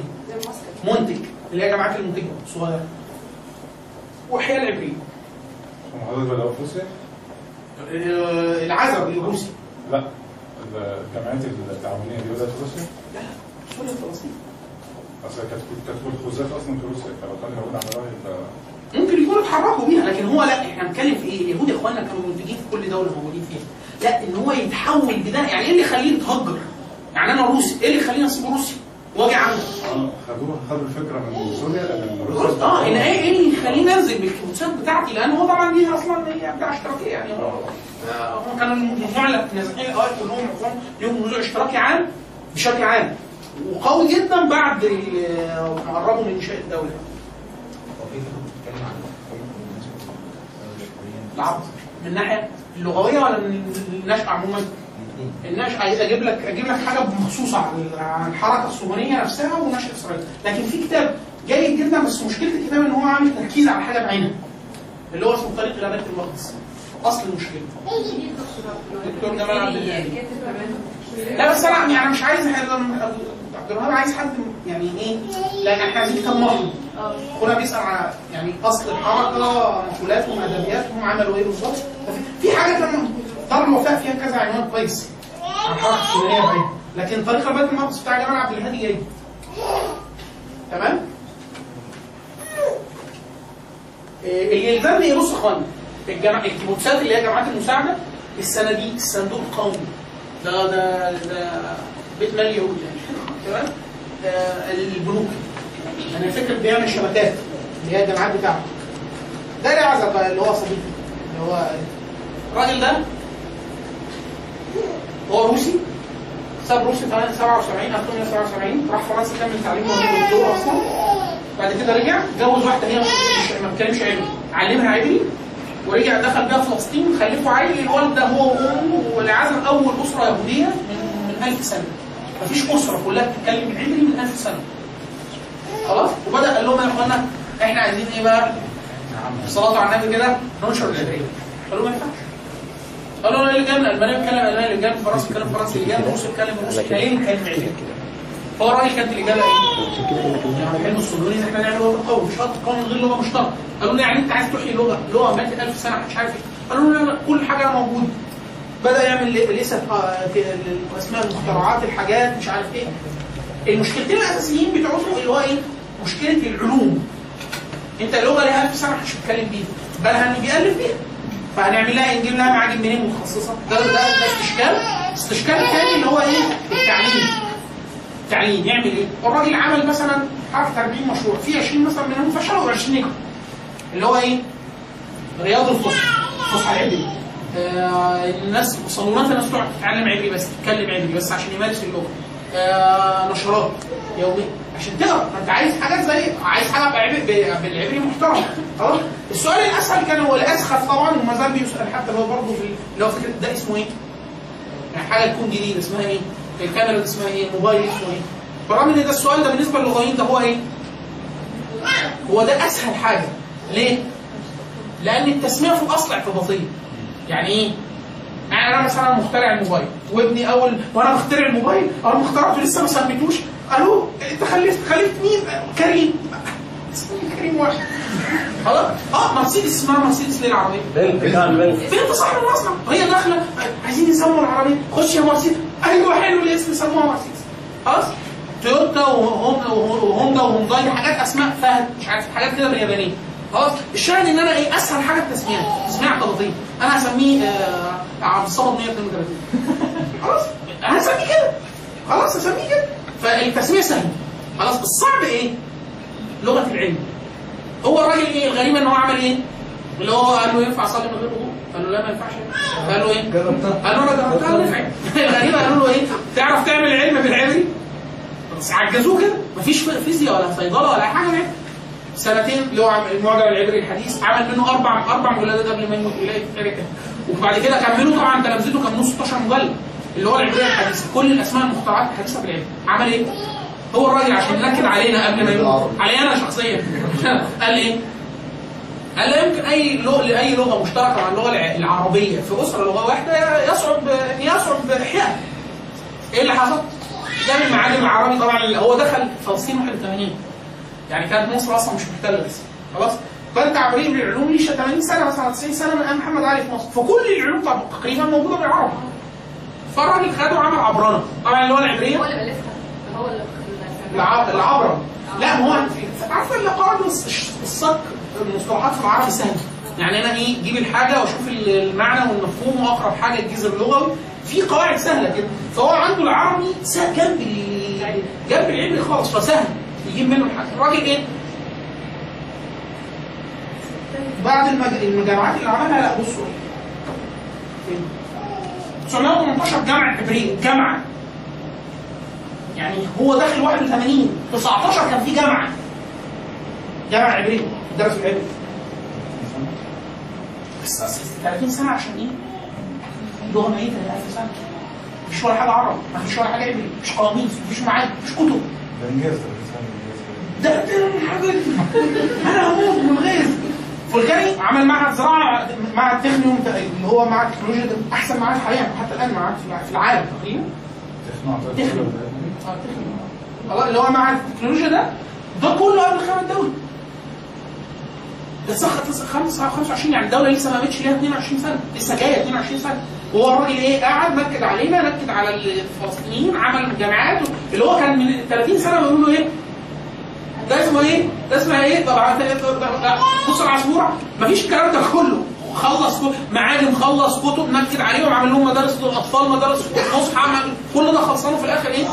منتج. اللي هي جماعات المنتجه الصغيرة. وإحياء العبرية. روسيا؟ آه، العزب الروسي لا الجمعيات التعاونية دي بدأت في روسيا؟ سوريا فلسطين أصل كانت كانت الخزات أصلا في روسيا فلو كان اليهود على رأي يبقى ممكن يكونوا اتحركوا بيها لكن هو لا إحنا بنتكلم في إيه؟ اليهود يا إخوانا كانوا منتجين في كل دولة موجودين فيها. لا إن هو يتحول بده يعني إيه اللي يخليه يتهجر؟ يعني أنا روسي إيه اللي يخليني اسيب روسيا واجي عنده؟ آه خدوها خدوا الفكرة من سوريا آه إن إيه اللي يخليني انزل بالكيبوتسات بتاعتي لأن هو طبعا دي أصلا هي بتاع اشتراكيه يعني هو آه، هم كانوا المجموعه اللي نازحين الاوائل كلهم معظمهم ليهم نزوع اشتراكي عام بشكل عام وقوي جدا بعد ما قربوا من انشاء الدولة. العرض من الناحيه اللغوية ولا من النشأة عموما؟ النشأة عايز أجيب لك أجيب لك حاجة مخصوصة عن الحركه الصهيونيه نفسها ونشأة إسرائيل، لكن في كتاب جيد جدا بس مشكلة الكتاب إن هو عامل تركيز على حاجة بعينها اللي هو اسمه طريق إلى بيت المقدس. أصل المشكلة. دكتور جمال عبد الهادي. لا بس أنا يعني مش عايز عبد الوهاب عايز حد يعني إيه؟ لأن إحنا عايزين كتاب محضر هنا بيسأل على يعني أصل الحركة مقولاتهم أدبياتهم عملوا إيه بالظبط. في حاجة كان دار الوفاء فيها كذا عنوان كويس. عن بعيد لكن طريق البيت المقدس بتاع جمال عبد الهادي جاي تمام؟ إيه، اللي يلزمني بص يا اخوانا. الكيبوتسات اللي هي جامعات المساعدة الصناديق الصندوق القومي ده ده ده بيت مال يهود يعني تمام؟ البنوك. أنا فاكر بيعمل شبكات اللي هي الجامعات بتاعته. ده بقى اللي هو صديقي اللي هو الراجل ده هو روسي ساب روسيا 77 1977 راح فرنسا كمل تعليمه وهو دكتور أصلا. بعد كده رجع جوز واحدة هي ما بتتكلمش عبري علمها عبري ورجع دخل بيها فلسطين خلفوا عيل الولد ده هو وأمه والعزم أول أسرة يهودية من من 1000 سنة. مفيش أسرة كلها بتتكلم عبري من 1000 سنة. خلاص؟ وبدأ قال لهم يا إخوانا إحنا عايزين إيه بقى؟ صلاة على النبي كده ننشر العبريه قالوا ما ينفعش. قالوا أنا اللي جاي من ألمانيا بيتكلم الماني اللي فرنسا بيتكلم فرنسي اللي من روسيا بيتكلم روسي ليه نتكلم عبري؟ فهو الراجل كانت الاجابه إيه؟ يعني حلم الصهيوني ان إحنا نعمل لغه قوي مش هقدر قوي من غير لغة مشتركه قالوا لنا يعني أنت عايز تحيي لغة؟ لغة ماتت 1000 سنة مش عارف إيه. قالوا لنا لا كل حاجة موجودة. بدأ يعمل لسه اسماء المخترعات الحاجات مش عارف إيه. المشكلتين الأساسيين بتوعته اللي هو إيه؟ مشكلة العلوم. أنت اللغة ليها 1000 سنة مش بتتكلم بيها. بالها انه بيألف بيها. فهنعمل لها نجيب لها معاجم منين متخصصه ده ده ده استشكال. استشكال تاني اللي هو إيه؟ التعليم. تعليم يعمل إيه؟ الراجل عمل مثلا حرف 40 مشروع في 20 مثلا منهم فشلوا و20 نجحوا اللي هو إيه؟ رياض الفصحى. الفصحى العبري آه الناس صالونات الناس تقعد تتعلم عبري بس تتكلم عبري بس عشان يمارس اللغة. آه نشرات يوميا عشان تقرا ما انت عايز حاجات زي عايز حاجة بالعبري محترم خلاص السؤال الأسهل كان هو الأسخف طبعا وما زال بيسأل حتى هو برضه في اللي هو فكرة ده اسمه إيه؟ يعني حاجة تكون جديدة اسمها إيه؟ الكاميرا اسمها إيه؟ الموبايل اسمه إيه؟ بالرغم إن ده السؤال ده بالنسبة للغويين ده هو إيه؟ هو ده أسهل حاجة ليه؟ لأن التسمية في الأصل اعتباطية يعني إيه؟ يعني أنا مثلا مخترع الموبايل وابني اول وأنا بخترع الموبايل اول ما اخترعته لسه ما سميتوش قالوا انت خلفت خلفت مين؟ كريم اسمه كريم واحد خلاص آه مرسيدس اسمها مرسيدس ليه العربيه؟ بنت كان بنت بنت صاحب المصنع هي داخله عايزين يسموا العربيه خش يا مرسيدس أيوه حلو الاسم سموها مرسيدس خلاص تويوتا وهوندا وهوندا وهونداي حاجات اسماء فهد مش عارف حاجات كده باليابانيه خلاص؟ الشاهد إن أنا إيه أسهل حاجة التسمية. تسمية اعتباطيه أنا هسميه آه عبد الصمد 132 خلاص؟ أنا هسميه كده. خلاص هسميه كده. فالتسمية سهلة. خلاص الصعب إيه؟ لغة العلم. هو الراجل إيه؟ الغريب إن هو عمل إيه؟ اللي هو قال له ينفع أصلي من غير وضوء؟ قال له لا ما ينفعش. قال له إيه؟ قال له أنا جربتها. الغريب قالوا له إيه؟ تعرف تعمل علم بالعبري؟ بس عجزوه كده. مفيش فيزياء ولا صيدلة ولا حاجة. يعني سنتين اللي هو المعجم العبري الحديث عمل منه أربع أربع مجلدات قبل ما يموت ولايه فرقه وبعد كده كملوا طبعا تلامذته كملوا 16 مجلد اللي هو العبريه الحديثه كل الأسماء المخترعات الحديثه بالعبري عمل إيه؟ هو الراجل عشان نكد علينا قبل ما يموت علي أنا شخصيا قال إيه؟ قال لا يمكن أي لغه لأي لغة مشتركة مع اللغة الع- العربية في أسرة لغة واحدة يصعب يصعب احيائها. إيه اللي حصل؟ جاب المعالم العربي طبعا هو دخل فلسطين 81 يعني كانت مصر أصلا مش محتلة لسه. خلاص؟ فأنت عبرين بالعلوم ليه 80 سنة مثلا 90 سنة من أيام محمد علي في مصر. فكل العلوم تقريبا موجودة بالعربي. فالراجل خده وعمل عبرانة. طبعا اللي هو العبرية؟ هو اللي بلفها هو اللي الع- العبرة لا ما هو عارفه اللي قواعد الص- الصك المصطلحات في العربي سهله يعني أنا إيه أجيب الحاجة وأشوف ال- المعنى والمفهوم واقرب حاجة الجذر اللغوي في قواعد سهلة كده فهو عنده العربي سهل جنب ال- جنب العبري خالص فسهل. يجيب منه الحاجة الراجل إيه؟ بعد المج- المجامعات اللي عملها لا بصوا. فين؟ 918 جامعه عبريه جامعه يعني هو داخل 81 19 كان في جامعه جامعه عبريه درسوا العبري بس أصل 30 سنة عشان إيه؟ لغه ميته يا 1000 سنة. مفيش ولا حاجة عربي مفيش ولا حاجة عبري مفيش قواميس مفيش معاهد مفيش كتب. ده إنجاز ده. ده. أنا هموت من الغيظ فولكاني عمل معهد زراعة معهد تكنيوم اللي هو معهد تكنولوجيا ده أحسن معهد حاليا حتى الآن معهد في- العالم. تقريبا تكنو آه اللي هو معهد التكنولوجيا ده ده كله قبل الدولي ده سخط 25 يعني الدولة لسه ما قامتش ليها 22 سنة. لسه جاية 22 سنة. وهو الراجل إيه؟ قاعد نكد علينا نكد على الفلسطينيين عمل جامعات اللي هو كان من 30 سنة بيقولوا له إيه؟ ده اسمه إيه؟ ده اسمها إيه؟ طبعا بص العصفوره مفيش الكلام ده كله. خلص معالم خلص كتب نكد عليهم عمل لهم مدارس للأطفال مدارس عمل كل ده خلصانه في الآخر إيه؟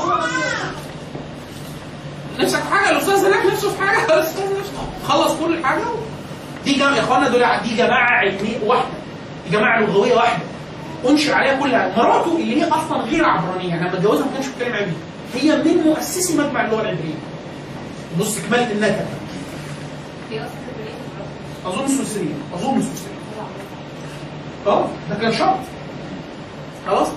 نفسك في حاجة الاستاذ هناك نفسه في حاجة؟ الاستاذ نفسه خلص كل حاجة دي جماعة يا إخوانا دول دي جماعة علميه واحدة. دي جماعة لغوية واحدة. انشئ عليها كل حاجة مراته اللي هي أصلا غير عبرانية لما أتجوزها ما كانش بيتكلم عبري هي من مؤسسي مجمع اللغة العبريه بص كمالة النكد أظن سويسريه أظن سويسريه أه؟ ده كان شرط. خلاص؟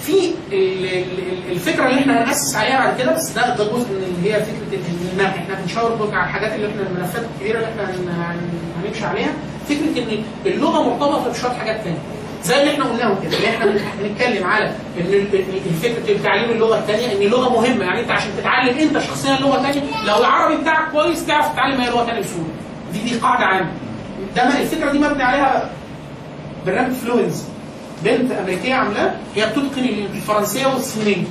في ال- ال- الفكرة اللي إحنا هنأسس عليها بعد كده بس ده ده جزء من اللي هي فكرة المنح إحنا بنشاور برضه على الحاجات اللي إحنا الملفات الكبيرة اللي إحنا هن- هن- هنمشي عليها. فكرة إن اللغة مرتبطة بشوية حاجات ثانية زي اللي إحنا قلناه كده اللي إحنا بنتكلم على إن ال- ال- الفكرة تعليم اللغة الثانية إن اللغة مهمة. يعني أنت عشان تتعلم أنت شخصيا لغه ثانية لو العربي بتاعك كويس تعرف تتعلم أي لغة ثانية بسهولة. دي دي قاعدة عامه ده الفكرة دي مبني عليها برنامج فلوينز بنت أمريكية عاملاه هي بتتقن الفرنسية والصينية.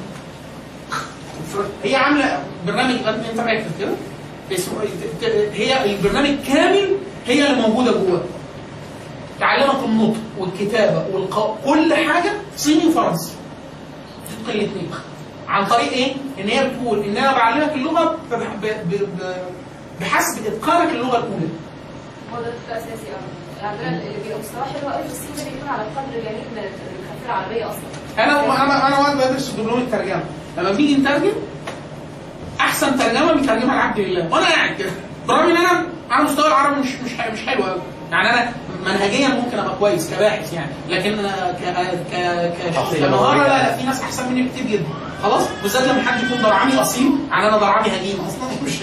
هي عاملة برنامج انت مركز كده هي البرنامج كامل هي اللي موجودة جواه تعلمك النطق والكتابة والق... كل حاجة صيني وفرنسي. تتقن الاثنين. عن طريق إيه؟ إن هي بتقول إن أنا بعلمك اللغة ب... ب... ب... ب... بحسب اتقانك اللغة الأولى. هو ده الفكرة اساسي آه عندنا اللي بيبقى مستواه حلو قوي في الصين ده بيكون على قدر جميل من الخلفيه العربية أصلا. أنا أنا أنا وقت بدرس دبلوم الترجمة. لما بنيجي نترجم أحسن ترجمة بيترجمها العبد لله. وأنا قاعد كده. برغم إن أنا على مستوى العربي مش مش مش حلو قوي يعني أنا منهجيا ممكن أبقى كويس كباحث يعني. لكن أنا ك ك ك نظري. لا لا في ناس أحسن مني كتير جدا. خلاص؟ بالذات لما حد يكون درعامي أصيل. يعني أنا درعامي هجين أصلا مش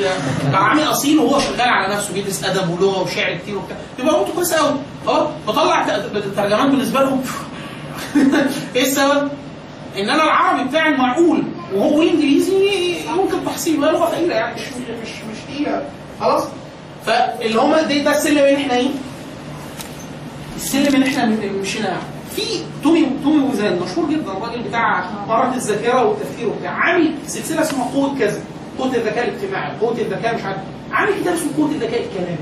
درعامي أصيل وهو شغال على نفسه بيدرس أدب ولغة وشعر كتير وبتاع. يبقى نقطه كويسه قوي خلاص؟ بطلع الترجمان بالنسبة لهم. إيه السبب؟ إن أنا العربي بتاعي معقول. وهو الإنجليزي ممكن تحصيل لغة ثقيله يعني. مش مش مش تقيلة. خلاص؟ فاللي هم ده, ده السلم اللي إحنا إيه؟ السلم اللي إحنا مشينا في تومي تومي وزان مشهور جدا الراجل بتاع مهارات الذاكرة والتفكير وبتاع. عامل سلسلة اسمها قوة كذا قوة الذكاء الاجتماعي قوة الذكاء مش عارف. عامل كتاب اسمه قوة الذكاء الكلامي.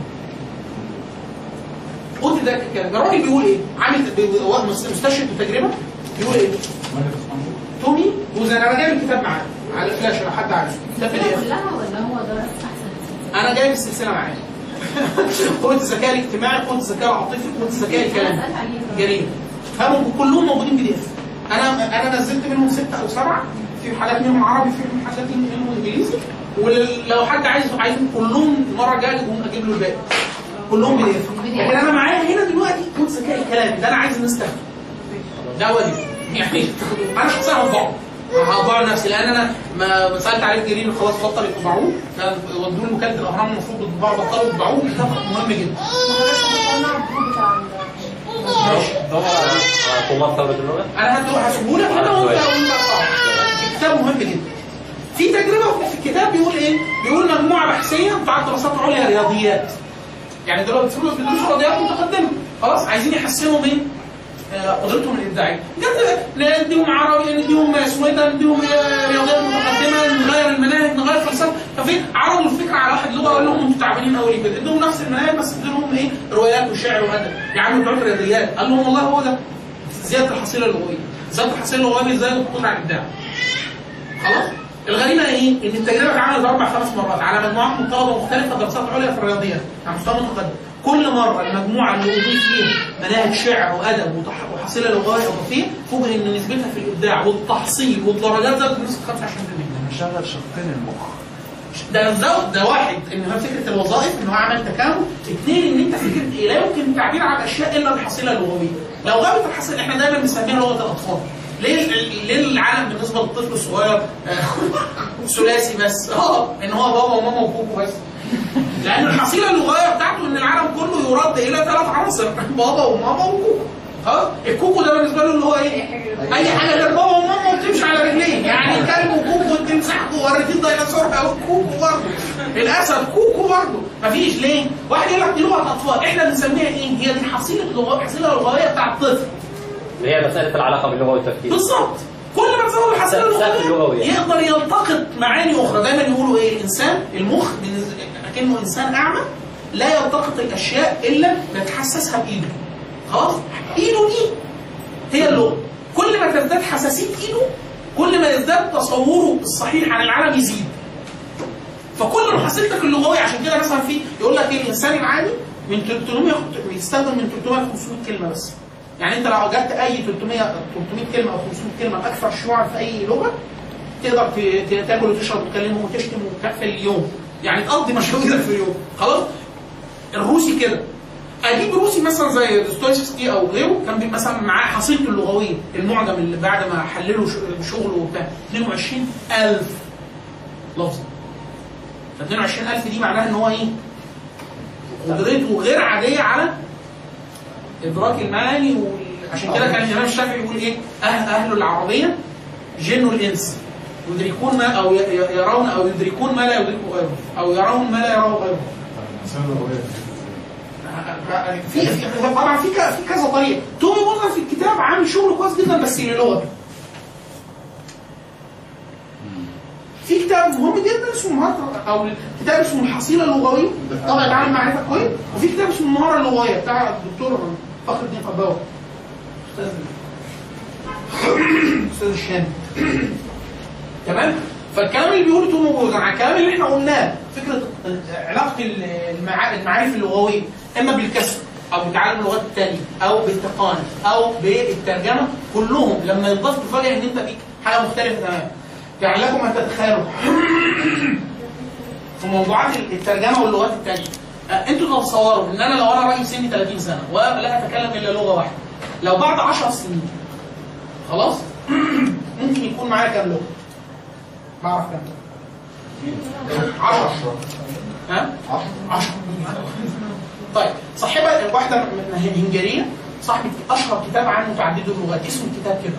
قوة الذكاء الكلامي. الراجل بيقول إيه؟ عامل مستشهد بتجربه بيقول إيه؟ توني بوزان أنا جايب الكتاب معايا. على فلاش لو حد عارف. كتاب السلسلة PDF. كلها ولا هو ده أحسن؟ أنا جايب السلسلة معايا. قوة الذكاء الاجتماعي قوة الذكاء العاطفي قوة الذكاء الكلامي جرير هم كلهم موجودين PDF أنا أنا نزلت منهم ستة أو سبعة في حاجات منهم عربي في حاجات منهم إنجليزي. ولو حد عايز عايز كلهم المرة الجاية أجيب له الباقي. كلهم بي دي اف لكن أنا معايا هنا دلوقتي قوة الذكاء الكلامي ده أنا عايز الناس ده واجب. يعني أنا شخصيا هطبعه هطبعه لنفسي لأن أنا ما سألت عليه الجرير خلاص بطل يطبعوه. ودوا له وكاله الأهرام المفروض بتطبعه بطلوا يطبعوه كتاب مهم جدا. ماشي. دور أنا هسيبه لك كده وانت اقراه. الكتاب مهم جدا. في تجربة في الكتاب بيقول إيه؟ بيقول مجموعة بحثية بتاع دراسات عليا رياضيات. يعني دول بيدرسوا رياضيات متقدمة. خلاص عايزين يحسنوا من قدرتهم الابداعيه جت نديهم عربي نديهم سويدة نديهم آه، رياضيات متقدمة نغير المناهج نغير فلسفة. ففي عرضوا الفكرة على واحد لغة قال لهم أنتوا تعبانين قوي كده ادوهم نفس المناهج بس ادوهم إيه؟ روايات وشعر وأدب. يا عم بتوع الرياضيات قال لهم والله هو ده. زيادة الحصيلة اللغوية. زيادة الحصيلة اللغوية زياده القدره على الإبداع. خلاص؟ الغريبه إيه؟ إن التجربة اتعملت أربع خمس مرات على مجموعات من طلبه مختلفة دراسات عليا في الرياضيات على مستوى متقدم. كل مرة المجموعة اللي اضيف فيها مناهج شعر وأدب وتح- وحصيلة لغوية اضافيه فوجئ إن نسبتها في الإبداع والتحصيل والدرجات زادت بنسبة 25% نشغل شقين المخ ده ده ده واحد إن هو فكرة الوظائف إن هو عمل تكامل، اثنين إن أنت فكرة إيه لا يمكن التعبير عن الاشياء إلا بالحصيله اللغوية، لو غابت الحصيلة إحنا دايما بنسميها لغة الأطفال. ليه ليه العالم بالنسبة للطفل الصغير آه، ثلاثي بس؟ آه إن هو بابا وماما وكوكو بس. لأن الحصيلة اللغوية بتاعته إن العالم كله يرد إلى ثلاث عناصر. بابا وماما وكوكو. آه الكوكو ده بالنسبة له اللي هو إيه؟ أي حاجة غير بابا وماما وبتمشي على رجليه. يعني كلب وكوكو والتمساح وريتين ديناصور أو كوكو برضه. الأسد كوكو برضه. مفيش. ليه؟ واحد يقول لك دي لغة أطفال. إحنا بنسميها إيه؟ هي دي حصيلة لغه حصيلة لغوية بتاع الطفل اللي هي مسألة العلاقة باللغة والتفكير. بالظبط. كل ما تزود الحصيله اللغوية يقدر يلتقط معاني أخرى. دايما يقولوا إيه؟ الإنسان المخ كانه إنسان أعمى لا يلتقط الأشياء إلا بيتحسسها بإيده. خلاص؟ إيده دي هي اللغة كل ما تزداد حساسية إيده كل ما يزداد تصوره الصحيح عن العالم يزيد. فكل ما حصيلتك اللغويه عشان كده مثلا في يقول لك إيه الإنسان العادي من 300 يستخدم من 300 ل 500 كلمة بس. يعني أنت لو وجدت أي 300 300 كلمة أو 500 كلمة أكثر شيوعا في أي لغة تقدر تاكل وتشرب وتكلمهم وتشتم وتكفي اليوم. يعني تقضي مشاويرك في اليوم. خلاص؟ الروسي كده. أجيب روسي مثلا زي دوستويفسكي أو غيره كان بيبقى مثلا معاه حصيلته اللغويه المعجم اللي بعد ما حللوا شغله وبتاع. 22000 لفظ. ف 22000 دي معناها إن هو إيه؟ قدرته غير عادية على إدراك المعاني وال- عشان كده كان الامام الشافعي يقول إيه؟ أهل أهل العربية جن الإنس. يدركون ما ي- يرون أو يدركون ما لا يدركه غيره. أو يرون ما لا يراه غيره. في طبعا في في كذا طريقة. تومي موزر في الكتاب عامل شغل كويس جدا بس للغه في كتاب مهم جدا اسمه أو كتاب اسمه الحصيلة اللغوية. طبعا يتعامل معرفة كويس. وفي كتاب اسمه المهارة اللغوية بتاع الدكتور فخر الدين قباوي أستاذ أستاذ الشام تمام؟ فالكلام اللي بيقوله تومي موزر عن الكلام اللي إحنا قلناه فكرة علاقة المعا- المعارف اللغوية إما بالكسر أو بتعلم اللغات التانية أو بالتقان أو بالترجمة كلهم لما يضاف تفاجئ إن أنت فيك حاجة مختلفة تماما. يعني لكم أن تتخيلوا. في موضوعات الترجمة واللغات التانية آه، أنتوا تتصوروا إن أنا لو أنا راجل سني 30 سنة ولا أتكلم إلا لغة واحدة لو بعد 10 سنين خلاص؟ ممكن يكون معايا كام لغة؟ بعرف كام لغه؟ 10 ها؟ 10 طيب صاحبة واحدة من هنجرية صاحبة أشهر كتاب عن متعدد اللغات اسم الكتاب كده.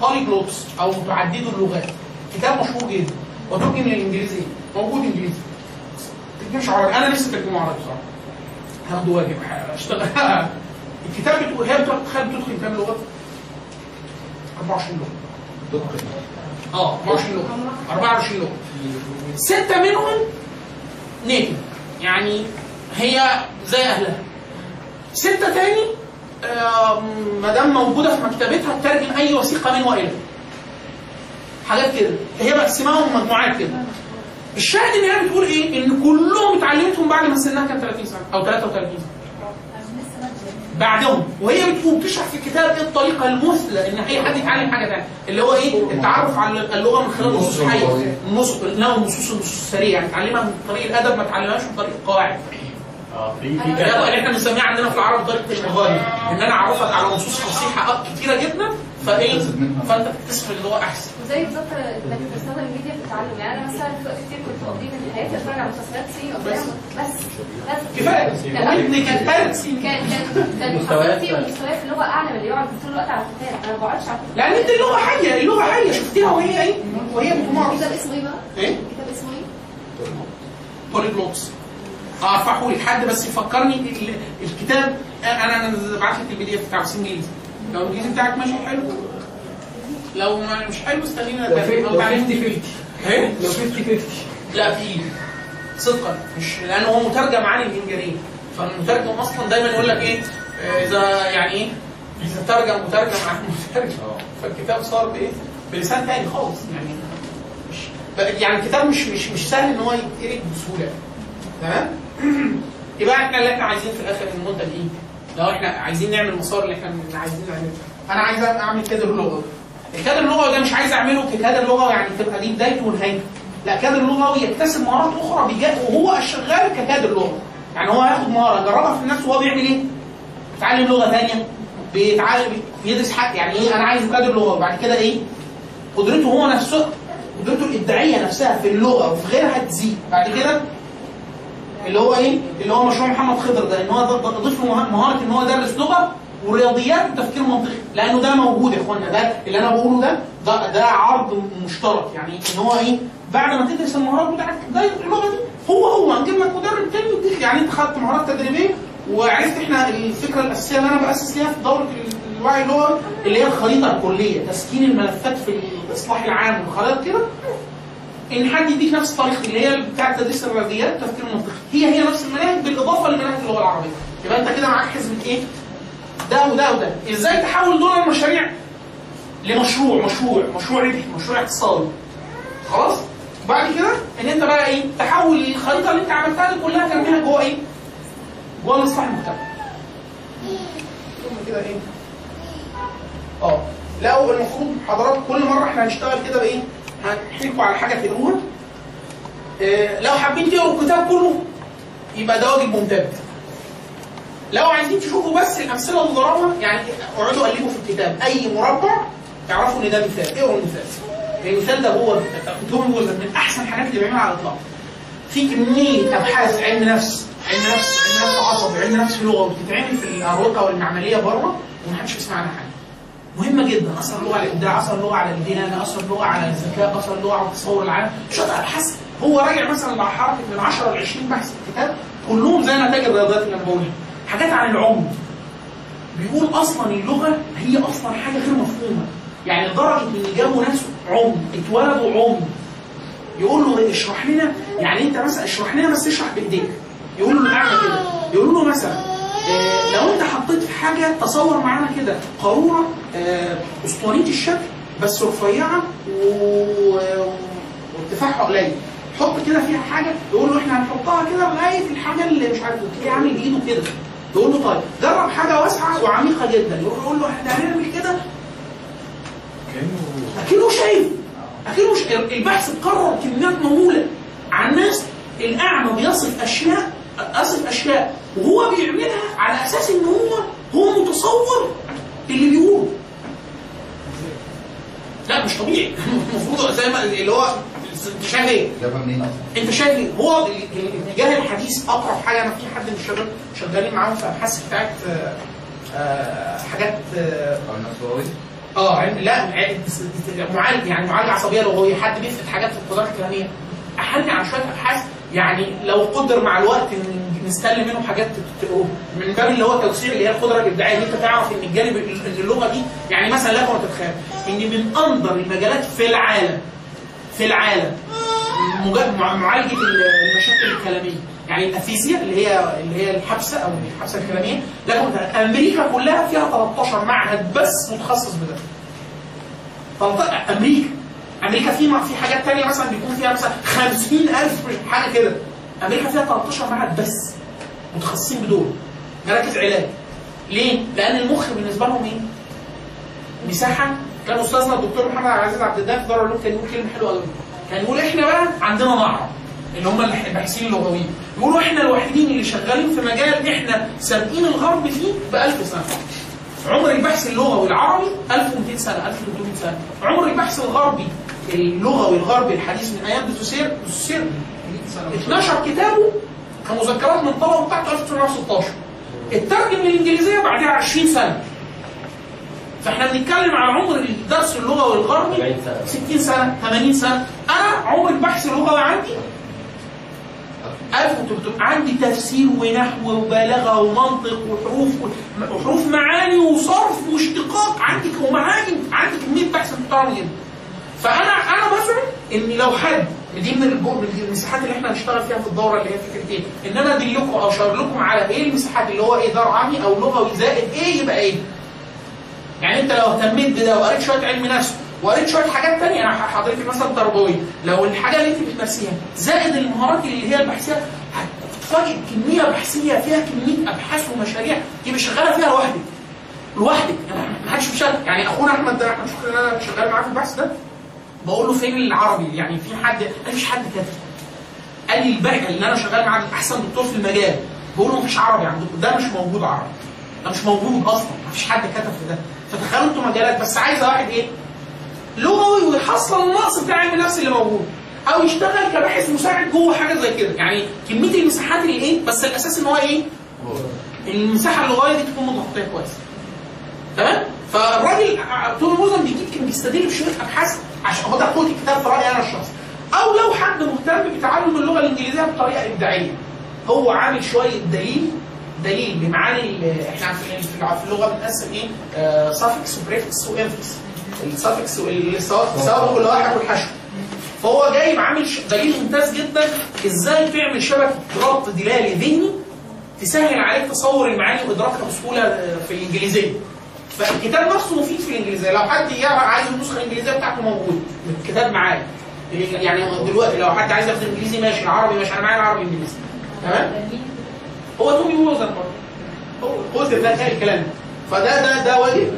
بوليجلوتس أو متعدد اللغات. كتاب مشهور جدا. وترجم للإنجليزية موجود إنجليزي. ترجمش عربي. أنا نفسي ترجمه عربي بصراحة. هاخده واجب. اشتغل. الكتاب بتقول هي بتدخل كام لغة؟ 24 لغة. آه 24 لغة 24 لغة ستة منهم نيتف يعني هي زي أهلها. ستة تاني ما دام موجودة في مكتبتها تترجم أي وثيقة من وإلى حاجات كده. هي مقسماهم مجموعات كده. الشاهد إن هي بتقول إيه؟ إن كلهم اتعلمتهم بعد ما سنها كان 30 سنة أو 33 سنة. بعدهم. وهي بتقول بتشرح في الكتاب إيه؟ الطريقة المثلى. إن أي حد يتعلم حاجة ثانية اللي هو إيه؟ التعرف على اللغة من خلال النصوص الحيه النصوص لا النصوص النصوص السريعه يعني تعلمها من طريق الأدب ما تعلمهاش من طريق القواعد. آه في في اللي إحنا بنسميها عندنا في العرب طريقة المغالي إن أنا أعرفك على نصوص فصيحة كتيرة جدا فإيه؟ فأنت تكتسب اللي هو أحسن. وزي بالظبط انك بتستخدم الميديا في التعلم. يعني أنا مثلا في وقت كتير كنت بقضيه من حياتي أتفرج على مسلسلات صيني وافلام بس. بس. كفاية. كان ابني كان كان كان كان مستويات مستويات مستويات في اللغة أعلى من اللي يقعد طول الوقت على الكتاب. أنا ما بقعدش على الكتاب. لأن أنت اللغة حية اللغة حية. شفتيها وهي إيه؟ وهي بتمارس الكتاب اسمه إيه بقى؟ إيه؟ الكتاب اسمه إيه؟ polyglots ارفعه لك حد بس يفكرني ال- الكتاب. أنا أنا بعت لك ال PDF بتاع انجليزي لو الانجليزي بتاعك ماشي حلو. لو ما مش حلو استنينا لو في- لو 50 إيه؟ لو 50 50 لا في صدقا. مش لأنه هو مترجم عن الانجليزي فالمترجم أصلا دايما يقول لك إيه؟ آه، إذا يعني إيه؟ إذا ترجم مترجم عن مترجم فالكتاب صار بإيه؟ بلسان تاني خالص. يعني مش يعني الكتاب مش مش مش سهل إن هو يتقري بسهولة. تمام؟ يبقى إحنا اللي إحنا عايزين في الآخر المنتج إيه؟ لو إحنا عايزين نعمل المسار اللي إحنا عايزين نعمله. أنا عايز اعمل كادر لغوي الكادر اللغوي ده مش عايز اعمله ككادر لغوي يعني تبقى دي بدايته ونهايته. لا كادر لغوي يكتسب مهارات أخرى بجا- وهو شغال ككادر لغوي يعني هو هياخد مهارة يجربها في نفسه وهو بيعمل إيه؟ بيتعلم لغة ثانية بيتعلم بيدرس حاجة يعني إيه؟ أنا عايز كادر لغوي وبعد كده إيه؟ قدرته هو نفسه قدرته الإبداعية نفسها في اللغة وفي غيرها تزيد. بعد كده اللي هو إيه؟ اللي هو مشروع محمد خضر ده إن هو ضيف له مه- مهارة إن هو يدرس لغة ورياضيات وتفكير منطقي لأنه ده موجود يا اخوانا ده اللي أنا بقوله ده ده, ده عرض مشترك يعني إن هو إيه؟ بعد ما تدرس المهارات بتاعت ده اللغة دي هو هو نجيب لك مدرب تاني يعني أنت خدت مهارات تدريبية وعرفت إحنا الفكرة الأساسية اللي أنا بأسس ليها في دورة ال- الوعي اللغوي اللي هي الخريطة الكلية تسكين الملفات في الإصلاح العام والخرائط كده حد يديك نفس الطريقة اللي هي بتاعت تدريس الرياضيات التفكير المنطقي هي هي نفس المناهج بالإضافة لمناهج اللغة العربية. يبقى أنت كده معاك حزمه إيه؟ ده وده وده إزاي تحول دول المشاريع لمشروع مشروع مشروع ربحي مشروع اقتصادي؟ خلاص؟ بعد كده إن أنت بقى إيه؟ تحول الخريطة اللي أنت عملتها دي كلها ترميها جوه إيه؟ جوه الاصلاح المجتمعي ثم كده إيه آه. لو المفروض حضرات كل مرة إحنا هنشتغل كده بإيه؟ هنحكوا على حاجة تقروها آه لو حابين تقروا الكتاب كله يبقى ده واجب ممتاز لو عايزين تشوفوا بس الأمثلة اللي ضربها يعني اقعدوا قلبوا في الكتاب. أي مربع اعرفوا إن ده مثال. اقروا المثال. المثال ده هو من أحسن الحاجات اللي بيعملها على الإطلاق. في كمية أبحاث علم نفس علم نفس علم نفس عصبي علم نفس لغه بتتعمل في الاروقه والمعملية بره ومحدش بيسمع عنها حاجة. مهمة جدا. اثر اللغة على الإبداع اثر اللغة على الديانة اثر اللغة على الذكاء اثر اللغة على تصور العالم شوية ابحاث هو راجع مثلا مع حركة من 10 ل 20 بحث في الكتاب كلهم زي نتائج الرياضيات بقولها حاجات عن العمر. بيقول أصلا اللغة هي أصلا حاجة غير مفهومة. يعني لدرجة إن جابوا ناس عم اتولدوا عم. يقول له اشرح لنا يعني أنت مثلا اشرح لنا بس اشرح بإيديك. يقول له الأعمى كده. يقول له مثلا لو انت حطيت في حاجة تصور معانا كده قارورة آه، أسطوانية الشكل بس رفيعة و- وارتفاعها قليل. حط كده فيها حاجة يقول له إحنا هنحطها كده لغاية الحاجة اللي مش عارف تلاقيه عامل بإيده كده. يقول له طيب جرب حاجة واسعة وعميقة جدا. يروح يقول له إحنا هنعمل كده. اكنه شايف. اكنه ش... البحث قرر كميات مهوله عن ناس الأعمى بيصف أشياء يصف أشياء. وهو بيعملها على أساس إن هو هو متصور اللي بيقوله. لا مش طبيعي. المفروض زي ما اللي هو أنت شايف إيه؟ أنت شايف إيه؟ هو ال- ال- الاتجاه الحديث أقرب حاجة؟ أنا في حد من الشباب شغالين معاهم في ابحاث بتاعت آه، آه، حاجات آه، آه علم لا معالج يعني معالجه عصبية لغوية. حد بيفقد حاجات في القدرات الكلاميه إحنا عن شوية أبحاث. يعني لو قدر مع الوقت إن نستلم منهم حاجات من باب اللي هو توسيع اللي هي القدرة الإبداعية إن أنت تعرف إن الجانب ال- ان اللغة دي يعني مثلا لكم تتخيل إن من أنظر المجالات في العالم في العالم معالجة ال- المشاكل الكلامية. يعني الافيزياء اللي هي اللي هي الحبسة أو الحبسة الكلامية لكم أمريكا كلها فيها 13 معهد بس متخصص بده. 13 أمريكا. أمريكا في في حاجات تانية مثلا بيكون فيها مثلا 50000 حاجة كده. أمريكا فيها 13 معهد بس متخصصين بدول مراكز علاج. ليه؟ لأن المخ بالنسبة لهم إيه؟ مساحة. كان أستاذنا الدكتور محمد عبد العزيز عبد الداف دار العلوم كان يقول كلمة حلوة قوي كان يقول إحنا بقى عندنا معرض اللي هم الباحثين اللغويين. يقولوا إحنا الوحيدين اللي شغالين في مجال إحنا سابقين الغرب فيه ب 1000 سنة. عمر البحث اللغوي العربي 1200 سنة 1300 سنة. عمر البحث الغربي اللغوي الغربي الحديث من أيام دوسير دوسير 12 كتابه كمذكرات من الطلبه بتاعته 1916 الترجم للانجليزيه بعدها 20 سنة. فإحنا بنتكلم على عمر الدرس اللغوي الغربي 60 سنة. 80 سنة أنا عمر البحث اللغوي عندي؟ 1300 عندي تفسير ونحو وبلاغة ومنطق وحروف وحروف معاني وصرف واشتقاق. عندي ومعاني عندي كمية بحث محترم جدا. فانا أنا بزعم ان لو حد دي من المساحات اللي إحنا هنشتغل فيها في الدورة اللي هي فكرة إيه؟ ان أنا ادلكم أو اشاور لكم على إيه المساحات اللي هو إيه دار عامي أو لغوي زائد إيه يبقى إيه؟ يعني أنت لو اهتميت بده وقريت شوية علم نفس وقريت شوية حاجات تانية أنا حضرتك مثلا تربوية لو الحاجة اللي أنت بتمارسيها زائد المهارات اللي هي البحثية هتتفاجئ كمية بحثية فيها كمية أبحاث ومشاريع تبقى شغاله فيها لوحدك لوحدك يعني ما حدش يعني أخونا أحمد ده أنا شغال معاه في البحث ده بقول له فين العربي؟ يعني في حد لي مفيش حد كاتب. قال لي الباقي اللي أنا شغال مع أحسن دكتور في المجال. بقول له مفيش عربي عندكم. ده مش موجود عربي. ده مش موجود أصلا. مفيش حد كتب في ده. فتخيلوا أنتوا مجالات. بس عايزه واحد إيه؟ لغوي ويحصل النقص بتاع علم النفس اللي موجود. أو يشتغل كباحث مساعد جوه حاجة زي كده. يعني كمية المساحات اللي إيه؟ بس الأساس إن هو إيه؟ المساحة اللغويه دي تكون متغطية كويس. تمام؟ فالراجل طول موزمبيكيت كان بيستدل بشوية أبحاث عشان هو ده قوة الكتاب في رأيي أنا الشخصي. أو لو حد مهتم بتعلم اللغة الإنجليزية بطريقة إبداعية. هو عامل شوية دليل دليل بمعاني إحنا في اللغة بنقسم إيه؟ suffix و prefix و infix السوابق واللواحق والحشو. فهو جايب عامل دليل ممتاز جدا. إزاي تعمل شبكه ربط دلالي ذهني تسهل عليك تصور المعاني وادراكها بسهولة آه، في الإنجليزية. فالكتاب نفسه مفيد في الإنجليزية. لو حد عايز النسخة الإنجليزية بتاعته موجود. الكتاب معايا. يعني دلوقتي لو حد عايز ياخد إنجليزي ماشي العربي ماشي. أنا معايا العربي إنجليزي. تمام؟ هو تومي ووزن هو قلت ده الكلام ده. فده ده ده واجب.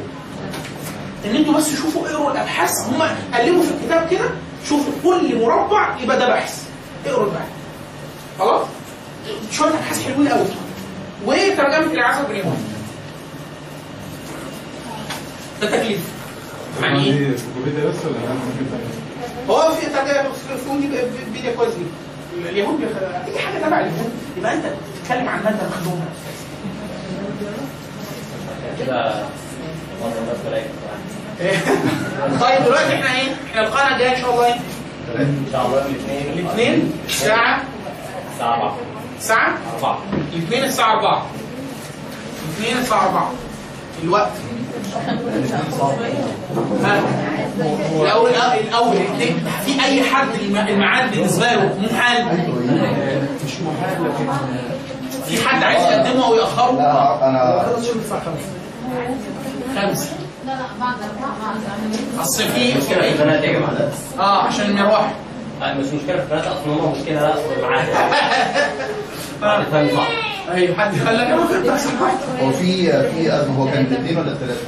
إن أنتوا بس شوفوا اقروا الأبحاث. هم قلبوا في الكتاب كده. شوفوا كل مربع يبقى ده بحث. اقروا البحث. خلاص؟ شوية أبحاث حلوين قوي وترجمة العزب بريمون ده تكليف. يعني إيه؟ هو في في في ودي فيديو كويس. ليه اليهود بيخ- اي حاجة تبع اليهود. يبقى انت بتتكلم عن مادة مخدومة. كده طيب دلوقتي إحنا إيه؟ إحنا القناه الجايه إن شاء الله إيه؟ إن شاء الله الاثنين الاثنين الساعة؟ الساعة 4 الساعة؟ 4 الاثنين الساعة 4 الاثنين الساعة 4 الوقت. الأول الأول في اي حد الم- الميعاد بالنسبة له محال مش محال لكن في حد عايز يقدمه أو ياخره لا أنا خمسة لا لا بعد أربعة بعد عملية اصل في آه عشان المروحه لا مش مشكلة في البنات أصلا هم مشكلة لا أصلا معاك صح أيوه حد قال لك أنا كنت احسن واحد هو في في ازمه هو كان الاثنين ولا الثلاثه؟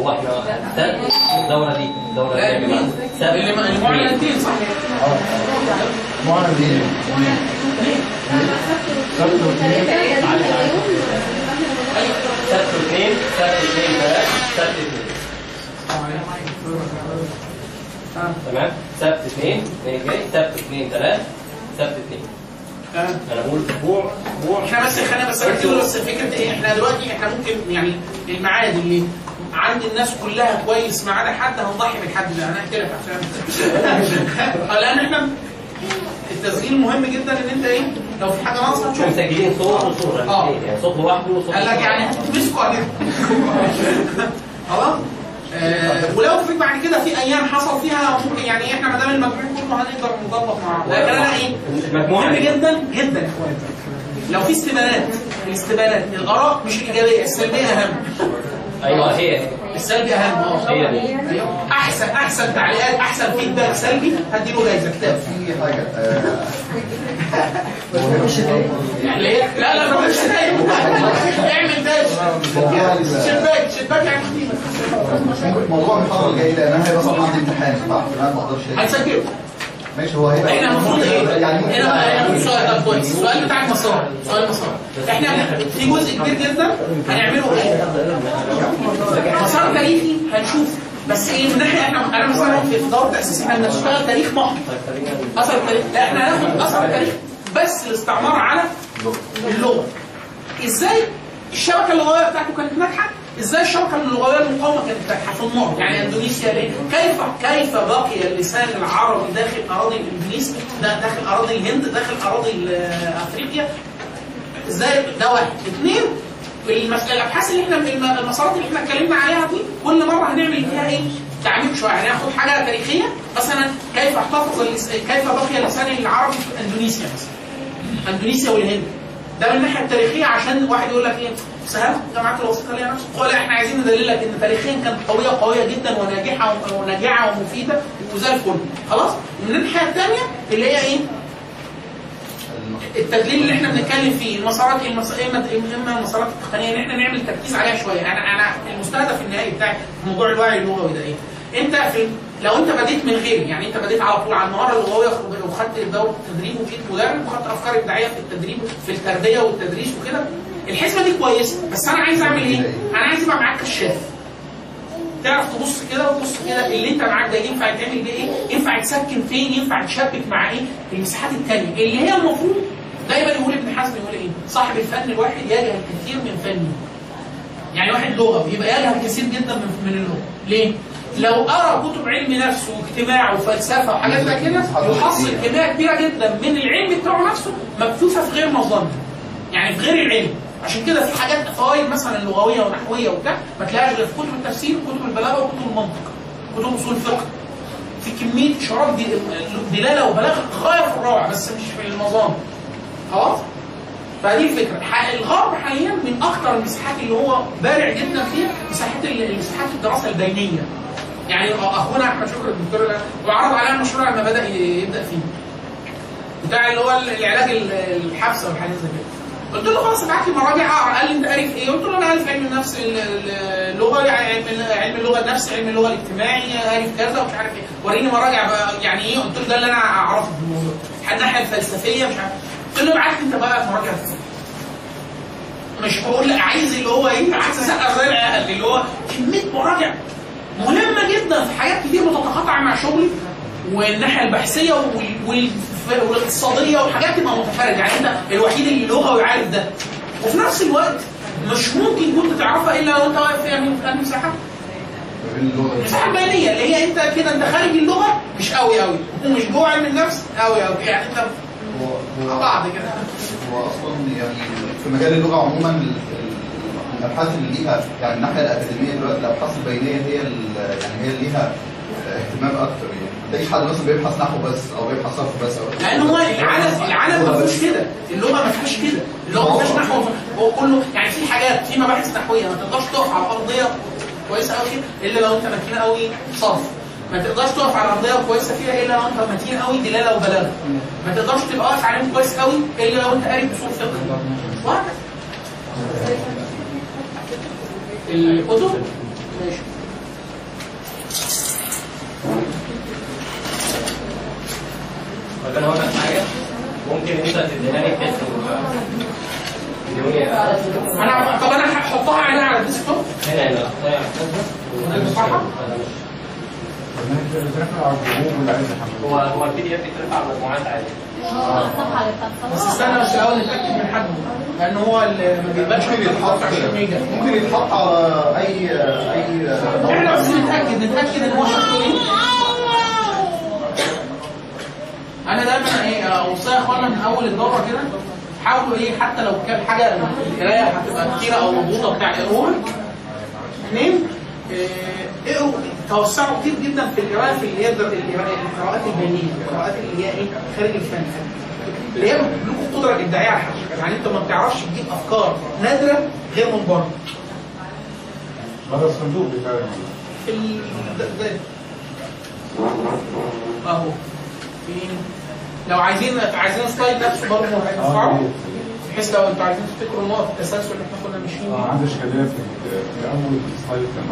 هو إحنا سبت الدورة دي. الدورة دي يا جماعة سبت اللي اللي معلن الاثنين صح معلن إيه؟ سبت اثنين سبت اثنين ثلاث سبت اثنين تمام. سبت اثنين اثنين جاي. سبت اثنين ثلاث سبت اثنين أنا بقول أسبوع. أسبوع. إحنا بس خلينا بس بس فكرة إيه؟ إحنا دلوقتي إحنا ممكن يعني الميعاد اللي عند الناس كلها كويس ما عدا حد هنضحي بالحد ده أنا هحكي عشان لأن إحنا التسجيل مهم جدا إن أنت إيه لو في حاجة ناقصة شو تشوف مسجلين صوت وصورة. آه. يعني صوت لوحده وصوت قال لك يعني هتمسكوا عليه. خلاص؟ آه ولو في بعد كده في أيام حصل فيها ممكن يعني إحنا ما دام المجموع كله هنقدر نظبط مع بعض لكن أنا إيه مهم جدا جدا يا إخوان. لو في استبانات الاستبانات الآراء مش الايجابيه السلبية أهم. أيوه هي. السلبي أهم. آه هي. أحسن أحسن تعليقات أحسن فيدباك سلبي. هديله جايزه كتاب. في حاجة آه، يعني إيه؟ لا لا ما تقولش دايما اعمل داش شباك شباك يعني خطيبه موضوع المحاضرة الجاية لأن أنا هيبقى طبعا عندي امتحان صح أنا ما أقدرش هنسجله ماشي هو هيبقى إحنا المفروض إيه؟ يعني هنا هنا في سؤال ده كويس السؤال بتاع المسار. سؤال المسار. إحنا في جزء كبير جدا هنعمله إيه؟ مسار تاريخي هنشوف. بس إيه من ناحية إحنا أنا مثلا في دور تاسيس إحنا بنشتغل تاريخ محض. أثر التاريخ. لا إحنا هناخد أثر التاريخ بس الاستعمار على اللغة. إزاي؟ الشبكة اللغوية بتاعته كانت ناجحة إزاي الشبكه اللغويه المقاومة كانت في النقط يعني إندونيسيا ليه؟ كيف كيف بقي اللسان العربي داخل أراضي دا- داخل أراضي الهند؟ داخل أراضي أفريقيا؟ إزاي؟ ده واحد. اثنين الأبحاث اللي إحنا الم- المسارات اللي إحنا اتكلمنا عليها دي كل مرة هنعمل فيها إيه؟ تعميق شوية. هناخد حاجة تاريخية مثلا كيف احتفظ كيف بقي اللسان العربي في إندونيسيا مثلا؟ إندونيسيا والهند. ده من الناحية التاريخية عشان واحد يقول لك إيه؟ سهام جامعات الوسيطه ليها نفس قال إحنا عايزين ندلل لك إن تاريخيا كانت قوية قوية جدا وناجحة وناجعة ومفيدة وزي الفل. خلاص؟ من الناحيه الثانية اللي هي إيه؟ التدليل اللي إحنا بنتكلم فيه. المسارات المس... اما اما المسارات التقنية ان إحنا نعمل تركيز عليها شوية. أنا أنا المستهدف النهائي بتاعي في موضوع الوعي اللغوي ده إيه؟ أنت في لو أنت بديت من غيري يعني أنت بديت على طول على المهارة اللغوية وخدت دوره التدريب وبقيت مدرب وخدت أفكار إبداعية في التدريب في التربية والتدريس وكده الحسبة دي كويسة بس أنا عايز أعمل إيه؟ أنا عايز يبقى معاك كشاف تعرف تبص كده وتبص كده اللي أنت معاك ده ينفع يتعمل بيه إيه؟ ينفع يتسكن فين؟ ينفع تشبك مع إيه؟ المساحات التانية اللي هي المفروض دايما يقول ابن حزم يقول إيه؟ صاحب الفن الواحد يجهل الكثير من فنه. يعني واحد لغة يبقى يجهل كثير جدا من من اللغة، ليه؟ لو قرأ كتب علم نفس واجتماع وفلسفة وحاجات زي كده يحصل كمية كبيرة جدا من العلم بتاعه نفسه مكتوفه في غير مظنة. يعني في غير العلم. عشان كده في حاجات فوائد مثلا لغوية ونحوية وبتاع ما تلاقيهاش غير في كتب التفسير وكتب البلاغة وكتب المنطق. كتب أصول الفقه. في كمية إشارات دلالة وبلاغة غاية في الروعة بس مش في المظان. خلاص؟ فدي الفكرة الغرب حاليا من أكثر المساحات اللي هو بارع جدا فيها مساحات ال- مساحات الدراسة البينية يعني أخونا أحمد شكري الدكتور وعرض علينا المشروع لما بدأ يبدأ فيه بتاع اللي هو العلاج ال- الحبسه والحاجات زي كده قلت له خلاص أبعت لي مراجع أقرأ. قال لي أنت قاري في إيه؟ قلت له أنا قاري في علم النفس ال- ال- اللغة يعني علم علم اللغة النفس علم اللغة الاجتماعي قاري في كذا ومش عارف إيه. وريني مراجع بقى يعني إيه؟ قلت له ده اللي أنا أعرفه في الموضوع. الناحيه الفلسفية مش عارف. قلت له ابعت لي أنت بقى مراجع مش بقول لك عايز اللي هو إيه؟ عايز أسقف زي اللي هو كمية مراجع مهمة جدا في حاجات كتير بتتقاطع مع شغلي والناحية البحثية والاقتصادية وحاجات تبقى متفرجه يعني أنت الوحيد اللي لغوي عارف ده. وفي نفس الوقت مش ممكن كنت تعرفها إلا لو أنت واقف من في مساحه المساحه البيانيه اللي هي أنت كده أنت خارج اللغة مش قوي قوي. ومش جوه علم النفس قوي قوي. يعني أنت بعض كده. هو أصلا يعني في مجال اللغة عموما ال- ال- الابحاث اللي ليها يعني الناحية الأكاديمية دلوقتي الابحاث البينيه هي يعني هي اللي ليها اهتمام أكتر يعني. ما تلاقيش حد مثلا بيبحث نحو بس أو بيبحث صرف بس أو لأن هو العالم العالم ما فيهوش كده. اللغة ما فيهاش كده. اللغة ما فيهاش نحو. هو كله يعني في حاجات في مباحث نحوية. ما تقدرش تقف على ارضيه كويسة قوي إلا لو أنت متين قوي صرف ما تقدرش تقف على ارضيه كويسة فيها إلا لو أنت متين قوي دلالة وبلاغه ما تقدرش تبقى واقف عليهم كويس قوي إلا لو أنت قاري اصول فقه. وهكذا الكتب؟ ماشي. طب أنا هقول لك حاجة ممكن انت تديها لي إنه- أنا طب أنا هحطها عليها على ال desktop هنا هنا هو هو ال PDF بيترفع على مجموعات عادي. بس استنى بس الأول نتاكد من حد لأن هو اللي ما بيقبلش ممكن يتحط ممكن يتحط على اي اي إحنا بس نتاكد نتاكد ان هو شكله إيه أنا دايما إيه اوصي اخوانا من أول الدورة كده حاولوا إيه حتى لو كان حاجة القرايه هتبقى كتيره أو مضغوطه بتاع اقروها اثنين اقروا توسعوا كتير جدا في القراءه في اللي هي القراءات البينيه القراءات اللي هي إيه؟ خارج الفن. اللي هي لكم قدرة إبداعية على يعني أنت ما بتعرفش تجيب أفكار نادرة غير من بره. بره الصندوق بتاعي في ال... ده ده. أهو. فين لو عايزين عايزين سلايد نفسه برضه هينفعوا بحيث لو أنتوا عايزين تفتكروا النقط التسلسل اللي إحنا كنا ماشيين آه. عندي اشكاليه في في اول سلايد كان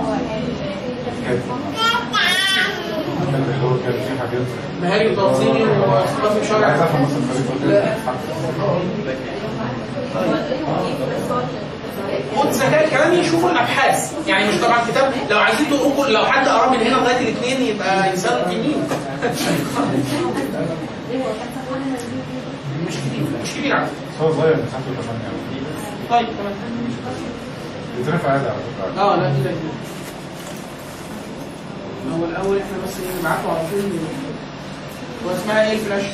كان اللي هو كان في حاجات. مهاري وتوصيلي واختلاف شرعي عايز أفهم مثلا طريقة خد ذكاء الكلام يشوفوا الأبحاث. يعني مش طبعا كتاب. لو عايزين تقروا لو حد قرأ من هنا لغاية الاثنين يبقى إنسان جميل مش كبير مش كبير على فكره هو صغير مساحته 8 طيب تمام بيترفع عادي على فكره آه لا كده كده هو الأول إحنا بس نبعته على طول هو اسمها إيه الفلاش؟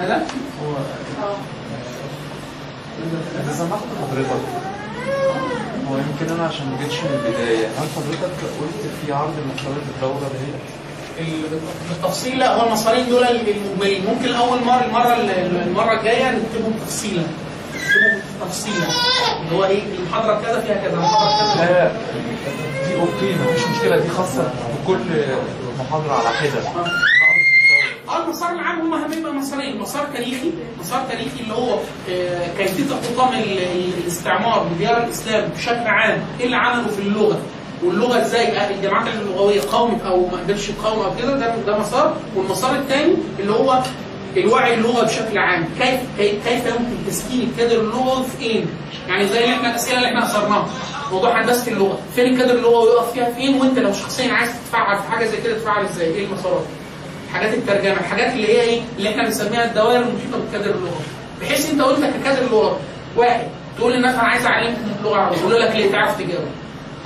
ندى؟ هو آه اذا سمحت حضرتك هو يمكن أنا عشان ما جيتش من البداية هل حضرتك قلت في عرض مسارات الدوره ديت؟ ال- بالتفصيل لا هو المسارين دول المجملين ممكن أول مرة المرة المرة الجاية نكتبهم تفصيلا. نكتبهم تفصيلا. اللي هو إيه؟ المحاضرة كذا فيها كذا المحاضرة كذا. لا دي أوكي مفيش مشكلة دي خاصة بكل محاضرة على حده آه. المسار العام هم هيبقى مسارين مسار تاريخي مسار تاريخي اللي هو آه، كيفية احتطام ال- ال- الاستعمار بديار الإسلام بشكل عام إيه اللي عمله في اللغة؟ واللغة إزاي؟ الجامعات اللغويه قاومت أو ما قدرتش تقاوم أو كده ده ده مسار. والمسار الثاني اللي هو الوعي اللغوي بشكل عام. كيف كيف يمكن تسكين الكادر اللغوي في إيه؟ يعني زي اللي إحنا الأسئلة اللي إحنا أثرناها. موضوع هندسة اللغة. فين الكادر اللغوي يقف فيها؟ فين؟ وأنت لو شخصيا عايز تتفاعل في حاجة زي كده تتفاعل إزاي؟ إيه المسارات؟ حاجات الترجمة الحاجات اللي هي إيه؟ اللي إحنا بنسميها الدوائر المحيطة بالكادر اللغوي. بحيث إنت قلت ككادر لغوي واحد تقول للناس أنا عايز اعلمك اللغة العربيه يقول لك ليه؟ تعرف تجاوب.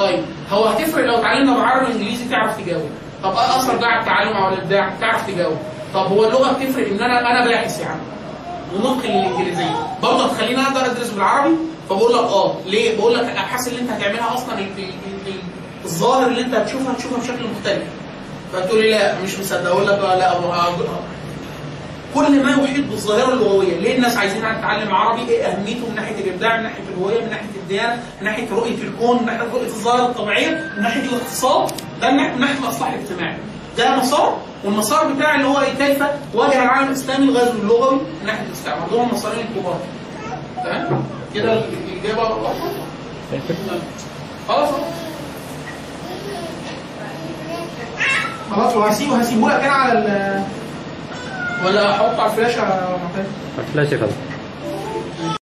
طيب هو هتفرق لو اتعلمنا بعربي وانجليزي تعرف تجاوب. طب إيه اثر ده على التعلم أو الإبداع تعرف تجاوب. طب هو اللغة بتفرق إن أنا أنا باحث يعني. ونطق الإنجليزية. برضه هتخليني أقدر أدرس بالعربي؟ فبقول لك آه. ليه؟ بقول لك الابحاث اللي أنت هتعملها أصلا ال- ال- ال- الظاهر اللي أنت هتشوفها هتشوفها بشكل مختلف. فتقول لي لا مش مصدق. أقول لك آه لا كل ما يحيط بالظاهرة اللغويه ليه الناس عايزين تتعلم عربي؟ إيه أهميته من ناحية الإبداع من ناحية الهوية من ناحية الديانة من ناحية رؤية الكون من ناحية رؤية الظاهرة الطبيعية من ناحية الاقتصاد؟ ده من ناحيه الاصلاح الاجتماعي ده مسار. والمسار بتاعي اللي هو إيه؟ كيف واجه العالم الإسلامي الغزو اللغوي من ناحية الاستعمار دول المسارين الكبار تمام؟ كده الإجابة خلاص. خلاص وهسيبه هسيبه لك أنا على ولا احطه على الفلاشة؟ فلاش يا فندم